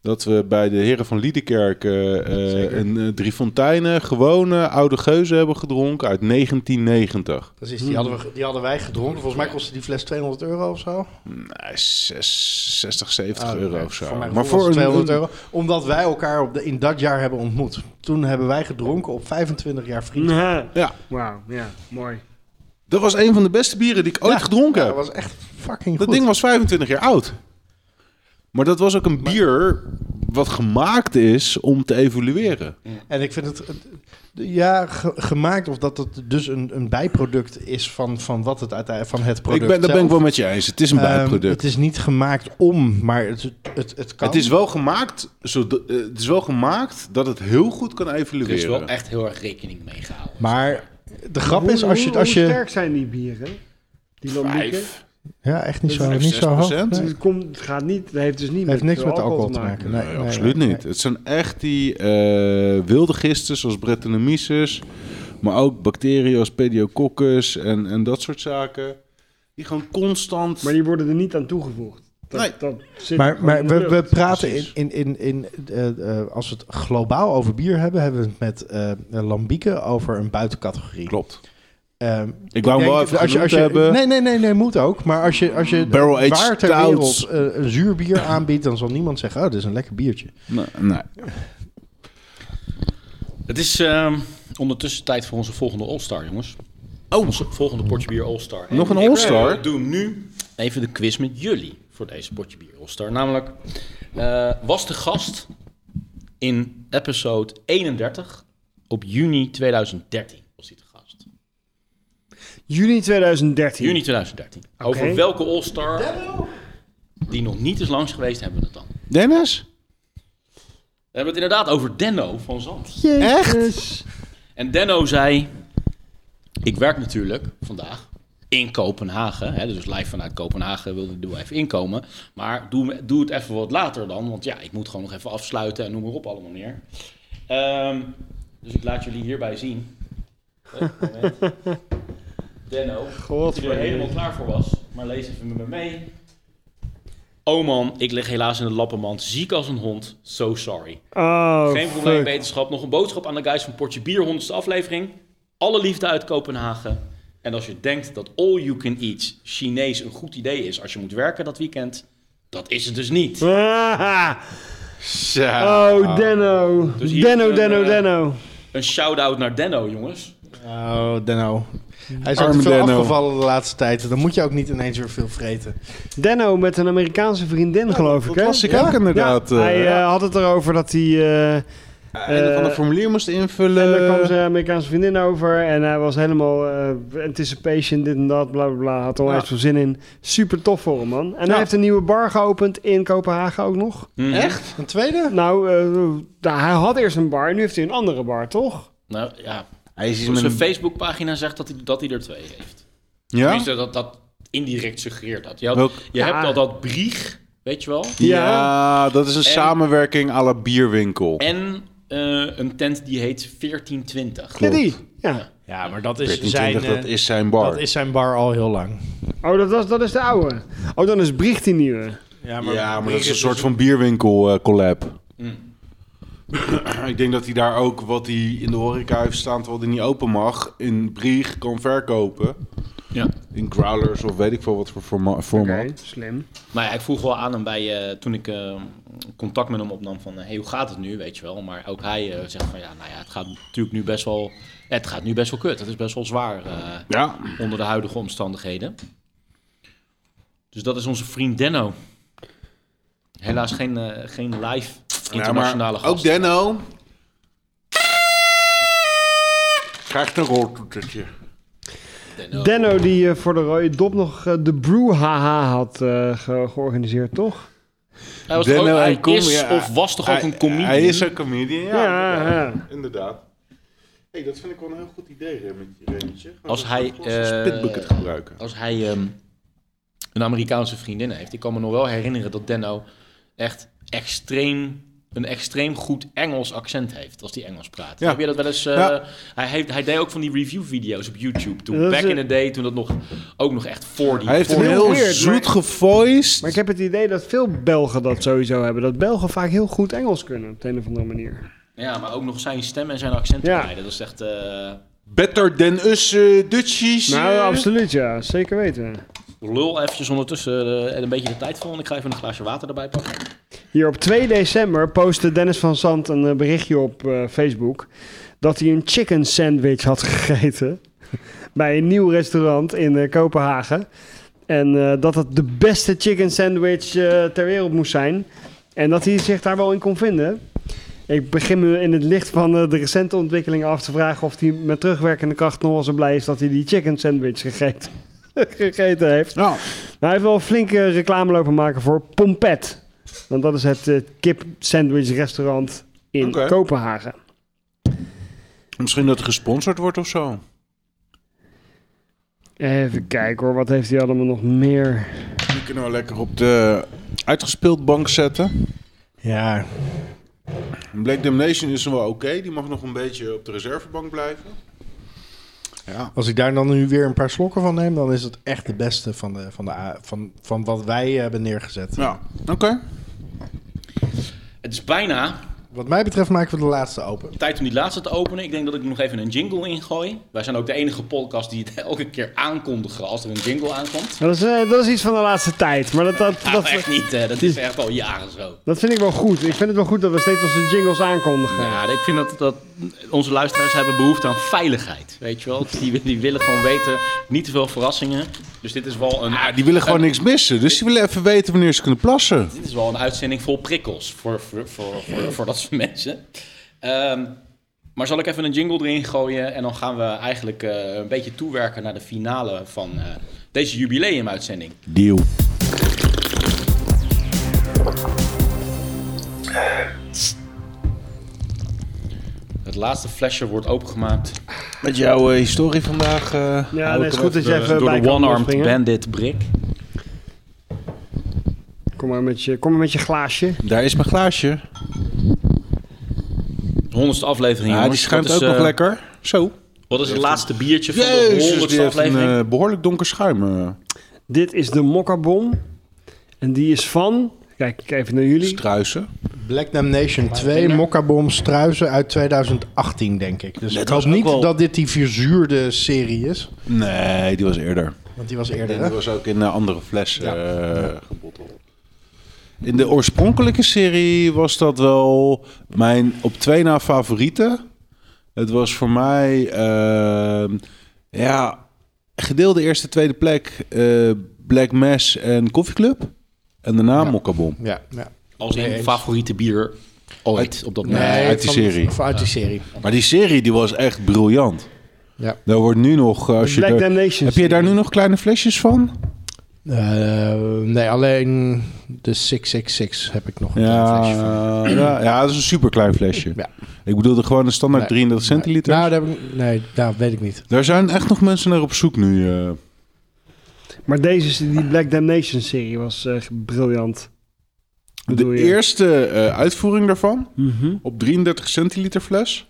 S3: Dat we bij de heren van Liedekerk een Drie Fonteinen gewone oude geuze hebben gedronken uit 1990.
S5: Precies, die hadden, we, die hadden wij gedronken. Volgens mij kostte die fles 200 euro of zo.
S3: Nee, zes- 60, 70
S5: Ah,
S3: euro
S5: nee,
S3: of zo.
S5: Voor mij
S3: maar voor
S5: het
S3: een,
S5: 200
S3: een-
S5: euro. Omdat wij elkaar op de, in dat jaar hebben ontmoet. Toen hebben wij gedronken op 25 jaar vriendschap.
S4: Ja.
S3: Ja,
S4: Wauw, ja, mooi.
S3: Dat was een van de beste bieren die ik ooit gedronken
S5: ja,
S3: heb.
S5: dat was echt fucking
S3: Dat
S5: goed.
S3: ding was 25 jaar oud. Maar dat was ook een bier wat gemaakt is om te evolueren.
S5: En ik vind het, ja, ge- gemaakt of dat het dus een, een bijproduct is van, van wat het uiteindelijk van het product
S3: Ik ben, dat ben ik wel met je eens. Het is een
S5: Ehm,
S3: bijproduct.
S5: het is niet gemaakt om, maar het, het, het kan.
S3: Het is wel gemaakt, zodat- eh, het is wel gemaakt dat het heel goed kan
S1: Er
S3: evolueren.
S1: is wel echt heel erg rekening mee gehouden.
S5: Maar de grap is,
S4: Hoe-
S5: als je...
S4: hoe-
S5: Als
S4: hoe
S5: je
S4: sterk zijn die bieren? Die lambieken?
S3: Vijf.
S5: ja, echt niet zo, niet zo hoog.
S3: 6%.
S5: Nee.
S4: Het, komt, het gaat niet, het heeft dus niet
S5: heeft
S4: met
S5: niks met alcohol te maken. Nee,
S3: Nee,
S5: nee,
S3: absoluut
S5: nee,
S3: niet. Het zijn echt die eh, wilde gisten zoals Brettanomyces, maar ook bacteriën als Pediococcus en, en dat soort zaken. Die gewoon constant...
S4: Maar die worden er niet aan toegevoegd. Dat,
S3: Nee.
S4: dat zit
S5: Maar, maar we, we praten in,
S3: Precies.
S5: in, in, in eh, eh, als we het globaal over bier hebben, hebben we het met eh lambieken over een buitencategorie.
S3: Klopt.
S5: Ehm,
S3: Ik wou hem wel even
S5: als je, als je,
S3: hebben.
S5: Nee, nee, nee, nee, moet ook. Maar als je, als je
S3: Barrel-aged
S5: waar ter wereld een zuur bier aanbiedt, dan zal niemand zeggen, oh, dit is een lekker biertje.
S3: Nee, nee.
S1: Het is ehm, ondertussen tijd voor onze volgende All-Star, jongens. Oh. Onze volgende potje bier All-Star. En
S3: Nog een
S1: ik,
S3: All-Star?
S1: eh, doe nu even de quiz met jullie voor deze potje bier All-Star. Namelijk, eh, was de gast in episode 31 op juni 2013 was hij te gast.
S4: Juni 2013.
S1: Juni 2013.
S4: Oké.
S1: Over welke All-Star die nog niet is langs geweest, hebben we het dan.
S3: Dennis?
S1: We hebben het inderdaad over Denno van Zand.
S4: Echt?
S1: En Denno zei: Ik werk natuurlijk vandaag in Kopenhagen. Hè, dus live vanuit Kopenhagen wilde ik er wel even inkomen. Maar doe, doe het even wat later dan. Want ja, ik moet gewoon nog even afsluiten en noem maar op allemaal meer. Ehm, dus ik laat jullie hierbij zien. Moment. Denno, dat hij er helemaal klaar voor was. Maar lees even met me mee. Oh man, ik lig helaas in de lappenmand. Ziek als een hond. So sorry.
S4: Oh,
S1: Geen probleem, wetenschap. Nog een boodschap aan de guys van Portje Bier, 100ste aflevering. Alle liefde uit Kopenhagen. En als je denkt dat all you can eat Chinees een goed idee is als je moet werken dat weekend, dat is het dus niet.
S3: Zo.
S4: oh, Denno.
S1: Dus
S4: Denno,
S1: een,
S4: Denno,
S1: eh,
S4: Denno.
S1: Een shout-out naar Denno, jongens.
S5: Oh, Denno. Hij is ook
S3: Arme
S5: te veel
S3: Denno.
S5: afgevallen de laatste tijd. Dan moet je ook niet ineens weer veel vreten.
S4: Denno met een Amerikaanse vriendin, geloof ik,
S3: Dat
S4: hè?
S3: las ik
S4: Ja?
S3: ook inderdaad.
S4: Ja,
S3: eh,
S4: hij eh, had het erover dat hij... eh,
S3: een of ander
S4: eh,
S3: formulier moest invullen.
S4: En daar kwam zijn Amerikaanse vriendin over. En hij was helemaal eh, anticipation, dit en dat, bla bla bla. Had er onwijs
S3: Ja.
S4: veel zin in. Super tof voor hem, man. En
S3: Ja.
S4: hij heeft een nieuwe bar geopend in Kopenhagen ook nog.
S1: Mhm.
S5: Echt? Een tweede?
S4: Nou, eh, hij had eerst een bar. Nu heeft hij een andere bar, toch?
S1: Nou ja,
S3: Hij is iets
S1: zijn
S3: een...
S1: Facebookpagina zegt dat hij, dat hij er twee heeft.
S3: Ja?
S1: Tenminste, dat dat indirect suggereert dat. Je, had-
S3: Welk-
S1: je
S4: Ja.
S1: hebt al dat brieg, weet je wel.
S3: Ja, dat is een
S1: En-
S3: samenwerking à la bierwinkel.
S1: En een tent die heet 1420.
S4: Ja, die. Ja.
S5: Ja, maar dat is
S3: 1420,
S5: zijn,
S3: dat
S5: eh,
S3: is zijn bar.
S5: dat is zijn bar al heel lang.
S4: Oh, dat, was, dat is de oude. Oh, dan is Brieg die nieuwe.
S5: Ja,
S3: ja, maar dat is een soort van bierwinkel eh, collab.
S1: Mm.
S3: Ik denk dat hij daar ook wat hij in de horeca heeft staan terwijl hij niet open mag, in Brieg kan verkopen.
S1: Ja.
S3: In growlers of weet ik veel wat voor forma- format.
S4: Oké, slim.
S1: Nou ja, ik vroeg wel aan hem bij, eh, toen ik eh, contact met hem opnam van, eh, hey, hoe gaat het nu, weet je wel. Maar ook hij eh, zegt van, ja, nou ja, het gaat natuurlijk nu best wel, het gaat nu best wel kut. Het is best wel zwaar eh,
S3: Ja.
S1: onder de huidige omstandigheden. Dus dat is onze vriend Denno. Helaas geen, eh, geen live internationale
S3: ja, maar
S1: gast.
S3: ook Denno krijgt een roltoetertje.
S1: Denno.
S4: Denno die eh, voor de rode dop nog eh, de Brew HH had eh, ge- georganiseerd, toch?
S1: Hij, was toch ook,
S3: Denno
S1: hij is
S3: ja,
S1: of was toch ook een comedian?
S3: Hij is een comedian, ja.
S4: Ja,
S3: inderdaad.
S4: ja.
S3: inderdaad. hey, dat vind ik wel een heel goed idee. Gewoon
S1: Als hij, eh,
S3: spitbucket gebruiken.
S1: Als hij ehm, een Amerikaanse vriendin heeft. Ik kan me nog wel herinneren dat Denno echt extreem, een extreem goed Engels accent heeft als hij Engels praat.
S3: Ja.
S1: Heb je dat wel eens... eh,
S3: Ja.
S1: hij, heeft, hij deed ook van die review-video's op YouTube. Toen,
S4: Dat is
S1: back in the day, toen dat nog ook nog echt voor die...
S3: Hij heeft een
S1: die-
S3: heel
S4: weird,
S3: zoet gevoiced.
S4: Maar ik heb het idee dat veel Belgen dat sowieso hebben. Dat Belgen vaak heel goed Engels kunnen, op de een of andere manier.
S1: Ja, maar ook nog zijn stem en zijn accent
S4: Ja.
S1: erbij. Dat is echt... eh,
S3: Better than us uh, Dutchies.
S4: Nou,
S3: eh.
S4: absoluut ja. Zeker weten.
S1: lul eventjes ondertussen eh, een beetje de tijd vol. En ik ga even een glaasje water erbij pakken.
S4: Hier op 2 december postte Dennis van Zand een eh, berichtje op eh, Facebook... dat hij een chicken sandwich had gegeten... bij een nieuw restaurant in eh, Kopenhagen. En dat het de beste chicken sandwich ter wereld moest zijn. En dat hij zich daar wel in kon vinden. Ik begin me in het licht van de recente ontwikkelingen af te vragen of hij met terugwerkende kracht nog wel zo blij is dat hij die chicken sandwich gegeten, gegeten heeft. Maar hij heeft wel een flinke reclame lopen maken voor Pompet. Want dat is het eh, kip sandwich restaurant in. Kopenhagen.
S3: Misschien dat het gesponsord wordt of zo.
S4: Even kijken hoor, wat heeft hij allemaal nog meer?
S3: Die kunnen we lekker op de uitgespeeld bank zetten.
S5: Ja.
S3: Black Damnation is wel oké. Die mag nog een beetje op de reservebank blijven. Ja.
S5: Als ik daar dan nu weer een paar slokken van neem, dan is het echt de beste van, de, van, de, van, van wat wij hebben neergezet.
S3: Ja, oké.
S1: Het is bijna
S5: Wat mij betreft maken we de laatste open.
S1: tijd om die laatste te openen. Ik denk dat ik nog even een jingle ingooi. Wij zijn ook de enige podcast die het elke keer aankondigen als er een jingle aankomt.
S4: Dat is, eh, dat is iets van de laatste tijd. Maar dat, dat,
S1: Nou,
S4: dat,
S1: echt niet. hè. dat is echt al jaren zo.
S4: dat vind ik wel goed. Ik vind het wel goed dat we steeds onze jingles aankondigen.
S1: Ja, ik vind dat, dat onze luisteraars hebben behoefte aan veiligheid. Weet je wel? Die, die willen gewoon weten, niet te veel verrassingen. Dus dit is wel een...
S3: Ja, die willen gewoon niks missen. Dus die willen even weten wanneer ze kunnen plassen.
S1: Dit is wel een uitzending vol prikkels voor, voor, voor, voor, voor dat mensen. Ehm, maar zal ik even een jingle erin gooien en dan gaan we eigenlijk eh, een beetje toewerken naar de finale van eh, deze jubileumuitzending.
S3: Deal.
S1: Het laatste flesje wordt opengemaakt.
S3: Met jouw eh, historie vandaag. eh,
S4: Ja, nee, is goed dat je even
S1: Door
S4: bij
S1: de One-Armed. Bandit Brick.
S4: Kom maar met je, kom maar met je glaasje.
S3: Daar is mijn glaasje.
S1: Honderdste aflevering,
S3: Ja, die schuimt ook
S1: is,
S3: nog
S1: eh,
S3: lekker. Zo.
S1: Wat is het laatste biertje van de honderdste
S3: heeft een
S1: aflevering?
S3: eh, behoorlijk donker schuim. eh.
S4: Dit is de Mokkabom. En die is van... Kijk ik even naar jullie.
S3: Struisen.
S5: Black Damnation 2, Mokkabom Struisen uit 2018, denk ik. Dus
S3: Dat
S5: ik
S3: was
S5: hoop niet
S3: wel-
S5: dat dit die verzuurde serie is.
S3: Nee, die was eerder.
S5: Want die was eerder,
S3: En
S5: hè?
S3: die was ook in een andere fles eh, gebotteld. In de oorspronkelijke serie was dat wel mijn op twee na favoriete. Het was voor mij, ehm, ja, gedeelde eerste, tweede plek eh, Black Mass en Coffee Club. En daarna Mokkabom.
S5: Ja, ja.
S1: Als
S5: Nee, eens.
S1: favoriete bier ooit op dat
S3: Nee,
S1: moment.
S3: uit die
S5: van-
S3: serie.
S5: van uit die serie.
S3: Maar die serie die was echt briljant.
S5: Ja.
S3: Daar wordt nu nog, eh, als je
S4: Black
S3: heb je daar nu nog kleine flesjes van?
S5: Eh, nee, alleen de 666 heb ik nog een
S3: Ja,
S5: klein flesje van.
S3: ja, ja, dat is een super klein flesje.
S5: Ja.
S3: Ik bedoelde gewoon een standaard
S5: Nee,
S3: 33 centiliter.
S5: Nou, daar heb ik, nee, nou, weet ik niet.
S3: Daar zijn echt nog mensen naar op zoek nu. eh.
S4: Maar deze, die Black Damnation serie was eh, briljant.
S3: De eerste eh, uitvoering daarvan,
S4: Mhm.
S3: op 33 centiliter fles,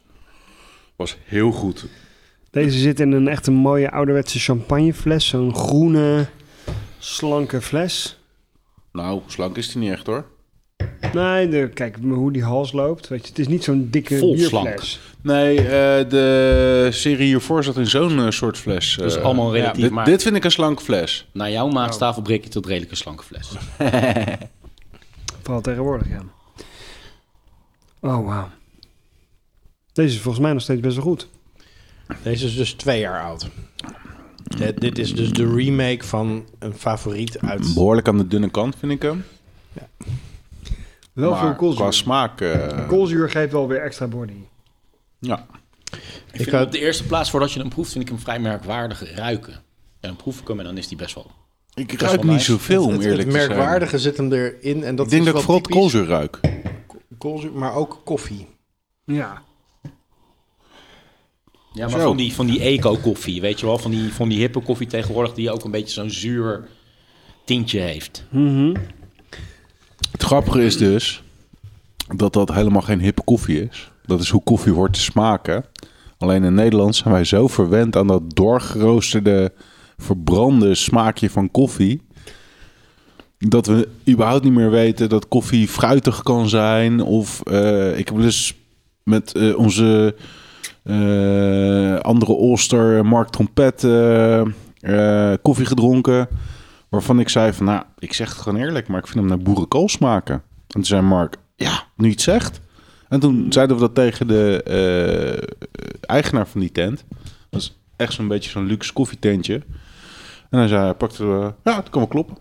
S3: was heel goed.
S4: Deze zit in een echt een mooie ouderwetse champagnefles. Zo'n groene, slanke fles.
S3: Nou, slank is die niet echt hoor.
S4: Nee, de, kijk hoe die hals loopt. Weet je, het is niet zo'n dikke
S1: Vol
S4: bierfles.
S3: Nee, eh, de serie hiervoor zat in zo'n eh, soort fles.
S1: Dat is
S3: eh.
S1: allemaal relatief,
S3: dit,
S1: maar-
S3: dit vind ik een slanke fles.
S1: Naar jouw maatstaven breek je tot redelijk een slanke fles.
S4: Vooral tegenwoordig, ja. Oh, wauw. Deze is volgens mij nog steeds best wel goed.
S5: Deze is dus twee jaar oud. Dit is dus de remake van een favoriet uit...
S3: Behoorlijk aan de dunne kant vind ik hem.
S4: Wel
S3: Maar
S4: veel koolzuur.
S3: Qua smaak. eh,
S4: Koolzuur geeft wel weer extra body.
S3: ja.
S1: Ik vind hem op de eerste plaats, voordat je hem proeft, vind ik hem vrij merkwaardig ruiken. En dan proef ik hem en dan is die best wel...
S3: Ik
S1: best
S3: ruik
S1: wel
S3: niet
S1: nice.
S3: zoveel om
S5: het, het
S3: eerlijk te zijn.
S5: merkwaardige zit hem erin. En dat
S3: ik denk
S5: is
S3: dat ik vooral
S5: typisch.
S3: koolzuur ruik.
S5: Koolzuur, maar ook koffie.
S4: Ja.
S1: Ja, maar
S3: Zo.
S1: van die, van die eco-koffie, weet je wel? Van die, van die hippe koffie tegenwoordig, die ook een beetje zo'n zuur tintje heeft.
S4: Mhm.
S3: Het grappige is dus dat dat helemaal geen hippe koffie is. Dat is hoe koffie hoort te smaken. Alleen in Nederland zijn wij zo verwend aan dat doorgeroosterde, verbrande smaakje van koffie. Dat we überhaupt niet meer weten dat koffie fruitig kan zijn. Of eh, ik heb dus met eh, onze andere Olster, Mark Trompet, eh, eh, koffie gedronken. Waarvan ik zei van, nou, ik zeg het gewoon eerlijk, maar ik vind hem naar boerenkool smaken. En toen zei Mark, ja, nu zegt. En toen zeiden we dat tegen de eh, eigenaar van die tent. Dat is echt zo'n beetje zo'n luxe koffietentje. En hij zei, pakte, eh, ja, het kan wel kloppen.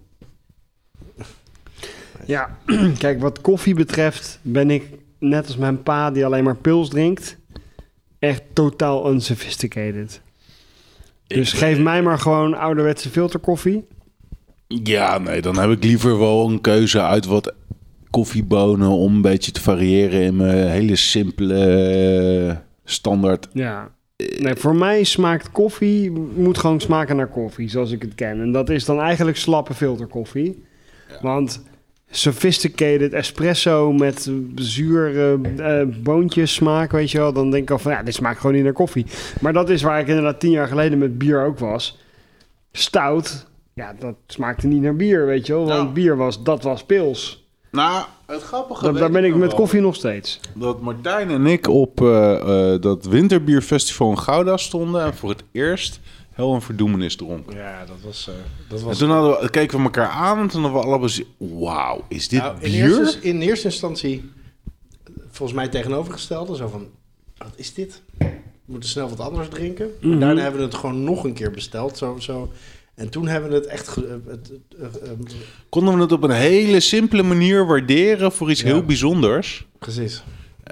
S4: Ja, kijk, wat koffie betreft ben ik, net als mijn pa die alleen maar pils drinkt, echt totaal unsophisticated. Dus geef mij maar gewoon ouderwetse filterkoffie.
S3: Ja, nee, dan heb ik liever wel een keuze uit wat koffiebonen om een beetje te variëren in mijn hele simpele eh, standaard.
S4: Ja. Nee, voor mij smaakt koffie, moet gewoon smaken naar koffie, zoals ik het ken. En dat is dan eigenlijk slappe filterkoffie. Want sophisticated espresso met zure eh, boontjes smaak, weet je wel. Dan denk ik al van, ja, dit smaakt gewoon niet naar koffie. Maar dat is waar ik inderdaad tien jaar geleden met bier ook was. Stout, ja, dat smaakte niet naar bier, weet je wel. Want bier was, dat was pils.
S3: Nou, het grappige...
S4: Dat, daar ben ik met
S3: wel.
S4: koffie nog steeds.
S3: Dat Martijn en ik op eh, eh, dat winterbierfestival in Gouda stonden en voor het eerst hel en verdoemenis dronken.
S5: Ja, dat was... eh, dat
S3: En
S5: was
S3: toen hadden we, keken we elkaar aan en toen hadden we allebei zo- wauw, is dit
S5: Nou, in,
S3: bier?
S5: eerste, in eerste instantie, volgens mij tegenovergestelde, zo van, wat is dit? We moeten snel wat anders drinken.
S3: Mhm.
S5: Daarna hebben we het gewoon nog een keer besteld, zo, zo. En toen hebben we het echt... eh, eh,
S3: Konden we het op een hele simpele manier waarderen voor iets
S5: Ja.
S3: heel bijzonders.
S5: precies.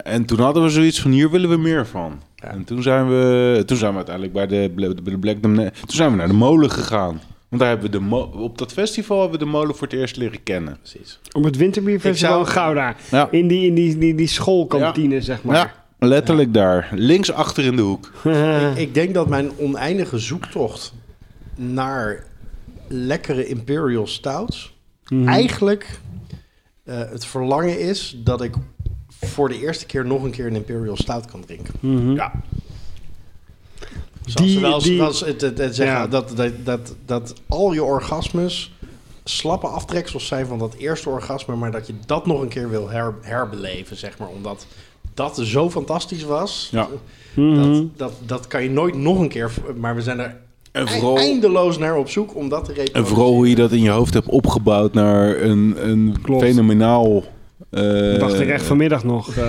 S3: En toen hadden we zoiets van, hier willen we meer van. En toen zijn, we, toen zijn we uiteindelijk bij de, bij de Black Toen zijn we naar de molen gegaan. Want daar hebben we de mo- op dat festival hebben we de molen voor het eerst leren kennen.
S5: Precies.
S4: Op het winterbierfestival
S5: zou-
S4: Gouda.
S3: Ja.
S4: In, die, in die, die, die schoolkantine, zeg maar.
S3: Ja, letterlijk daar. Links achter in de hoek.
S5: ik, ik denk dat mijn oneindige zoektocht naar lekkere Imperial Stouts
S4: Mhm.
S5: eigenlijk eh, het verlangen is dat ik voor de eerste keer nog een keer een Imperial Stout kan drinken.
S4: Mhm.
S5: Ja. Zoals
S4: Die-
S5: zoals,
S4: die-
S5: zoals het, het, het zeggen,
S4: Ja.
S5: dat, dat, dat, dat al je orgasmes slappe aftreksels zijn van dat eerste orgasme, maar dat je dat nog een keer wil her, herbeleven, zeg maar, omdat dat zo fantastisch was.
S3: Ja.
S4: Mhm.
S5: Dat, dat, dat kan je nooit nog een keer, maar we zijn er
S3: En vooral-
S5: eindeloos naar op zoek om dat te
S3: En
S5: reproduceren.
S3: vooral hoe je dat in je hoofd hebt opgebouwd naar een, een
S4: Klopt.
S3: fenomenaal... eh,
S4: dacht ik echt vanmiddag nog. eh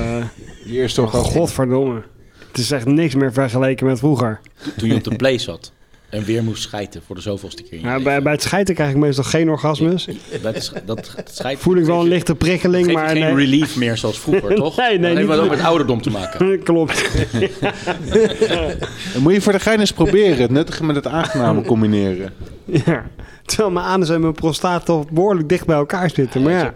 S3: Die eerste orgasme.
S4: godverdomme. Het is echt niks meer vergeleken met vroeger.
S1: Toen je op de play zat en weer moest schijten voor de zoveelste keer. leven.
S4: bij, bij het schijten krijg ik meestal geen orgasmes.
S1: Dat, is- dat, dat schijt,
S4: Voel ik wel een lichte prikkeling,
S1: geeft
S4: maar
S1: geen
S4: nee.
S1: relief meer zoals vroeger, toch?
S4: Nee, nee,
S1: Dat heeft
S4: niet-
S1: wat ook met ouderdom te maken.
S4: Klopt.
S3: Dan moet je voor de gein eens proberen. Het nuttige met het aangename combineren.
S4: ja. Terwijl mijn anus en mijn prostaat toch behoorlijk dicht bij elkaar zitten. Maar ja.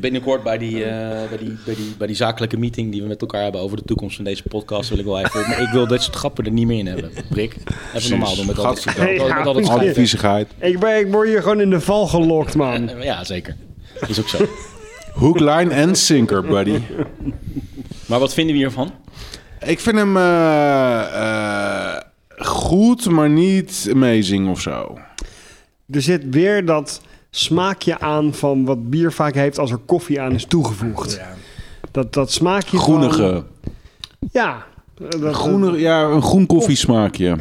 S1: Binnenkort bij die, eh, bij, die, bij, die, bij die zakelijke meeting die we met elkaar hebben over de toekomst van deze podcast wil ik wel even... Maar ik wil dit soort grappen er niet meer in hebben. Brik, even normaal doen met al al- al dat
S4: Ja,
S1: schijt.
S3: Alle viezigheid.
S4: Ik, ben, ik word hier gewoon in de val gelokt, man.
S1: Ja, zeker. Is ook zo.
S3: Hook, line en sinker, buddy.
S1: Maar wat vinden we hiervan?
S3: Ik vind hem eh, eh, goed, maar niet amazing of zo.
S4: Er zit weer dat smaakje aan van wat bier vaak heeft als er koffie aan is toegevoegd. Dat, dat smaakje
S3: Groenige.
S4: van... Ja. eh, Dat,
S3: Groene, ja, een groen koffiesmaakje.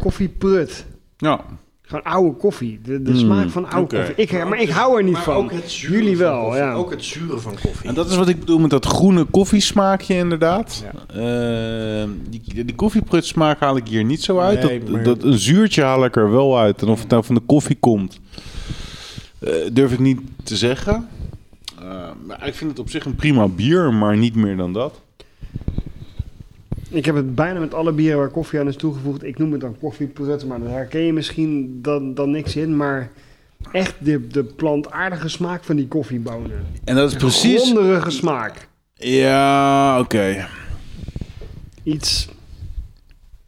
S4: Koffieprut.
S3: Ja.
S4: Gewoon oude koffie. De, de
S3: Mm,
S4: smaak van oude koffie. Ik, maar ik hou er niet
S5: Maar
S4: van.
S5: ook het zure
S4: Jullie
S5: van
S4: wel,
S5: koffie.
S4: ja.
S5: Ook het zure van koffie.
S3: En dat is wat ik bedoel met dat groene koffiesmaakje inderdaad. Eh, die, die koffiepruts smaak haal ik hier niet zo uit.
S5: Nee,
S3: dat,
S5: maar-
S3: dat, een zuurtje haal ik er wel uit. En of het nou van de koffie komt, eh, durf ik niet te zeggen. Eh, maar ik vind het op zich een prima bier, maar niet meer dan dat.
S4: Ik heb het bijna met alle bieren waar koffie aan is toegevoegd. Ik noem het dan koffieprut, maar daar herken je misschien dan, dan niks in. Maar echt de, de plantaardige smaak van die koffiebonen.
S3: En dat is
S4: Een
S3: precies...
S4: Gronderige smaak.
S3: Ja, oké.
S4: Iets,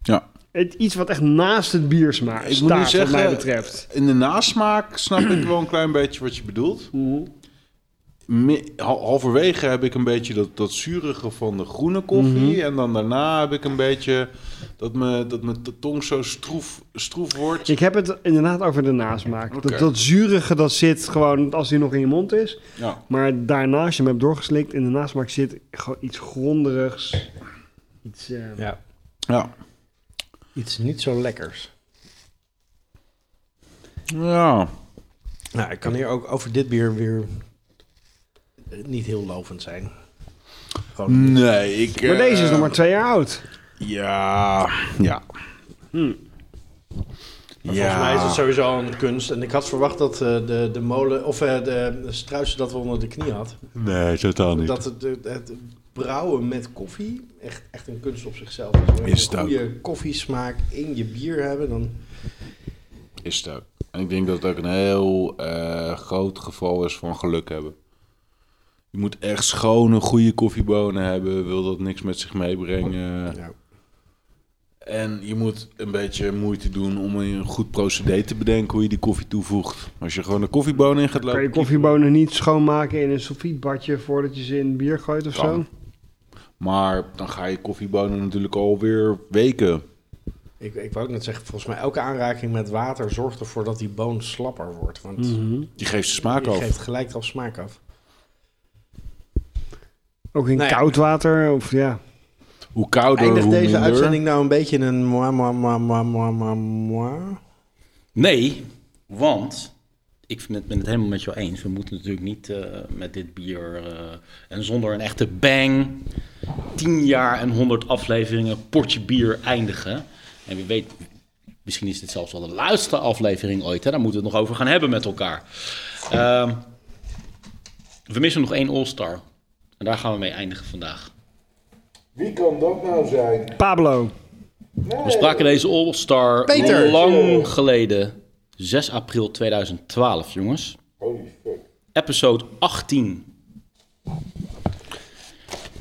S3: Ja.
S4: het, iets wat echt naast het bier smaakt.
S3: Ik moet
S4: wat mij betreft.
S3: in de nasmaak snap ik wel een klein beetje wat je bedoelt. Me- halverwege heb ik een beetje dat, dat zurige van de groene koffie.
S4: Mhm.
S3: En dan daarna heb ik een beetje dat, me, dat mijn tong zo stroef, stroef wordt.
S4: Ik heb het inderdaad over de nasmaak. Dat, dat zurige, dat zit gewoon als die nog in je mond is.
S3: Ja.
S4: Maar daarna, als je hem hebt doorgeslikt, in de nasmaak zit gewoon iets gronderigs. Iets, eh,
S5: Ja.
S3: Ja.
S5: Iets niet zo lekkers.
S3: Ja.
S5: Nou, ik kan hier ook over dit bier weer niet heel lovend zijn. Gewoon
S3: Nee, ik...
S4: Maar deze is
S3: eh,
S4: nog maar twee jaar oud.
S3: Ja, ja.
S4: Hm.
S3: Ja.
S5: Volgens mij is het sowieso een kunst. En ik had verwacht dat eh, de, de molen, of eh, de, struisje dat we onder de knie had.
S3: Nee, totaal niet.
S5: Dat het, het, het brouwen met koffie echt, echt een kunst op zichzelf is.
S3: Is
S5: je een goede koffiesmaak in je bier hebben, dan...
S3: Is het ook. En ik denk dat het ook een heel eh, groot geval is van geluk hebben. Je moet echt schone, goede koffiebonen hebben. Wil dat niks met zich meebrengen. En je moet een beetje moeite doen om een goed procedé te bedenken hoe je die koffie toevoegt. Als je gewoon een koffiebonen in gaat
S4: Kan je
S3: lopen.
S4: koffiebonen niet schoonmaken in een sulfietbadje voordat je ze in bier gooit of
S3: Kan.
S4: zo?
S3: Maar dan ga je koffiebonen natuurlijk alweer weken.
S5: Ik, ik wou ook net zeggen, volgens mij elke aanraking met water zorgt ervoor dat die boon slapper wordt. Want
S4: Mhm.
S3: Die geeft de smaak
S5: die
S3: af.
S5: geeft gelijk eraf smaak af.
S4: Ook in
S5: Nou ja.
S4: koud water of ja.
S3: Hoe kouder,
S5: Eindigt
S3: hoe
S5: deze
S3: minder.
S5: uitzending nou een beetje in een moi, moi, moi, moi, moi, moi, moi?
S1: Nee, want ik ben het, ben het helemaal met jou eens. We moeten natuurlijk niet eh, met dit bier eh, en zonder een echte bang 10 jaar en 100 afleveringen potje bier eindigen. En wie weet, misschien is dit zelfs wel de laatste aflevering ooit. Hè? Daar moeten we het nog over gaan hebben met elkaar. Ehm, we missen nog één All-Star. En daar gaan we mee eindigen vandaag.
S3: Wie kan dat nou zijn?
S4: Pablo.
S1: We spraken deze All-Star
S5: Peter.
S1: lang geleden. 6 april 2012, jongens.
S3: Holy fuck.
S1: Episode 18.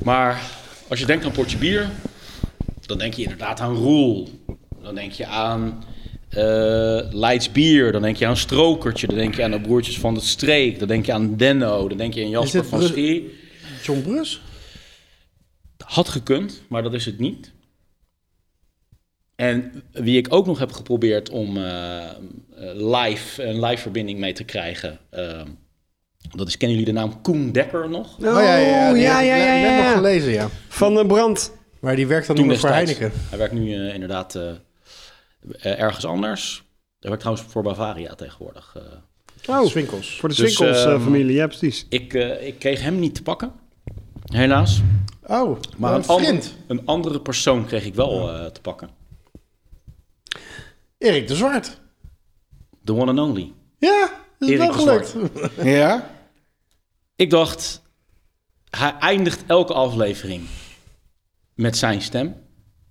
S1: Maar als je denkt aan potje bier, dan denk je inderdaad aan Roel. Dan denk je aan eh Leids Bier. Dan denk je aan Strokertje. Dan denk je aan de Broertjes van de Streek. Dan denk je aan Denno. Dan denk je aan Jasper van Schie.
S5: John Brus?
S1: Had gekund, maar dat is het niet. En wie ik ook nog heb geprobeerd om eh, eh, live, een live verbinding mee te krijgen. eh, dat is, kennen jullie de naam Koen Dekker nog?
S5: Oh ja, ja, ja.
S4: ja,
S5: heb ik
S4: ja,
S5: net- nog gelezen, ja.
S4: Van de brand.
S5: Maar die werkt dan
S1: Toen
S5: niet meer voor. Heineken.
S1: Hij werkt nu inderdaad ergens anders. Hij werkt trouwens voor Bavaria tegenwoordig. eh.
S4: Oh,
S5: Swinkels.
S4: voor de
S1: Dus,
S4: Swinkels eh,
S1: ehm,
S4: familie, ja precies.
S1: Ik, eh, ik kreeg hem niet te pakken, helaas.
S5: Oh,
S1: Maar
S5: een
S1: een, ander-
S5: vriend.
S1: een andere persoon kreeg ik wel eh, te pakken.
S5: Erik de Zwart.
S1: The one and only.
S5: Ja, dat is
S1: Erik
S5: wel
S1: de
S5: gelukt.
S3: Ja?
S1: Ik dacht, hij eindigt elke aflevering met zijn stem.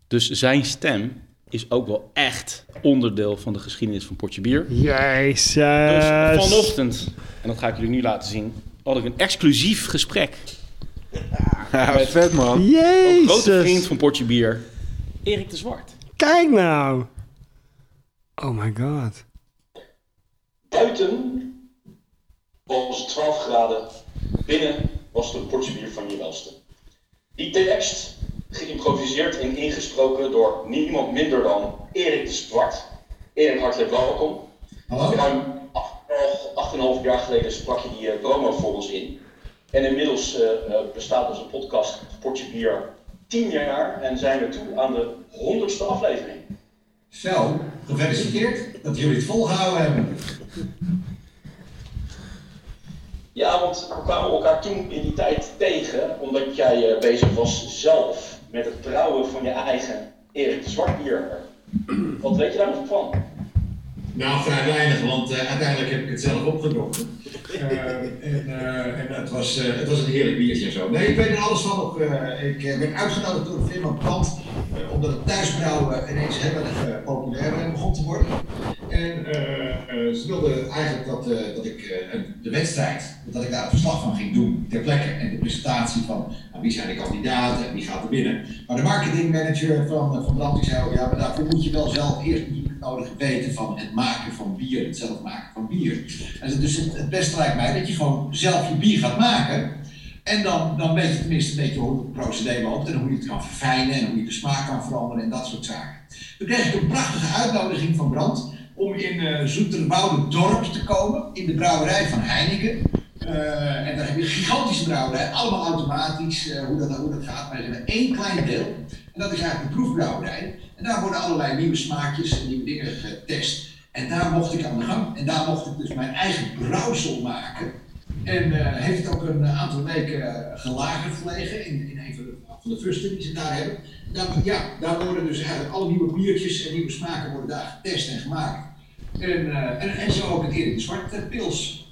S1: Dus zijn stem is ook wel echt onderdeel van de geschiedenis van Potje Bier.
S4: Jezus.
S1: Dus vanochtend, en dat ga ik jullie nu laten zien, had ik een exclusief gesprek.
S3: Ja, vet man.
S1: Een grote
S4: Jezus.
S1: vriend van Potje Bier, Erik de Zwart.
S4: Kijk nou. Oh my god.
S15: Buiten was het 12 graden, binnen was het een potje bier van je welste. Die tekst, geïmproviseerd en ingesproken door niemand minder dan Erik de Zwart. Erik, hartelijk welkom.
S11: Hallo.
S15: Ruim 8,5 jaar geleden sprak je die eh, promo voor ons in. En inmiddels eh, eh, bestaat onze podcast Potje Bier 10 jaar en zijn we toe aan de 100ste aflevering.
S11: Zo, gefeliciteerd dat jullie het volgehouden hebben.
S15: Ja, want we kwamen elkaar toen in die tijd tegen, omdat jij eh, bezig was zelf met het brouwen van je eigen Erik de Zwart bier. Wat weet je daar nog van?
S11: Nou, vrij weinig, want eh, uiteindelijk heb ik het zelf opgedronken. Eh, en eh, en het, was, het was een heerlijk biertje en zo. Nee, ik weet er alles van. Eh, ik werd uitgenodigd door de firma eh, omdat het thuisbrouwen ineens heel erg populair begon te worden. En eh, eh, ze wilden eigenlijk dat, eh, dat ik de wedstrijd, dat ik daar een verslag van ging doen ter plekke. En de presentatie van nou, wie zijn de kandidaten en wie gaat er binnen. Maar de marketingmanager van, van Brand die zei ook, ja, maar daarvoor moet je wel zelf eerst het nodige weten van het maken van bier, het zelf maken van bier. En dus het, het beste lijkt mij dat je gewoon zelf je bier gaat maken. En dan, dan weet je tenminste een beetje hoe het procedé loopt en hoe je het kan verfijnen en hoe je de smaak kan veranderen en dat soort zaken. Toen kreeg ik een prachtige uitnodiging van Brand om in uh, dorp te komen, in de brouwerij van Heineken. Uh, en daar heb je een gigantische brouwerij, allemaal automatisch, uh, hoe, dat, hoe dat gaat. Maar ze hebben één klein deel, en dat is eigenlijk de proefbrouwerij. En daar worden allerlei nieuwe smaakjes en nieuwe dingen getest. En daar mocht ik aan de gang. En daar mocht ik dus mijn eigen brouwsel maken. En uh, heeft ook een aantal weken gelagerd gelegen in, in een van de, van de fusten die ze daar hebben. En daar, ja, daar worden dus eigenlijk alle nieuwe biertjes en nieuwe smaken worden daar getest en gemaakt. En, eh, en, en zo ook het Erik de Zwart eh, pils.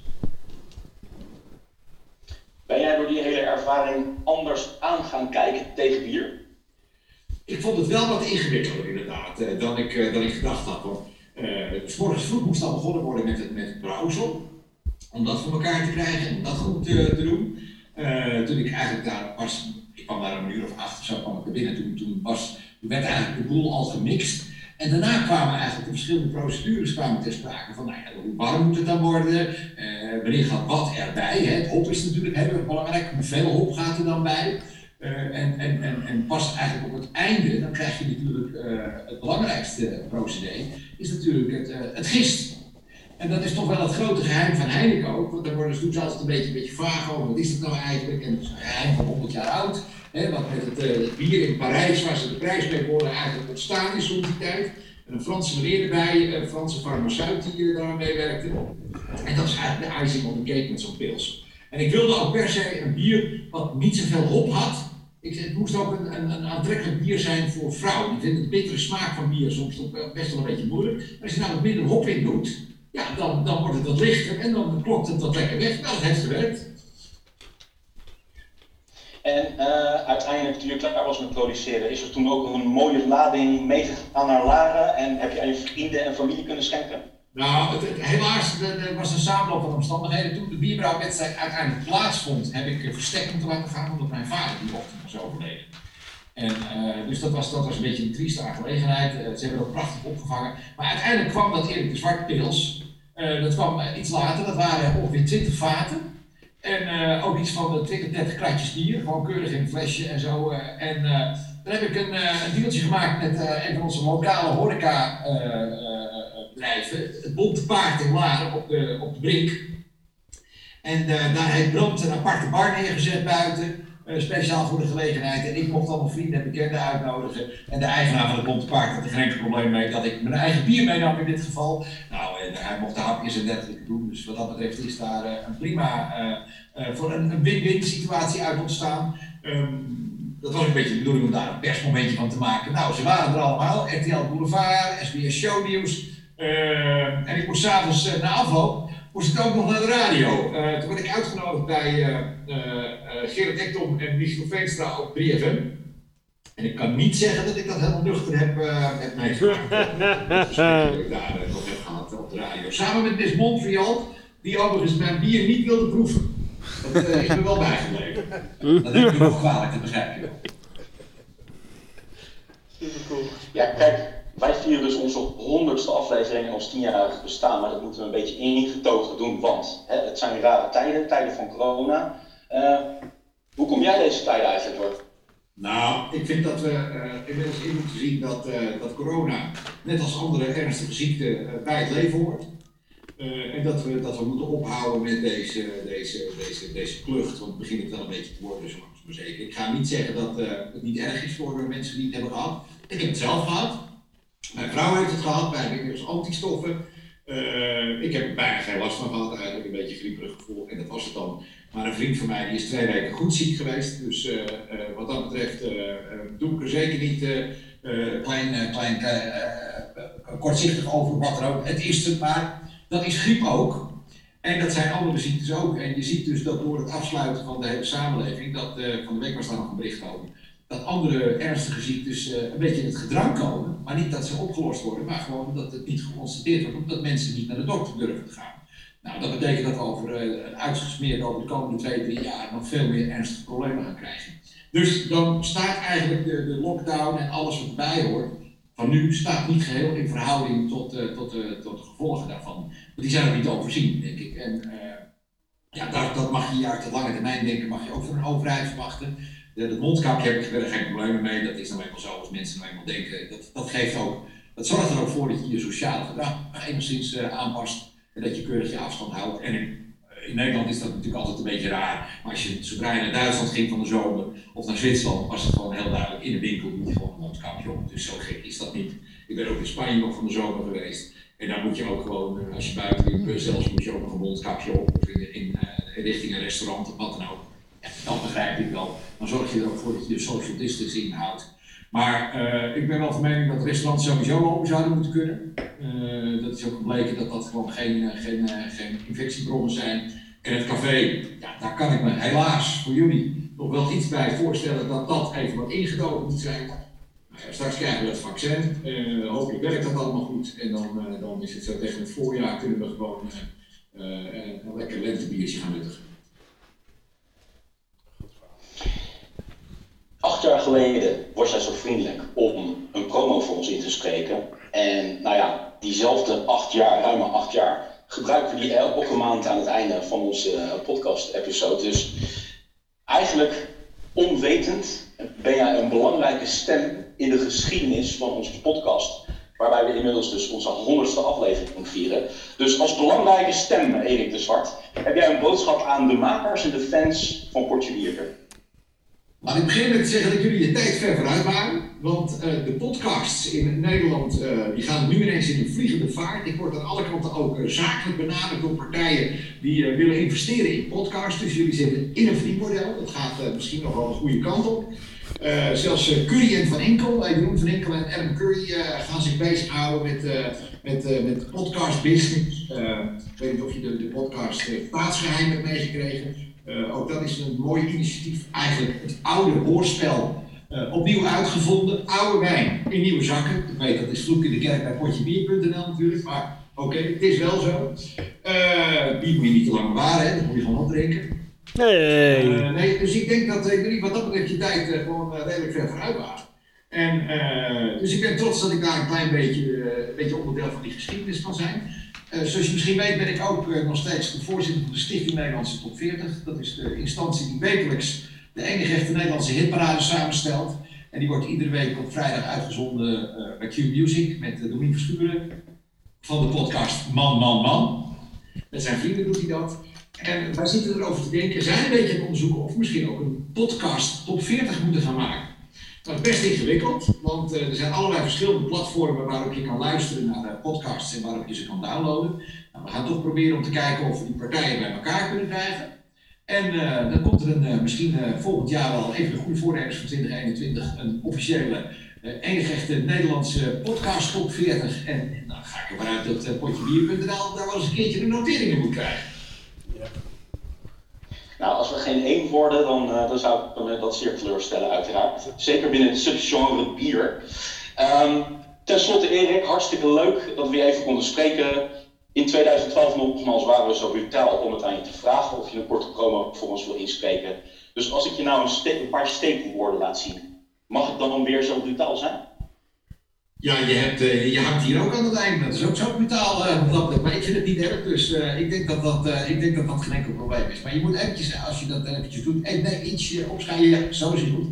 S15: Ben jij door die hele ervaring anders aan gaan kijken tegen bier?
S11: Ik vond het wel wat ingewikkelder inderdaad eh, dan, ik, eh, dan ik gedacht had. S morgens vroeg moest al begonnen worden met het, met het brouwsel. Om dat voor elkaar te krijgen en om dat goed te doen. Toen ik eigenlijk daar ik kwam daar een uur of acht of zo kwam ik er binnen. Toen, toen, was, toen werd eigenlijk de boel al gemixt. En daarna kwamen eigenlijk de verschillende procedures kwamen ter sprake. Van nou ja, hoe warm moet het dan worden? Eh, wanneer gaat wat erbij? Hè? Het hop is natuurlijk heel erg belangrijk. Hoeveel hop gaat er dan bij? Eh, en, en, en, en pas eigenlijk op het einde, dan krijg je natuurlijk eh, het belangrijkste procedé, is natuurlijk het, het gist. En dat is toch wel het grote geheim van Heineken ook, want daar worden ze doen ze altijd een beetje, een beetje vaag over, wat is dat nou eigenlijk? En het is een geheim van 100 jaar oud, wat met het, eh, het bier in Parijs, waar ze de prijs mee worden, eigenlijk ontstaan is rond die tijd. En een Franse meneer erbij, een Franse farmaceut die eh, daar meewerkte. En dat is eigenlijk de icing on the cake met zo'n pils. En ik wilde ook per se een bier wat niet zoveel hop had. Ik, het moest ook een, een, aantrekkelijk bier zijn voor vrouwen. Die vinden de bittere smaak van bier soms toch best wel een beetje moeilijk. Maar als je nou wat minder hop in doet, ja, dan, dan wordt het wat lichter en dan klopt het wat lekker weg. Nou, dat heeft gewerkt.
S15: En eh, uiteindelijk, toen je klaar was met produceren, is er toen ook een mooie lading meegegaan naar Laren en heb je aan je vrienden en familie kunnen schenken?
S11: Nou, het, het- helaas er, was een samenloop van omstandigheden. Toen de bierbrouwwedstrijd uiteindelijk plaatsvond, heb ik verstek moeten laten gaan, omdat mijn vader die ochtend was overleden. En, eh, dus dat was, dat was een beetje een trieste aangelegenheid. Eh, ze hebben dat prachtig opgevangen. Maar uiteindelijk kwam dat Erik de Zwart pils. Dat kwam iets later, dat waren ongeveer 20 vaten. En eh, ook iets van de 20, 30 kratjes bier, gewoon keurig in een flesje en zo. eh. en eh, dan heb ik een, een dealtje gemaakt met een van onze lokale horeca bedrijven. Het Bonte Paard in Laren op de, op de Brink. En daar heeft Brandt een aparte bar neergezet buiten. Eh, speciaal voor de gelegenheid. En ik mocht allemaal vrienden en bekenden uitnodigen. En de eigenaar van het Bonte Paard had er geen probleem mee dat ik mijn eigen bier meenam in dit geval. Nou, en hij mocht de hapjes en dergelijke doen. Dus wat dat betreft is daar eh, een prima eh, voor een, win-win situatie uit ontstaan. Ehm, dat was een beetje de bedoeling om daar een persmomentje van te maken. Nou, ze waren er allemaal. RTL Boulevard, SBS Shownieuws. Eh, en ik moest s'avonds uh, na afloop, moest ik ook nog naar de radio. Eh, toen werd ik uitgenodigd bij eh, eh, eh, Gerard Ekdom en Michiel Veenstra op 3FM. En ik kan niet zeggen dat ik dat helemaal nuchter heb, eh heb meegemaakt. Dus dat ik daar eh, nog heb gehad op de radio. Samen met Miss Montreal, die overigens mijn bier niet wilde proeven. Dat eh, is me wel bijgebleven. Dat heb ik nog kwalijk, dat begrijp je wel.
S15: Ja, kijk, wij vieren dus onze honderdste aflevering en ons tienjarig bestaan, maar dat moeten we een beetje ingetogen doen, want hè, het zijn rare tijden, tijden van corona. Eh, hoe kom jij deze tijden eigenlijk door?
S11: Nou, ik vind dat we eh, inmiddels in moeten zien dat, eh, dat corona, net als andere ernstige ziekten, bij het leven hoort. En dat we, dat we moeten ophouden met deze, deze, deze, deze klucht, want het begint het wel een beetje te worden, zo maar zeker. Ik ga niet zeggen dat het niet erg is voor mensen die het hebben gehad. Ik heb het zelf gehad. Mijn vrouw heeft het gehad, wij hebben antistoffen. Eh, ik heb er bijna geen last van gehad, eigenlijk een beetje grieperig gevoel en dat was het dan. Maar een vriend van mij die is twee weken goed ziek geweest, dus eh, eh, wat dat betreft doe ik er zeker niet klein, klein kortzichtig over wat er ook. Het is het, maar dat is griep ook. En dat zijn andere ziektes ook. En je ziet dus dat door het afsluiten van de hele samenleving, dat van de week was daar nog een bericht over, dat andere ernstige ziektes eh, een beetje in het gedrang komen. Maar niet dat ze opgelost worden, maar gewoon dat het niet geconstateerd wordt, omdat mensen niet naar de dokter durven te gaan. Nou, dat betekent dat over eh, uitgesmeerd over de komende twee, drie jaar nog veel meer ernstige problemen gaan krijgen. Dus dan staat eigenlijk de, lockdown en alles wat erbij hoort, van nu staat niet geheel in verhouding tot, eh, tot, tot de gevolgen daarvan. Want die zijn ook niet overzien, denk ik. En ja, dat, dat mag je uit de lange termijn denken, mag je ook van een overheid verwachten. De, dat mondkapje heb ik verder geen problemen mee, dat is nou eenmaal zo als mensen nou eenmaal denken. Dat, dat geeft ook, dat zorgt er ook voor dat je je sociaal gedrag enigszins eh, aanpast en dat je keurig je afstand houdt. En in, in Nederland is dat natuurlijk altijd een beetje raar, maar als je zodra je naar Duitsland ging van de zomer of naar Zwitserland, was het gewoon heel duidelijk in de winkel moet je gewoon een mondkapje op. Dus zo gek is dat niet. Ik ben ook in Spanje nog van de zomer geweest. En dan moet je ook gewoon, eh, als je buiten liep, zelfs moet je ook nog een mondkapje op in, in, eh, richting een restaurant of wat dan ook. Dan begrijp ik wel. Dan zorg je er ook voor dat je de social distancing houdt. Maar eh, ik ben wel van mening dat restaurants sowieso open zouden moeten kunnen. Eh, dat is ook gebleken dat dat gewoon geen, eh, geen, geen infectiebronnen zijn. En het café, ja, daar kan ik me helaas voor jullie nog wel iets bij voorstellen dat dat even wat ingedoken moet zijn. Nou straks krijgen we het vaccin. Hopelijk werkt dat allemaal goed. En dan, dan is het zo tegen het voorjaar kunnen we gewoon een lekker lentebiertje gaan nuttigen.
S15: Acht jaar geleden was jij zo vriendelijk om een promo voor ons in te spreken. En nou ja, diezelfde acht jaar, ruime acht jaar, gebruiken we die elke maand aan het einde van onze eh, podcast-episode. Dus eigenlijk onwetend ben jij een belangrijke stem in de geschiedenis van onze podcast. Waarbij we inmiddels dus onze honderdste aflevering vieren. Dus als belangrijke stem, Erik de Zwart, heb jij een boodschap aan de makers en de fans van Portje.
S11: Laat ik beginnen met zeggen dat jullie je tijd ver vooruit waren. Want eh, de podcasts in Nederland eh, die gaan nu ineens in een vliegende vaart. Ik word aan alle kanten ook eh, zakelijk benaderd door partijen die willen investeren in podcasts. Dus jullie zitten in een verdienmodel. Dat gaat misschien nog wel de goede kant op. Zelfs Curry en Van Enkel, Jeroen Van Enkel en Adam Curry gaan zich bezighouden met, met, met podcast business. Ik weet niet of je de, de podcast Staatsgeheim hebt meegekregen. Eh, ook dat is een mooi initiatief. Eigenlijk het oude hoorspel eh, opnieuw uitgevonden. Oude wijn in nieuwe zakken. Ik weet dat is vloek in de kerk bij potjebier.nl natuurlijk. Maar oké, het is wel zo. Eh bier moet je niet te lang bewaren, hè? dat moet je gewoon opdrinken.
S4: Nee.
S11: Nee, dus ik denk dat jullie wat dat betreft je tijd gewoon redelijk ver vooruit waren. En, dus ik ben trots dat ik daar een klein beetje, een beetje onderdeel van die geschiedenis kan zijn. Eh, zoals je misschien weet ben ik ook eh, nog steeds de voorzitter van de Stichting Nederlandse Top 40. Dat is de instantie die wekelijks de enige echte Nederlandse hitparade samenstelt. En die wordt iedere week op vrijdag uitgezonden eh, bij Q Music met uh, Domien Verschuren van de podcast Man, Man, Man. Met zijn vrienden doet hij dat. En wij zitten erover te denken, zijn een beetje aan het onderzoeken of misschien ook een podcast top 40 moeten gaan maken. Dat is best ingewikkeld, want eh, er zijn allerlei verschillende platformen waarop je kan luisteren naar de podcasts en waarop je ze kan downloaden. Nou, we gaan toch proberen om te kijken of we die partijen bij elkaar kunnen krijgen. En eh, dan komt er een, eh, misschien eh, volgend jaar wel even de goede voornemens van 2021, een officiële, eh enige echte Nederlandse podcast top 40. En dan ga ik ervan uit dat potjebier.nl daar wel eens een keertje de noteringen moet krijgen.
S15: Nou, als we geen één worden, dan, eh, dan zou ik me dat zeer teleurstellen, uiteraard. Zeker binnen het subgenre bier. Ehm ten slotte, Erik, hartstikke leuk dat we je even konden spreken. In 2012 nogmaals waren we zo brutaal om het aan je te vragen of je een korte promo voor ons wil inspreken. Dus als ik je nou een, een paar steekwoorden laat zien, mag het dan weer zo brutaal zijn?
S11: Ja, je, hebt, eh, je hangt hier ook aan het eind. Dat is ook zo brutaal. eh, wat dat, maar ik vind het niet erg. Dus eh, ik, denk dat dat, eh, ik denk dat dat geen enkel probleem is. Maar je moet eventjes, als je dat eventjes doet, eh, nee, ietsje opschrijven. Zo is het goed.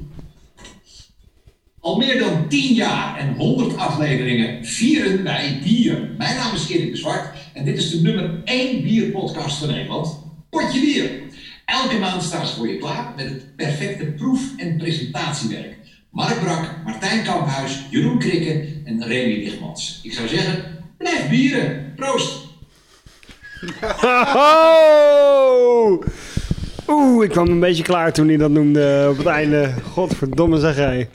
S11: Al meer dan 10 jaar en 100 afleveringen vieren wij bier. Mijn naam is Erik de Zwart en dit is de nummer 1 bierpodcast van Nederland. Potje bier. Elke maand staan ze voor je klaar met het perfecte proef- en presentatiewerk. Mark Brak, Martijn Kamphuis, Jeroen Krikke en Remy Lichtmans. Ik zou zeggen, blijf bieren. Proost!
S4: Oh! Oeh, ik kwam een beetje klaar toen hij dat noemde op het einde. Godverdomme zeg hij.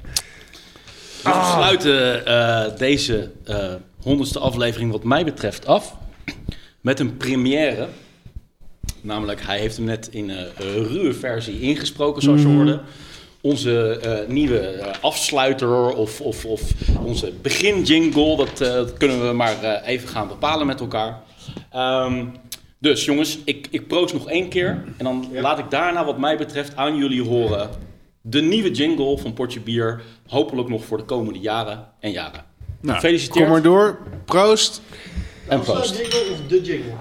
S1: We sluiten eh, deze eh, honderdste aflevering wat mij betreft af met een première. Namelijk, hij heeft hem net in een ruwe versie ingesproken, zoals je
S4: Mhm.
S1: hoorde. Onze eh, nieuwe eh, afsluiter of, of, of onze beginjingle, dat, eh, dat kunnen we maar eh, even gaan bepalen met elkaar. Ehm, dus jongens, ik, ik proost nog één keer en dan laat ik daarna wat mij betreft aan jullie horen de nieuwe jingle van Portje Bier. Hopelijk nog voor de komende jaren en jaren.
S3: Nou,
S1: Gefeliciteerd.
S3: Kom maar door. Proost.
S1: En proost.
S2: jingle of de jingle?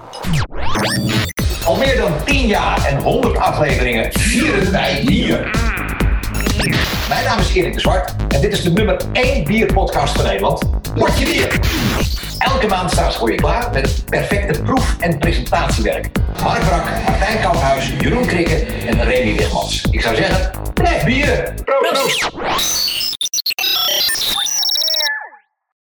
S11: Al meer dan 10 jaar en 100 afleveringen vieren wij bier. Mijn naam is Erik de Zwart en dit is de nummer 1 bierpodcast van Nederland. Potje bier. Elke maand staan ze voor je klaar met perfecte proef- en presentatiewerk. Mark Brak, Martijn Kamphuis, Jeroen Krikke en Remy Wigmans. Ik zou zeggen, blijf bieren. Proost.